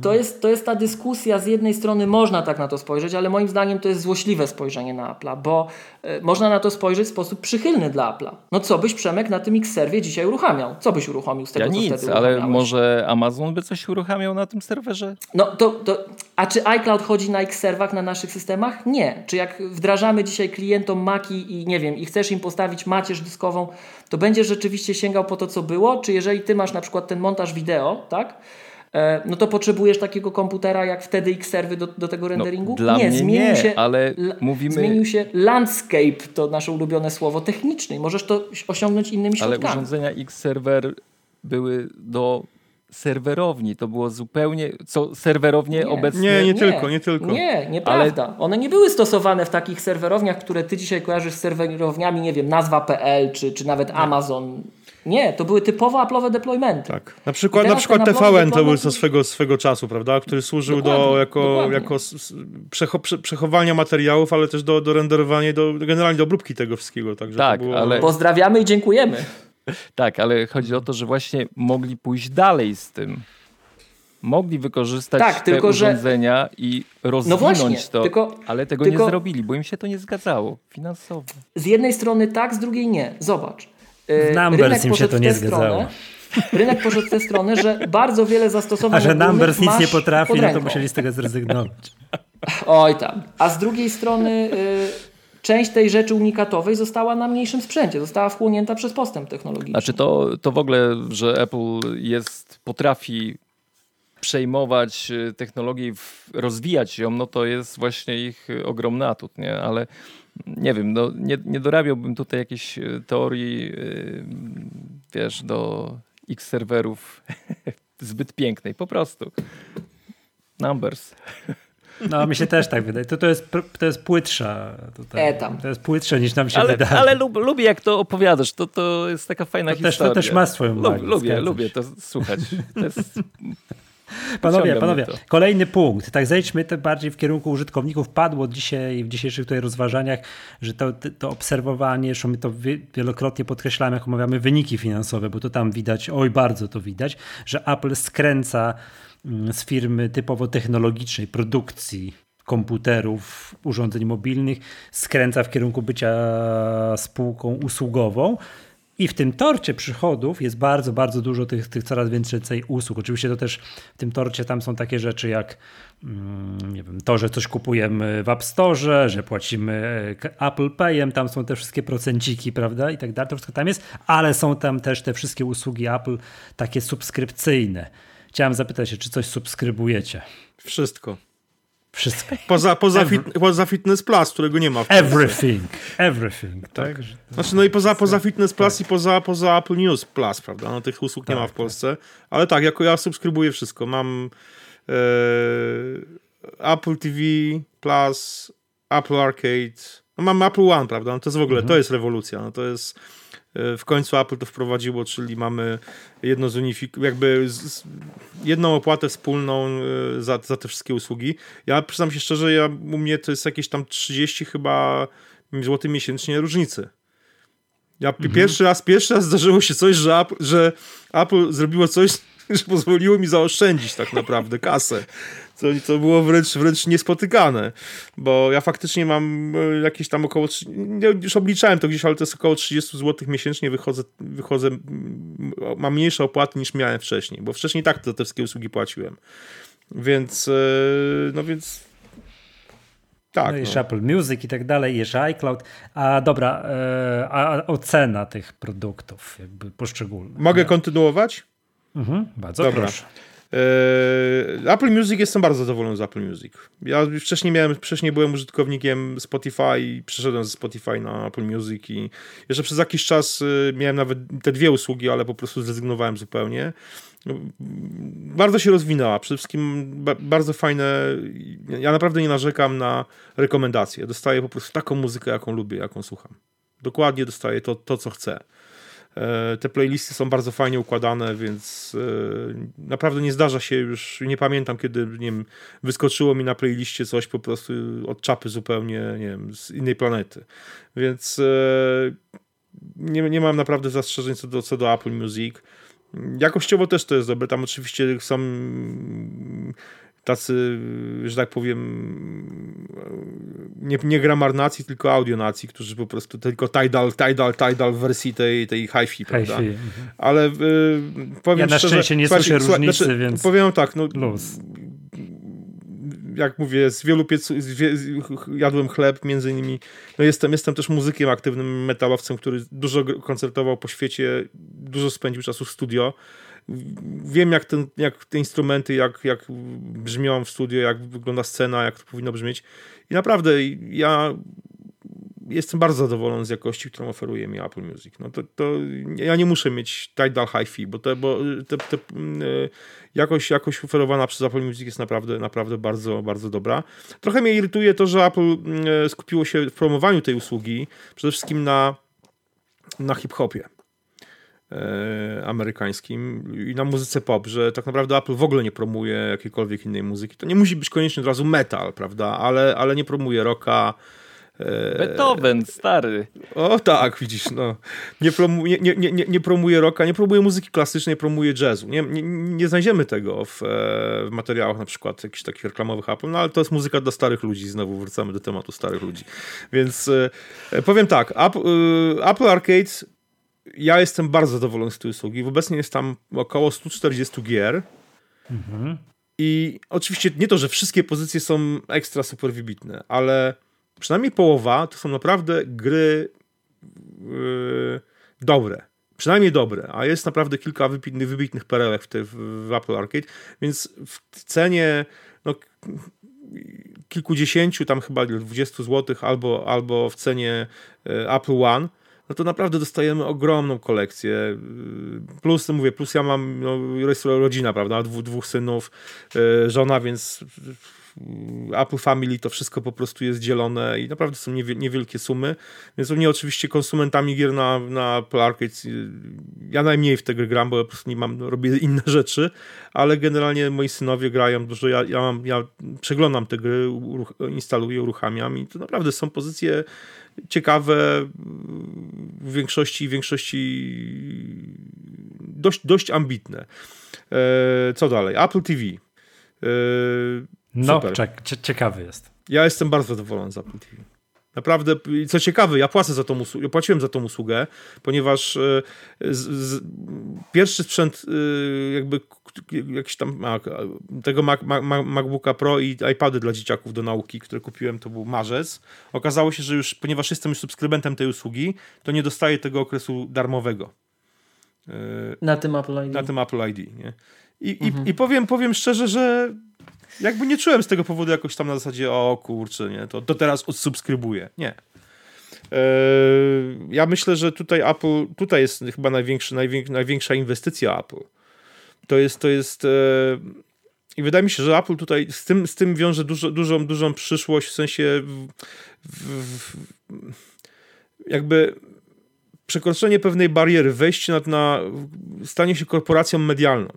to jest, to jest ta dyskusja, z jednej strony można tak na to spojrzeć, ale moim zdaniem to jest złośliwe spojrzenie na Apple'a, bo y, można na to spojrzeć w sposób przychylny dla Apple'a. No co byś Przemek na tym X-serwie dzisiaj uruchamiał? Co byś uruchomił z tego, ja co nic, ale może Amazon by coś uruchamiał na tym serwerze? No to, to a czy iCloud chodzi na X-serwach na naszych systemach? Nie. Czy jak wdrażamy dzisiaj klientom Maki i nie wiem, i chcesz im postawić macierz dyskową, to będziesz rzeczywiście sięgał po to, co było? Czy jeżeli ty masz na przykład ten montaż wideo, tak? E, no to potrzebujesz takiego komputera jak wtedy X-serwy do, do tego no, renderingu? No, dla nie, mnie zmienił nie, się, ale mówimy... Zmienił się landscape, to nasze ulubione słowo, techniczny. Możesz to osiągnąć innymi środkami. Ale urządzenia X-server były do serwerowni. To było zupełnie, co serwerownie nie. obecnie... Nie, nie, nie, tylko, nie tylko. Nie, nieprawda. Ale... One nie były stosowane w takich serwerowniach, które ty dzisiaj kojarzysz z serwerowniami, nie wiem, nazwa.pl czy, czy nawet Amazon. Nie, to były typowo Apple'owe deploymenty. Tak. Na przykład, na przykład TVN to Apple'owy był deployment- ze swego, swego czasu, prawda? Który służył do, jako, dokładnie. jako s- s- przecho, prze, przechowania materiałów, ale też do, do renderowania i do, generalnie do obróbki tego wszystkiego. Także Tak, to było... ale- Pozdrawiamy i dziękujemy. Tak, ale chodzi o to, że właśnie mogli pójść dalej z tym. Mogli wykorzystać Tak, te tylko że- urządzenia i rozwinąć właśnie, to, tylko- ale tego tylko- nie zrobili, bo im się to nie zgadzało finansowo. Z jednej strony tak, z drugiej nie. Zobacz. W Numbers im się to nie tę zgadzało. Stronę, rynek poszedł w tę stronę, że bardzo wiele zastosowań A że Numbers nic nie potrafi, no to musieli z tego zrezygnować. Oj tam. A z drugiej strony y, część tej rzeczy unikatowej została na mniejszym sprzęcie, została wchłonięta przez postęp technologiczny. Znaczy to, to w ogóle, że Apple jest, potrafi przejmować y, technologię rozwijać ją, no to jest właśnie ich y, ogromny atut, nie? Ale nie wiem, no, nie, nie dorabiałbym tutaj jakiejś y, teorii, y, wiesz, do X serwerów zbyt pięknej, po prostu. Numbers. No, mi się też tak wydaje. To, to, jest, to jest płytsza. Tutaj. E tam. To jest płytsze niż nam się Ale, wydaje. ale lub, lubię jak to opowiadasz, to, to jest taka fajna To też- to historia. też ma swoją Lub- magię, Lubię, lubię to słuchać. To jest Panowie, panowie, kolejny punkt. Tak, zejdźmy te bardziej w kierunku użytkowników. Padło dzisiaj w dzisiejszych tutaj rozważaniach, że to, to obserwowanie, zresztą my to wie- wielokrotnie podkreślamy, jak omawiamy wyniki finansowe, bo to tam widać, oj bardzo to widać, że Apple skręca mm, z firmy typowo technologicznej, produkcji komputerów, urządzeń mobilnych, skręca w kierunku bycia spółką usługową. I w tym torcie przychodów jest bardzo, bardzo dużo tych, tych coraz więcej usług. Oczywiście to też w tym torcie tam są takie rzeczy jak mm, nie wiem, to, że coś kupujemy w App Store, że płacimy e, Apple Payem, tam są te wszystkie procenciki, prawda, i tak dalej, to wszystko tam jest, ale są tam też te wszystkie usługi Apple takie subskrypcyjne. Chciałem zapytać się, czy coś subskrybujecie? Wszystko. Wszystko. Poza, poza, Every- fit, poza Fitness Plus, którego nie ma w Polsce. Everything. Everything. Tak. że- Znaczy, no i poza, poza Fitness Plus i poza, poza Apple News Plus, prawda? No, tych usług nie Tak, ma w Polsce. Ale tak, jako ja subskrybuję wszystko. Mam e, Apple TV Plus, Apple Arcade. No, mam Apple One, prawda? No, to jest w ogóle, to jest rewolucja. No, to jest w końcu Apple to wprowadziło, czyli mamy jedno zunifik, jakby z, z, jedną opłatę wspólną e, za, za te wszystkie usługi. Ja przyznam się szczerze, ja, u mnie to jest jakieś tam 30 chyba złotych miesięcznie różnicy. Ja pi- pierwszy raz, pierwszy raz zdarzyło się coś, że Apple, że Apple zrobiło coś, że pozwoliło mi zaoszczędzić tak naprawdę kasę. Co, to było wręcz, wręcz niespotykane, bo ja faktycznie mam e, jakieś tam około, już obliczałem to gdzieś, ale to jest około 30 zł miesięcznie wychodzę, wychodzę, mam mniejsze opłaty niż miałem wcześniej, bo wcześniej tak te, te wszystkie usługi płaciłem. Więc, e, no więc tak. no, no. Apple Music i tak dalej, jeszcze iCloud. A dobra, e, a ocena tych produktów, jakby poszczególnych. Mogę kontynuować? Mhm, bardzo Dobra. proszę. Eee, Apple Music jestem bardzo zadowolony z Apple Music. Ja wcześniej miałem, wcześniej byłem użytkownikiem Spotify przeszedłem ze Spotify na Apple Music i jeszcze przez jakiś czas y, miałem nawet te dwie usługi, ale po prostu zrezygnowałem zupełnie. No, Bardzo się rozwinęła. Przede wszystkim ba bardzo fajne. Ja naprawdę nie narzekam na rekomendacje. Dostaję po prostu taką muzykę, jaką lubię, jaką słucham. Dokładnie dostaję to, to co chcę. E, Te playlisty są bardzo fajnie układane, więc e, naprawdę nie zdarza się już, nie pamiętam kiedy, nie wiem, wyskoczyło mi na playliście coś po prostu od czapy zupełnie, nie wiem, z innej planety. Więc e, nie, nie mam naprawdę zastrzeżeń co do, co do Apple Music. Jakościowo też to jest dobre, tam oczywiście są tacy, że tak powiem, nie, nie gramarnacji, tylko audionacji, którzy po prostu tylko Tidal, Tidal, Tidal w wersji tej, tej hi-fi, prawda? Hi-fi. Ale y, powiem Ja na szczerze, szczęście nie słyszę słuchaj- różnicy, znaczy, więc Powiem tak, no luz. jak mówię, z wielu pieców jadłem chleb, między innymi, no jestem, jestem też muzykiem, aktywnym metalowcem, który dużo koncertował po świecie, dużo spędził czasu w studio. Wiem, jak, ten, jak te instrumenty, jak, jak brzmią w studio, jak wygląda scena, jak to powinno brzmieć. I naprawdę ja jestem bardzo zadowolony z jakości, którą oferuje mi Apple Music. No to, to ja nie muszę mieć Tidal Hi-Fi, bo, te, bo te, te, y, jakość, jakość oferowana przez Apple Music jest naprawdę, naprawdę bardzo, bardzo dobra. Trochę mnie irytuje to, że Apple mm, skupiło się w promowaniu tej usługi przede wszystkim na, na hip-hopie. E, amerykańskim i na muzyce pop, że tak naprawdę Apple w ogóle nie promuje jakiejkolwiek innej muzyki. To nie musi być koniecznie od razu metal, prawda, ale, ale nie promuje rocka, e, Beethoven, stary. O tak, widzisz, no. Nie, promu, nie, nie, nie, nie promuje rocka, nie promuje muzyki klasycznej, promuje jazzu. Nie, nie, nie znajdziemy tego w, e, w, materiałach na przykład jakichś takich reklamowych Apple, no ale to jest muzyka dla starych ludzi, znowu wracamy do tematu starych ludzi. Więc powiem tak, Apple, Apple Arcade ja jestem bardzo zadowolony z tej usługi. Obecnie jest tam około 140 gier. Mhm. I oczywiście nie to, że wszystkie pozycje są ekstra super wybitne, ale przynajmniej połowa to są naprawdę gry yy, dobre. Przynajmniej dobre, a jest naprawdę kilka wybitnych, wybitnych perełek w, te, w Apple Arcade, więc w cenie no, kilkudziesięciu, tam chyba 20 zł, albo, albo w cenie yy, Apple One, no to naprawdę dostajemy ogromną kolekcję. Plus, mówię, plus ja mam, no, rodzina, prawda, dwóch, dwóch synów, e, żona, więc Apple Family to wszystko po prostu jest dzielone i naprawdę są niewielkie sumy, więc mnie oczywiście konsumentami gier na, na Apple Arcade ja najmniej w te gry gram, bo ja po prostu nie mam, robię inne rzeczy, ale generalnie moi synowie grają dużo, ja, ja, mam, ja przeglądam te gry, instaluję, uruchamiam i to naprawdę są pozycje ciekawe, w większości, w większości dość, dość ambitne. E, co dalej? Apple TV. E, no, czek, ciekawy jest. Ja jestem bardzo zadowolony z Apple TV. Naprawdę, co ciekawe, ja płacę za tą usługę, płaciłem za tą usługę, ponieważ e, z, z, pierwszy sprzęt jakby jakiś tam tego Mac, Mac, MacBooka Pro i iPady dla dzieciaków do nauki, które kupiłem, to był marzec. Okazało się, że już, ponieważ jestem już subskrybentem tej usługi, to nie dostaję tego okresu darmowego. E, na tym Apple ID. Na tym Apple ID, nie? I, mhm. i, i powiem, powiem szczerze, że jakby nie czułem z tego powodu jakoś tam na zasadzie, o kurczę, nie, to, to teraz odsubskrybuję. Nie. Eee, ja myślę, że tutaj Apple, tutaj jest chyba największy, największa inwestycja Apple. To jest, to jest e, i wydaje mi się, że Apple tutaj z tym, z tym wiąże dużo, dużą, dużą przyszłość, w sensie w, w, jakby przekroczenie pewnej bariery, wejście na, na stanie się korporacją medialną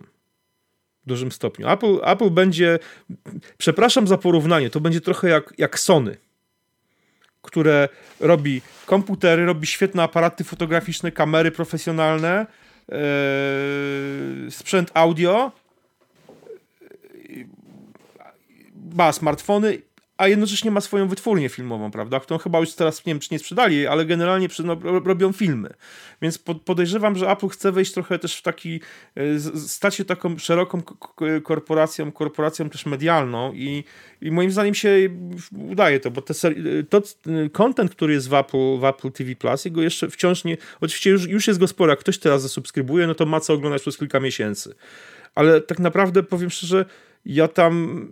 w dużym stopniu. Apple, Apple będzie, przepraszam za porównanie, to będzie trochę jak, jak Sony, które robi komputery, robi świetne aparaty fotograficzne, kamery profesjonalne, sprzęt audio, ma smartfony a jednocześnie ma swoją wytwórnię filmową, prawda? Którą chyba już teraz nie wiem, czy nie sprzedali, ale generalnie no, robią filmy. Więc podejrzewam, że Apple chce wejść trochę też w taki, e, stać się taką szeroką korporacją, korporacją też medialną i, i moim zdaniem się udaje to, bo te to content, który jest w Apple, w Apple TV Plus, jego jeszcze wciąż nie, oczywiście już, już jest go sporo, jak ktoś teraz zasubskrybuje, no to ma co oglądać przez kilka miesięcy. Ale tak naprawdę powiem szczerze, ja tam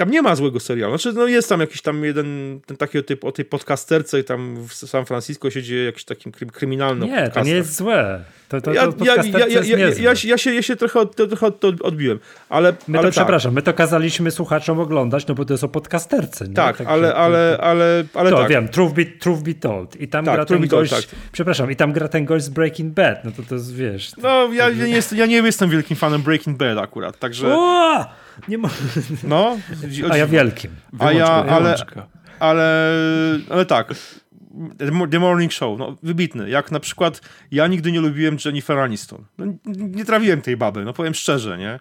tam nie ma złego serialu. Znaczy, no jest tam jakiś tam jeden, ten taki o tej, o tej podcasterce i tam w San Francisco się dzieje jakiś taki kryminalny Nie, podcastem. to nie jest złe. To, to, ja, to ja, ja, ja, ja, się, ja się trochę, od, trochę od, odbiłem, ale My ale to, tak. przepraszam, my to kazaliśmy słuchaczom oglądać, no bo to jest o podcasterce. Nie? Tak, tak ale, ale, ale, ale to, tak. wiem, Truth Be, Truth Be Told. I tam tak, gra ten gość, told, tak. przepraszam, i tam gra ten gość z Breaking Bad. No to to jest, wiesz. No, ja, ja, nie, jest, ja nie jestem wielkim fanem Breaking Bad akurat, także... O! Nie ma... No. A ja wielkim. A ja, ale, ale, ale tak. The Morning Show, no wybitny. Jak na przykład ja nigdy nie lubiłem Jennifer Aniston. No, nie trawiłem tej baby, no powiem szczerze, nie?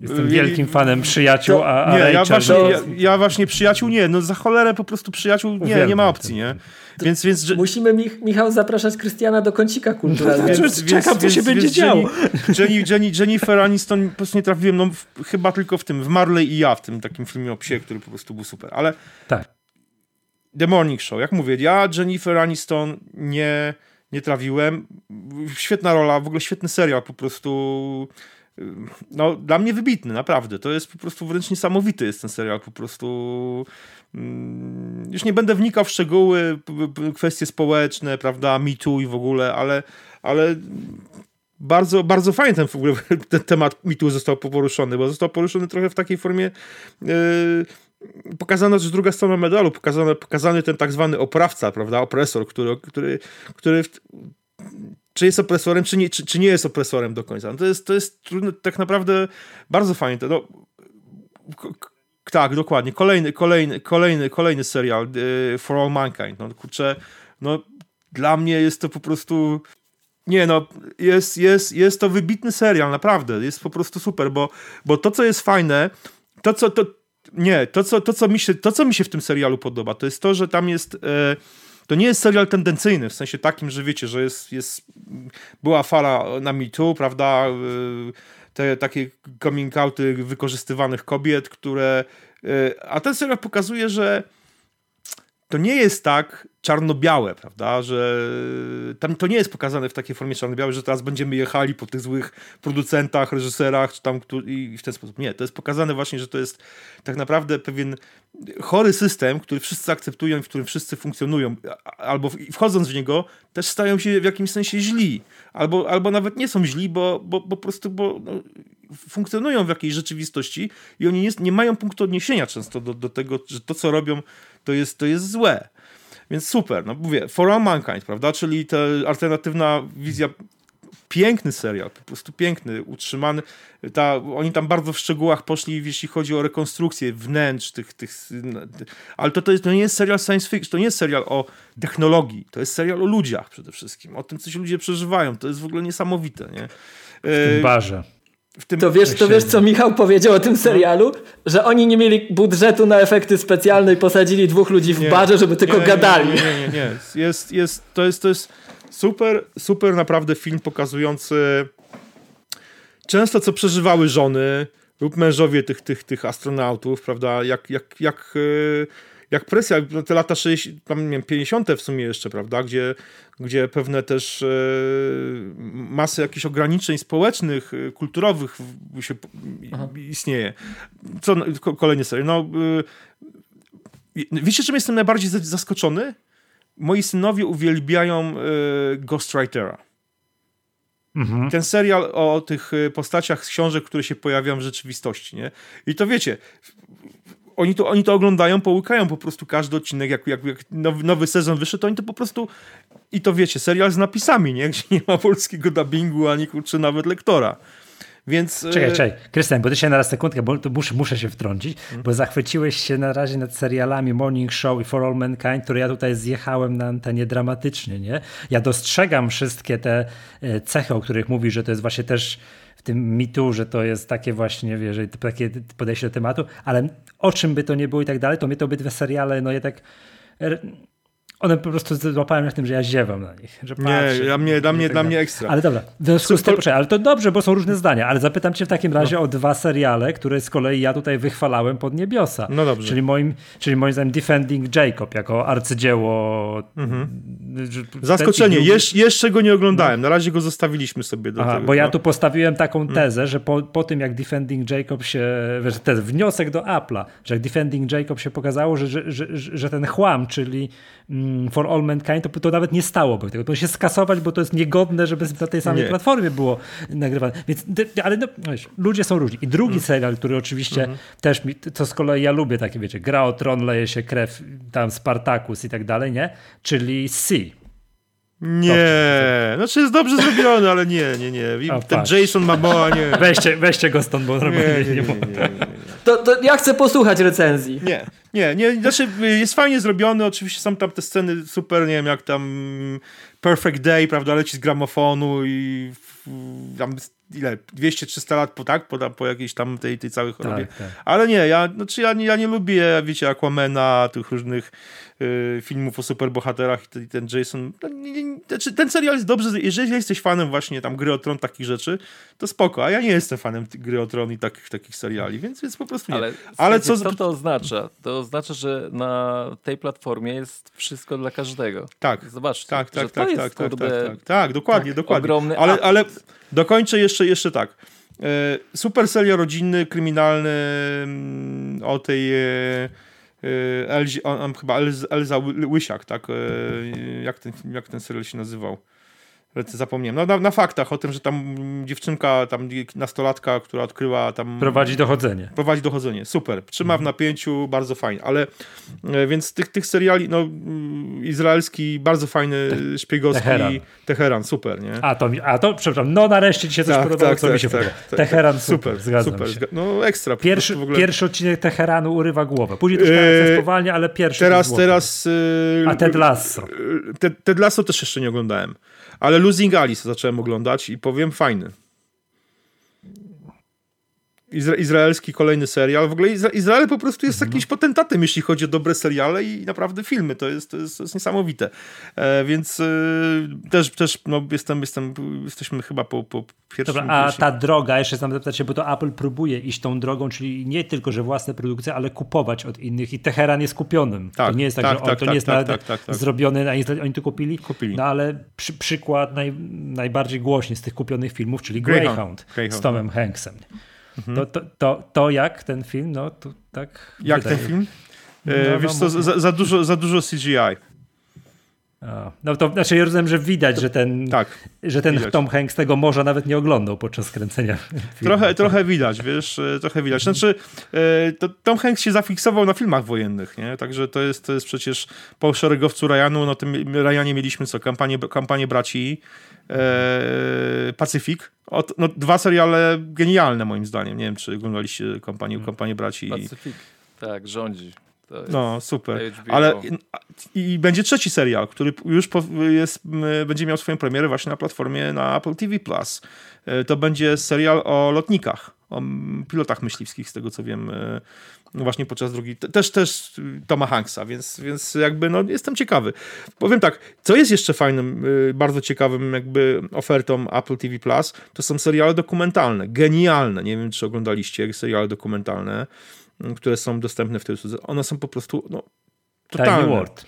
Jestem wielkim fanem przyjaciół, a, a Nie, Rachel, ja właśnie, ja, ja, właśnie przyjaciół nie, no za cholerę po prostu przyjaciół nie, nie ma opcji, nie? Więc, więc, że... Musimy Mich Michał zapraszać Krystiana do kącika kulturalnego. więc, Czekam, co się będzie działo. Jenny, Jenny, Jennifer Aniston po prostu nie trafiłem, no w, chyba tylko w tym, w Marley i ja, w tym takim filmie o psie, który po prostu był super, ale tak. The Morning Show, jak mówię, ja Jennifer Aniston nie, nie trawiłem. Świetna rola, w ogóle świetny serial, po prostu no, dla mnie wybitny, naprawdę. To jest po prostu wręcz niesamowity jest ten serial, po prostu już nie będę wnikał w szczegóły, kwestie społeczne, prawda, Too i w ogóle, ale, ale bardzo, bardzo fajnie ten, w ogóle, ten temat Too został poruszony, bo został poruszony trochę w takiej formie yy, pokazano też druga strona medalu, pokazano, pokazany ten tak zwany oprawca, prawda, opresor, który, który, który czy jest opresorem, czy nie, czy, czy nie jest opresorem do końca. No to jest, to jest trudne, tak naprawdę bardzo fajnie. To, no, tak, dokładnie. Kolejny, kolejny, kolejny, kolejny serial y, For All Mankind. No kurczę, no dla mnie jest to po prostu nie no, jest, jest, jest to wybitny serial, naprawdę. Jest po prostu super, bo, bo to, co jest fajne, to, co, to, nie, to co, to, co mi się, to, co mi się w tym serialu podoba, to jest to, że tam jest... E, to nie jest serial tendencyjny, w sensie takim, że wiecie, że jest, jest była fala na MeToo, prawda, e, te takie coming outy wykorzystywanych kobiet, które... E, a ten serial pokazuje, że to nie jest tak czarno-białe, prawda, że tam to nie jest pokazane w takiej formie czarno-białej, że teraz będziemy jechali po tych złych producentach, reżyserach, czy tam i w ten sposób. Nie, to jest pokazane właśnie, że to jest tak naprawdę pewien chory system, który wszyscy akceptują i w którym wszyscy funkcjonują, albo wchodząc w niego też stają się w jakimś sensie źli, albo, albo nawet nie są źli, bo, bo, bo po prostu bo, no, funkcjonują w jakiejś rzeczywistości i oni nie, nie mają punktu odniesienia często do, do tego, że to, co robią, to jest, to jest złe. Więc super, no mówię, For All Mankind, prawda, czyli ta alternatywna wizja piękny serial, po prostu piękny, utrzymany. Ta, oni tam bardzo w szczegółach poszli, jeśli chodzi o rekonstrukcję wnętrz tych, tych ale to, to, jest, to nie jest serial science fiction, to nie jest serial o technologii, to jest serial o ludziach przede wszystkim, o tym, co się ludzie przeżywają, to jest w ogóle niesamowite, nie? W tym barze. Tym... To, wiesz, to wiesz, co Michał powiedział o tym serialu? Że oni nie mieli budżetu na efekty specjalne i posadzili dwóch ludzi w nie, barze, żeby tylko nie, gadali. Nie, nie, nie, nie. Jest, jest, to, jest, to jest super, super naprawdę film pokazujący często co przeżywały żony lub mężowie tych, tych, tych astronautów, prawda? Jak, jak, jak, e, jak presja, te lata 60, tam, nie wiem, 50 w sumie jeszcze, prawda? Gdzie, gdzie pewne też e, masy jakichś ograniczeń społecznych, e, kulturowych się, istnieje. Co, kolejny serial. No, wiecie, czym jestem najbardziej zaskoczony? moi synowie uwielbiają Ghostwritera. Mhm. Ten serial o tych e, postaciach z książek, które się pojawiają w rzeczywistości, nie? I to wiecie, oni to, oni to oglądają, połykają po prostu każdy odcinek, jak, jak, jak nowy, nowy sezon wyszedł, to oni to po prostu i to wiecie, serial z napisami, nie? Gdzie nie ma polskiego dubbingu, ani kurczę nawet lektora. Więc... Czekaj, e, czekaj. Krystian, bo ty się na raz sekundkę, bo muszę, muszę się wtrącić, hmm. bo zachwyciłeś się na razie nad serialami Morning Show i For All Mankind, które ja tutaj zjechałem na antenie dramatycznie, nie? Ja dostrzegam wszystkie te e, cechy, o których mówisz, że to jest właśnie też w tym mitu, że to jest takie właśnie, wiesz, takie podejście do tematu, ale o czym by to nie było i tak dalej, to mnie to obydwa seriale, no je tak one po prostu złapałem na tym, że ja ziewam na nich. Że patrzę, nie, dla mnie, dla, mnie, dla mnie ekstra. Ale dobra, w związku z tym, poczekaj, ale to dobrze, bo są różne zdania, ale zapytam cię w takim razie no. o dwa seriale, które z kolei ja tutaj wychwalałem pod niebiosa. No dobrze. Czyli moim, czyli moim zdaniem Defending Jacob jako arcydzieło. Mhm. Zaskoczenie, Jesz, jeszcze go nie oglądałem, no. na razie go zostawiliśmy sobie do Aha, tego. Bo ja no. tu postawiłem taką mhm. tezę, że po, po tym jak Defending Jacob się, wiesz, ten wniosek do Apple'a, że jak Defending Jacob się pokazało, że, że, że, że ten chłam, czyli Mm, For All Mankind, to, to nawet nie stałoby tego. To się skasować, bo to jest niegodne, żeby na tej samej nie. platformie było nagrywane. Więc, ale no, wiesz, ludzie są różni. I drugi mm. serial, który oczywiście mm -hmm. też mi, to z kolei ja lubię takie, wiecie, gra o tron, leje się krew, tam Spartacus i tak dalej, nie? Czyli Sea. Nie, znaczy jest dobrze zrobiony, ale nie, nie, nie. O, Ten Jason Momoa, nie. Weźcie, weźcie go stąd, bo nie, nie, nie, nie, nie, nie. To, to ja chcę posłuchać recenzji. Nie, nie, nie, znaczy jest fajnie zrobiony, oczywiście są tam te sceny super, nie wiem, jak tam Perfect Day, prawda, leci z gramofonu i tam ile, 200-300 lat po, tak, po, po jakiejś tam tej, tej całej chorobie. Tak, tak. Ale nie, ja, znaczy ja, ja nie lubię, wiecie, Aquamena, tych różnych filmów o superbohaterach i ten Jason. No, znaczy, ten serial jest dobrze, jeżeli jesteś fanem właśnie tam gry o tron, takich rzeczy, to spoko, a ja nie jestem fanem gry o tron i takich, takich seriali, więc, więc po prostu nie. Ale, Ale co, co to oznacza? To oznacza, że na tej platformie jest wszystko dla każdego. Tak. Zobaczcie, tak, tak, tak, tak, jest, tak, kurde, tak, tak, tak, dokładnie, tak, dokładnie. Ogromny ale, ale dokończę jeszcze, jeszcze tak. E, super serial rodzinny, kryminalny mm, o tej e, Elzi, on, chyba Elza, Łysiak, tak? Jak ten, jak ten serial się nazywał? Zapomniałem. No, na, na, faktach o tym, że tam dziewczynka, tam nastolatka, która odkryła tam... Prowadzi dochodzenie. Prowadzi dochodzenie. Super. Trzyma w napięciu, bardzo fajnie. Ale e, więc tych, tych seriali, no izraelski, bardzo fajny, Te szpiegowski. Teheran. Teheran, super, nie? A to, a to, przepraszam, no nareszcie ci się coś tak, podobało, tak, co tak, mi się tak, podoba. Tak, Teheran, super, super, zgadzam super. się. No ekstra. Pierwszy, pierwszy odcinek Teheranu urywa głowę. Później troszkę eee, spowalnia, ale pierwszy Teraz, teraz... Yy, a Ted Lasso. Ted, Ted Lasso też jeszcze nie oglądałem. Ale Losing Alice zacząłem oglądać i powiem fajny. Izra izraelski kolejny serial. W ogóle Izra Izrael po prostu jest mhm. jakimś potentatem, jeśli chodzi o dobre seriale i naprawdę filmy. To jest, to jest, to jest niesamowite. E, więc e, też, też no, jestem, jestem, jesteśmy chyba po, po pierwszym... Dobra, a ta droga, jeszcze znam zapytać się, bo to Apple próbuje iść tą drogą, czyli nie tylko, że własne produkcje, ale kupować od innych i Teheran jest kupionym. Tak, to nie jest tak, tak że tak, to tak, nie jest tak, tak, tak, tak, zrobione oni to kupili, kupili. No ale przy, przykład naj, najbardziej głośny z tych kupionych filmów, czyli Greyhound, Greyhound, Greyhound z Tomem Hanksem. Mhm. To, to, to, to, jak ten film, no to tak. Jak wydaje. ten film? E, no, wiesz no, co, za, za, dużo, za dużo CGI. No to znaczy ja rozumiem, że widać, że ten, tak, że ten Tom Hanks tego morza nawet nie oglądał podczas kręcenia. Trochę, trochę widać, wiesz, e, trochę widać. Znaczy, e, to Tom Hanks się zafiksował na filmach wojennych, nie? Także to jest, to jest przecież po szeregowcu Ryanu, no tym Ryanie mieliśmy co, kampanię, kampanię braci, e, Pacyfik. Od, no, dwa seriale genialne moim zdaniem. Nie wiem, czy oglądaliście kampanię, kampanię braci. Pacyfik, tak, rządzi. No, super. HBO. Ale i, i, będzie trzeci serial, który już po, jest, będzie miał swoją premierę właśnie na platformie na Apple TV+. E, to będzie serial o lotnikach, o pilotach myśliwskich, z tego co wiem, e, no właśnie podczas drugiej, też, też Toma Hanksa, więc, więc jakby no jestem ciekawy. Powiem tak, co jest jeszcze fajnym, y, bardzo ciekawym jakby ofertą Apple TV+, Plus, to są seriale dokumentalne, genialne, nie wiem czy oglądaliście seriale dokumentalne, które są dostępne w tej usłudze, one są po prostu no, totalne. Tiny World.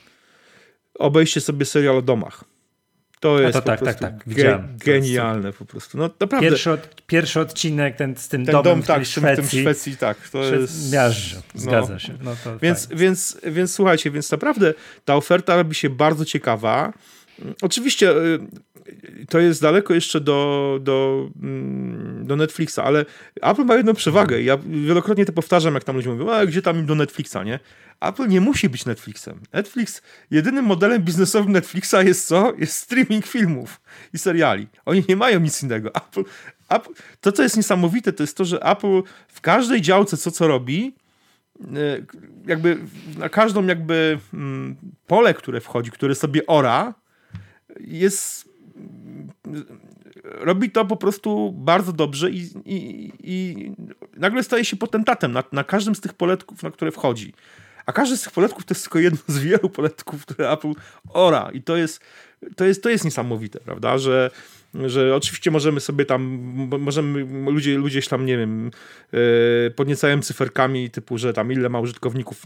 Obejście sobie serial o domach. To jest to, tak, tak, tak, ge genialne po prostu. No, naprawdę. Pierwszy, od, pierwszy odcinek ten, z tym ten domem dom, tak, w Szwecji. Tym Szwecji, tak. To jest... Miażdżo, zgadza no. się. No więc, więc, więc słuchajcie, więc naprawdę ta oferta robi się bardzo ciekawa. Oczywiście y, to jest daleko jeszcze do, do, mm, do Netflixa, ale Apple ma jedną przewagę. Ja wielokrotnie to powtarzam, jak tam ludzie mówią, a gdzie tam do Netflixa, nie? Apple nie musi być Netflixem. Netflix, jedynym modelem biznesowym Netflixa jest co? Jest streaming filmów i seriali. Oni nie mają nic innego. Apple, Apple, to, co jest niesamowite, to jest to, że Apple w każdej działce, co co robi, e, jakby na każdą jakby mm, pole, które wchodzi, które sobie ora, jest robi to po prostu bardzo dobrze i, i, i nagle staje się potentatem na, na każdym z tych poletków, na które wchodzi. A każdy z tych poletków to jest tylko jedno z wielu poletków, które Apple ora. I to jest, to jest, to jest niesamowite, prawda? Że że oczywiście możemy sobie tam, możemy, ludzie, ludzie tam, nie wiem, yy, podniecają cyferkami typu, że tam ile ma użytkowników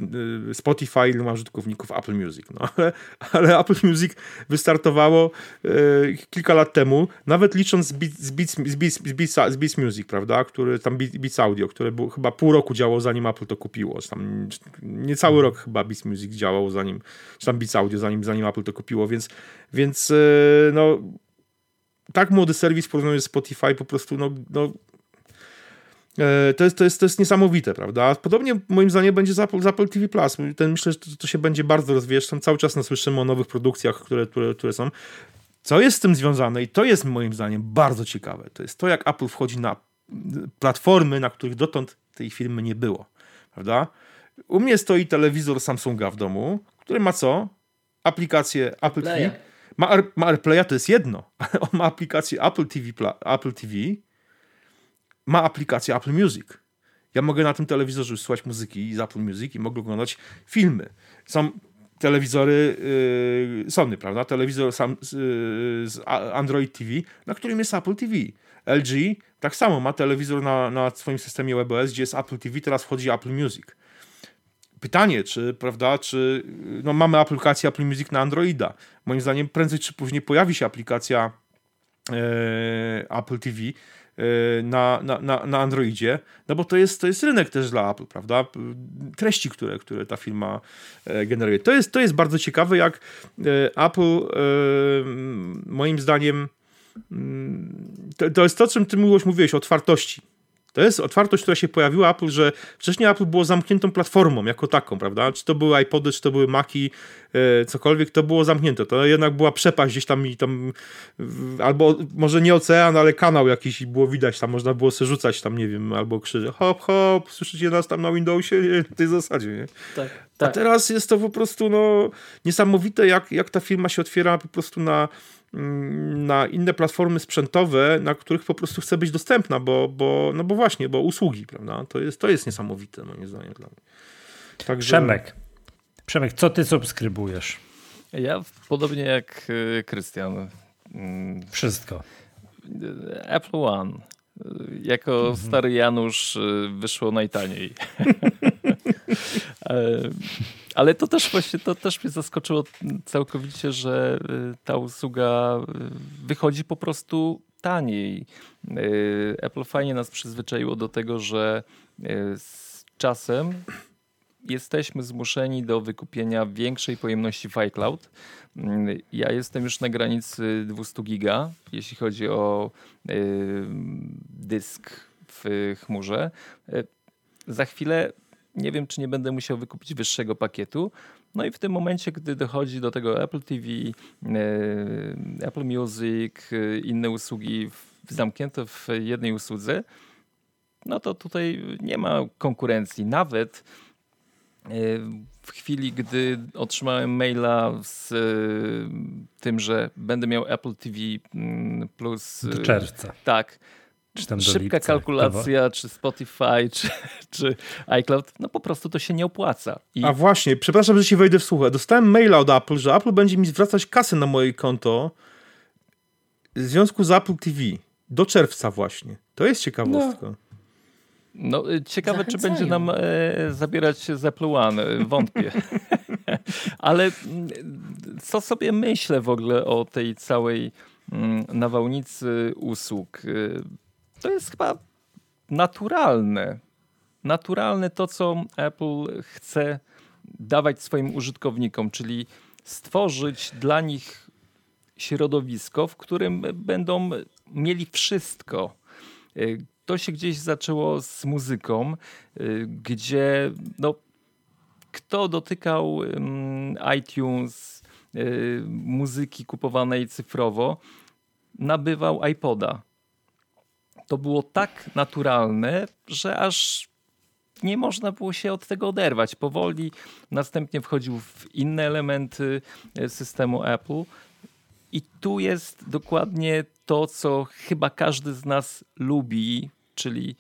yy, Spotify, ile ma użytkowników Apple Music. No, ale, ale Apple Music wystartowało yy, kilka lat temu, nawet licząc z Beats, z Beats, z Beats, z Beats, z Beats Music, prawda, który tam Beats Audio, które było, chyba pół roku działało zanim Apple to kupiło, tam niecały rok chyba Beats Music działało zanim, czy tam Beats Audio zanim, zanim Apple to kupiło, więc, więc no tak młody serwis w porównaniu z Spotify po prostu no, no e, to jest, to, jest, to jest niesamowite, prawda? Podobnie moim zdaniem będzie z Apple, z Apple TV Plus. Ten, myślę, że to, to się będzie bardzo rozwijać. Tam cały czas nasłyszymy o nowych produkcjach, które, które, które są. Co jest z tym związane i to jest moim zdaniem bardzo ciekawe, to jest to, jak Apple wchodzi na platformy, na których dotąd tej firmy nie było, prawda? U mnie stoi telewizor Samsunga w domu, który ma co? Aplikację Apple TV. Ma, ma AirPlaya to jest jedno, ale on ma aplikację Apple TV, Apple TV, ma aplikację Apple Music. Ja mogę na tym telewizorze słuchać muzyki z Apple Music i mogę oglądać filmy. Są telewizory yy, Sony, prawda? Telewizor sam, yy, z Android TV, na którym jest Apple TV. LG tak samo ma telewizor na, na swoim systemie WebOS, gdzie jest Apple TV, teraz wchodzi Apple Music pytanie, czy, prawda, czy no mamy aplikację Apple Music na Androida. Moim zdaniem prędzej czy później pojawi się aplikacja e, Apple TV e, na, na, na, Androidzie, no bo to jest, to jest rynek też dla Apple, prawda? Treści, które, które ta firma e, generuje. To jest, to jest bardzo ciekawe, jak e, Apple e, moim zdaniem to, to jest to, czym ty mówiłeś, mówiłeś o otwartości. To jest otwartość, która się pojawiła Apple, że wcześniej Apple było zamkniętą platformą jako taką, prawda? Czy to były iPody, czy to były Maci, e, cokolwiek, to było zamknięte. To jednak była przepaść gdzieś tam i tam, albo może nie ocean, ale kanał jakiś było widać, tam można było sobie rzucać tam, nie wiem, albo krzyże, hop, hop, słyszycie nas tam na Windowsie? W tej zasadzie, nie? Tak, A tak. teraz jest to po prostu no, niesamowite, jak, jak ta firma się otwiera po prostu na, na inne platformy sprzętowe, na których po prostu chce być dostępna, bo, bo, no bo właśnie, bo usługi, prawda? To jest, to jest niesamowite, moim zdaniem dla mnie. Także... Przemek, Przemek, co ty subskrybujesz? Ja podobnie jak y, Krystian. mm, Wszystko. Apple One. Jako stary Janusz y, wyszło najtaniej. Ale to też właśnie to też mnie zaskoczyło całkowicie, że y, ta usługa y, wychodzi po prostu taniej. Y, Apple fajnie nas przyzwyczaiło do tego, że z czasem jesteśmy zmuszeni do wykupienia większej pojemności w iCloud. Ja jestem już na granicy 200 giga, jeśli chodzi o dysk w chmurze. Za chwilę nie wiem, czy nie będę musiał wykupić wyższego pakietu. No i w tym momencie, gdy dochodzi do tego Apple TV, y, Apple Music, y, inne usługi zamknięte w jednej usłudze, no to tutaj nie ma konkurencji. Nawet y, w chwili, gdy otrzymałem maila z tym, że będę miał Apple TV mm, plus. Do czerwca. Tak. Czy tam Szybka lipca. kalkulacja, czy Spotify, czy, czy iCloud, no po prostu to się nie opłaca. I A właśnie, przepraszam, że ci wejdę w słuchę. Dostałem maila od Apple, że Apple będzie mi zwracać kasę na moje konto w związku z Apple TV. Do czerwca właśnie. To jest ciekawostka. no, y, ciekawe, czy Zachęcają. będzie nam e, zabierać z Apple One. e, Wątpię. Ale mm, co sobie myślę w ogóle o tej całej mm, nawałnicy usług? To jest chyba naturalne. Naturalne to, co Apple chce dawać swoim użytkownikom, czyli stworzyć dla nich środowisko, w którym będą mieli wszystko. To się gdzieś zaczęło z muzyką, gdzie no, kto dotykał ym, iTunes, y, muzyki kupowanej cyfrowo, nabywał iPoda. To było tak naturalne, że aż nie można było się od tego oderwać. Powoli następnie wchodził w inne elementy e, systemu Apple. I tu jest dokładnie to, co chyba każdy z nas lubi, czyli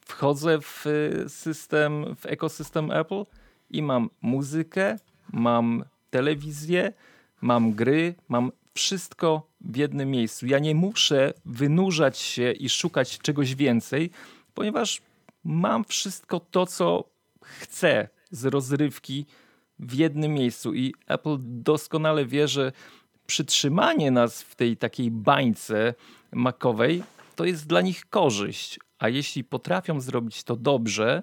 wchodzę w e, system, w ekosystem Apple i mam muzykę, mam telewizję, mam gry, mam wszystko w jednym miejscu. Ja nie muszę wynurzać się i szukać czegoś więcej, ponieważ mam wszystko to, co chcę z rozrywki w jednym miejscu. I Apple doskonale wie, że przytrzymanie nas w tej takiej bańce makowej to jest dla nich korzyść. A jeśli potrafią zrobić to dobrze,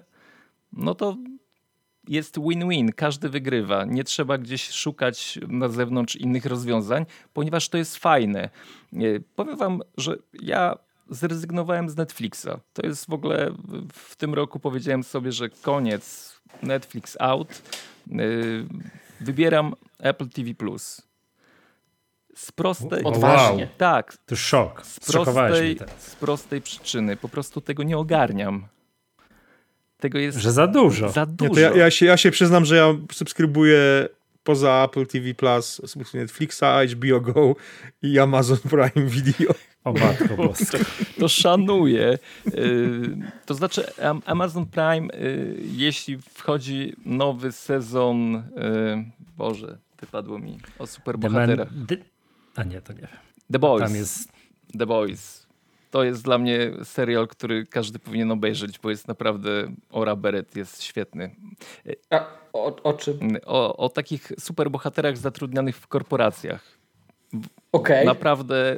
no to jest win-win, każdy wygrywa. Nie trzeba gdzieś szukać na zewnątrz innych rozwiązań, ponieważ to jest fajne. Nie, Powiem wam, że ja zrezygnowałem z Netflixa. To jest w ogóle w- tym roku powiedziałem sobie, że koniec, Netflix out. Yy, Wybieram Apple TV Plus. Z prostej, Odważnie. tak, To szok. z prostej, z prostej przyczyny. Po prostu tego nie ogarniam. Tego jest Że za dużo. za Nie, dużo. to ja, ja, się, ja się przyznam, że ja subskrybuję poza Apple TV Plus subskrybuję Netflixa, HBO Go i Amazon Prime Video. O matko boska. to szanuję. Y, To znaczy Am- Amazon Prime, y, jeśli wchodzi nowy sezon, y, Boże, wypadło mi o The Man, superbohaterach. the, a nie, to nie wiem. The Boys. Tam jest The Boys. To jest dla mnie serial, który każdy powinien obejrzeć, bo jest naprawdę Ora Beret jest świetny. A, o, o czym? O, o takich superbohaterach zatrudnianych w korporacjach. Okej. Naprawdę,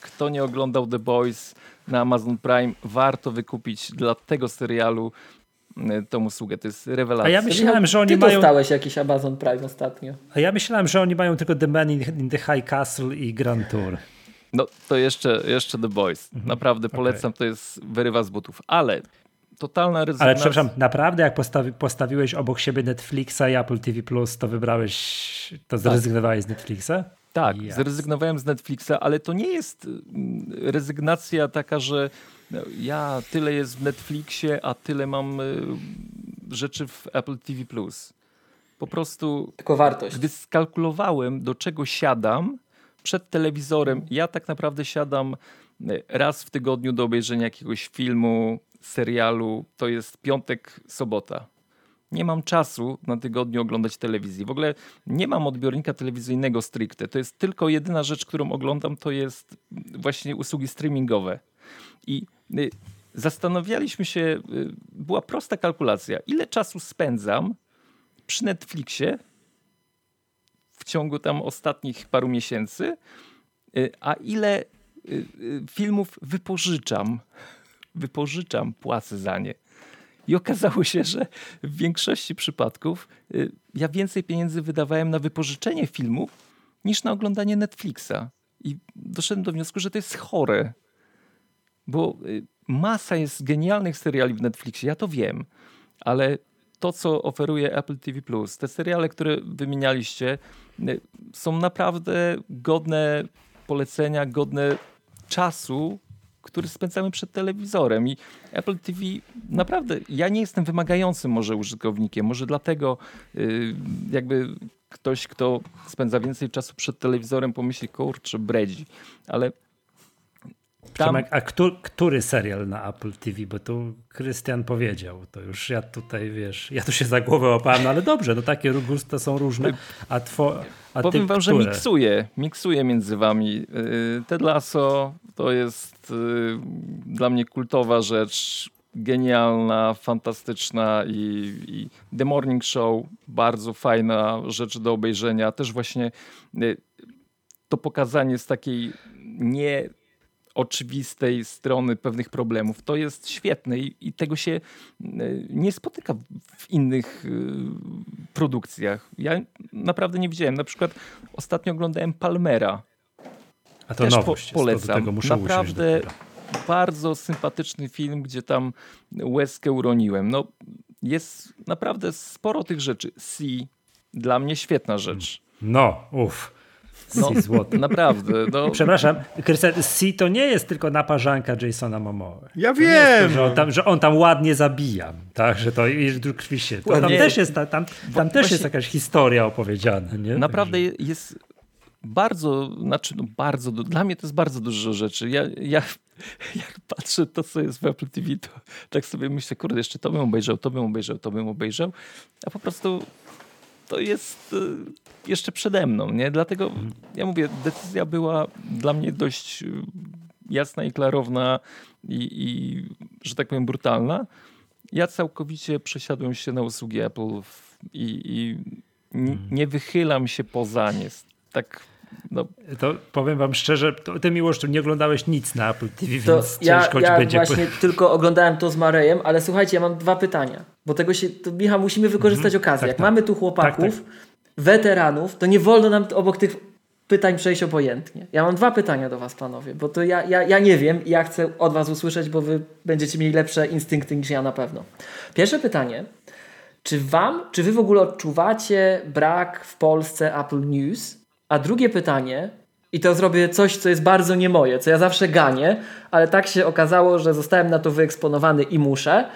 kto nie oglądał The Boys na Amazon Prime, warto wykupić dla tego serialu y, tą usługę. To jest rewelacja. A ja myślałem, że oni Ty mają. dostałeś jakiś Amazon Prime ostatnio. A ja myślałem, że oni mają tylko The Man in, in the High Castle i Grand Tour. No to jeszcze, jeszcze The Boys. Naprawdę polecam, to jest wyrywa z butów. Ale totalna rezygnacja. Ale przepraszam, naprawdę jak postawi, postawiłeś obok siebie Netflixa i Apple TV+, Plus, to wybrałeś, to zrezygnowałeś z Netflixa? Tak, Jasne. zrezygnowałem z Netflixa, ale to nie jest mm, rezygnacja taka, że no, ja tyle jest w Netflixie, a tyle mam y, rzeczy w Apple TV+. Po prostu Tylko wartość. gdy skalkulowałem, do czego siadam przed telewizorem, ja tak naprawdę siadam y, raz w tygodniu do obejrzenia jakiegoś filmu, serialu, to jest piątek, sobota. Nie mam czasu na tygodniu oglądać telewizji. W ogóle nie mam odbiornika telewizyjnego stricte. To jest tylko jedyna rzecz, którą oglądam, to jest właśnie usługi streamingowe. I y, zastanawialiśmy się, y, była prosta kalkulacja, ile czasu spędzam przy Netflixie w ciągu tam ostatnich paru miesięcy, y, a ile y, y, filmów wypożyczam. Wypożyczam, płacę za nie. I okazało się, że w większości przypadków ja więcej pieniędzy wydawałem na wypożyczenie filmów niż na oglądanie Netflixa. I doszedłem do wniosku, że to jest chore. Bo masa jest genialnych seriali w Netflixie, ja to wiem, ale to, co oferuje Apple TV, te seriale, które wymienialiście, y, są naprawdę godne polecenia, godne czasu, który spędzamy przed telewizorem. I Apple TV naprawdę, ja nie jestem wymagającym może użytkownikiem, może dlatego y, jakby ktoś, kto spędza więcej czasu przed telewizorem pomyśli, kurczę, bredzi, ale tam, a któ- który serial na Apple TV? Bo tu Krystian powiedział, to już ja tutaj, wiesz, ja tu się za głowę łapałem, no ale dobrze, no takie gusta są różne, a, two, a Powiem ty wam, że które? miksuję, miksuję między wami. Yy, Ted Lasso to jest yy, dla mnie kultowa rzecz, genialna, fantastyczna i, i The Morning Show, bardzo fajna rzecz do obejrzenia. Też właśnie yy, to pokazanie z takiej nie oczywistej strony pewnych problemów. To jest świetne i, i tego się y, nie spotyka w innych y, produkcjach. Ja naprawdę nie widziałem. Na przykład ostatnio oglądałem Palmera. A to Też po, nowość, do polecam. Naprawdę bardzo sympatyczny film, gdzie tam łezkę uroniłem. No, jest naprawdę sporo tych rzeczy. Sea, dla mnie świetna rzecz. No, uff. No. Złoty. naprawdę. No, Przepraszam, Krystian, C to nie jest tylko naparzanka Jasona Momoa. Ja wiem! to, że, on tam, że on tam ładnie zabija, tak, że to i krwi się. To tam też jest, ta- tam, tam też jest jakaś historia opowiedziana, nie? Naprawdę je- jest bardzo, znaczy no bardzo, dla mnie to jest bardzo dużo rzeczy. Ja, ja jak patrzę to, co jest w Apple TV, to tak sobie myślę, kurde, jeszcze to bym obejrzał, to bym obejrzał, to bym obejrzał, a po prostu to jest y, jeszcze przede mną, nie? Dlatego ja mówię, decyzja była dla mnie dość y, jasna i klarowna i, i że tak powiem brutalna. Ja całkowicie przesiadłem się na usługi Apple w, i, i n- nie wychylam się poza nie. Tak, no, To powiem wam szczerze, to, ty Miłosz, nie oglądałeś nic na Apple TV, To więc ja, ciężko ci ja będzie... właśnie tylko oglądałem to z Marejem, ale słuchajcie, ja mam dwa pytania. Bo tego się, to, Michał, musimy wykorzystać okazję. Tak, Jak tak. mamy tu chłopaków, weteranów, to nie wolno nam obok tych pytań przejść obojętnie. Ja mam dwa pytania do was, panowie, bo to ja, ja, ja nie wiem i ja chcę od was usłyszeć, bo wy będziecie mieli lepsze instynkty niż ja na pewno. Pierwsze pytanie. Czy wam, czy wy w ogóle odczuwacie brak w Polsce Apple News? A drugie pytanie, i to zrobię coś, co jest bardzo nie moje, co ja zawsze ganię, ale tak się okazało, że zostałem na to wyeksponowany i muszę.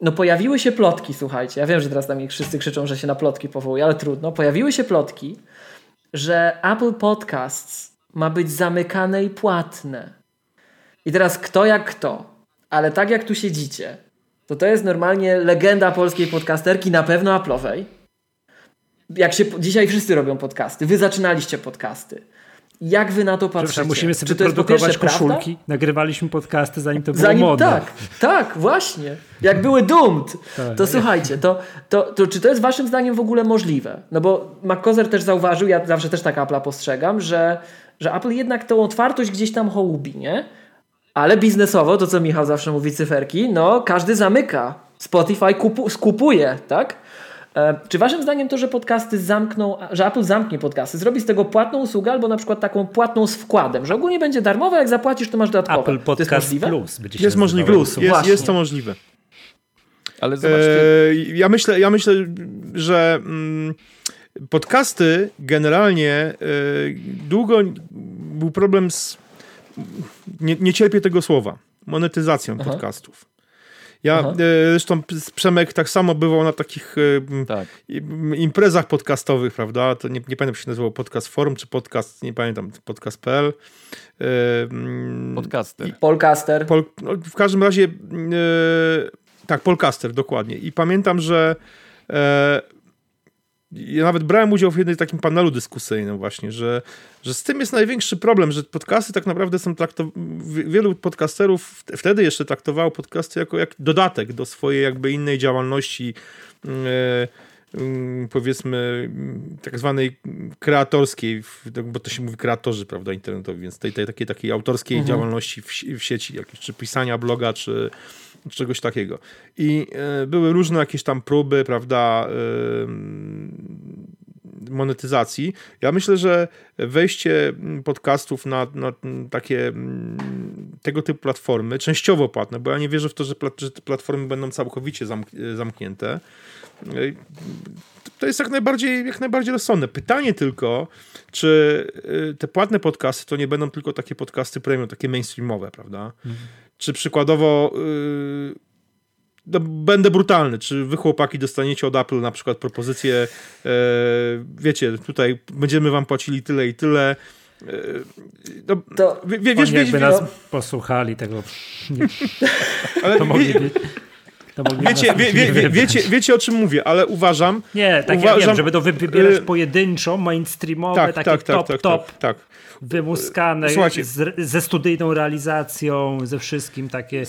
No pojawiły się plotki, słuchajcie. Ja wiem, że teraz na mnie wszyscy krzyczą, że się na plotki powołuje, ale trudno. Pojawiły się plotki, że Apple Podcasts ma być zamykane i płatne. I teraz kto jak kto, ale tak jak tu siedzicie, to to jest normalnie legenda polskiej podcasterki, na pewno Apple'owej. Jak się dzisiaj wszyscy robią podcasty, wy zaczynaliście podcasty. Jak wy na to patrzycie? Musimy sobie Czy to jest produkować prawda? koszulki. Nagrywaliśmy podcasty zanim to było Zanim modne. tak, tak, właśnie. Jak były doomed, Tak. to słuchajcie, to, to, to czy to jest waszym zdaniem w ogóle możliwe? No bo McCozer też zauważył, ja zawsze też tak Apple'a postrzegam, że, że Apple jednak tą otwartość gdzieś tam hołubi, nie? Ale biznesowo, to co Michał zawsze mówi, cyferki, no każdy zamyka. Spotify kupu, skupuje, tak? E, czy waszym zdaniem to, że podcasty zamkną, że Apple zamknie podcasty, zrobi z tego płatną usługę albo na przykład taką płatną z wkładem, że ogólnie będzie darmowe, jak zapłacisz, to masz dodatkowe. Apple to jest Podcast możliwe? Plus będzie Jest możliwe, nazywało. jest, jest to możliwe. Ale zobaczcie, E, ja, myślę, ja myślę, że mm, podcasty generalnie e, długo był problem z. Nie, nie cierpię tego słowa. Monetyzacją Aha. podcastów. Ja Aha. e, zresztą Przemek tak samo bywał na takich e, tak. im- imprezach podcastowych, prawda? To nie, nie pamiętam, jak się nazywało podcast forum czy podcast, nie pamiętam, podcast.pl. E, Podcaster. Polcaster. Pol, no, w każdym razie, tak, Polcaster, dokładnie. I pamiętam, że ja nawet brałem udział w jednym takim panelu dyskusyjnym właśnie, że, że z tym jest największy problem, że podcasty tak naprawdę są traktowane, wielu podcasterów wtedy jeszcze traktowało podcasty jako jak dodatek do swojej jakby innej działalności e, mm, powiedzmy mm, tak zwanej kreatorskiej, w- bo to się mówi kreatorzy, prawda, internetowi, więc tej, tej takiej, takiej autorskiej działalności w, w sieci, jakieś, czy pisania bloga, czy czegoś takiego. I e, były różne jakieś tam próby, prawda, e, monetyzacji. Ja myślę, że wejście podcastów na, na takie tego typu platformy, częściowo płatne, bo ja nie wierzę w to, że, plat, że te platformy będą całkowicie zamk zamknięte. E, To jest jak najbardziej, jak najbardziej rozsądne. Pytanie tylko, czy y, te płatne podcasty to nie będą tylko takie podcasty premium, takie mainstreamowe, prawda? Czy przykładowo y, no, będę brutalny, czy wy chłopaki dostaniecie od Apple na przykład propozycję, e, wiecie, tutaj będziemy wam płacili tyle i tyle. E, no, To- wie, wie, wiesz, wiesz, jakby nas posłuchali tego, ale to wie, mogli, to mogli wiecie, wie, wie, wie, wiecie, wiecie o czym mówię, ale uważam, Nie, tak ja uważam- wiem, żeby to wy- wybierać y, pojedynczo, mainstreamowe, tak, takie tak, tak, top, tak, top, tak, tak. Wymuskane, Słuchajcie. z, ze studyjną realizacją, ze wszystkim takie,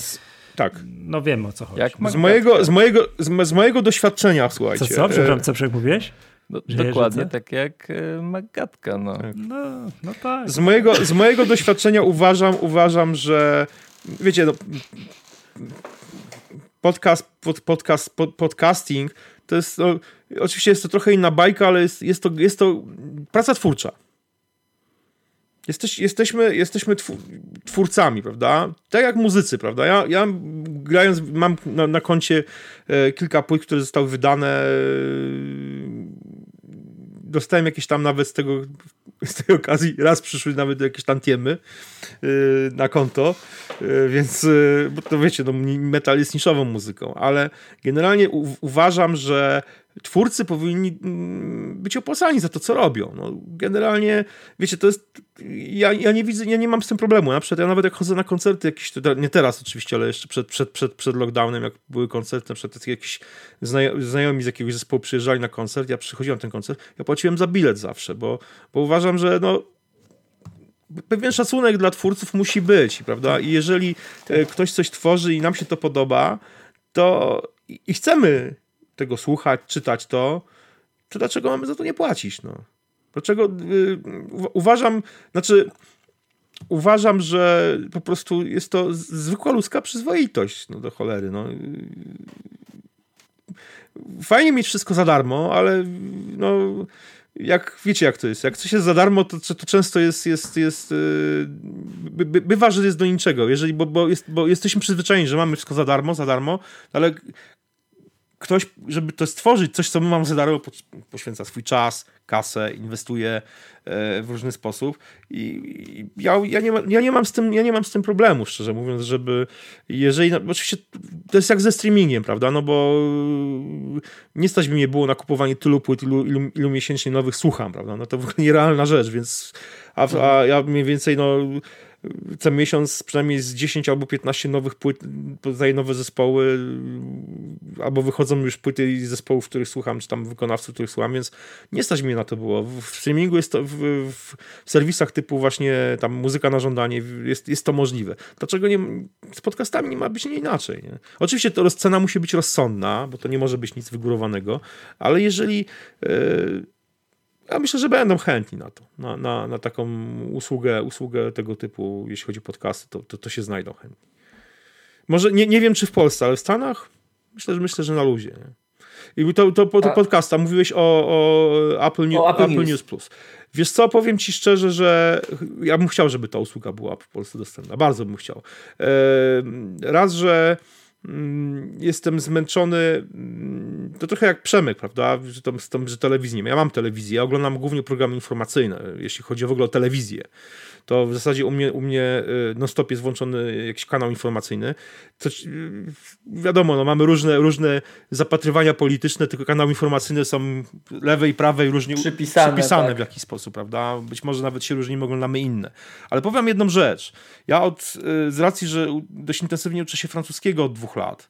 tak. no wiem o co chodzi. Jak Z mojego, z, mojego, z, z mojego doświadczenia, słuchajcie. co, co? Przepraszam, e, co przemówiłeś? No, Że dokładnie tak jak e, Magatka. No. No, no tak. Z mojego, z mojego doświadczenia uważam, uważam, że wiecie, no, podcast, pod, podcast, pod, podcasting to jest, no, oczywiście jest to trochę inna bajka, ale jest, jest, to, jest to praca twórcza. Jesteś, jesteśmy jesteśmy twórcami, prawda? Tak jak muzycy, prawda? Ja, ja grając, mam na, na koncie e, kilka płyt, które zostały wydane. E, dostałem jakieś tam nawet z tego, z tej okazji, raz przyszły nawet jakieś tantiemy yy, na konto, więc bo to wiecie, no, metal jest niszową muzyką, ale generalnie u, uważam, że twórcy powinni mm, być opłacani za to, co robią. No, generalnie, wiecie, to jest, ja, ja nie widzę, ja nie mam z tym problemu. Na przykład ja nawet jak chodzę na koncerty jakieś, nie teraz oczywiście, ale jeszcze przed, przed, przed, przed lockdownem, jak były koncerty, na przykład jakiś znajo- znajomi z jakiegoś zespołu przyjeżdżali na koncert, ja przychodziłem na ten koncert, ja płaciłem za bilet zawsze, bo, bo uważam, że no pewien szacunek dla twórców musi być, prawda? I jeżeli e, ktoś coś tworzy i nam się to podoba, to i chcemy tego słuchać, czytać to, to dlaczego mamy za to nie płacić, no? Dlaczego y, u- uważam, znaczy uważam, że po prostu jest to zwykła ludzka przyzwoitość, no do cholery, no. Fajnie mieć wszystko za darmo, ale no jak wiecie jak to jest, jak coś jest za darmo, to, to często jest, jest, jest yy, by, by, bywa, że jest do niczego, jeżeli, bo, bo, jest, bo jesteśmy przyzwyczajeni, że mamy wszystko za darmo, za darmo, ale ktoś, żeby to stworzyć, coś, co my mamy za darmo, po- poświęca swój czas, kasę, inwestuje e, w różny sposób. I, i ja, ja, nie ma, ja, nie mam z tym, ja nie mam z tym problemu, szczerze mówiąc, żeby jeżeli, no, oczywiście to jest jak ze streamingiem, prawda, no bo nie stać mi nie było na kupowanie tylu płyt, ilu, ilu, ilu miesięcznie nowych słucham, prawda, no to w ogóle nierealna rzecz, więc a, a ja mniej więcej, no co miesiąc przynajmniej z 10 albo 15 nowych płyt poznaję nowe zespoły, albo wychodzą już płyty zespołów, których słucham, czy tam wykonawców, których słucham, więc nie stać mnie na to było. W streamingu jest to, w, w serwisach typu właśnie tam muzyka na żądanie jest, jest to możliwe. Dlaczego nie, z podcastami nie ma być nie inaczej? Nie? Oczywiście to cena musi być rozsądna, bo to nie może być nic wygórowanego, ale jeżeli yy, ja myślę, że będą chętni na to, na, na, na taką usługę, usługę tego typu, jeśli chodzi o podcasty, to, to, to się znajdą chętni. Może nie, nie wiem, czy w Polsce, ale w Stanach myślę, że myślę, że na luzie. Nie? I to, to, to, to podcasta mówiłeś o, o Apple, New, o Apple, Apple News. News Plus. Wiesz co, powiem ci szczerze, że ja bym chciał, żeby ta usługa była w Polsce dostępna. Bardzo bym chciał. Raz, że jestem zmęczony, mm, to trochę jak Przemek, prawda, że, tam, że telewizji Ja mam telewizję, ja oglądam głównie programy informacyjne, jeśli chodzi w ogóle o telewizję to w zasadzie u mnie, u mnie y, non-stop jest włączony jakiś kanał informacyjny. To, y, wiadomo, no, mamy różne, różne zapatrywania polityczne, tylko kanały informacyjne są lewe i prawe i różnie przypisane, przypisane tak. w jakiś sposób, prawda? Być może nawet się różnimy, oglądamy inne. Ale powiem jedną rzecz. Ja od, y, z racji, że dość intensywnie uczę się francuskiego od dwóch lat,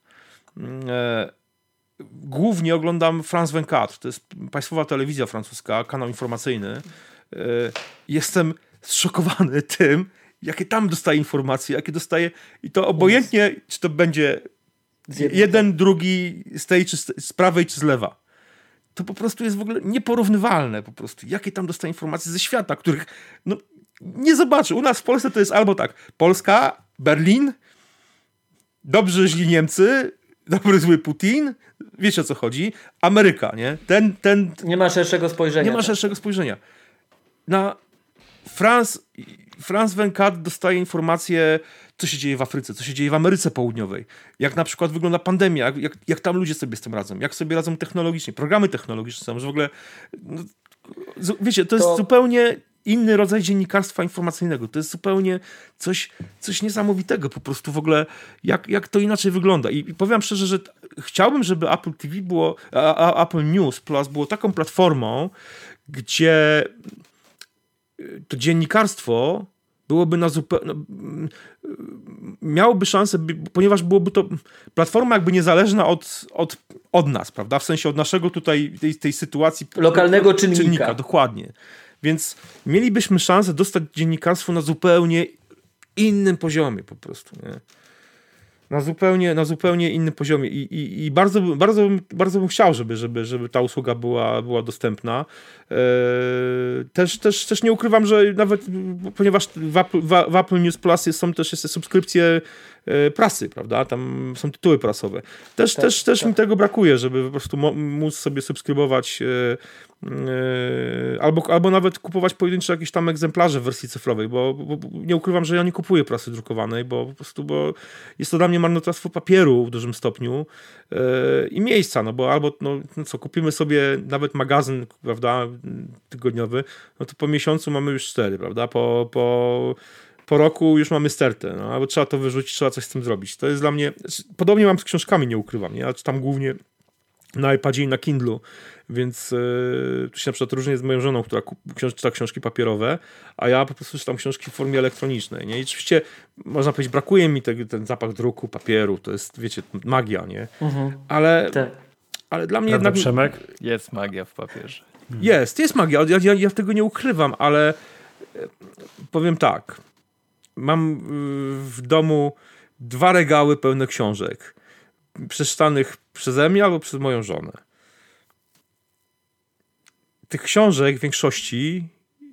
głównie oglądam France 24. To jest państwowa telewizja francuska, kanał informacyjny. Jestem zszokowany tym, jakie tam dostaje informacje, jakie dostaje i to obojętnie, czy to będzie jeden, drugi z tej, czy z prawej, czy z lewa. To po prostu jest w ogóle nieporównywalne po prostu, jakie tam dostaje informacje ze świata, których no, nie zobaczy. U nas w Polsce to jest albo tak, Polska, Berlin, dobrze źli Niemcy, dobry zły Putin, wiecie o co chodzi, Ameryka, nie? Ten, ten... Nie ma szerszego spojrzenia. Nie ma tak. szerszego spojrzenia. Na France, France 24 dostaje informacje, co się dzieje w Afryce, co się dzieje w Ameryce Południowej, jak na przykład wygląda pandemia, jak, jak, jak tam ludzie sobie z tym radzą, jak sobie radzą technologicznie, programy technologiczne są, że w ogóle, no, wiecie, to, to jest zupełnie inny rodzaj dziennikarstwa informacyjnego. To jest zupełnie coś, coś niesamowitego po prostu w ogóle, jak, jak to inaczej wygląda. I, I powiem szczerze, że chciałbym, żeby Apple TV było, a, a, Apple News Plus było taką platformą, gdzie to dziennikarstwo byłoby na zupełnie. No, miałoby szansę, ponieważ byłoby to platforma jakby niezależna od, od, od nas, prawda? W sensie od naszego tutaj, tej, tej sytuacji. Lokalnego czynnika. czynnika. Dokładnie. Więc mielibyśmy szansę dostać dziennikarstwo na zupełnie innym poziomie po prostu. Nie? na zupełnie, na zupełnie innym poziomie i, i, i bardzo, bardzo, bardzo bym chciał, żeby, żeby, żeby ta usługa była, była dostępna. Eee, też, też, też nie ukrywam, że nawet, ponieważ w Apple, w Apple News Plus są też jest subskrypcje E, prasy, prawda? Tam są tytuły prasowe. Też, tak, też, też tak. mi tego brakuje, żeby po prostu móc sobie subskrybować e, albo, albo nawet kupować pojedyncze jakieś tam egzemplarze w wersji cyfrowej, bo, bo, nie ukrywam, że ja nie kupuję prasy drukowanej, bo po prostu bo jest to dla mnie marnotrawstwo papieru w dużym stopniu i miejsca, no bo albo no, no co, kupimy sobie nawet magazyn, prawda, tygodniowy, no to po miesiącu mamy już cztery, prawda, po, po po roku już mamy stertę, no, albo trzeba to wyrzucić, trzeba coś z tym zrobić. To jest dla mnie, podobnie mam z książkami, nie ukrywam, nie? ja czytam głównie na iPadzie i na Kindlu, więc yy, tu się na przykład różnie z moją żoną, która książ czyta książki papierowe, a ja po prostu czytam książki w formie elektronicznej, nie? I oczywiście, można powiedzieć, brakuje mi tego, ten zapach druku, papieru, to jest, wiecie, magia, nie? Mhm. Ale, tak. ale dla mnie Prawda, jednak... Przemek? Jest magia w papierze. Jest, jest magia, ja, ja, ja tego nie ukrywam, ale e, powiem tak, mam y, w domu dwa regały pełne książek. Przeczytanych przeze mnie albo przez moją żonę. Tych książek w większości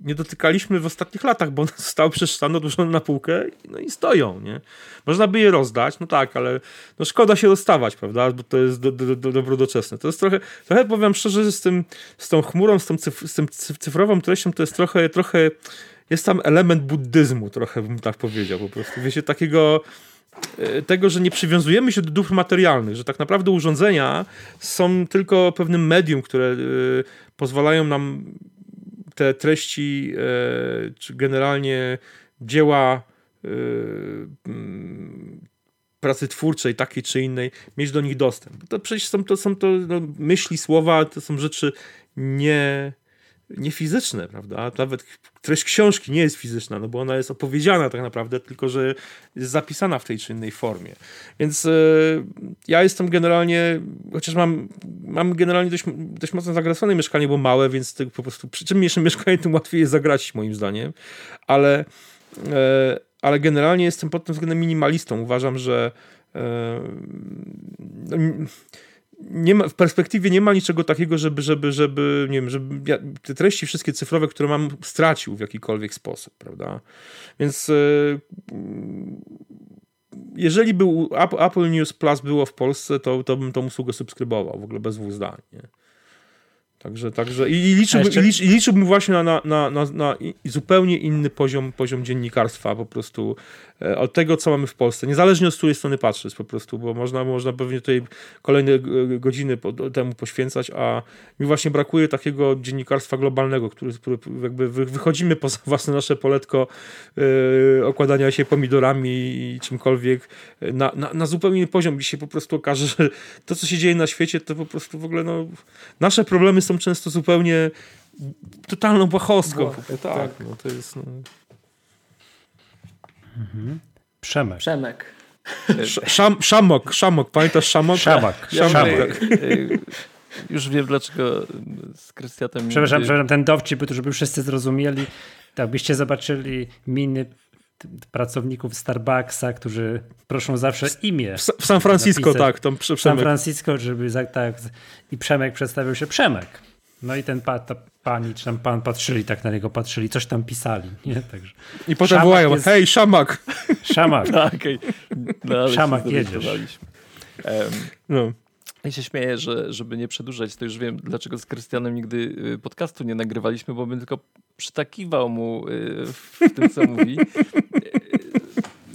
nie dotykaliśmy w ostatnich latach, bo one zostały przeczytane, odłożone na półkę no i stoją, nie? Można by je rozdać, no tak, ale no szkoda się rozstawać, prawda, bo to jest do, do, do. To jest trochę, trochę powiem szczerze, że z, tym, z tą chmurą, z, tą cyf, z tym cyfrową treścią to jest trochę, trochę jest tam element buddyzmu, trochę bym tak powiedział po prostu. Wiecie, takiego e, tego, że nie przywiązujemy się do dóbr materialnych, że tak naprawdę urządzenia są tylko pewnym medium, które y, pozwalają nam te treści, y, czy generalnie dzieła y, pracy twórczej, takiej czy innej, mieć do nich dostęp. To przecież są to, są to no, myśli, słowa, to są rzeczy nie niefizyczne, prawda? Nawet treść książki nie jest fizyczna, no bo ona jest opowiedziana tak naprawdę, tylko że jest zapisana w tej czy innej formie. Więc e, ja jestem generalnie, chociaż mam, mam generalnie dość, dość mocno zagracone mieszkanie, bo małe, więc po prostu przy czym mniejsze mieszkanie, tym łatwiej jest zagrać moim zdaniem, ale, e, ale generalnie jestem pod tym względem minimalistą. Uważam, że e, no, nie ma, w perspektywie nie ma niczego takiego, żeby, żeby, żeby nie wiem, żeby ja, te treści wszystkie cyfrowe, które mam, stracił w jakikolwiek sposób, prawda? Więc yy, jeżeli był Apple News Plus było w Polsce, to, to bym tą usługę subskrybował w ogóle bez dwóch zdań. Nie? Także, także i, liczyłbym, jeszcze... i, licz, i liczyłbym właśnie na, na, na, na, zupełnie inny poziom, poziom dziennikarstwa po prostu od tego, co mamy w Polsce. Niezależnie od której strony patrzeć po prostu, bo można, można pewnie tutaj kolejne godziny temu poświęcać, a mi właśnie brakuje takiego dziennikarstwa globalnego, który, który jakby wychodzimy poza własne nasze poletko yy, okładania się pomidorami i czymkolwiek na, na, na zupełnie inny poziom, gdzie się po prostu okaże, że to, co się dzieje na świecie, to po prostu w ogóle no, nasze problemy są często zupełnie totalną błahostką. tak, tak. No, to jest... No... Mhm. Przemek. Przemek. Szam, szamok, szamok, pamiętasz szamok? Szamak. Ja szamok. Y, już wiem dlaczego z Krystiatem... Przepraszam, przepraszam, ten dowcip, żeby wszyscy zrozumieli, tak byście zobaczyli miny pracowników Starbucksa, którzy proszą zawsze imię. W, w San Francisco, tak. Tam w San Francisco, żeby tak. I Przemek przedstawił się Przemek. No i ten pa, ta pani czy tam pan patrzyli, tak na niego patrzyli, coś tam pisali. Nie? Także I potem wołają, jest... hej, szamak! Szamak. tak, okay. no, szamak, jedziesz. Um, no. Ja się śmieję, że żeby nie przedłużać, to już wiem, dlaczego z Krystianem nigdy y, podcastu nie nagrywaliśmy, bo bym tylko przytakiwał mu y, w tym, co mówi. Y,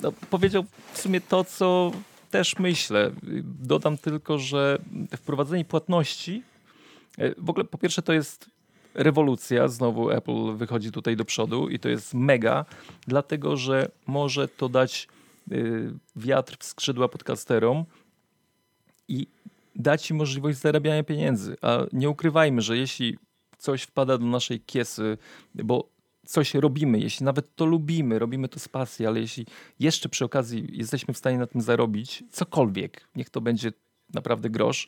no, powiedział w sumie to, co też myślę. Dodam tylko, że wprowadzenie płatności w ogóle po pierwsze to jest rewolucja, znowu Apple wychodzi tutaj do przodu i to jest mega, dlatego że może to dać y, wiatr w skrzydła podcasterom i dać im możliwość zarabiania pieniędzy. A nie ukrywajmy, że jeśli coś wpada do naszej kiesy, bo coś robimy, jeśli nawet to lubimy, robimy to z pasji, ale jeśli jeszcze przy okazji jesteśmy w stanie na tym zarobić, cokolwiek, niech to będzie naprawdę grosz,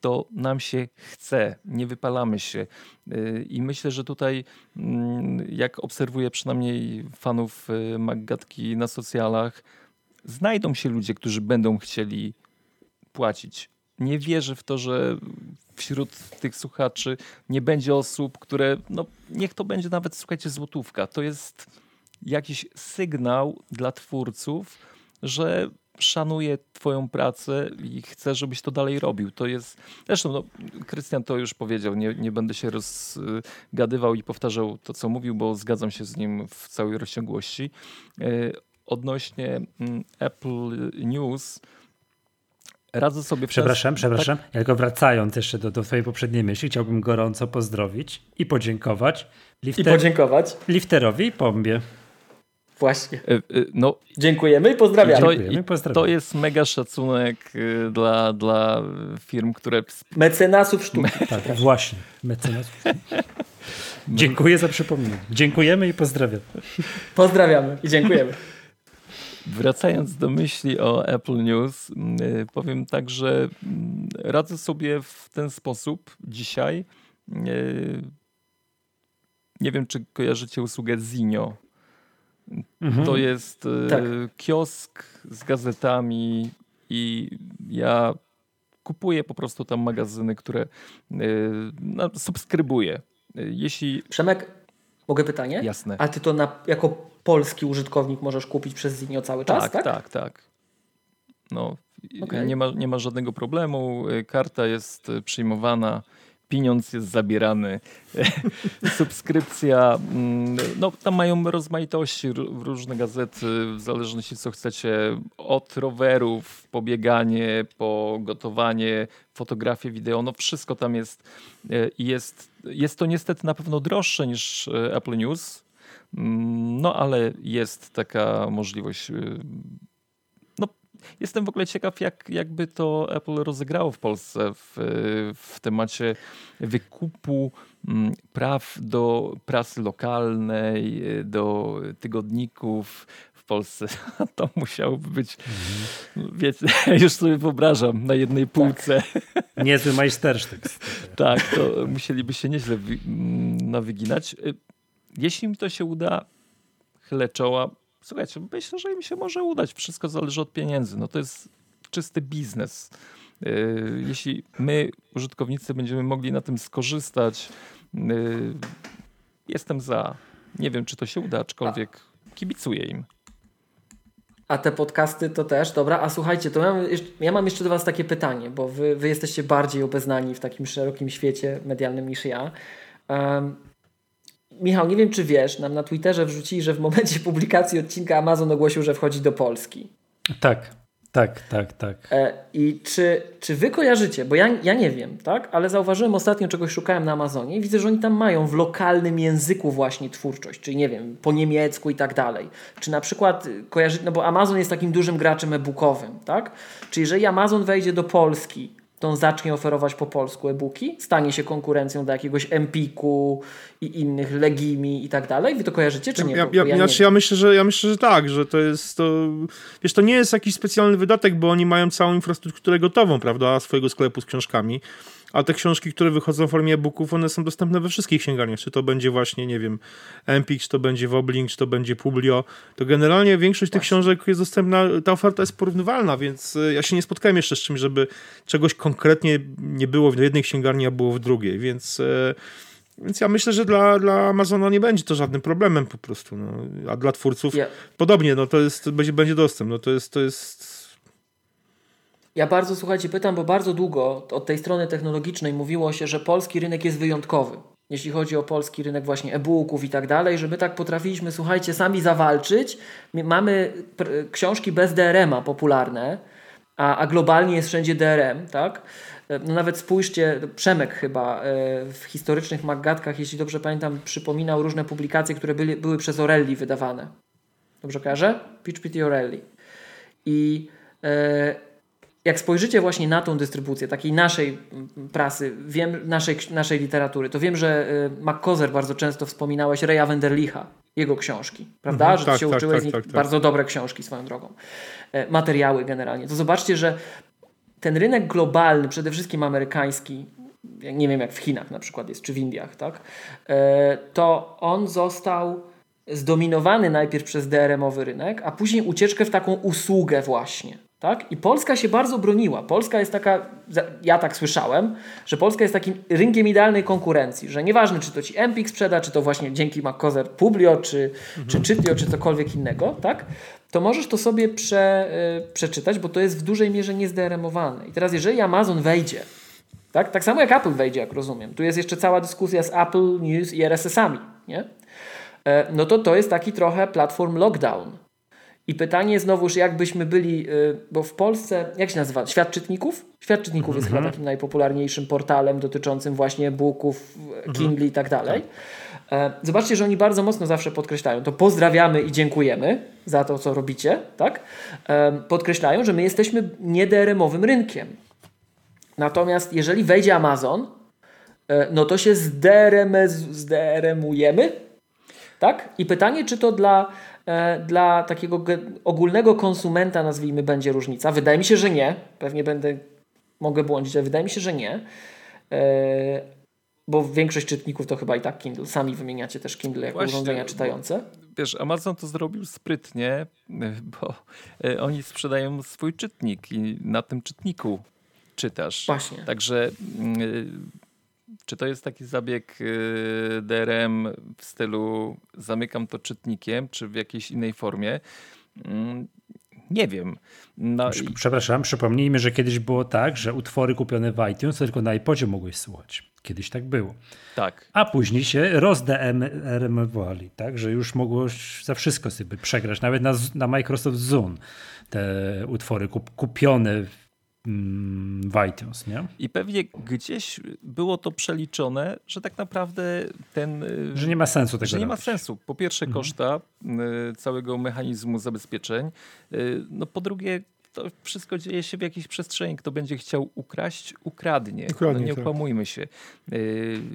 to nam się chce, nie wypalamy się. Y, I myślę, że tutaj, mm, jak obserwuję przynajmniej fanów y, Maggatki na socjalach, znajdą się ludzie, którzy będą chcieli płacić. Nie wierzę w to, że wśród tych słuchaczy nie będzie osób, które, no niech to będzie nawet, słuchajcie, złotówka. To jest jakiś sygnał dla twórców, że szanuję twoją pracę i chcę, żebyś to dalej robił. To jest, zresztą no, Krystian to już powiedział, nie, nie będę się rozgadywał i powtarzał to, co mówił, bo zgadzam się z nim w całej rozciągłości. E, odnośnie mm, Apple News, radzę sobie... Przepraszam, przepraszam. Tak? Ja tylko wracając jeszcze do, do twojej poprzedniej myśli, chciałbym gorąco pozdrowić i podziękować. Lifter, I podziękować? Lifterowi i Pombie. Właśnie. E, e, no, Dziękujemy i pozdrawiamy. To, i pozdrawiamy. to jest mega szacunek e, dla, dla firm, które... Mecenasów sztuki. tak, właśnie. Mecenasów Dziękuję za przypomnienie. Dziękujemy i pozdrawiamy. Pozdrawiamy i dziękujemy. Wracając do myśli o Apple News, powiem tak, że radzę sobie w ten sposób dzisiaj. Nie wiem, czy kojarzycie usługę Zinio. Mhm. To jest e, tak. kiosk z gazetami i ja kupuję po prostu tam magazyny, które e, no, subskrybuję. E, jeśli... Przemek, mogę pytanie? Jasne. A ty to na, jako polski użytkownik możesz kupić przez Zinio cały czas, tak? Tak, tak. tak. No, okay. nie, ma, nie ma żadnego problemu. Karta jest przyjmowana pieniądz jest zabierany, subskrypcja, mm, no tam mają rozmaitości, różne gazety, w zależności co chcecie, od rowerów, pobieganie, po gotowanie, fotografie, wideo, no wszystko tam jest e, jest, jest to niestety na pewno droższe niż e, Apple News, mm, no ale jest taka możliwość e, Jestem w ogóle ciekaw, jak, jakby to Apple rozegrało w Polsce w, w temacie wykupu mm, praw do prasy lokalnej, do tygodników w Polsce. To musiałoby być, mhm. wiecie, już sobie wyobrażam, na jednej tak. półce. Tak. Niezły majstersztyk. tak, to musieliby się nieźle mm, nawyginać. Jeśli mi to się uda, chylę czoła, słuchajcie, myślę, że im się może udać. Wszystko zależy od pieniędzy. No to jest czysty biznes. Y, jeśli my, użytkownicy, będziemy mogli na tym skorzystać, y, jestem za. Nie wiem, czy to się uda, aczkolwiek kibicuję im. A te podcasty to też, dobra. A słuchajcie, to ja mam jeszcze, ja mam jeszcze do Was takie pytanie, bo wy, wy jesteście bardziej obeznani w takim szerokim świecie medialnym niż ja. Um, Michał, nie wiem czy wiesz, nam na Twitterze wrzucili, że w momencie publikacji odcinka Amazon ogłosił, że wchodzi do Polski. Tak, tak, tak, tak. E, I czy, czy wy kojarzycie, bo ja, ja nie wiem, tak? Ale zauważyłem ostatnio, czegoś szukałem na Amazonie i widzę, że oni tam mają w lokalnym języku właśnie twórczość, czyli nie wiem, po niemiecku i tak dalej. Czy na przykład kojarzy, no bo Amazon jest takim dużym graczem e-bookowym, tak? Czyli jeżeli Amazon wejdzie do Polski to on zacznie oferować po polsku e-booki, stanie się konkurencją dla jakiegoś Empiku i innych Legimi i tak dalej. Wy to kojarzycie, czy nie? Ja, ja, ja, znaczy, ja, myślę, że, ja myślę, że tak, że to jest to, wiesz, to nie jest jakiś specjalny wydatek, bo oni mają całą infrastrukturę gotową, prawda, swojego sklepu z książkami. A te książki, które wychodzą w formie e-booków, one są dostępne we wszystkich księgarniach. Czy to będzie właśnie, nie wiem, Empik, czy to będzie Woblink, czy to będzie Publio. To generalnie większość tych książek jest dostępna, ta oferta jest porównywalna, więc e, ja się nie spotkałem jeszcze z czymś, żeby czegoś konkretnie nie było w jednej księgarni, a było w drugiej, więc... E, więc ja myślę, że dla, dla Amazona nie będzie to żadnym problemem po prostu. No. A dla twórców yeah. podobnie, no to jest, będzie, będzie dostęp. No to jest, to jest ja bardzo, słuchajcie, pytam, bo bardzo długo od tej strony technologicznej mówiło się, że polski rynek jest wyjątkowy. Jeśli chodzi o polski rynek właśnie e-booków i tak dalej, że my tak potrafiliśmy, słuchajcie, sami zawalczyć. Mamy książki bez DRM-a popularne, a, a globalnie jest wszędzie DRM, tak? No nawet spójrzcie, Przemek chyba e, w historycznych Maggatkach, jeśli dobrze pamiętam, przypominał różne publikacje, które byli, były przez Orelli wydawane. Dobrze kojarzę? Pitch Pity Orelli. I e, jak spojrzycie właśnie na tą dystrybucję, takiej naszej prasy, wiem, naszej, naszej literatury, to wiem, że McCozer bardzo często wspominałeś Reja Wenderlicha, jego książki, prawda? Mhm, że tak, się tak, uczyłeś tak, z nich tak, tak, bardzo dobre książki swoją drogą. E, materiały generalnie. To zobaczcie, że ten rynek globalny, przede wszystkim amerykański, nie wiem jak w Chinach na przykład jest, czy w Indiach, tak? E, to on został zdominowany najpierw przez DRM-owy rynek, a później ucieczkę w taką usługę właśnie. Tak? I Polska się bardzo broniła. Polska jest taka, ja tak słyszałem, że Polska jest takim rynkiem idealnej konkurencji, że nieważne czy to ci Empik sprzeda, czy to właśnie dzięki MacCozer Publio, czy, mhm. czy Czytio, czy cokolwiek innego, tak? To możesz to sobie prze, y, przeczytać, bo to jest w dużej mierze niezderemowane. I teraz jeżeli Amazon wejdzie, tak, tak samo jak Apple wejdzie, jak rozumiem, tu jest jeszcze cała dyskusja z Apple News i RSS-ami, nie? E, no to to jest taki trochę platform lockdown. I pytanie znowuż, jakbyśmy byli, y, bo w Polsce, jak się nazywa? Świat czytników? Świat czytników jest chyba mhm. takim najpopularniejszym portalem dotyczącym właśnie booków, mhm. Kindle i tak dalej. Tak. E, zobaczcie, że oni bardzo mocno zawsze podkreślają, to pozdrawiamy i dziękujemy za to, co robicie, tak? E, podkreślają, że my jesteśmy niederemowym rynkiem. Natomiast jeżeli wejdzie Amazon, e, no to się zderemujemy, tak? I pytanie, czy to dla dla takiego ogólnego konsumenta, nazwijmy, będzie różnica? Wydaje mi się, że nie. Pewnie będę, mogę błądzić, ale wydaje mi się, że nie. E, bo większość czytników to chyba i tak Kindle. Sami wymieniacie też Kindle jako Właśnie, urządzenia czytające. Wiesz, Amazon to zrobił sprytnie, bo e, oni sprzedają swój czytnik i na tym czytniku czytasz. Właśnie. Także mm, czy to jest taki zabieg y, DRM w stylu zamykam to czytnikiem, czy w jakiejś innej formie? Nie wiem. No i... Przepraszam, przypomnijmy, że kiedyś było tak, że utwory kupione w iTunes tylko na iPodzie mogłeś słuchać. Kiedyś tak było. Tak. A później się rozdrm tak, że już mogłeś za wszystko sobie przegrać. Nawet na, na Microsoft Zoom te utwory kup, kupione w iTunes, nie? I pewnie gdzieś było to przeliczone, że tak naprawdę ten... Y, że nie ma sensu tego Że nie ma sensu. Po pierwsze mhm. koszta y, całego mechanizmu zabezpieczeń. Y, no po drugie to wszystko dzieje się w jakiejś przestrzeni. Kto będzie chciał ukraść, ukradnie. ukradnie no nie tak. okłamujmy się.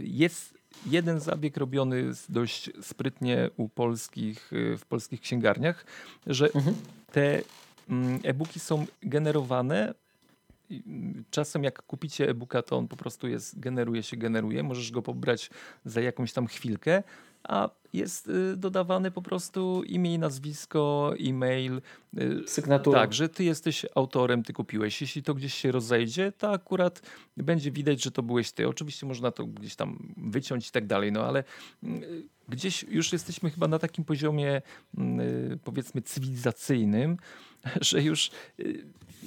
Jest jeden zabieg robiony dość sprytnie u polskich, w polskich księgarniach, że mhm. te mm, e-booki są generowane czasem jak kupicie e-booka, to on po prostu jest, generuje się, generuje. Możesz go pobrać za jakąś tam chwilkę, a jest y, dodawane po prostu imię i nazwisko, e-mail. Y, Sygnatura. Tak, że ty jesteś autorem, ty kupiłeś. Jeśli to gdzieś się rozejdzie, to akurat będzie widać, że to byłeś ty. Oczywiście można to gdzieś tam wyciąć i tak dalej, no ale y, gdzieś już jesteśmy chyba na takim poziomie powiedzmy cywilizacyjnym, że już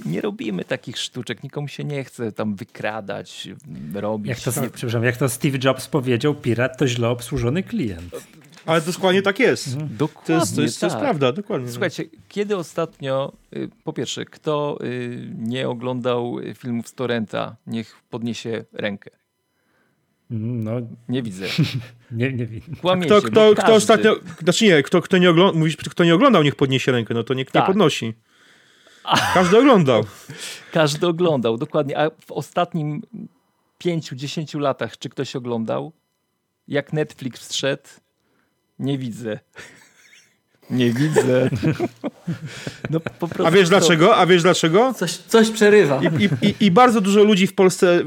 nie robimy takich sztuczek, nikomu się nie chce tam wykradać, robić. Jak to, przepraszam, jak to Steve Jobs powiedział, pirat to źle obsłużony klient. Ale dokładnie tak jest. Mhm. Dokładnie to jest, to jest, tak. to jest tak. prawda, dokładnie. Słuchajcie, kiedy ostatnio, y, po pierwsze, kto y, nie oglądał filmów z Torrenta, niech podniesie rękę. Mm, no. Nie widzę. nie, nie widzę. Kto, kto, kto ostatnio, znaczy nie, kto, kto, nie oglądał, mówisz, kto nie oglądał, niech podniesie rękę, no to niech tak. nie podnosi. Każdy oglądał. Każdy oglądał, dokładnie. A w ostatnim pięciu, dziesięciu latach, czy ktoś oglądał? Jak Netflix wszedł? Nie widzę. Nie widzę. No, A wiesz dlaczego? A wiesz dlaczego? Coś, coś przerywa. I, i, i, bardzo dużo ludzi w Polsce e,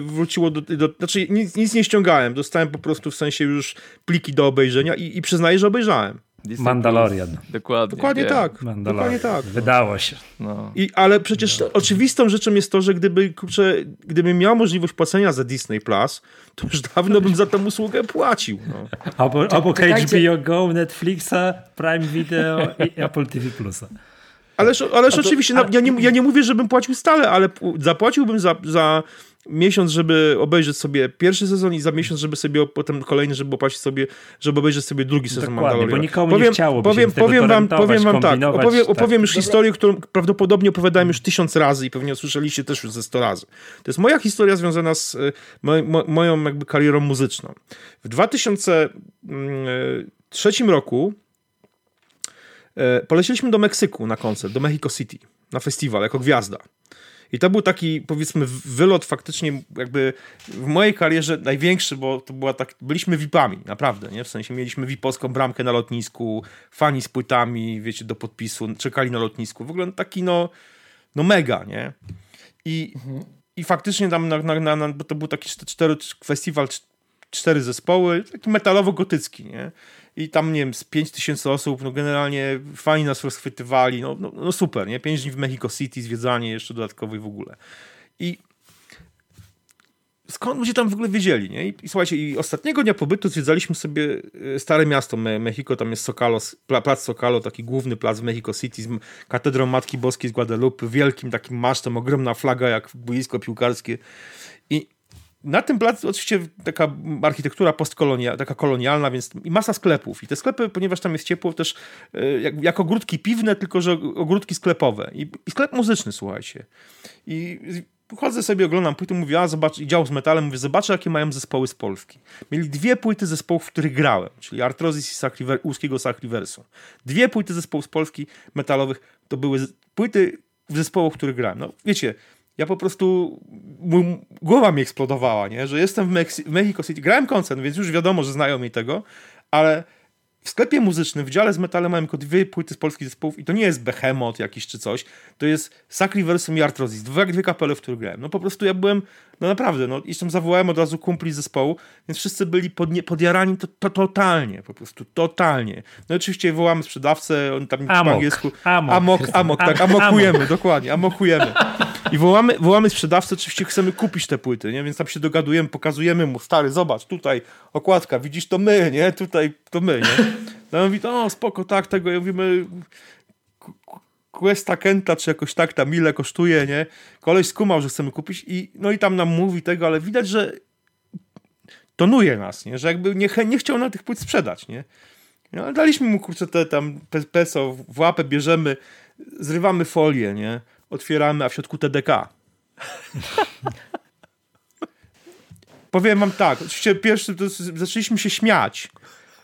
wróciło do. do znaczy, nic, nic, nie ściągałem. Dostałem po prostu w sensie już pliki do obejrzenia i, i przyznaję, że obejrzałem. Disney Mandalorian. Plus. Dokładnie. Dokładnie tak. Dokładnie tak. Wydało się. No. I, ale przecież no. oczywistą rzeczą jest to, że gdyby, kurczę, gdybym miał możliwość płacenia za Disney Plus, to już dawno bym za tę usługę płacił. No. Obok, obok HBO Go, Netflixa, Prime Video i Apple TV Plusa. Ależ, ależ to, oczywiście, a... ja, nie, ja nie mówię, żebym płacił stale, ale zapłaciłbym za, za miesiąc, żeby obejrzeć sobie pierwszy sezon i za miesiąc, żeby sobie potem kolejny, żeby opłacić sobie, żeby obejrzeć sobie drugi sezon Dokładnie, Mandalorian. bo nikomu powiem, nie chciałoby powiem, powiem wam, powiem wam tak, opowiem, opowiem już historię, którą prawdopodobnie opowiadałem już tysiąc razy i pewnie usłyszeliście też już ze sto razy. To jest moja historia związana z e, mo, moją jakby karierą muzyczną. W 2003 mm, e, roku poleciliśmy do Meksyku na koncert, do Mexico City, na festiwal, jako gwiazda. I to był taki, powiedzmy, wylot faktycznie jakby w mojej karierze największy, bo to była tak, byliśmy VIP-ami, naprawdę, nie? W sensie mieliśmy VIP-owską bramkę na lotnisku, fani z płytami, wiecie, do podpisu, czekali na lotnisku. W ogóle taki, no, no mega, nie? I, mhm. i faktycznie tam, na, na, na, bo to był taki cztery, festiwal, cztery zespoły, taki metalowo-gotycki, nie? I tam, nie wiem, z 5 tysięcy osób, no generalnie fani nas rozchwytywali, no, no, no super, nie? 5 dni w Mexico City, zwiedzanie jeszcze dodatkowe w ogóle. I skąd ludzie tam w ogóle wiedzieli, nie? I, I, słuchajcie, i ostatniego dnia pobytu zwiedzaliśmy sobie e, stare miasto Me Mexico, tam jest Socalo, plac Socalo, taki główny plac w Mexico City z katedrą Matki Boskiej z Guadalupe, wielkim takim masztem, ogromna flaga jak boisko piłkarskie. Na tym placu oczywiście taka architektura postkolonialna, taka kolonialna, więc i masa sklepów. I te sklepy, ponieważ tam jest ciepło, też e, jak, jak ogródki piwne, tylko że ogródki sklepowe. I, i sklep muzyczny, słuchajcie. I chodzę sobie, oglądam płyty, mówię, a zobacz, i dział z metalem, mówię, zobaczę, jakie mają zespoły z Polski. Mieli dwie płyty zespołów, w których grałem, czyli Artrozis i Sacriver, łuskiego Sacriversu. Dwie płyty zespołów z Polski metalowych, to były płyty w w których grałem. No, wiecie, ja po prostu, mój, głowa mi eksplodowała, nie? że jestem w, Meksy, w Mexico City, grałem koncert, więc już wiadomo, że znają mi tego, ale w sklepie muzycznym, w dziale z metalem mam tylko dwie płyty z polskich zespołów i to nie jest Behemoth jakiś czy coś, to jest Sacriversum i Arthrosis, dwie, dwie kapele, w których grałem. No po prostu ja byłem, no naprawdę, no jeszcze zawołałem od razu kumpli z zespołu, więc wszyscy byli podnie, podjarani to, to, totalnie, po prostu totalnie. No oczywiście wołamy sprzedawcę, on tam amok, po angielsku, amok, amok, amok tak, amokujemy, amok. dokładnie, amokujemy. I wołamy, wołamy sprzedawcę, oczywiście chcemy kupić te płyty, nie? więc tam się dogadujemy, pokazujemy mu, stary, zobacz, tutaj okładka, widzisz, to my, nie? Tutaj to my, nie? No on mówi, o spoko, tak, tego, ja mówimy, Questa Kenta, czy jakoś tak tam ile kosztuje, nie? Koleś skumał, że chcemy kupić i no i tam nam mówi tego, ale widać, że tonuje nas, nie? Że jakby nie, nie chciał na tych płyt sprzedać, nie? No, daliśmy mu, kurczę, te tam peso w łapę, bierzemy, zrywamy folię, nie? Otwieramy, a w środku TDK. Powiem wam tak, oczywiście pierwszy to zaczęliśmy się śmiać,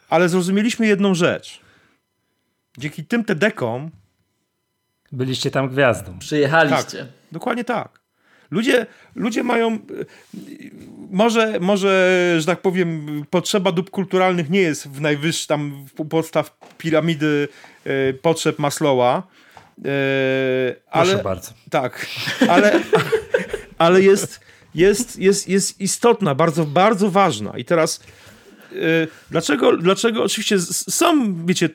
ale zrozumieliśmy jedną rzecz. Dzięki tym TDK-om byliście tam gwiazdą. Przyjechaliście. Tak, dokładnie tak. Ludzie, ludzie mają, może, może, że tak powiem, potrzeba dóbr kulturalnych nie jest w najwyższym tam podstaw piramidy y, potrzeb Maslowa, ale, Proszę bardzo. Tak, ale, ale jest, jest, jest, jest istotna, bardzo, bardzo ważna. I teraz Y, dlaczego, dlaczego oczywiście są, wiecie,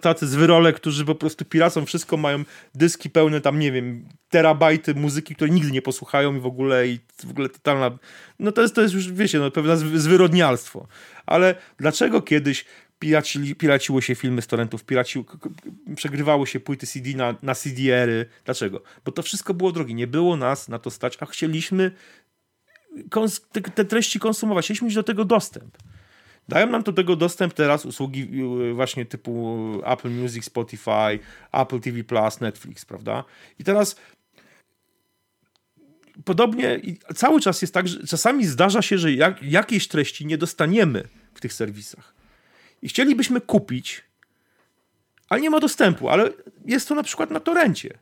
tacy zwyrole, którzy po prostu piracą wszystko, mają dyski pełne tam, nie wiem, terabajty muzyki, które nigdy nie posłuchają i w ogóle i w ogóle totalna, no to jest, to jest już, wiecie, no pewne zwyrodnialstwo. Ale dlaczego kiedyś piracili, piraciło się filmy z torrentów, piraciło, przegrywało się płyty CD na, na CD-ery. Dlaczego? Bo to wszystko było drogie. Nie było nas na to stać, a chcieliśmy te, te treści konsumować. Chcieliśmy mieć do tego dostęp. Dają nam do tego dostęp teraz usługi y, właśnie typu Apple Music, Spotify, Apple TV Netflix, prawda? I teraz podobnie cały czas jest tak, że czasami zdarza się, że jak, jakiejś treści nie dostaniemy w tych serwisach. I chcielibyśmy kupić, ale nie ma dostępu, ale jest to na przykład na torencie.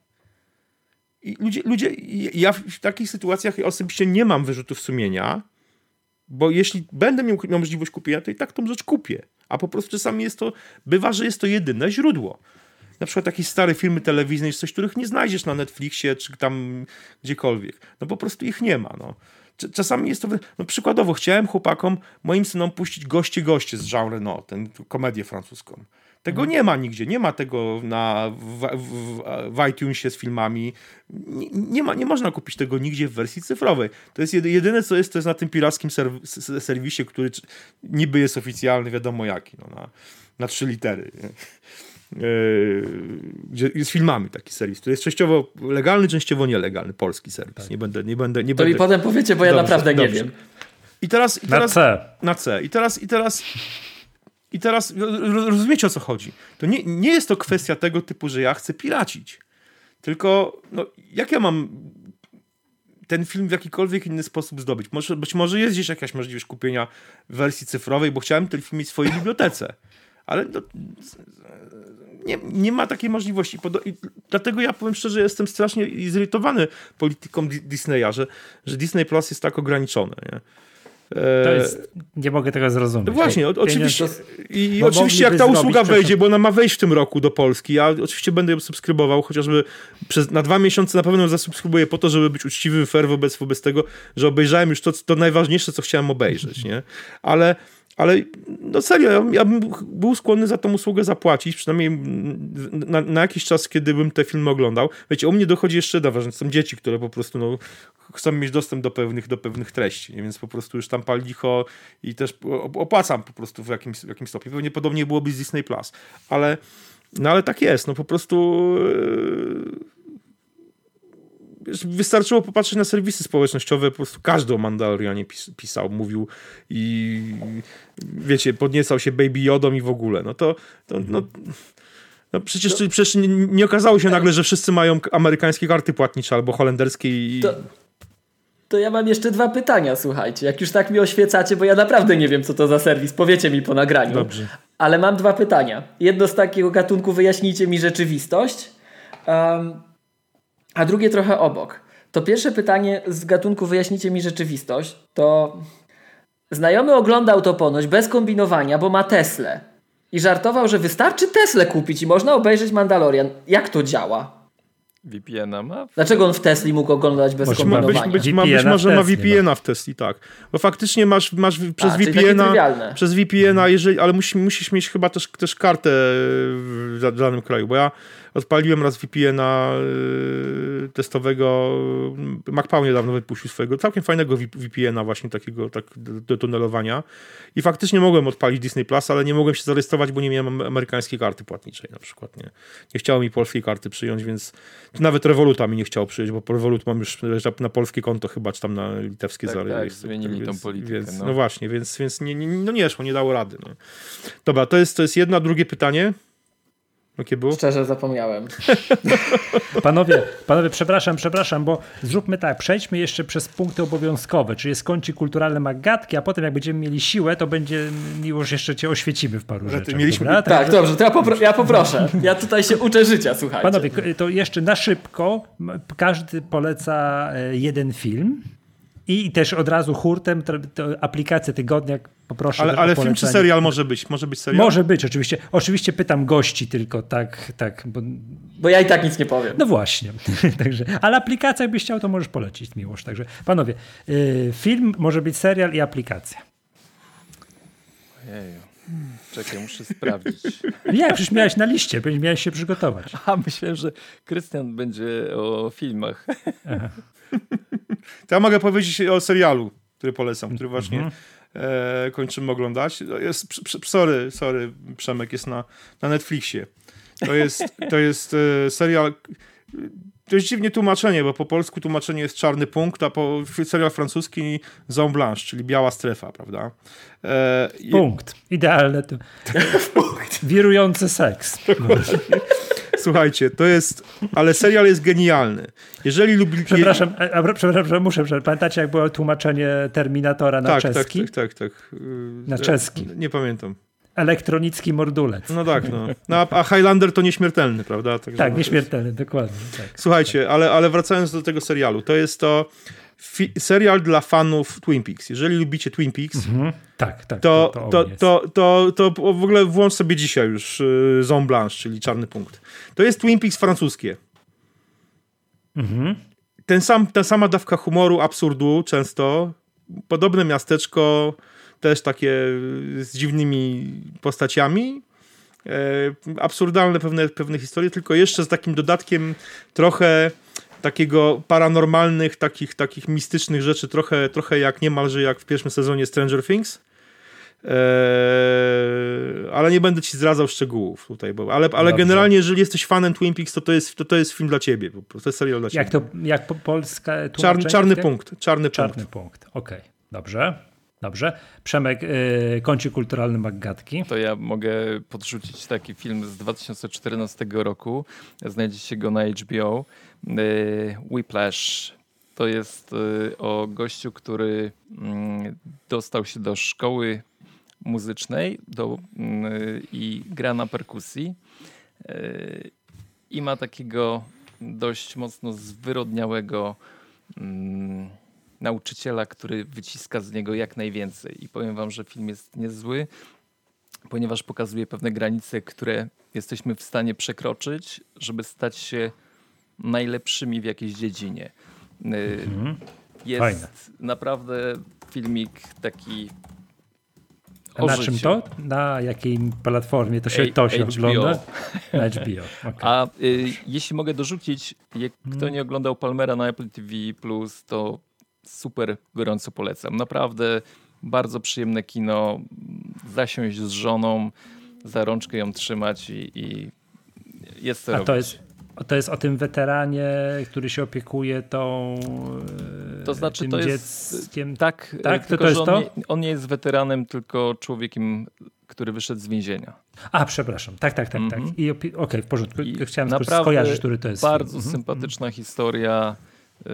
I ludzie, ludzie, ja w takich sytuacjach osobiście nie mam wyrzutów sumienia, bo jeśli będę miał, miał możliwość kupienia, to i tak tą rzecz kupię. A po prostu czasami jest to, bywa, że jest to jedyne źródło. Na przykład jakieś stare filmy telewizyjne, coś, których nie znajdziesz na Netflixie czy tam gdziekolwiek. No po prostu ich nie ma. No. Czasami jest to. No przykładowo, chciałem chłopakom, moim synom puścić goście goście z Jean Reno, tę komedię francuską. Tego mhm. nie ma nigdzie, nie ma tego na, w, w, w iTunesie z filmami. Nie, nie, ma, nie można kupić tego nigdzie w wersji cyfrowej. To jest jedyne, co jest, to jest na tym pirackim serwisie, który niby jest oficjalny, wiadomo jaki, no, na, na trzy litery. Yy, gdzie jest filmami taki serwis, który jest częściowo legalny, częściowo nielegalny, polski serwis. Tak. Nie będę, nie będę, nie to będę... mi potem powiecie, bo ja naprawdę dobrze. nie wiem. I teraz, i teraz, na C. Na C. I teraz, i teraz i teraz rozumiecie o co chodzi. To nie, nie jest to kwestia tego typu, że ja chcę piracić. Tylko, no, jak ja mam ten film w jakikolwiek inny sposób zdobyć? Może, być może jest gdzieś jakaś możliwość kupienia wersji cyfrowej, bo chciałem ten film mieć w swojej bibliotece. Ale no, nie, nie ma takiej możliwości. I dlatego ja powiem szczerze, jestem strasznie zirytowany polityką Disneya, że, że Disney Plus jest tak ograniczone. Nie? To jest, nie mogę tego zrozumieć. Właśnie, o, oczywiście. I, i oczywiście jak ta usługa wejdzie, bo ona ma wejść w tym roku do Polski, ja oczywiście będę ją subskrybował, chociażby przez, na dwa miesiące na pewno ją zasubskrybuję po to, żeby być uczciwy, fair wobec, wobec tego, że obejrzałem już to, to najważniejsze, co chciałem obejrzeć, nie? Ale ale no serio, ja, ja, bym był skłonny za tą usługę zapłacić, przynajmniej na, na, jakiś czas, kiedy bym te filmy oglądał. Wiecie, u mnie dochodzi jeszcze jedna ważność, są dzieci, które po prostu no, chcą mieć dostęp do pewnych, do pewnych treści, więc po prostu już tam pal licho i też opłacam po prostu w jakimś, w jakimś stopniu. Pewnie podobnie byłoby z Disney+. Plus, ale, no ale tak jest, no po prostu... Yy wystarczyło popatrzeć na serwisy społecznościowe, po prostu każdy o Mandalorianie pis pisał, mówił i wiecie, podniecał się Baby Yodą i w ogóle. No to, to no, no przecież, to, przecież nie, nie, okazało się nagle, że wszyscy mają amerykańskie karty płatnicze albo holenderskie i... To, to ja mam jeszcze dwa pytania, słuchajcie. Jak już tak mi oświecacie, bo ja naprawdę nie wiem, co to za serwis. Powiecie mi po nagraniu. Dobrze. Ale mam dwa pytania. Jedno z takiego gatunku wyjaśnijcie mi rzeczywistość. Um, a drugie trochę obok. To pierwsze pytanie z gatunku wyjaśnijcie mi rzeczywistość, to znajomy oglądał to ponoć bez kombinowania, bo ma Tesla i żartował, że wystarczy Tesla kupić i można obejrzeć Mandalorian. Jak to działa? VPN-a ma? Dlaczego on w Tesli mógł oglądać bez może kombinowania? Być, być, ma, być może ma VPN-a w Tesli, tak. Bo faktycznie masz, masz przez A, VPN-a, przez VPN-a, jeżeli, ale musisz, musisz mieć chyba też, też kartę w danym kraju, bo ja Odpaliłem raz VPN-a y, testowego. MacPow niedawno wypuścił swojego całkiem fajnego VPN-a właśnie takiego tak do tunelowania i faktycznie mogłem odpalić Disney Plus, ale nie mogłem się zarejestrować, bo nie miałem amerykańskiej karty płatniczej na przykład. Nie, nie chciało mi polskiej karty przyjąć, więc nawet Revoluta mi nie chciało przyjąć, bo Revolut mam już na polskie konto chyba, czy tam na litewskie tak, tak, zmienili więc, tą politykę. Więc, no. no. właśnie, więc, więc nie, nie, no nie szło, nie dało rady. No. Dobra, to jest, to jest jedno. Drugie pytanie. Jakie było? Szczerze zapomniałem. panowie, panowie, przepraszam, przepraszam, bo zróbmy tak, przejdźmy jeszcze przez punkty obowiązkowe, czyli skończy kulturalne magatki, a potem jak będziemy mieli siłę, to będzie już jeszcze cię oświecimy w paru rzeczach. Mieliśmy... Tak, tak, dobrze, to ja, popro ja poproszę. Ja tutaj się uczę życia, słuchajcie. Panowie, to jeszcze na szybko, każdy poleca e, jeden film, I też od razu hurtem aplikację tygodnia poproszę Ale, ale film czy serial może być? Może być serial? Może być, oczywiście. Oczywiście pytam gości tylko, tak, tak, bo Bo ja i tak nic nie powiem. no właśnie. Także, ale aplikacja jakbyś chciał, to możesz polecić miłość. Także panowie, y, film może być serial i aplikacja. Jeju. Czekaj, muszę sprawdzić. Jak, przecież miałeś na liście, miałeś się przygotować. A myślałem, że Krystian będzie o filmach. To ja mogę powiedzieć o serialu, który polecam, który właśnie Mhm. e, kończymy oglądać. To Jest, sorry, sorry, Przemek, jest na, na Netflixie. To jest, to jest e, serial... To jest dziwnie tłumaczenie, bo po polsku tłumaczenie jest czarny punkt, a po serial francuski zone blanche, czyli biała strefa, prawda? E, i- Punkt. Idealne. To. Wirujący seks. Słuchajcie, to jest... Ale serial jest genialny. Jeżeli lubi... Przepraszam, a, a, przepraszam, muszę. Pamiętacie, jak było tłumaczenie Terminatora na tak, tak, czeski? tak, tak, tak. Y, Na e, czeski. Nie pamiętam. Elektronicki mordulec. No tak, no. no a- Highlander to nieśmiertelny, prawda? Także tak, no, nieśmiertelny, dokładnie. Tak. Słuchajcie, ale, ale wracając do tego serialu, to jest to serial dla fanów Twin Peaks. Jeżeli lubicie Twin Peaks, Mhm. Tak, tak. to, on to, jest. to, to, to w ogóle włącz sobie dzisiaj już y, Zone Blanche, czyli czarny punkt. To jest Twin Peaks francuskie. Mhm. Ten sam, ta sama dawka humoru, absurdu często. Podobne miasteczko, też takie y, z dziwnymi postaciami. E, absurdalne pewne, pewne historie, tylko jeszcze z takim dodatkiem trochę takiego paranormalnych, takich, takich mistycznych rzeczy, trochę, trochę jak niemalże jak w pierwszym sezonie Stranger Things. Eee, ale nie będę ci zdradzał szczegółów tutaj, bo, ale, ale Dobrze. generalnie jeżeli jesteś fanem Twin Peaks, to to jest, to, to jest film dla ciebie, to jest serial dla ciebie. Jak to, jak po, polska Czarny, punkt, czarny, Czarny punkt. punkt, okej. Dobrze, dobrze. Przemek, y, kącik kulturalny Maggatki. To ja mogę podrzucić taki film z 2014 roku. Znajdziecie go na HBO. Y, Whiplash. To jest y, o gościu, który mm, dostał się do szkoły muzycznej do, mm, i gra na perkusji. Y, I ma takiego dość mocno zwyrodniałego mm, nauczyciela, który wyciska z niego jak najwięcej. I powiem wam, że film jest niezły, ponieważ pokazuje pewne granice, które jesteśmy w stanie przekroczyć, żeby stać się najlepszymi w jakiejś dziedzinie. Y, Jest Fajne. naprawdę filmik taki. A o na czym życiu. to? Na jakiej platformie to się, H- to się HBO. ogląda? Na HBO. okej. A y, jeśli mogę dorzucić, jak Mhm. kto nie oglądał Palmera na Apple TV, to super gorąco polecam. Naprawdę bardzo przyjemne kino. Zasiąść z żoną, za rączkę ją trzymać i, i jest co A robić. to jest, to jest o tym weteranie, który się opiekuje tą e, To znaczy, to jest- dzieckiem. Tak, Tak? tak To tylko to jest że to? on, Nie, on nie jest weteranem, tylko człowiekiem, który wyszedł z więzienia. A, przepraszam. Tak, tak, tak. Mhm. tak. I opi- Okej, w porządku. I Chciałem naprawdę skojarzyć, który to jest. Bardzo film. Mhm. sympatyczna historia. y,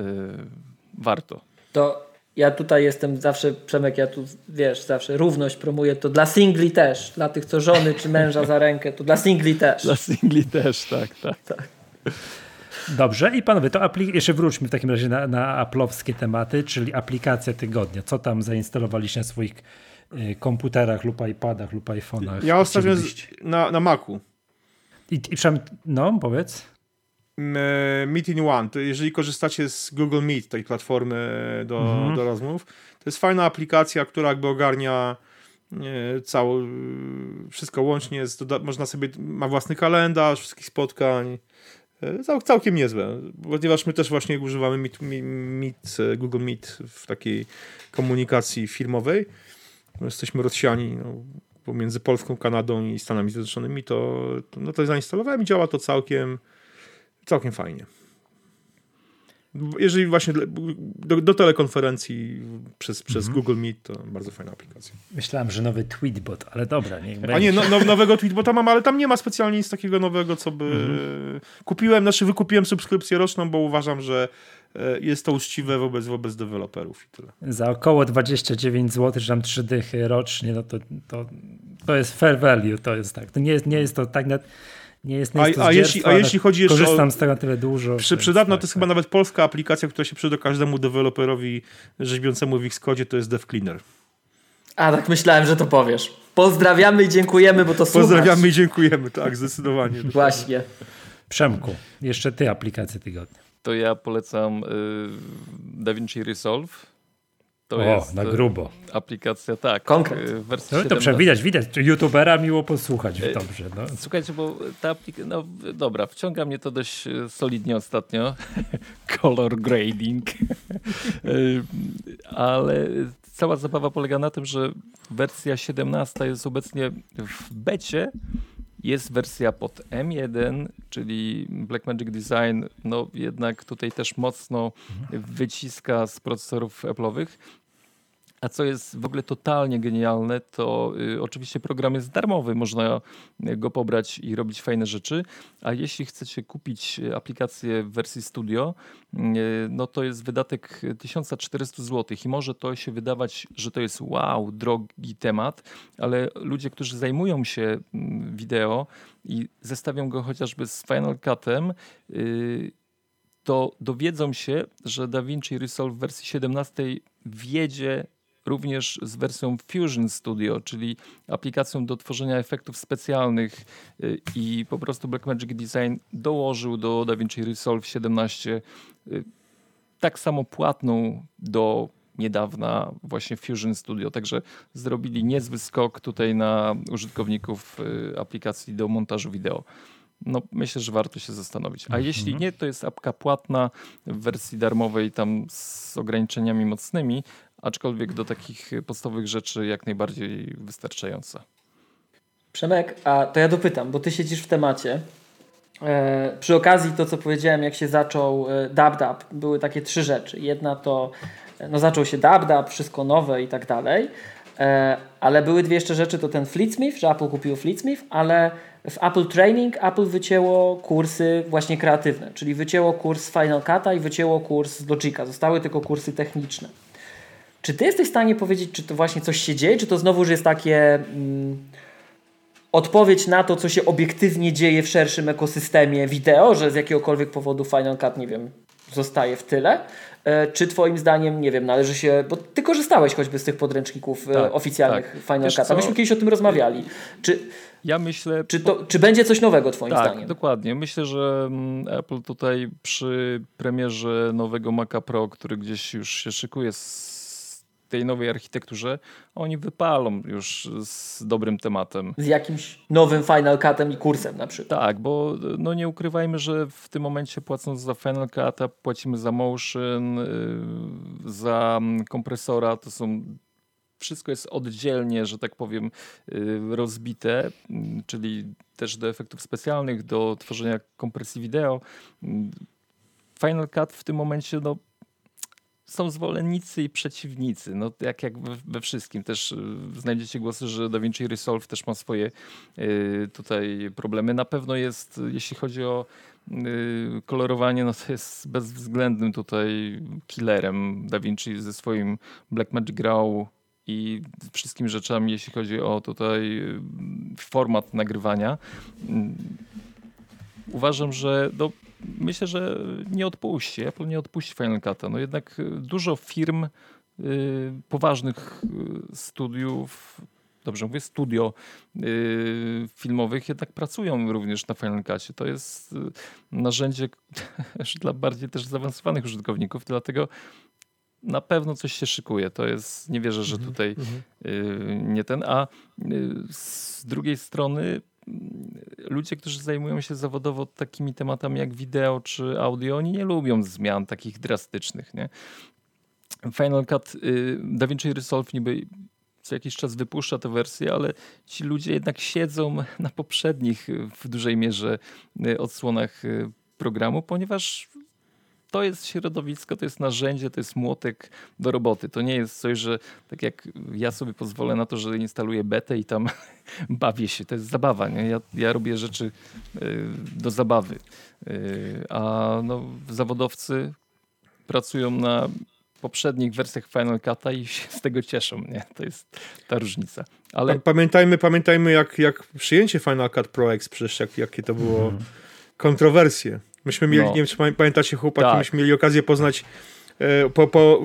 warto. To ja tutaj jestem zawsze, Przemek, ja tu, wiesz, zawsze równość promuję, to dla singli też, dla tych, co żony czy męża za rękę, to dla singli też. Dla singli też, tak, tak. Dobrze, i panowie, to apli- jeszcze wróćmy w takim razie na, na aplowskie tematy, czyli aplikacja tygodnia. Co tam zainstalowaliście na swoich y, komputerach lub iPadach lub iPhone'ach? Ja ostatnio na, na Macu. I, i przynajmniej, no, powiedz. M, e, Meet in One, to jeżeli korzystacie z Google Meet, tej platformy do, Mhm. do rozmów, to jest fajna aplikacja, która jakby ogarnia e, cało, wszystko łącznie, z, można sobie, ma własny kalendarz wszystkich spotkań, E, Cał, całkiem niezłe, ponieważ my też właśnie używamy Meet, Meet, e, Google Meet w takiej komunikacji firmowej. No, Jesteśmy rozsiani no, pomiędzy Polską, Kanadą i Stanami Zjednoczonymi, to, to, no to zainstalowałem i działa to całkiem, całkiem fajnie. Jeżeli właśnie do, do telekonferencji przez, przez Mhm. Google Meet, to bardzo fajna aplikacja. Myślałem, że nowy Tweetbot, ale dobra, niech będzie. A nie, no, no, nowego Tweetbota mam, ale tam nie ma specjalnie nic takiego nowego, co by... Mhm. Kupiłem, znaczy wykupiłem subskrypcję roczną, bo uważam, że e, jest to uczciwe wobec, wobec deweloperów i tyle. Za około 29 zł, czy tam 3 dychy rocznie, no to, to, to jest fair value, to jest tak. To nie jest, nie jest to tak, nawet, nie jest A, a, jeśli, a jeśli chodzi jeszcze korzystam o... z tego na tyle dużo. Przy, przydatna tak, to jest tak. chyba nawet polska aplikacja, która się przyda każdemu deweloperowi rzeźbiącemu w Xcode, to jest DevCleaner. A tak myślałem, że to powiesz. Pozdrawiamy i dziękujemy, bo to słuchasz. Pozdrawiamy i dziękujemy, tak, zdecydowanie. Właśnie. Przemku, jeszcze ty aplikacje tygodnia. To ja polecam y, DaVinci Resolve. To o, jest na grubo. aplikacja, tak. Konkret. Y, wersji no, to przewidać, widać. Youtubera miło posłuchać. Y, Dobrze. No. Słuchajcie, bo ta aplikacja, no dobra, wciąga mnie to dość solidnie ostatnio. Color grading. Ale cała zabawa polega na tym, że wersja 17 jest obecnie w becie. Jest wersja pod M1, czyli Blackmagic Design, no jednak tutaj też mocno wyciska z procesorów Apple'owych. A co jest w ogóle totalnie genialne, to y, oczywiście program jest darmowy, można go pobrać i robić fajne rzeczy, a jeśli chcecie kupić aplikację w wersji studio, y, no to jest wydatek 1400 zł i może to się wydawać, że to jest wow, drogi temat, ale ludzie, którzy zajmują się mm, wideo i zestawią go chociażby z Final Cutem, y, to dowiedzą się, że DaVinci Resolve w wersji 17 wjedzie również z wersją Fusion Studio, czyli aplikacją do tworzenia efektów specjalnych y, i po prostu Blackmagic Design dołożył do DaVinci Resolve 17 y, tak samo płatną do niedawna właśnie Fusion Studio, także zrobili niezły skok tutaj na użytkowników y, aplikacji do montażu wideo. No, myślę, że warto się zastanowić. A jeśli mhm. nie, to jest apka płatna w wersji darmowej, tam z ograniczeniami mocnymi, aczkolwiek do takich podstawowych rzeczy jak najbardziej wystarczająca. Przemek, a to ja dopytam, bo ty siedzisz w temacie. E, przy okazji to, co powiedziałem, jak się zaczął e, DubDub, były takie trzy rzeczy. Jedna to, e, no zaczął się DubDub, wszystko nowe i tak dalej, e, ale były dwie jeszcze rzeczy, to ten Fleetsmith, że Apple kupiło Fleetsmith, ale w Apple Training Apple wycięło kursy właśnie kreatywne, czyli wycięło kurs Final Cut'a i wycięło kurs Logica. Zostały tylko kursy techniczne. Czy ty jesteś w stanie powiedzieć, czy to właśnie coś się dzieje, czy to znowuż jest takie mm, odpowiedź na to, co się obiektywnie dzieje w szerszym ekosystemie wideo, że z jakiegokolwiek powodu Final Cut, nie wiem, zostaje w tyle? E, czy twoim zdaniem, nie wiem, należy się, bo ty korzystałeś choćby z tych podręczników e, tak, oficjalnych tak. Final Cut, myśmy kiedyś o tym rozmawiali. Czy, ja myślę. Czy, to, czy będzie coś nowego, Twoim tak, zdaniem? Dokładnie. Myślę, że mm, Apple tutaj przy premierze nowego Maca Pro, który gdzieś już się szykuje z tej nowej architekturze, oni wypalą już z dobrym tematem. Z jakimś nowym Final Cutem i kursem na przykład. Tak, bo no nie ukrywajmy, że w tym momencie płacąc za Final Cuta, płacimy za motion, y, za mm, kompresora, to są wszystko jest oddzielnie, że tak powiem, y, rozbite, mm, czyli też do efektów specjalnych, do tworzenia kompresji wideo. Mm, Final Cut w tym momencie no, są zwolennicy i przeciwnicy. No, jak, jak we, wszystkim. Też y, znajdziecie głosy, że DaVinci Resolve też ma swoje y, tutaj problemy. Na pewno jest, jeśli chodzi o y, kolorowanie, no to jest bezwzględnym tutaj killerem DaVinci ze swoim Blackmagic Raw i wszystkimi rzeczami, jeśli chodzi o tutaj format nagrywania. Uważam, że no, myślę, że nie odpuści. Apple nie odpuści Final Cut'a. No jednak y, dużo firm y, poważnych y, studiów, dobrze mówię, studio filmowych jednak pracują również na Final Cut'ie. To jest narzędzie dla bardziej też zaawansowanych użytkowników, dlatego na pewno coś się szykuje. To jest, nie wierzę, że mhm, tutaj mhm. y, nie ten, a z drugiej strony ludzie, którzy zajmują się zawodowo takimi tematami jak wideo czy audio, oni nie lubią zmian takich drastycznych. Nie? Final Cut y, DaVinci Resolve niby co jakiś czas wypuszcza tę wersję, ale ci ludzie jednak siedzą na poprzednich w dużej mierze y, odsłonach y, programu, ponieważ to jest środowisko, to jest narzędzie, to jest młotek do roboty. To nie jest coś, że tak jak ja sobie pozwolę na to, że instaluję betę i tam bawię się. To jest zabawa. Nie? Ja, ja robię rzeczy y, do zabawy. Y, a no, zawodowcy pracują na poprzednich wersjach Final Cut'a i się z tego cieszą, nie? To jest ta różnica. Ale... Pamiętajmy, pamiętajmy jak, jak przyjęcie Final Cut Pro X, przecież jak, jakie to było mm. kontrowersje. Myśmy mieli, no. nie wiem czy pamiętacie chłopaki, tak. myśmy mieli okazję poznać e, po, po,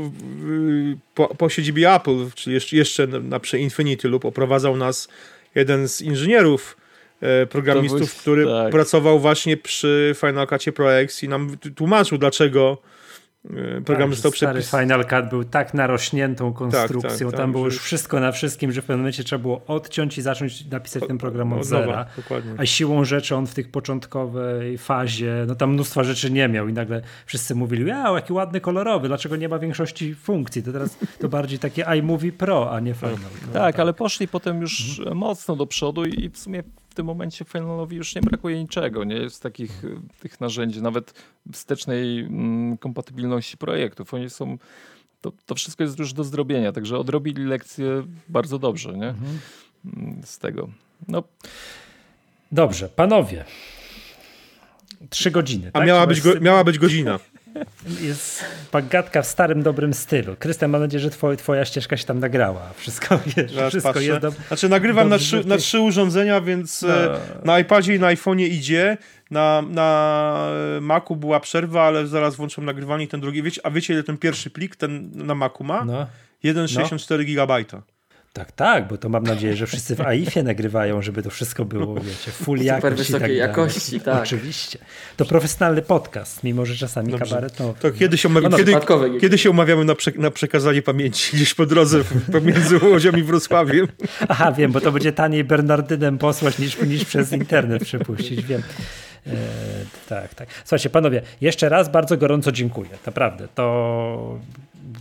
po, po siedzibie Apple, czyli jeszcze, na, Infinity Loop oprowadzał nas jeden z inżynierów e, programistów, który tak. pracował właśnie przy Final Cutie Pro X i nam tłumaczył dlaczego program tak, został stary Final Cut był tak narośniętą konstrukcją, tak, tak, tam tak, było już wszystko na wszystkim, że w pewnym momencie trzeba było odciąć i zacząć napisać ten program od, od zera. A siłą rzeczy on w tych początkowej fazie, no tam mnóstwa rzeczy nie miał i nagle wszyscy mówili, wow, jaki ładny, kolorowy, dlaczego nie ma większości funkcji? To teraz to bardziej takie iMovie Pro, a nie Final. No, tak, ale poszli potem już mhm. mocno do przodu i w sumie tym momencie Finalowi już nie brakuje niczego, nie jest takich y, tych narzędzi, nawet wstecznej mm, kompatybilności projektów. Oni są, to, to wszystko jest już do zrobienia, także odrobili lekcję bardzo dobrze, nie? Mhm. Mm, z tego. No. Dobrze, panowie. Trzy godziny. A tak? miała, być go, miała być godzina. Jest pagatka w starym, dobrym stylu. Krystian, mam nadzieję, że twoj, twoja ścieżka się tam nagrała. Wszystko, wiesz, wszystko jest do... Znaczy nagrywam na trzy, na trzy urządzenia, więc no. E, na iPadzie i na iPhone'ie idzie. Na, na Macu była przerwa, ale zaraz włączam nagrywanie ten drugi. Wiecie, a wiecie, ile ten pierwszy plik ten na Macu ma? No. 1,64 no. gigabajta. Tak, tak, bo to mam nadzieję, że wszyscy w AIF-ie nagrywają, żeby to wszystko było, wiecie, full Super jakość wysokiej tak jakości, tak. Oczywiście. To profesjonalny podcast, mimo że czasami Dobrze. kabaretowy. To kiedy się, umawia, no, kiedy, kiedy się umawiamy na, prze, na, przekazanie pamięci gdzieś po drodze pomiędzy Łodzią i Wrocławiem? Aha, wiem, bo to będzie taniej Bernardynem posłać niż, niż przez internet przepuścić, wiem. E, tak, tak. Słuchajcie, panowie, jeszcze raz bardzo gorąco dziękuję. Naprawdę. To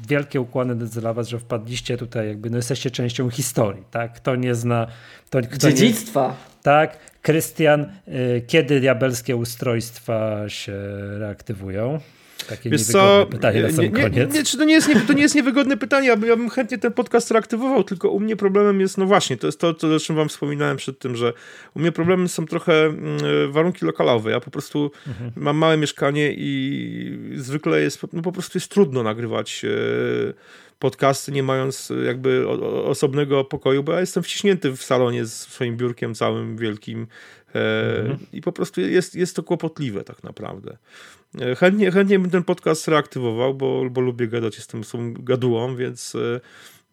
wielkie ukłony dla was, że wpadliście tutaj, jakby no jesteście częścią historii, tak? Kto nie zna... To, kto Dziedzictwa. Nie, tak. Krystian, y, kiedy diabelskie ustrojstwa się reaktywują? Takie Wiesz co, pytanie na sam nie, koniec. Nie, czy to, nie jest nie, to nie jest niewygodne pytanie, ja bym, ja bym chętnie ten podcast reaktywował, tylko u mnie problemem jest, no właśnie, to jest to, to o czym wam wspominałem przed tym, że u mnie problemem są trochę mm, warunki lokalowe. Ja po prostu mhm. mam małe mieszkanie i zwykle jest, no po prostu jest trudno nagrywać e, podcasty, nie mając jakby osobnego pokoju, bo ja jestem wciśnięty w salonie z swoim biurkiem całym wielkim e, mhm. i po prostu jest, jest to kłopotliwe tak naprawdę. E, chętnie, chętnie bym ten podcast reaktywował, bo, bo lubię gadać, jestem są gadułą, więc e,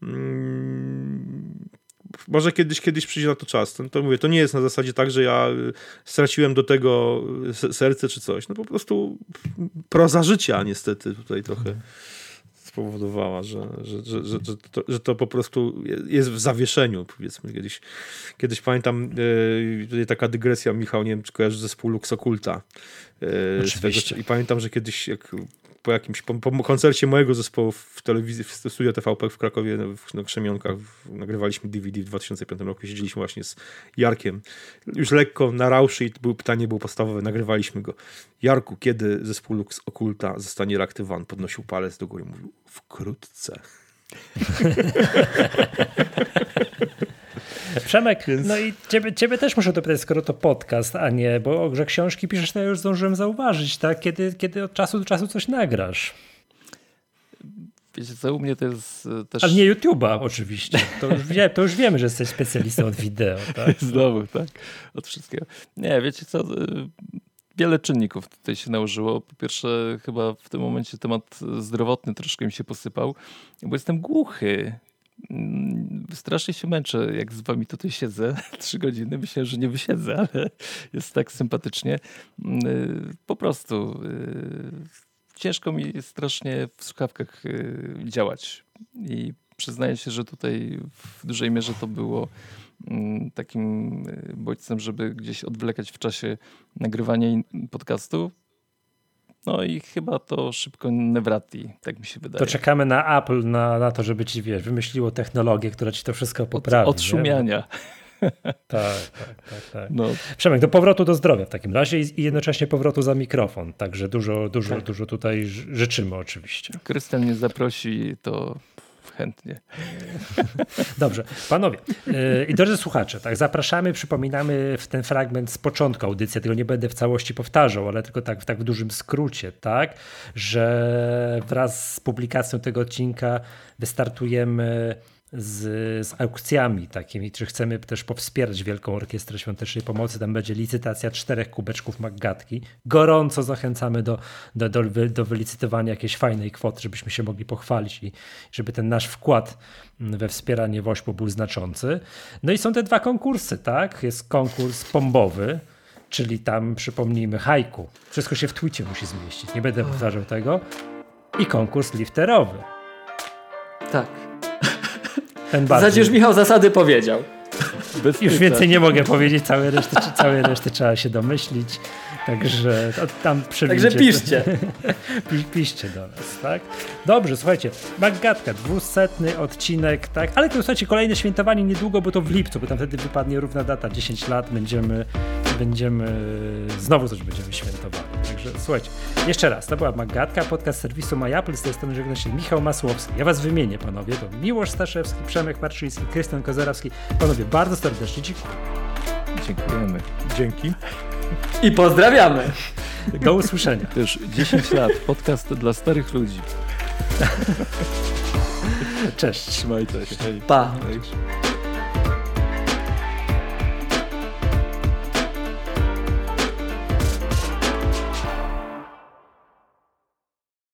mm, może kiedyś, kiedyś przyjdzie na to czas. To, to mówię, to nie jest na zasadzie tak, że ja straciłem do tego serce czy coś. No po prostu proza życia niestety tutaj trochę spowodowała, że, że, że, że, że, to, że to po prostu jest w zawieszeniu, powiedzmy. Kiedyś, kiedyś pamiętam, yy, tutaj taka dygresja, Michał, nie wiem, czy kojarzysz zespół Lux Oculta. Yy, I pamiętam, że kiedyś jak po jakimś po, po, koncercie mojego zespołu w telewizji, w studio TVP w Krakowie w, na Krzemionkach nagrywaliśmy DVD w 2005 roku, siedzieliśmy właśnie z Jarkiem. Już lekko na rauszy i było, pytanie było podstawowe, nagrywaliśmy go. Jarku, kiedy zespół Lux Okulta zostanie reaktywowany? Podnosił palec do góry i mówił, wkrótce. Przemek, Więc... no i ciebie, ciebie też muszę dopytać, skoro to podcast, a nie, bo że książki piszesz, to ja już zdążyłem zauważyć, tak? Kiedy, kiedy od czasu do czasu coś nagrasz. Wiecie co, u mnie to jest e, też... Ale nie YouTube'a oczywiście. To już, wie, to już wiemy, że jesteś specjalistą od wideo. Tak? Znowu, tak? Od wszystkiego. Nie, wiecie co, e, wiele czynników tutaj się nałożyło. Po pierwsze, chyba w tym momencie temat zdrowotny troszkę mi się posypał, bo jestem głuchy. Mm, strasznie się męczę, jak z wami tutaj siedzę. Trzy godziny. Myślę, że nie wysiedzę, ale jest tak sympatycznie. Mm, y, po prostu y, ciężko mi strasznie w słuchawkach y, działać. I przyznaję się, że tutaj w dużej mierze to było mm, takim bodźcem, żeby gdzieś odwlekać w czasie nagrywania podcastu. No i chyba to szybko Nevrati, tak mi się wydaje. To czekamy na Apple, na, na to, żeby ci, wiesz, wymyśliło technologię, która ci to wszystko poprawi. Od, odszumiania. Tak, tak, tak. tak. No. Przemek, do powrotu do zdrowia w takim razie i jednocześnie powrotu za mikrofon. Także dużo, dużo, tak. dużo tutaj życzymy oczywiście. Krystian mnie zaprosi, to chętnie. Dobrze, panowie yy, i drodzy słuchacze, tak, zapraszamy, przypominamy w ten fragment z początku audycji, tego nie będę w całości powtarzał, ale tylko tak, tak w dużym skrócie, tak, że wraz z publikacją tego odcinka wystartujemy z, z aukcjami takimi, czy chcemy też powspierać Wielką Orkiestrę Świątecznej Pomocy. Tam będzie licytacja czterech kubeczków Maggatki. Gorąco zachęcamy do, do, do, do wylicytowania jakiejś fajnej kwoty, żebyśmy się mogli pochwalić i żeby ten nasz wkład we wspieranie Wośpu był znaczący. No i są te dwa konkursy, tak? Jest konkurs pombowy, czyli tam przypomnijmy hajku. Wszystko się w twicie musi zmieścić, nie będę powtarzał tego. I konkurs lifterowy. Tak. Ten już Michał zasady powiedział. Bez już więcej nie mogę powiedzieć, całe reszty, całe reszty trzeba się domyślić. Także tam Także piszcie. piszcie do nas, tak? Dobrze, słuchajcie, Maggatka, dwusetny odcinek, tak? Ale to słuchajcie, kolejne świętowanie niedługo, bo to w lipcu, bo tam wtedy wypadnie równa data, 10 lat, będziemy, będziemy, znowu coś będziemy świętowali. Także słuchajcie, jeszcze raz, to była Maggatka, podcast serwisu MyApple, z tej strony żegna się Michał Masłowski. Ja was wymienię, panowie, to Miłosz Staszewski, Przemek Marczyński, Krystian Kozerowski. Panowie, bardzo serdecznie dziękuję. Dziękujemy. Dzięki. I pozdrawiamy. Do usłyszenia. Już 10 lat. Podcast dla starych ludzi. Cześć. Trzymajcie się. Pa. Cześć.